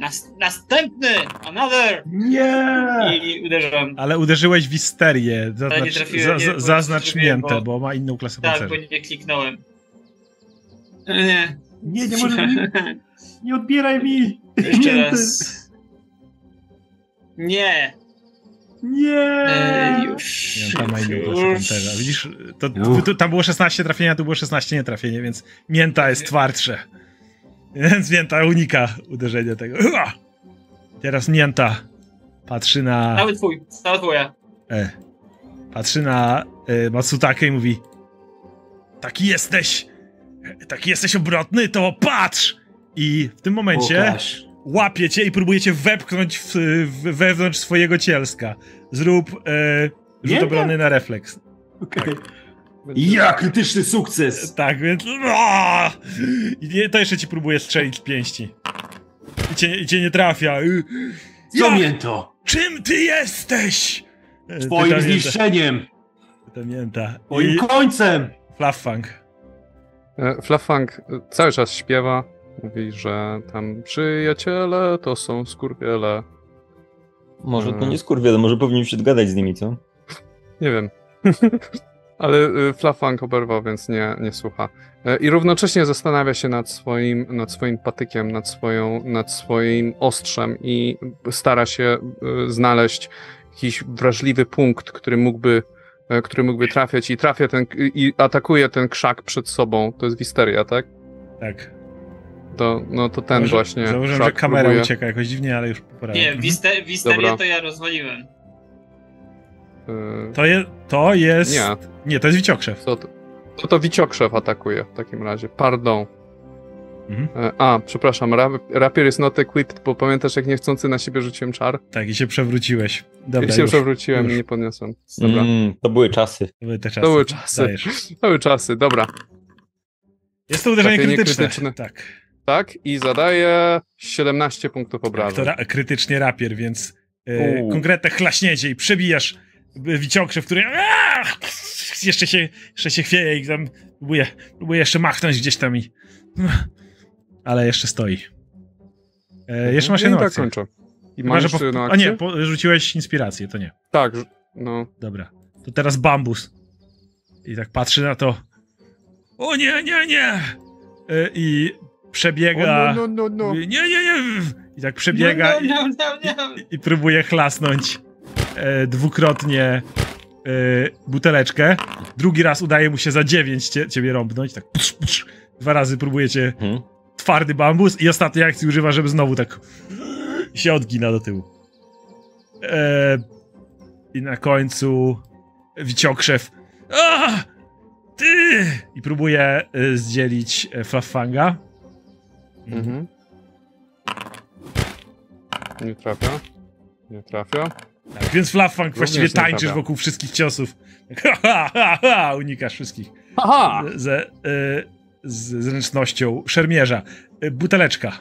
Nas, następny! Another! Nie! I uderzam. Ale uderzyłeś w isterię. Ale nie Zaznacz, trafiłem, za, nie, zaznacz miętę, bo- bo ma inną klasę Tak, pancerza. bo nie kliknąłem. Nie. Nie, nie może mi, nie odbieraj mi! Jeszcze Mięty. raz. Nie. Nie! E, już. Mięta ma inną klasę pancerza. Widzisz, to, tam było 16 trafienia, tu było 16 nietrafienie, więc mięta jest twardsze. Więc mięta unika uderzenia tego. Teraz mięta patrzy na... Cały twój, cała twoja. E, patrzy na e, Matsutakę i mówi Taki jesteś taki jesteś obrotny, to patrz! I w tym momencie Pokaż. łapie cię i próbuje cię wepchnąć w, w, wewnątrz swojego cielska. Zrób e, rzut Nie? obrony na refleks. Okej. Ja, krytyczny sukces! Tak, więc... I to jeszcze ci próbuje strzelić z pięści. I cię, i cię nie trafia. Y, Co Ja- mięto? Czym ty jesteś? E, Twoim pyta mięta. zniszczeniem! Pyta mięta. Twoim I końcem! Flaffang. E, Flafang cały czas śpiewa. Mówi, że tam przyjaciele to są skurwiele. Może to Mm. nie skurwiele, może powinniśmy się dogadać z nimi, co? Nie wiem. Ale y, Flafang oberwał, więc nie, nie słucha. E, I równocześnie zastanawia się nad swoim, nad swoim patykiem, nad, swoją, nad swoim ostrzem i stara się y, znaleźć jakiś wrażliwy punkt, który mógłby, e, który mógłby trafiać i trafia ten, i atakuje ten krzak przed sobą. To jest wisteria, tak? Tak. To, no to ten Założy- właśnie. Założyłem, że kamera próbuje. ucieka jakoś dziwnie, ale już poprawię. Nie, Mhm. wiste, wisterię Dobra. to ja rozwaliłem. Y, To, je, to jest... Nie, Nie, to jest wiciokrzew. to, to, to, to Wiciokrzew atakuje w takim razie. Pardon. Mhm. E, A, przepraszam, rap, rapier is not equipped, bo pamiętasz jak niechcący na siebie rzuciłem czar? Tak, i się przewróciłeś. Dobra, I się już. przewróciłem już. i nie podniosłem. Dobra. Mm, to były czasy. To były te czasy. To były czasy. Dajesz. To były czasy, dobra. Jest to uderzenie Trafienie krytyczne. krytyczne. Tak. Tak, i zadaję 17 punktów tak obrażeń. to ra- krytycznie rapier, więc Uuu. konkretne chlaśnięcie i przebijasz e, wiciokrzew, który Aaa! jeszcze się, jeszcze się chwieje i tam próbuje, próbuje jeszcze machnąć gdzieś tam i ale jeszcze stoi. E, jeszcze masz Mhm. jedną I tak akcję. kończę. I że jeszcze po, jedną a akcję? nie, po, rzuciłeś inspirację, to nie. Tak, no. Dobra. To teraz bambus. I tak patrzy na to. O nie, nie, nie! E, I przebiega. O, no, no, no, no. Nie, nie, nie! I tak przebiega No, no, no, no, no. i, i próbuje chlasnąć e, dwukrotnie e, buteleczkę. Drugi raz udaje mu się za dziewięć cie, ciebie rąbnąć. Tak psz, psz. Dwa razy próbuje cię Mhm. twardy bambus i ostatniej akcji używa, żeby znowu tak się odgina do tyłu. E, I na końcu wiciokrzew! Ty! I próbuje e, zdzielić Flaffanga. Mhm. Nie trafia. Nie trafia. Tak, więc Również właściwie tańczysz trafia. wokół wszystkich ciosów. Ha, ha, ha, ha, unikasz wszystkich. Aha! Ze, e, z zręcznością szermierza. E, buteleczka.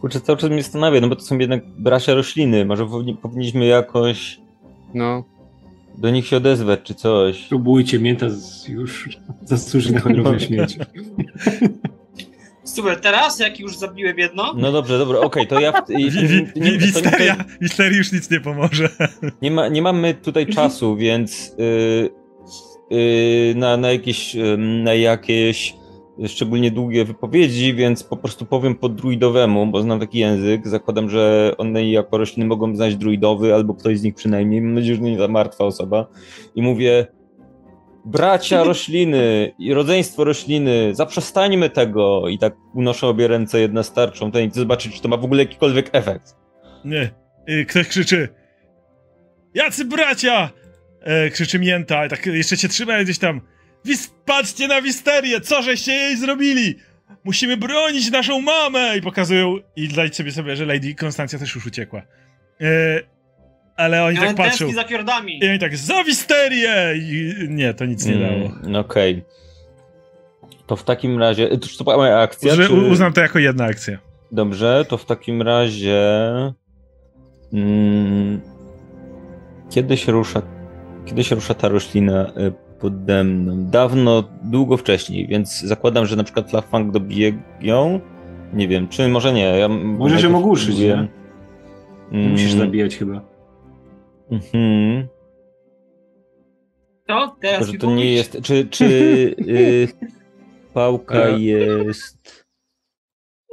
Kurczę, cały czas mnie zastanawia, no bo to są jednak bracia rośliny. Może powinni, powinniśmy jakoś No. do nich się odezwać, czy coś. Próbujcie, mięta z- już zasłuży na honorowe śmierć. Super, teraz jak już zabiłem jedno, No dobrze, dobra, okej, to ja... W, i, nie- to Wisteria, już nic nie pomoże. Nie, ma, nie mamy tutaj czasu, więc y, y, na, na, jakieś, y, na jakieś szczególnie długie wypowiedzi, więc po prostu powiem po druidowemu, bo znam taki język. Zakładam, że one jako rośliny mogą znać druidowy, albo ktoś z nich przynajmniej. Mam nadzieję, że nie ta martwa osoba. I mówię, bracia rośliny i rodzeństwo rośliny, zaprzestańmy tego. I tak unoszę obie ręce, jedna starczą, ten i chcę zobaczyć, czy to ma w ogóle jakikolwiek efekt. Nie. Ktoś krzyczy. Jacy bracia! E, krzyczy mięta, tak jeszcze cię trzymają gdzieś tam. Wis patrzcie na Wisterię, co żeście jej zrobili? Musimy bronić naszą mamę! I pokazują, i dajcie sobie sobie, że Lady Konstancja też już uciekła. E, ale oni tak patrzą. za fiordami. I oni tak, za Wisterię! I nie, to nic nie dało. Mm, Okej. To w takim razie. To, to była moja akcja. Że czy... uznam to jako jedna akcja. Dobrze, to w takim razie. Mm, kiedy się rusza. Kiedy się rusza ta roślina y, pode mną? Dawno, długo wcześniej, więc zakładam, że na przykład Lafang dobije ją Nie wiem, czy może nie. Ja Możesz ją ogłuszyć, próbuję- nie? Musisz Mm, zabijać chyba. Mhm. To teraz Że to nie jest. Czy, czy y, pałka E. jest.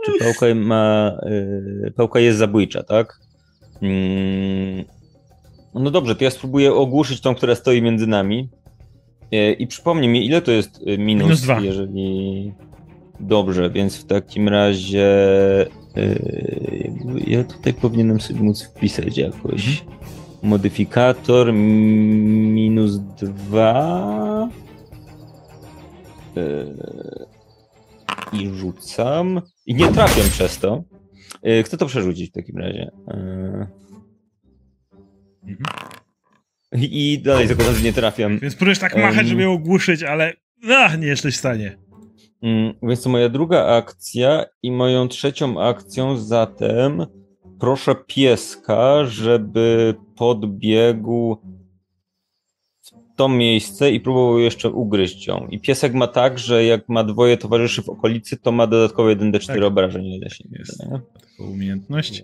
Czy pałka ma. Y, pałka jest zabójcza, tak? Mm, no dobrze, to ja spróbuję ogłuszyć tą, która stoi między nami. Y, I przypomnij mi, ile to jest y, minus, Minus dwa. jeżeli. Dobrze, więc w takim razie. ja tutaj powinienem sobie móc wpisać jakoś. Mhm. Modyfikator minus dwa. Yy, I rzucam. I nie trafiam przez to. Yy, Chcę to przerzucić w takim razie. Yy, Mhm. I dalej razem nie trafiam. Więc próbujesz tak machać, żeby ją ogłuszyć, ale ach, nie jesteś w stanie. Mm, Więc to moja druga akcja i moją trzecią akcją zatem proszę pieska, żeby podbiegł w to miejsce i próbował jeszcze ugryźć ją. I piesek ma tak, że jak ma dwoje towarzyszy w okolicy, to ma dodatkowo 1d4 Tak. obrażeń. się Jest. nie? Taką umiejętność.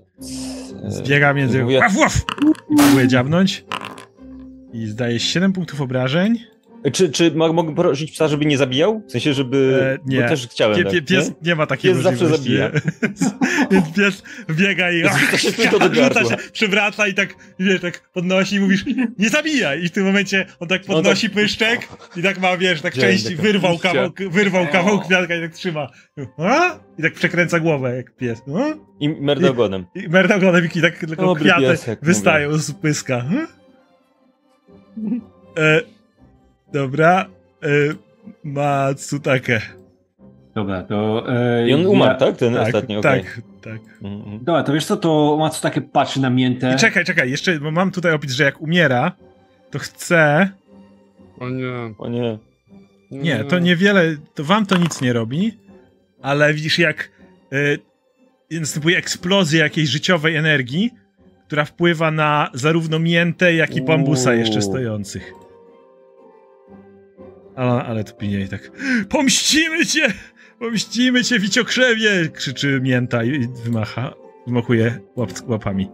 E, Zbiega między... Mówię- Łaf, łaf! I próbuje dziabnąć. I zdaje 7 punktów obrażeń. Czy, czy mo- mogę prosić psa, żeby nie zabijał? W sensie, żeby... E, nie. Bo też chciałem Pie, tak, pie, pies nie? nie ma takiej Pies zawsze możliwości. zabija. Więc pies biega i Zrzuca się tylko do rzuca się, przywraca i tak, wiesz, tak podnosi i mówisz, nie zabijaj! I w tym momencie on tak On podnosi tak- pyszczek i tak ma, wiesz, tak Dzień, część, taka wyrwał liścia. kawał, wyrwał kawał kwiatka i tak trzyma. A? I tak przekręca głowę jak pies. A? I merda ogonem. I merdagonewiki tak tylko Dobry kwiaty piesek, wystają z pyska. E, dobra. E, Matsutake. Dobra, to... E, I on ja- umarł, tak? Ten Tak, ostatni, okej. tak, tak. Mhm. Dobra, to wiesz co, to Matsu takie patrzy na miętę. I czekaj, czekaj, jeszcze bo mam tutaj opis, że jak umiera, to chce. O nie. O nie. Nie, to niewiele, to wam to nic nie robi, ale widzisz, jak y, następuje eksplozja jakiejś życiowej energii, która wpływa na zarówno miętę, jak i bambusa jeszcze stojących. Ale, ale to pinie tak. Pomścimy cię! Pomścimy cię, wiciokrzewie! krzyczy mięta i i wymacha, wymachuje łap, łapami.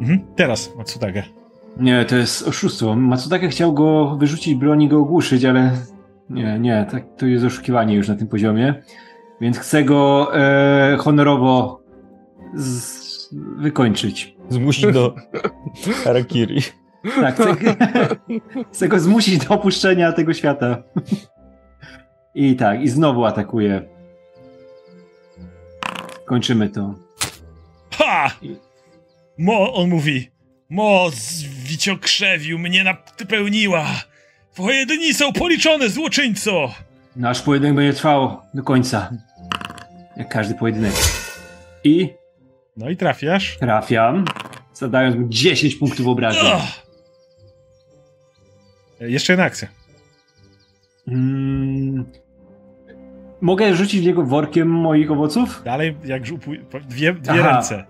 Mhm. Teraz Matsutake. Nie, to jest oszustwo. Matsutake chciał go wyrzucić broń i go ogłuszyć, ale nie, nie, tak, to jest oszukiwanie już na tym poziomie. Więc chcę go e, honorowo z, wykończyć. Zmusić do harakiri. Tak, chcę, chcę go zmusić do opuszczenia tego świata. I tak, i znowu atakuje. Kończymy to. Ha! Mo, on mówi. Moc wiciokrzewiu mnie napełniła. Twoje dni są policzone, złoczyńco! Nasz pojedynek będzie trwał do końca. Jak każdy pojedynek. I No i trafiasz. trafiam, zadając mu 10 punktów obrażeń. Ugh. Jeszcze jedna akcja. Mm. Mogę rzucić w niego workiem moich owoców? Dalej, jak żupuj, dwie, dwie Aha. ręce.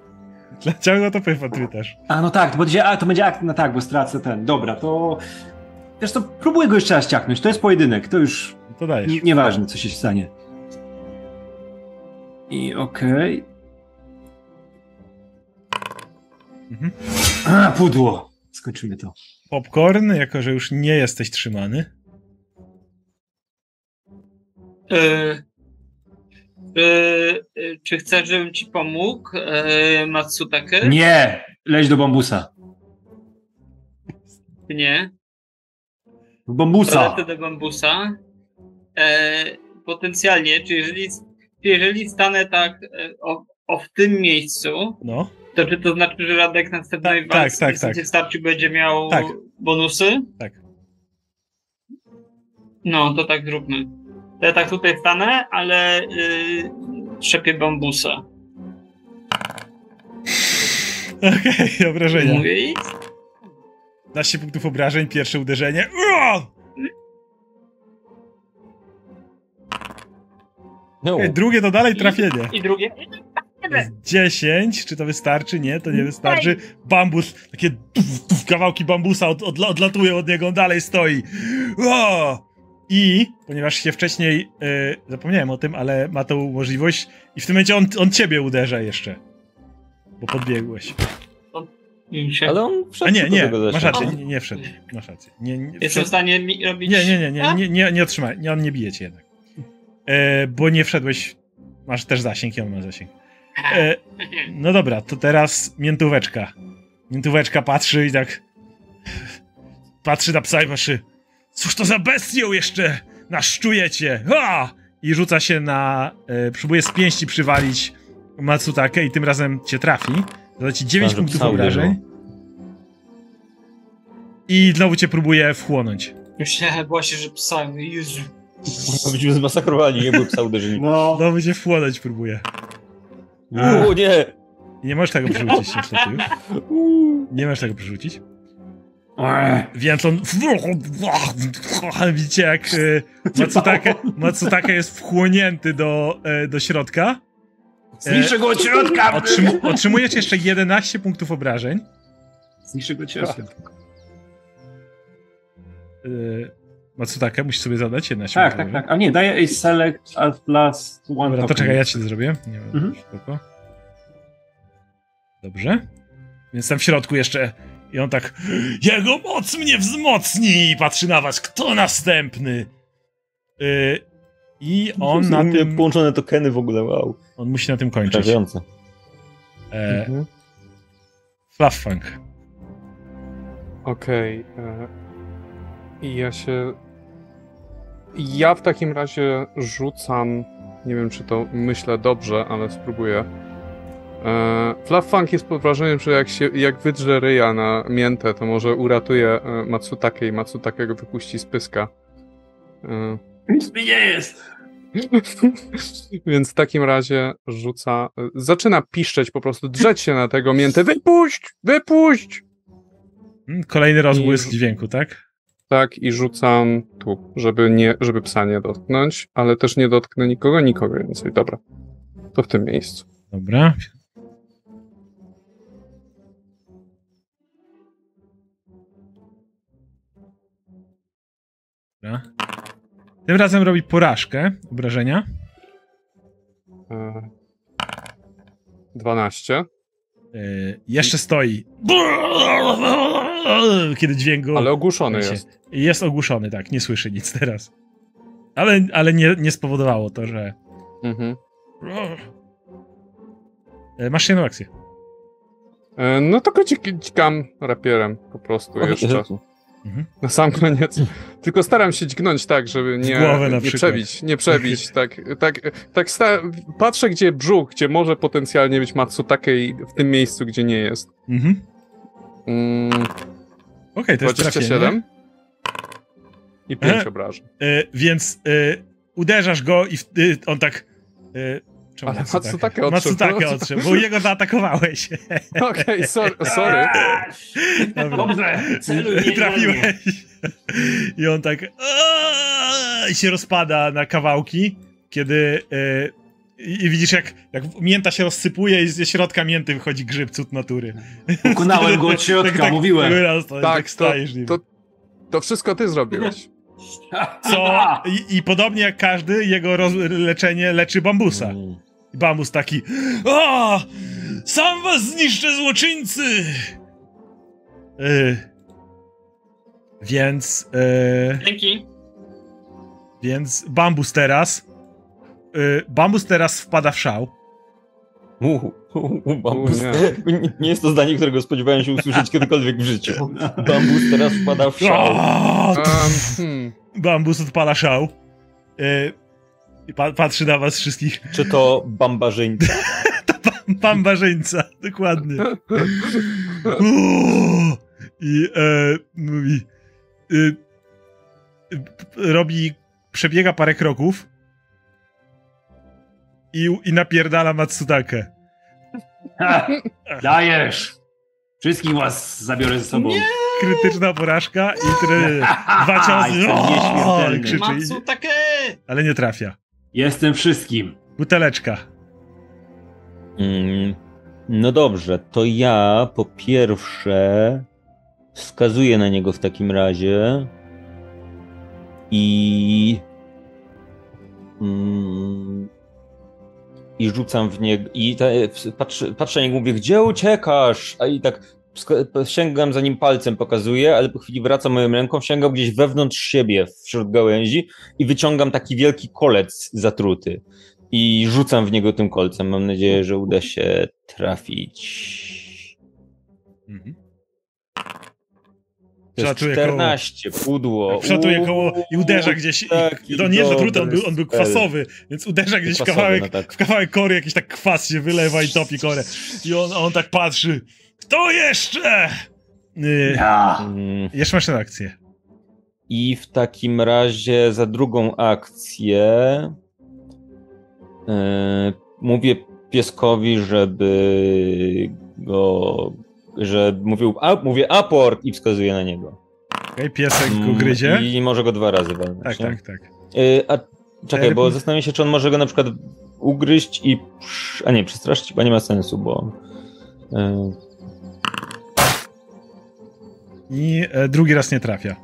Dlaczego to pytasz? A no tak, to będzie, a, to będzie akt, no tak, bo stracę ten. Dobra, to... Wiesz to próbuję go jeszcze raz ciachnąć. To jest pojedynek, to już To dajesz. n- nieważne, co się stanie. I okej. Mhm. A, pudło. Skończymy to. Popcorn, jako że już nie jesteś trzymany. E, e, e, czy chcesz, żebym ci pomógł, e, Matsutake? Nie! Leć do bambusa. Nie. Do bambusa! Polecę do bambusa. E, potencjalnie, czy jeżeli, czy jeżeli stanę tak o, o w tym miejscu, No. To czy to znaczy, że Radek na następnej Tak, walce tak, tak, tak, starciu będzie miał Tak. bonusy? Tak. No, to tak zróbmy. To ja tak tutaj stanę, ale yy, trzepię bambusa. Okej, obrażenia. Mówię i 15 punktów obrażeń, pierwsze uderzenie. No, drugie to dalej trafienie. I drugie. Jest 10, czy to wystarczy? Nie, to nie wystarczy. Bambus, takie tuf, tuf, kawałki bambusa od, odla, odlatują od niego, on dalej stoi. O! I ponieważ się wcześniej y, zapomniałem o tym, ale ma tą możliwość i w tym momencie on, on ciebie uderza jeszcze. Bo podbiegłeś. Ale on A wszedł nie, do nie, tego masz rację, nie, nie wszedł. Masz rację. Nie, nie, Jestem w stanie mi robić... nie, nie, nie, nie, A? nie, nie, nie otrzymaj, nie, on nie bije cię jednak. E, bo nie wszedłeś, masz też zasięg i on ma zasięg. E, no dobra, to teraz miętóweczka. Miętóweczka patrzy i tak patrzy na psa i patrzy cóż to za bestią jeszcze naszczujecie ha! i rzuca się na e, próbuje z pięści przywalić Matsutakę i tym razem cię trafi zada ci 9 że punktów obrażeń i znowu cię próbuje wchłonąć Myślałem właśnie, że psa... Jezu. Byśmy zmasakrowali, nie był psa uderzeni. No. znowu cię wchłonąć próbuje O nie! Nie możesz tego przerzucić niestety już nie możesz tego przerzucić. Więc on. Widzicie, jak e, Matsutake, Matsutake jest wchłonięty do, e, do środka. Zniszczę go od środka! Otrzym, otrzymujesz jeszcze 11 punktów obrażeń. Zniszczę go od środka. E, Matsutake, musisz sobie zadać 11 Tak, punktów tak, obrażeń. tak. A nie, daję a select at last one Dobra, to token. czekaj, ja ci to zrobię. Nie Mhm. wiem, spoko. Dobrze. Więc tam w środku jeszcze. I on tak. Jego moc mnie wzmocni! I patrzy na was. Kto następny? Y, I on na tym. Połączone tokeny w ogóle, wow. On musi na tym kończyć. Przerażające. E, Mhm. Fluffunk. Okej. e, I ja się. Ja w takim razie rzucam. Nie wiem, czy to myślę dobrze, ale spróbuję. E, Fluff Funk jest pod wrażeniem, że jak, się, jak wydrze ryja na miętę, to może uratuje e, Matsutake i Matsutake go wypuści z pyska. E, Nic mi nie jest! Więc w takim razie rzuca. Zaczyna piszczeć, po prostu drzeć się na tego miętę. Wypuść! Wypuść! Mm, Kolejny rozbłysk I- dźwięku, tak? Tak, i rzucam tu, żeby, nie, żeby psa nie dotknąć, ale też nie dotknę nikogo, nikogo więcej. Dobra. To w tym miejscu. Dobra. Dobra. Tym razem robi porażkę obrażenia. E, 12. Yy, jeszcze stoi. Kiedy dźwięk go. Ale ogłuszony się- jest. Jest ogłuszony, tak, nie słyszy nic teraz. Ale, ale nie, nie spowodowało to, że. Mhm. Yy, Masz jedną akcję. E, no to go dzikam rapierem po prostu jeszcze. Mhm. Na sam koniec. Tylko staram się dźgnąć tak, żeby nie, nie przebić. Nie przebić. tak, tak, tak sta- patrzę, gdzie brzuch, gdzie może potencjalnie być Matsutake i w tym miejscu, gdzie nie jest. Mhm. Mm, Okej, to jest trafienie. 27 i 5 E, obrażeń. E, więc e, uderzasz go i w, e, on tak. E, czemu Ale Matsutake odszedł. Matsutake odszedł, bo jego zaatakowałeś. Okej, sorry, sorry. Dobra. Dobrze, celuj. Trafiłeś. I on tak. I się rozpada na kawałki, kiedy. I i widzisz, jak, jak mięta się rozsypuje i ze środka mięty wychodzi grzyb cud natury. Pokonałem go od środka, mówiłem. Wyraz, to, Tak, tak to- stajesz nim. to- To wszystko ty zrobiłeś. Co? I, I podobnie jak każdy, jego roz, leczenie leczy bambusa. Mm. I bambus taki. O! Sam was zniszczę, złoczyńcy! Y, więc. y, Dzięki. więc bambus teraz. Y, bambus teraz wpada w szał. U, u, u, bambus. U, nie. nie jest to zdanie, którego spodziewałem się usłyszeć kiedykolwiek w życiu. Bambus teraz wpada w szał. Um, hmm. Bambus odpala szał. Y, pa, patrzy na was wszystkich. Czy to bambarzyńca? Bambarzyńca, dokładnie. I e, mówi. Y, y, robi. Przebiega parę kroków. I, I napierdala Matsutakę. Ha, Dajesz! Wszystkich was zabiorę ze sobą. Nie. Krytyczna porażka i try, dwa ciosy. O, krzyczy, Matsutake! ale nie trafia. Jestem wszystkim. Buteleczka. Mm, no dobrze, to ja po pierwsze wskazuję na niego w takim razie i i rzucam w niego i ta, patrzę, patrzę na niego mówię, gdzie uciekasz? A i tak sięgam za nim palcem, pokazuję, ale po chwili wracam moją ręką, sięgam gdzieś wewnątrz siebie, wśród gałęzi i wyciągam taki wielki kolec zatruty i rzucam w niego tym kolcem. Mam nadzieję, że uda się trafić. Mhm. Jest 14, koło. pudło. Przelatuje koło i uderza gdzieś. I, to nie jest zatruty, on był, on był kwasowy, więc uderza gdzieś kwasowy, kawałek, no tak. w kawałek kory, jakiś tak kwas się wylewa i topi korę. I on, on tak patrzy. Kto jeszcze? Yy, ja. Mm. Jeszcze masz akcję. I w takim razie za drugą akcję yy, mówię pieskowi, żeby go że mówił, a, mówię aport i wskazuje na niego. Okej, piesek go mm, gryzie. I może go dwa razy walnąć. Tak, nie? tak, tak. Y, a czekaj, bo zastanawiam się, czy on może go na przykład ugryźć i. A nie, przestraszyć chyba nie ma sensu, bo. Y... I e, drugi raz nie trafia.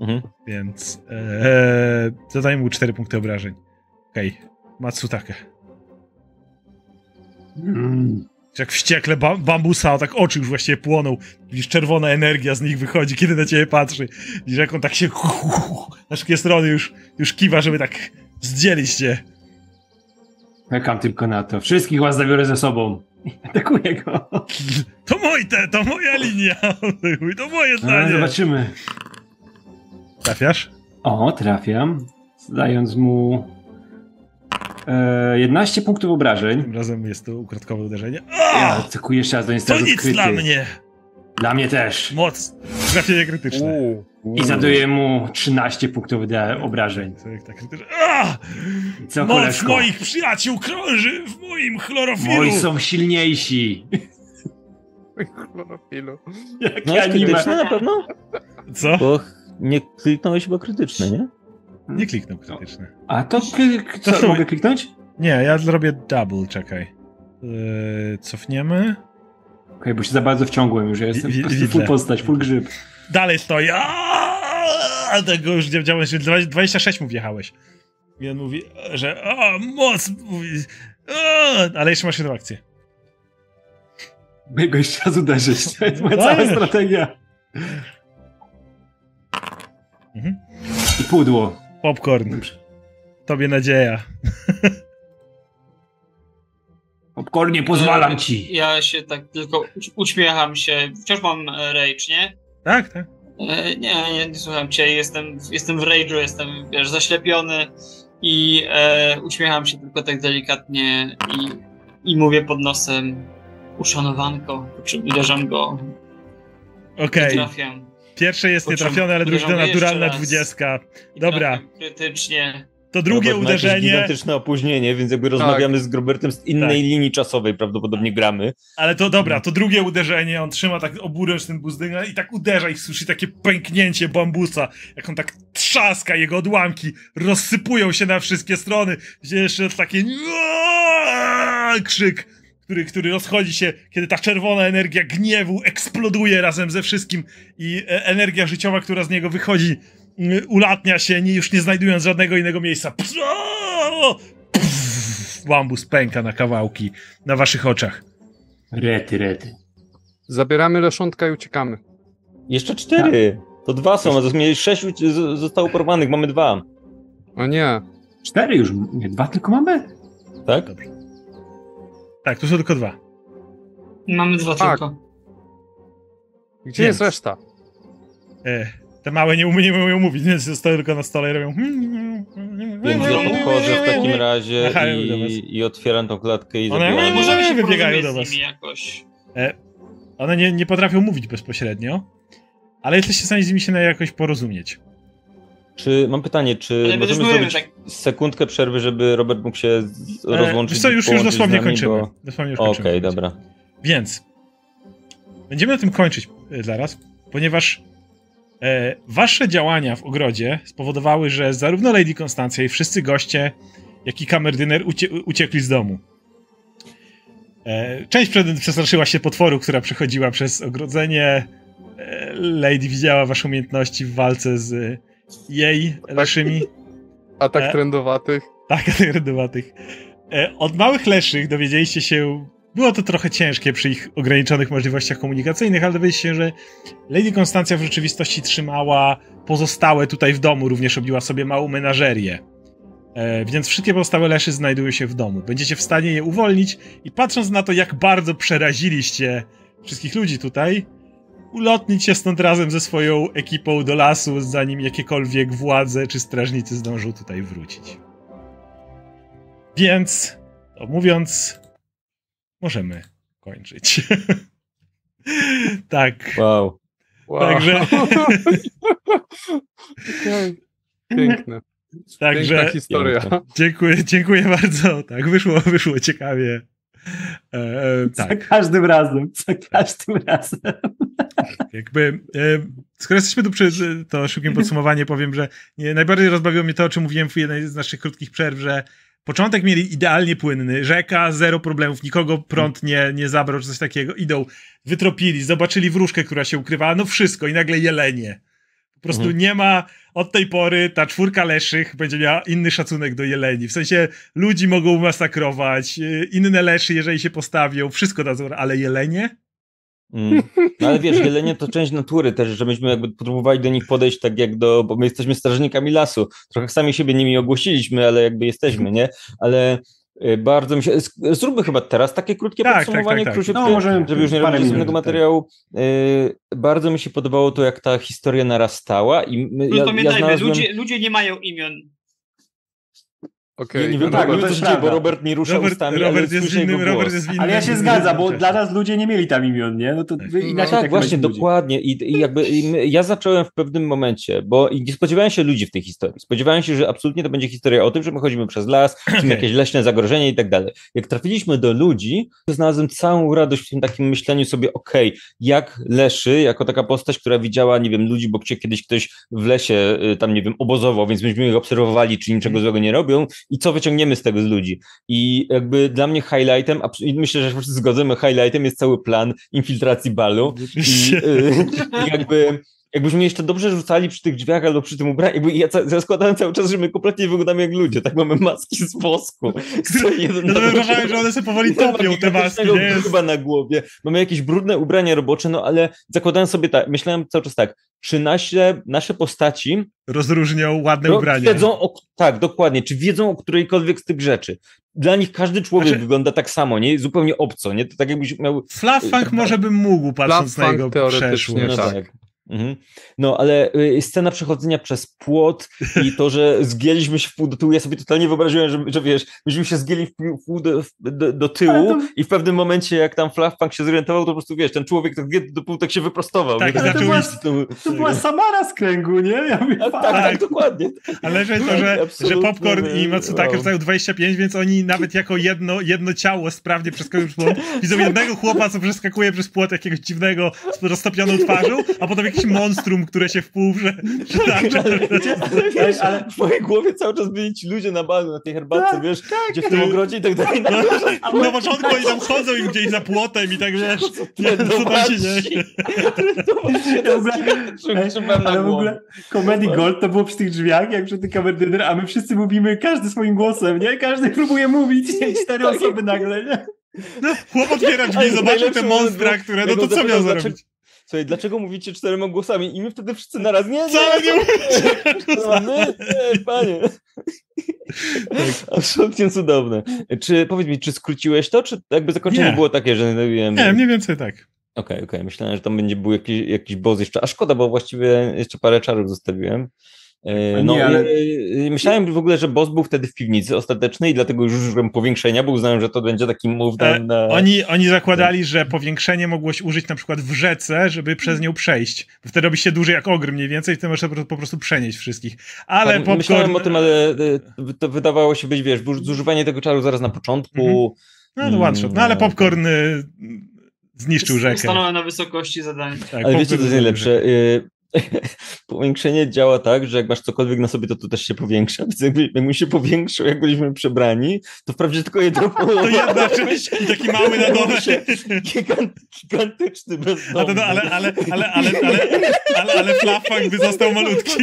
Mhm. Więc e, zadaję mu 4 punkty obrażeń. Okej, okay. Matsutake. Mm jak wściekle ba bambusa, tak oczy już właściwie płoną. Widzisz, czerwona energia z nich wychodzi, kiedy na ciebie patrzy. Widzisz, jak on tak się na wszystkie strony już, już kiwa, żeby tak zdzielić cię. Czekam tylko na to. Wszystkich was zabiorę ze sobą. Atakuję go. To mój te, to moja linia. To moje zdanie. No, zobaczymy. Trafiasz? O, trafiam. Zdając mu 11 punktów obrażeń. Tym razem jest to ukradkowe uderzenie. Ja atakuję jeszcze raz, to jest To nic odkryty. dla mnie! Dla mnie też. Moc. Trafienie krytyczne. I zadaję mu 13 punktów obrażeń. Tak, tak! Co, Moc koleżko? moich przyjaciół krąży w moim chlorofilu. Moi są silniejsi. Chlorofilu. Jak no, krytyczne na pewno? Co? Bo nie kliknąłeś chyba krytyczne, nie? Nie kliknął krytyczny. A to, co, to mogę kliknąć? Nie, ja zrobię double, czekaj. Yy, cofniemy. Okej, okay, bo się za bardzo wciągłem już, ja jestem w, full postać, full grzyb. Dalej stoi. A tego już nie działałem, 26 mu wjechałeś. I on mówi, że a, moc, mówi, a, ale jeszcze masz jedną akcję. Mogę go jeszcze raz uderzyć, to jest moja cała strategia. Mhm. I pudło. Popcorn. Tobie nadzieja. Popcornie, pozwalam ci. Ja się tak tylko uśmiecham się. Wciąż mam e, rage, nie? Tak, tak. E, nie, nie, nie słucham cię. Jestem, jestem w rage'u, jestem, wiesz, zaślepiony i e, uśmiecham się tylko tak delikatnie i, i mówię pod nosem uszanowanko, uderzam go. Okej. Okay. Pierwsze jest nietrafione, ale drugie naturalna dwudziestka. Dobra. Krytycznie. To drugie Robert uderzenie. Ma gigantyczne opóźnienie, więc jakby tak. rozmawiamy z Grobertem z innej tak. linii czasowej, prawdopodobnie gramy. Ale to dobra, to drugie uderzenie, on trzyma tak oburęcz ten buzdynga i tak uderza i słyszy takie pęknięcie bambusa, jak on tak trzaska, jego odłamki rozsypują się na wszystkie strony. Gdzie jeszcze takie krzyk który, który rozchodzi się, kiedy ta czerwona energia gniewu eksploduje razem ze wszystkim i e, energia życiowa, która z niego wychodzi, mm, ulatnia się, nie, już nie znajdując żadnego innego miejsca. Pff, bambus pęka na kawałki na waszych oczach. Rety, rety. Zabieramy leszątka i uciekamy. Jeszcze cztery. Tak. To dwa są, a mieli sześć zostało porwanych, mamy dwa. O nie. Cztery już, nie, dwa tylko mamy? Tak? Dobrze. Tak, tu są tylko dwa. Mamy dwa tak. tylko. Gdzie więc, jest reszta? E, te małe nie, nie umieją mówić, więc zostały tylko na stole i robią... Więc ja podchodzę w takim razie i, i otwieram tą klatkę i One zabieram. możemy się wybiegają do was. Jakoś. E, one nie, nie potrafią mówić bezpośrednio, ale jesteście w stanie z nimi się na jakoś porozumieć. Czy mam pytanie, czy Ale możemy zrobić tak... sekundkę przerwy, żeby Robert mógł się e, rozłączyć? co, już, już dosłownie nami, kończymy. Bo... Okej, okay, dobra. Więc będziemy na tym kończyć e, zaraz, ponieważ e, wasze działania w ogrodzie spowodowały, że zarówno Lady Konstancja i wszyscy goście, jak i kamerdyner ucie uciekli z domu. E, część przestraszyła się potworu, która przechodziła przez ogrodzenie. E, Lady widziała wasze umiejętności w walce z jej naszymi. Atak e, trendowatych. Tak, trendowatych. E, od małych leszych dowiedzieliście się, było to trochę ciężkie przy ich ograniczonych możliwościach komunikacyjnych, ale dowiedzieliście się, że Lady Konstancja w rzeczywistości trzymała pozostałe tutaj w domu, również robiła sobie małą menażerię. E, więc wszystkie pozostałe leszy znajdują się w domu. Będziecie w stanie je uwolnić i patrząc na to, jak bardzo przeraziliście wszystkich ludzi tutaj, ulotnić się stąd razem ze swoją ekipą do lasu, zanim jakiekolwiek władze czy strażnicy zdążą tutaj wrócić. Więc, to mówiąc, możemy kończyć. tak. Wow. Wow. Także. Piękne. także Piękna historia. Dziękuję, dziękuję bardzo. Tak, wyszło, wyszło ciekawie. E, e, Za tak. każdym razem, za każdym razem. Jakby, e, skoro jesteśmy tu przy to szybkim podsumowanie, powiem, że najbardziej rozbawiło mnie to, o czym mówiłem w jednej z naszych krótkich przerw, że początek mieli idealnie płynny, rzeka, zero problemów, nikogo prąd nie, nie zabrał, czy coś takiego. Idą, wytropili, zobaczyli wróżkę, która się ukrywała, no wszystko i nagle jelenie. Po prostu Mhm. nie ma, od tej pory ta czwórka leszych będzie miała inny szacunek do jeleni. W sensie ludzi mogą masakrować, e, inne leszy, jeżeli się postawią, wszystko dadzą, ale jelenie? Mm. No ale wiesz, jelenie to część natury też, że myśmy jakby próbowali do nich podejść tak jak do, bo my jesteśmy strażnikami lasu. Trochę sami siebie nimi ogłosiliśmy, ale jakby jesteśmy, nie? Ale y, bardzo mi się, zróbmy chyba teraz takie krótkie Tak, tak, podsumowanie, tak, tak. króciutkie, No, możemy żeby już nie robić innego tak. materiału. Y, bardzo mi się podobało to, jak ta historia narastała i my, No ja, ja pamiętajmy, znalazłem... ludzie, ludzie nie mają imion. Okej. Nie, nie no wiem, tak, no to co jest się dzieje, bo. Robert nie rusza Robert, ustami, Robert ale jest innym, głos. Robert jest innym. Ale ja się zgadzam, bo dla nas ludzie nie mieli tam imion, nie? No to Tak. No inaczej Tak, tak właśnie, dokładnie. I, i jakby i my, ja zacząłem w pewnym momencie, bo i nie spodziewałem się ludzi w tej historii. Spodziewałem się, że absolutnie to będzie historia o tym, że my chodzimy przez las, są jakieś leśne zagrożenie i tak dalej. Jak trafiliśmy do ludzi, to znalazłem całą radość w tym takim myśleniu sobie, okej, jak Leszy, jako taka postać, która widziała, nie wiem, ludzi, bo gdzie kiedyś ktoś w lesie y, tam, nie wiem, obozował, więc myśmy ich obserwowali, czy niczego złego nie robią i co wyciągniemy z tego z ludzi. I jakby dla mnie highlightem, i myślę, że się wszyscy zgodzimy, highlightem jest cały plan infiltracji balu, i Oczywiście. y, jakby, jakbyśmy jeszcze dobrze rzucali przy tych drzwiach albo przy tym ubraniu, jakby ja ca- zakładałem cały czas, że my kompletnie wyglądamy jak ludzie, tak mamy maski z wosku. No na wyobrażałem, że one sobie powoli topią te maski. Chyba na głowie. Mamy jakieś brudne ubrania robocze, no ale zakładałem sobie tak, myślałem cały czas tak, czy nasze, nasze postaci Rozróżnią ładne no, ubrania. wiedzą, o, tak, dokładnie, czy wiedzą o którejkolwiek z tych rzeczy. Dla nich każdy człowiek Znaczy- wygląda tak samo, nie? Zupełnie obco, nie? To tak jakbyś miał Fluffunk może bym mógł, patrząc na Fluffunk jego teoretycznie przeszłość. no tak. tak. Mhm. No, ale y, scena przechodzenia przez płot i to, że zgięliśmy się w pół do tyłu, ja sobie totalnie wyobraziłem, że, że wiesz, myśmy się zgięli w pół, do, do, do tyłu to- i w pewnym momencie, jak tam Fluffpunk się zorientował, to po prostu, wiesz, ten człowiek tak do pół tak się wyprostował. Tak, ale to była-. To- była Samara z kręgu, nie? Ja mówię, tak, tak, tak, dokładnie. Ale że to, że, że Popcorn i Matsutake wow. rzucają 25, więc oni nawet jako jedno, jedno ciało sprawnie przeskakują przez płot. Widzą jednego chłopa, co przeskakuje przez płot jakiegoś dziwnego z roztopioną twarzą, a potem jakiś monstrum, które się w pół prze-. Wiesz, ale- w mojej głowie cały czas byli ci ludzie na balu, na tej herbatce, Tak, wiesz, gdzie w tym ogrodzie i tak dalej. No, na początku oni tam chodzą im gdzieś za płotem i tak wiesz, nie, Ten co tam się dzieje. Na ale w ogóle Comedy Gold to było przy tych drzwiach, jak przy tym kamerdyner, a my wszyscy mówimy każdy swoim głosem, nie? Każdy próbuje mówić, nie? Cztery Tak. osoby nagle, nie? No, chłop otwiera drzwi, Ale zobaczył te monstra, które, no to co miał zrobić? Słuchaj, dlaczego mówicie czterema głosami? I my wtedy wszyscy naraz, nie, nie, nie No, my, nie, panie. Absolutnie cudowne. Czy, powiedz mi, czy skróciłeś to, czy jakby zakończenie Nie. było takie, że nie wiem... Nie, mniej więcej tak. Okej, okej, myślałem, że tam będzie był jakiś, jakiś boss jeszcze, a szkoda, bo właściwie jeszcze parę czarów zostawiłem. E, No, nie, ale- e, myślałem w ogóle, że boss był wtedy w piwnicy ostatecznej i dlatego już użyłem powiększenia, bo uznałem, że to będzie taki move E, na... Oni, oni zakładali, że powiększenie mogłoś użyć na przykład w rzece, żeby przez nią przejść. Bo wtedy robi się duży jak ogr mniej więcej, wtedy możesz po- po prostu przenieść wszystkich. Ale Tak, popcorn... Myślałem o tym, ale e, to wydawało się być, wiesz, zużywanie tego czaru zaraz na początku. No to one shot. No ale Mm, popcorn y, zniszczył rzekę. Stanąłem na wysokości zadania. Tak, Ale wiecie, co jest najlepsze? Powiększenie działa tak, że jak masz cokolwiek na sobie, to to też się powiększa. Więc jakby, jakbym się powiększył, jak byliśmy przebrani, to wprawdzie tylko jedno To jedna część i taki mały na dole. Gigant, gigantyczny A bezdomny. to, ale, ale, ale, ale, ale, ale, ale Fluffang by został malutki.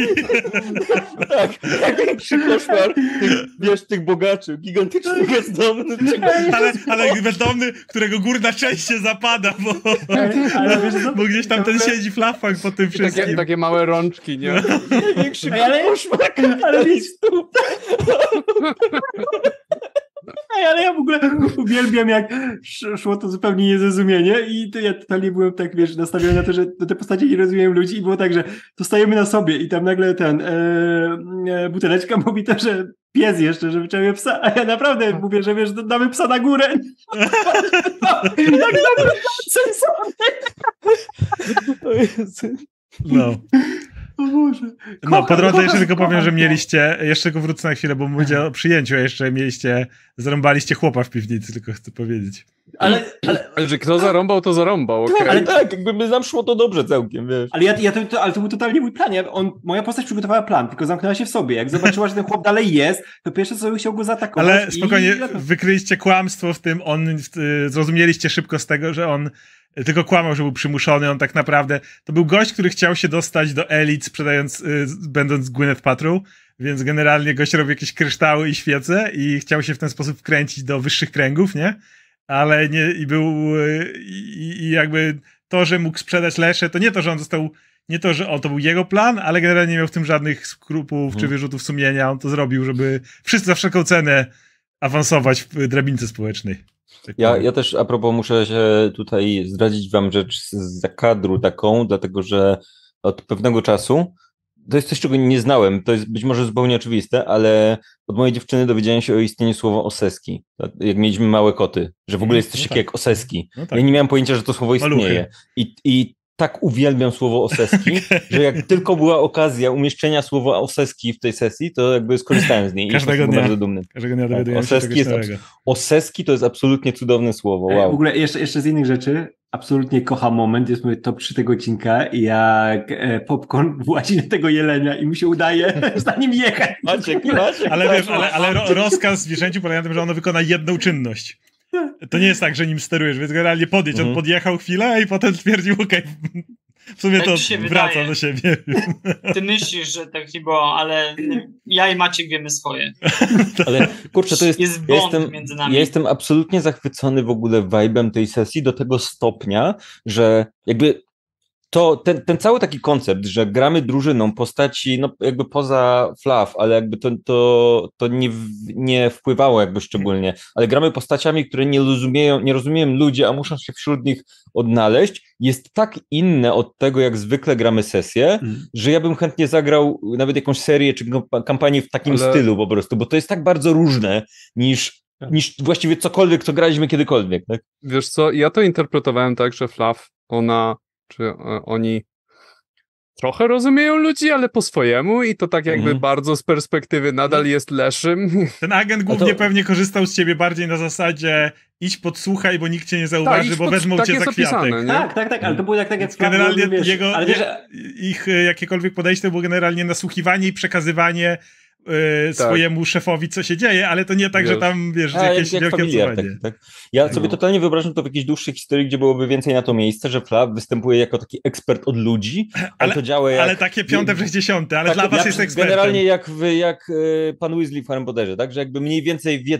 Tak, największy koszmar tych, wiesz, tych bogaczy, gigantyczny bezdomny. Ale, ale bezdomny, którego górna część się zapada, bo, Ale, ale wiesz co? bo gdzieś tam ten siedzi Fluffang po tym I takie, wszystkim. Takie małe rączki, nie? Największy ale- koszmar ale. Ej, ale ja w ogóle uwielbiam, jak sz- szło to zupełnie niezrozumienie i to ja totalnie byłem tak, wiesz, nastawiony na to, że do te postacie nie rozumieją ludzi i było tak, że to stajemy na sobie i tam nagle ten e, e, buteleczka mówi to, że pies jeszcze, że wyczerpie psa, a ja naprawdę mówię, że wiesz, damy psa na górę. tak naprawdę sensowne. To jest... No. O Boże. No, po Kocham, drodze jeszcze kocham, tylko powiem, kocham że mieliście, jeszcze tylko wrócę na chwilę, bo mówię o przyjęciu, a jeszcze mieliście, zarąbaliście chłopa w piwnicy, tylko chcę powiedzieć. Ale, ale, Ale że kto zarąbał, to zarąbał, okej. Ale tak, jakby by nam szło to dobrze całkiem, wiesz. ale, ja, ja to, to, ale to był totalnie mój plan. Ja, on, moja postać przygotowała plan, tylko zamknęła się w sobie. Jak zobaczyła, że ten chłop dalej jest, to pierwsze co chciał go zaatakować. Ale i- spokojnie, wykryliście kłamstwo w tym, on, y, zrozumieliście szybko z tego, że on tylko kłamał, że był przymuszony, on tak naprawdę, to był gość, który chciał się dostać do elit, sprzedając, y, będąc Gwyneth Patrol, więc generalnie gość robił jakieś kryształy i świece i chciał się w ten sposób wkręcić do wyższych kręgów, nie? Ale nie, i był, y, i, i jakby to, że mógł sprzedać Lesze, to nie to, że on został, nie to, że o, to był jego plan, ale generalnie nie miał w tym żadnych skrupułów czy Mhm. wyrzutów sumienia, on to zrobił, żeby wszyscy za wszelką cenę awansować w drabince społecznej. Tak Ja, powiem. ja też a propos muszę się tutaj zdradzić wam rzecz z zakadru taką, dlatego że od pewnego czasu, to jest coś, czego nie znałem, to jest być może zupełnie oczywiste, ale od mojej dziewczyny dowiedziałem się o istnieniu słowa oseski, jak mieliśmy małe koty, że w ogóle jest coś No tak. takiego jak oseski. No tak. Ja nie miałem pojęcia, że to słowo istnieje. I, I tak uwielbiam słowo oseski, że jak tylko była okazja umieszczenia słowa oseski w tej sesji, to jakby skorzystałem z niej. i Każdego dnia. bardzo dumny. Każdego dnia Tak, Oseski jest. Oseski to jest absolutnie cudowne słowo. E, W Wow. ogóle jeszcze, jeszcze z innych rzeczy, absolutnie kocham moment, jest mój top 3 tego odcinka, jak e, popcorn włazi na tego jelenia i mu się udaje za nim jechać. Maciek, Maciek, Ale wiesz, ale, ale ro, rozkaz zwierzęciu polega na tym, że ono wykona jedną czynność. To nie jest tak, że nim sterujesz, więc generalnie podjedź. On Mhm. podjechał chwilę i potem stwierdził, okej, w sumie Tak to wraca wydaje. do siebie. Ty myślisz, że tak nie było, ale ja i Maciek wiemy swoje. Ale kurczę, to jest. Jest Ja jestem, między nami. ja jestem absolutnie zachwycony w ogóle vibem tej sesji do tego stopnia, że jakby to ten, ten cały taki koncept, że gramy drużyną postaci, no jakby poza fluff, ale jakby to, to, to nie, nie wpływało jakby szczególnie, ale gramy postaciami, które nie rozumieją, nie rozumieją ludzie, a muszą się wśród nich odnaleźć, jest tak inne od tego, jak zwykle gramy sesję, Mm. że ja bym chętnie zagrał nawet jakąś serię czy kamp- kampanię w takim Ale- stylu po prostu, bo to jest tak bardzo różne niż, niż właściwie cokolwiek, co graliśmy kiedykolwiek. Tak? Wiesz co, ja to interpretowałem tak, że Fluff, ona, czy e, oni trochę rozumieją ludzi, ale po swojemu i to tak jakby Mhm. bardzo z perspektywy nadal jest leszym. Ten agent głównie to- pewnie korzystał z ciebie bardziej na zasadzie idź podsłuchaj, bo nikt cię nie zauważy, idź bo pod- wezmą tak cię za kwiatek. nie? Tak, tak, tak, ale to było tak, tak jak generalnie wiesz, jego, ale wiesz, ich e, jakiekolwiek podejście było generalnie nasłuchiwanie i przekazywanie Tak. swojemu szefowi, co się dzieje, ale to nie tak, że Wiesz. tam, wiesz, A, jakieś jak, jak wielkie tak, tak. Ja sobie No. totalnie wyobrażam to w jakiejś dłuższej historii, gdzie byłoby więcej na to miejsce, że Flav występuje jako taki ekspert od ludzi, ale, Ale- to działa jak... Ale takie piąte, sześćdziesiąte, ale tak, dla was jak- jest ekspertem. Generalnie jak, w, jak e, pan Weasley w Harry Potterze, tak? Że jakby mniej więcej wie,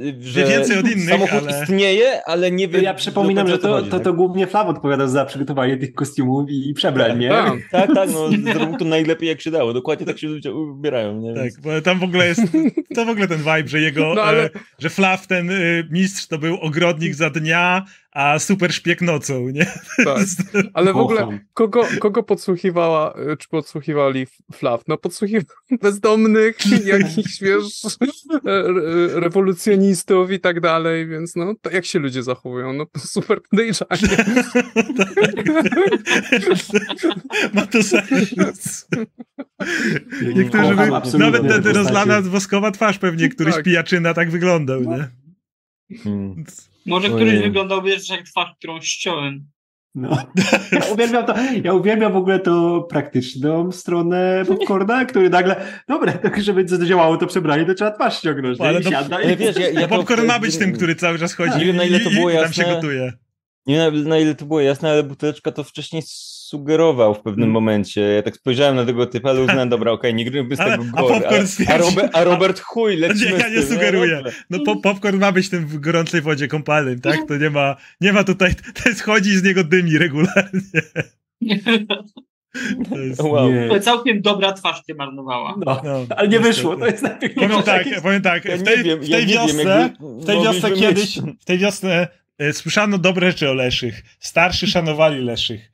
e, że więcej od innych, samochód ale- istnieje, ale nie wie... to ja przypominam, że to, chodzi, to, tak? to głównie Flav odpowiadał za przygotowanie tych kostiumów i, i przebrań, nie? Tak. Tak, tak, no zrobił to najlepiej jak się dało. Dokładnie tak się ludzie ubierają, nie? Tak, Tam w ogóle jest, to w ogóle ten vibe, że jego, No, ale- e, że Flav, ten e, mistrz, to był ogrodnik za dnia, a super szpieg nocą, nie? Tak. Ale w ogóle kogo, kogo podsłuchiwała, y, czy podsłuchiwali Fluff? No podsłuchiwali bezdomnych, jakichś, wiesz, rewolucjonistów i tak dalej, więc no, to jak się ludzie zachowują? No super podejrzanie. Ma to sens. Niektórzy by, nawet te ten rozlana woskowa twarz pewnie któryś Tak. pijaczyna tak wyglądał, nie? Hmm. Może Ojej. któryś wyglądał, wiesz, jak twarz, którą ściąłem. No. Ja uwielbiam, to, ja uwielbiam w ogóle tą praktyczną stronę popcorna, który nagle, dobra, tak żeby to działało to przebranie, to trzeba twarz ściągnąć. nie? Ale to- siada i- wiesz, ja- Ja to- popcorn ma być tym, który cały czas chodzi Nie wiem, na ile to i było tam się jasne. gotuje. Nie wiem na ile to było jasne, ale buteleczka to wcześniej sugerował w pewnym Mm. momencie. Ja tak spojrzałem na tego typa, ale uznałem, dobra, okej, nie gryby z Ale- tego a gory. popcorn ale- a, Robert, a Robert chuj, lecimy Nie, ja nie sugeruję. dobrze. No po, popcorn ma być tym w gorącej wodzie kąpalnym, tak? To nie ma, nie ma tutaj, to schodzi z niego dymi regularnie. To jest, Wow. Nie. To całkiem dobra twarz cię marnowała. No, no, ale nie wyszło, to jest najpierw. Powiem tak, powiem tak, Ja w tej, wiem, w ja tej wiem, wiosce, jakby w tej wiosce kiedyś, mieć- w tej wiosce e, słyszano dobre rzeczy o Leszych. Starszy szanowali Leszych.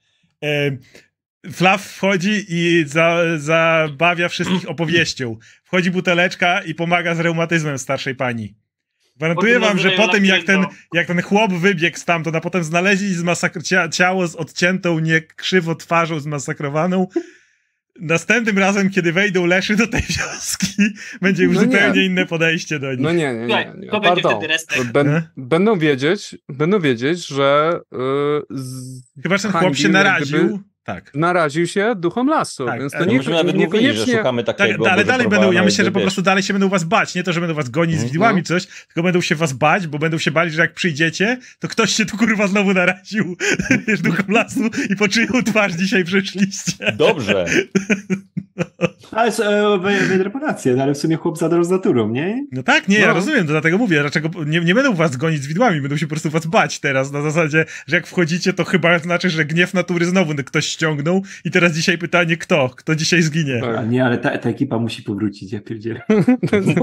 Flaw wchodzi i za, zabawia wszystkich opowieścią. Wchodzi buteleczka i pomaga z reumatyzmem starszej pani. Gwarantuję wam, że po tym jak ten, jak ten chłop wybiegł stamtąd, a potem znaleźli zmasakr- ciało z odciętą, nie krzywo twarzą zmasakrowaną, następnym razem, kiedy wejdą Leszy do tej wioski, będzie już No nie. zupełnie inne podejście do nich. No nie, nie, nie. nie. to będzie wtedy restek. Będą wiedzieć, będą wiedzieć, że y, z, Chyba, że ten chłop się naraził. gdyby- Tak. naraził się duchom lasu, Tak, więc to ale nie, myśmy nawet mówili, że niekoniecznie... szukamy Tak, takiego. ale może dalej będą, ja myślę, że po prostu dalej się będą was bać. Nie to, że będą was gonić z Mhm. widłami No. coś, tylko będą się was bać, bo będą się bali, że jak przyjdziecie, to ktoś się tu kurwa znowu naraził, wiesz, duchom lasu i po czyją twarz dzisiaj przyszliście. Dobrze. Ale jest e, wydreputację, no ale w sumie chłop zadarł z naturą, nie? No tak, nie, ja No. rozumiem, to dlatego mówię, dlaczego nie, nie będą was gonić z widłami, będą się po prostu was bać teraz, na zasadzie, że jak wchodzicie, to chyba znaczy, że gniew natury znowu ktoś ściągnął i teraz dzisiaj pytanie, kto? Kto dzisiaj zginie? Tak. A nie, ale ta, ta ekipa musi powrócić, ja pierdzielę.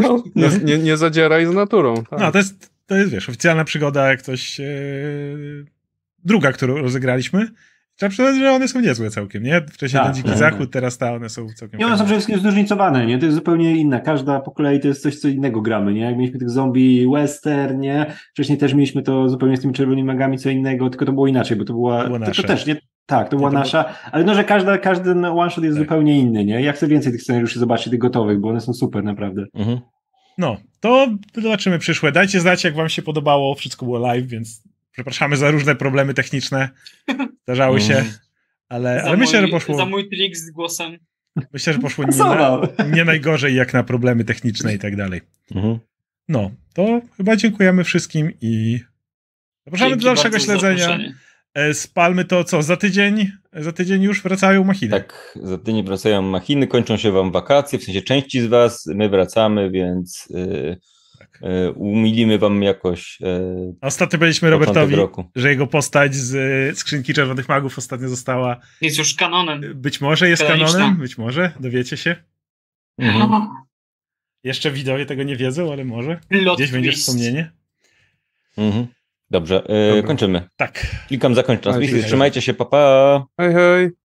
No, nie, nie, nie zadzieraj z naturą. Tak. No, to jest, to jest, wiesz, oficjalna przygoda, jak coś. E, druga, którą rozegraliśmy. Trzeba przyznać, że one są niezłe całkiem, nie? Wcześniej Tak, ten Dziki tak, Zachód, tak. teraz ta, one są całkiem Nie, one są przede wszystkim zróżnicowane, nie? To jest zupełnie inna. Każda po kolei to jest coś, co innego gramy, nie? Jak mieliśmy tych zombie western, nie? Wcześniej też mieliśmy to zupełnie z tymi czerwonymi magami co innego, tylko to było inaczej, bo to była... To było to, nasze. to też, nie? Tak, to była nasza, ale no, że każda, każdy one shot jest Tak. zupełnie inny, nie? Ja chcę więcej tych scenariuszy zobaczyć, tych gotowych, bo one są super, naprawdę. Mhm. No, to zobaczymy przyszłe. Dajcie znać, jak wam się podobało. Wszystko było live, więc przepraszamy za różne problemy techniczne. Zdarzały się, Mhm. ale, ale myślę, że mój- poszło, Za mój trik z głosem. myślę, że poszło nie, na, nie najgorzej jak na problemy techniczne i tak dalej. Mhm. No, to chyba dziękujemy wszystkim i zapraszamy Dzięki do dalszego za śledzenia. zaproszenie. Spalmy to co? Za tydzień? Za tydzień już wracają machiny. Tak, za tydzień wracają machiny, kończą się wam wakacje, w sensie części z was, my wracamy, więc y, Tak. y, umilimy wam jakoś y, Ostatnio byliśmy Robertowi, roku. że jego postać z e, skrzynki Czerwonych Magów ostatnio została. Jest już kanonem. Być może jest Kanoniczna. kanonem, być może, dowiecie się. Mhm. Jeszcze widzowie tego nie wiedzą, ale może. Plot Gdzieś będzie twist. wspomnienie. Mhm. Dobrze, y, Dobra. kończymy. Tak. Klikam zakończ transmisję, Dziękuję. trzymajcie się, papa. Pa. Hej, hej.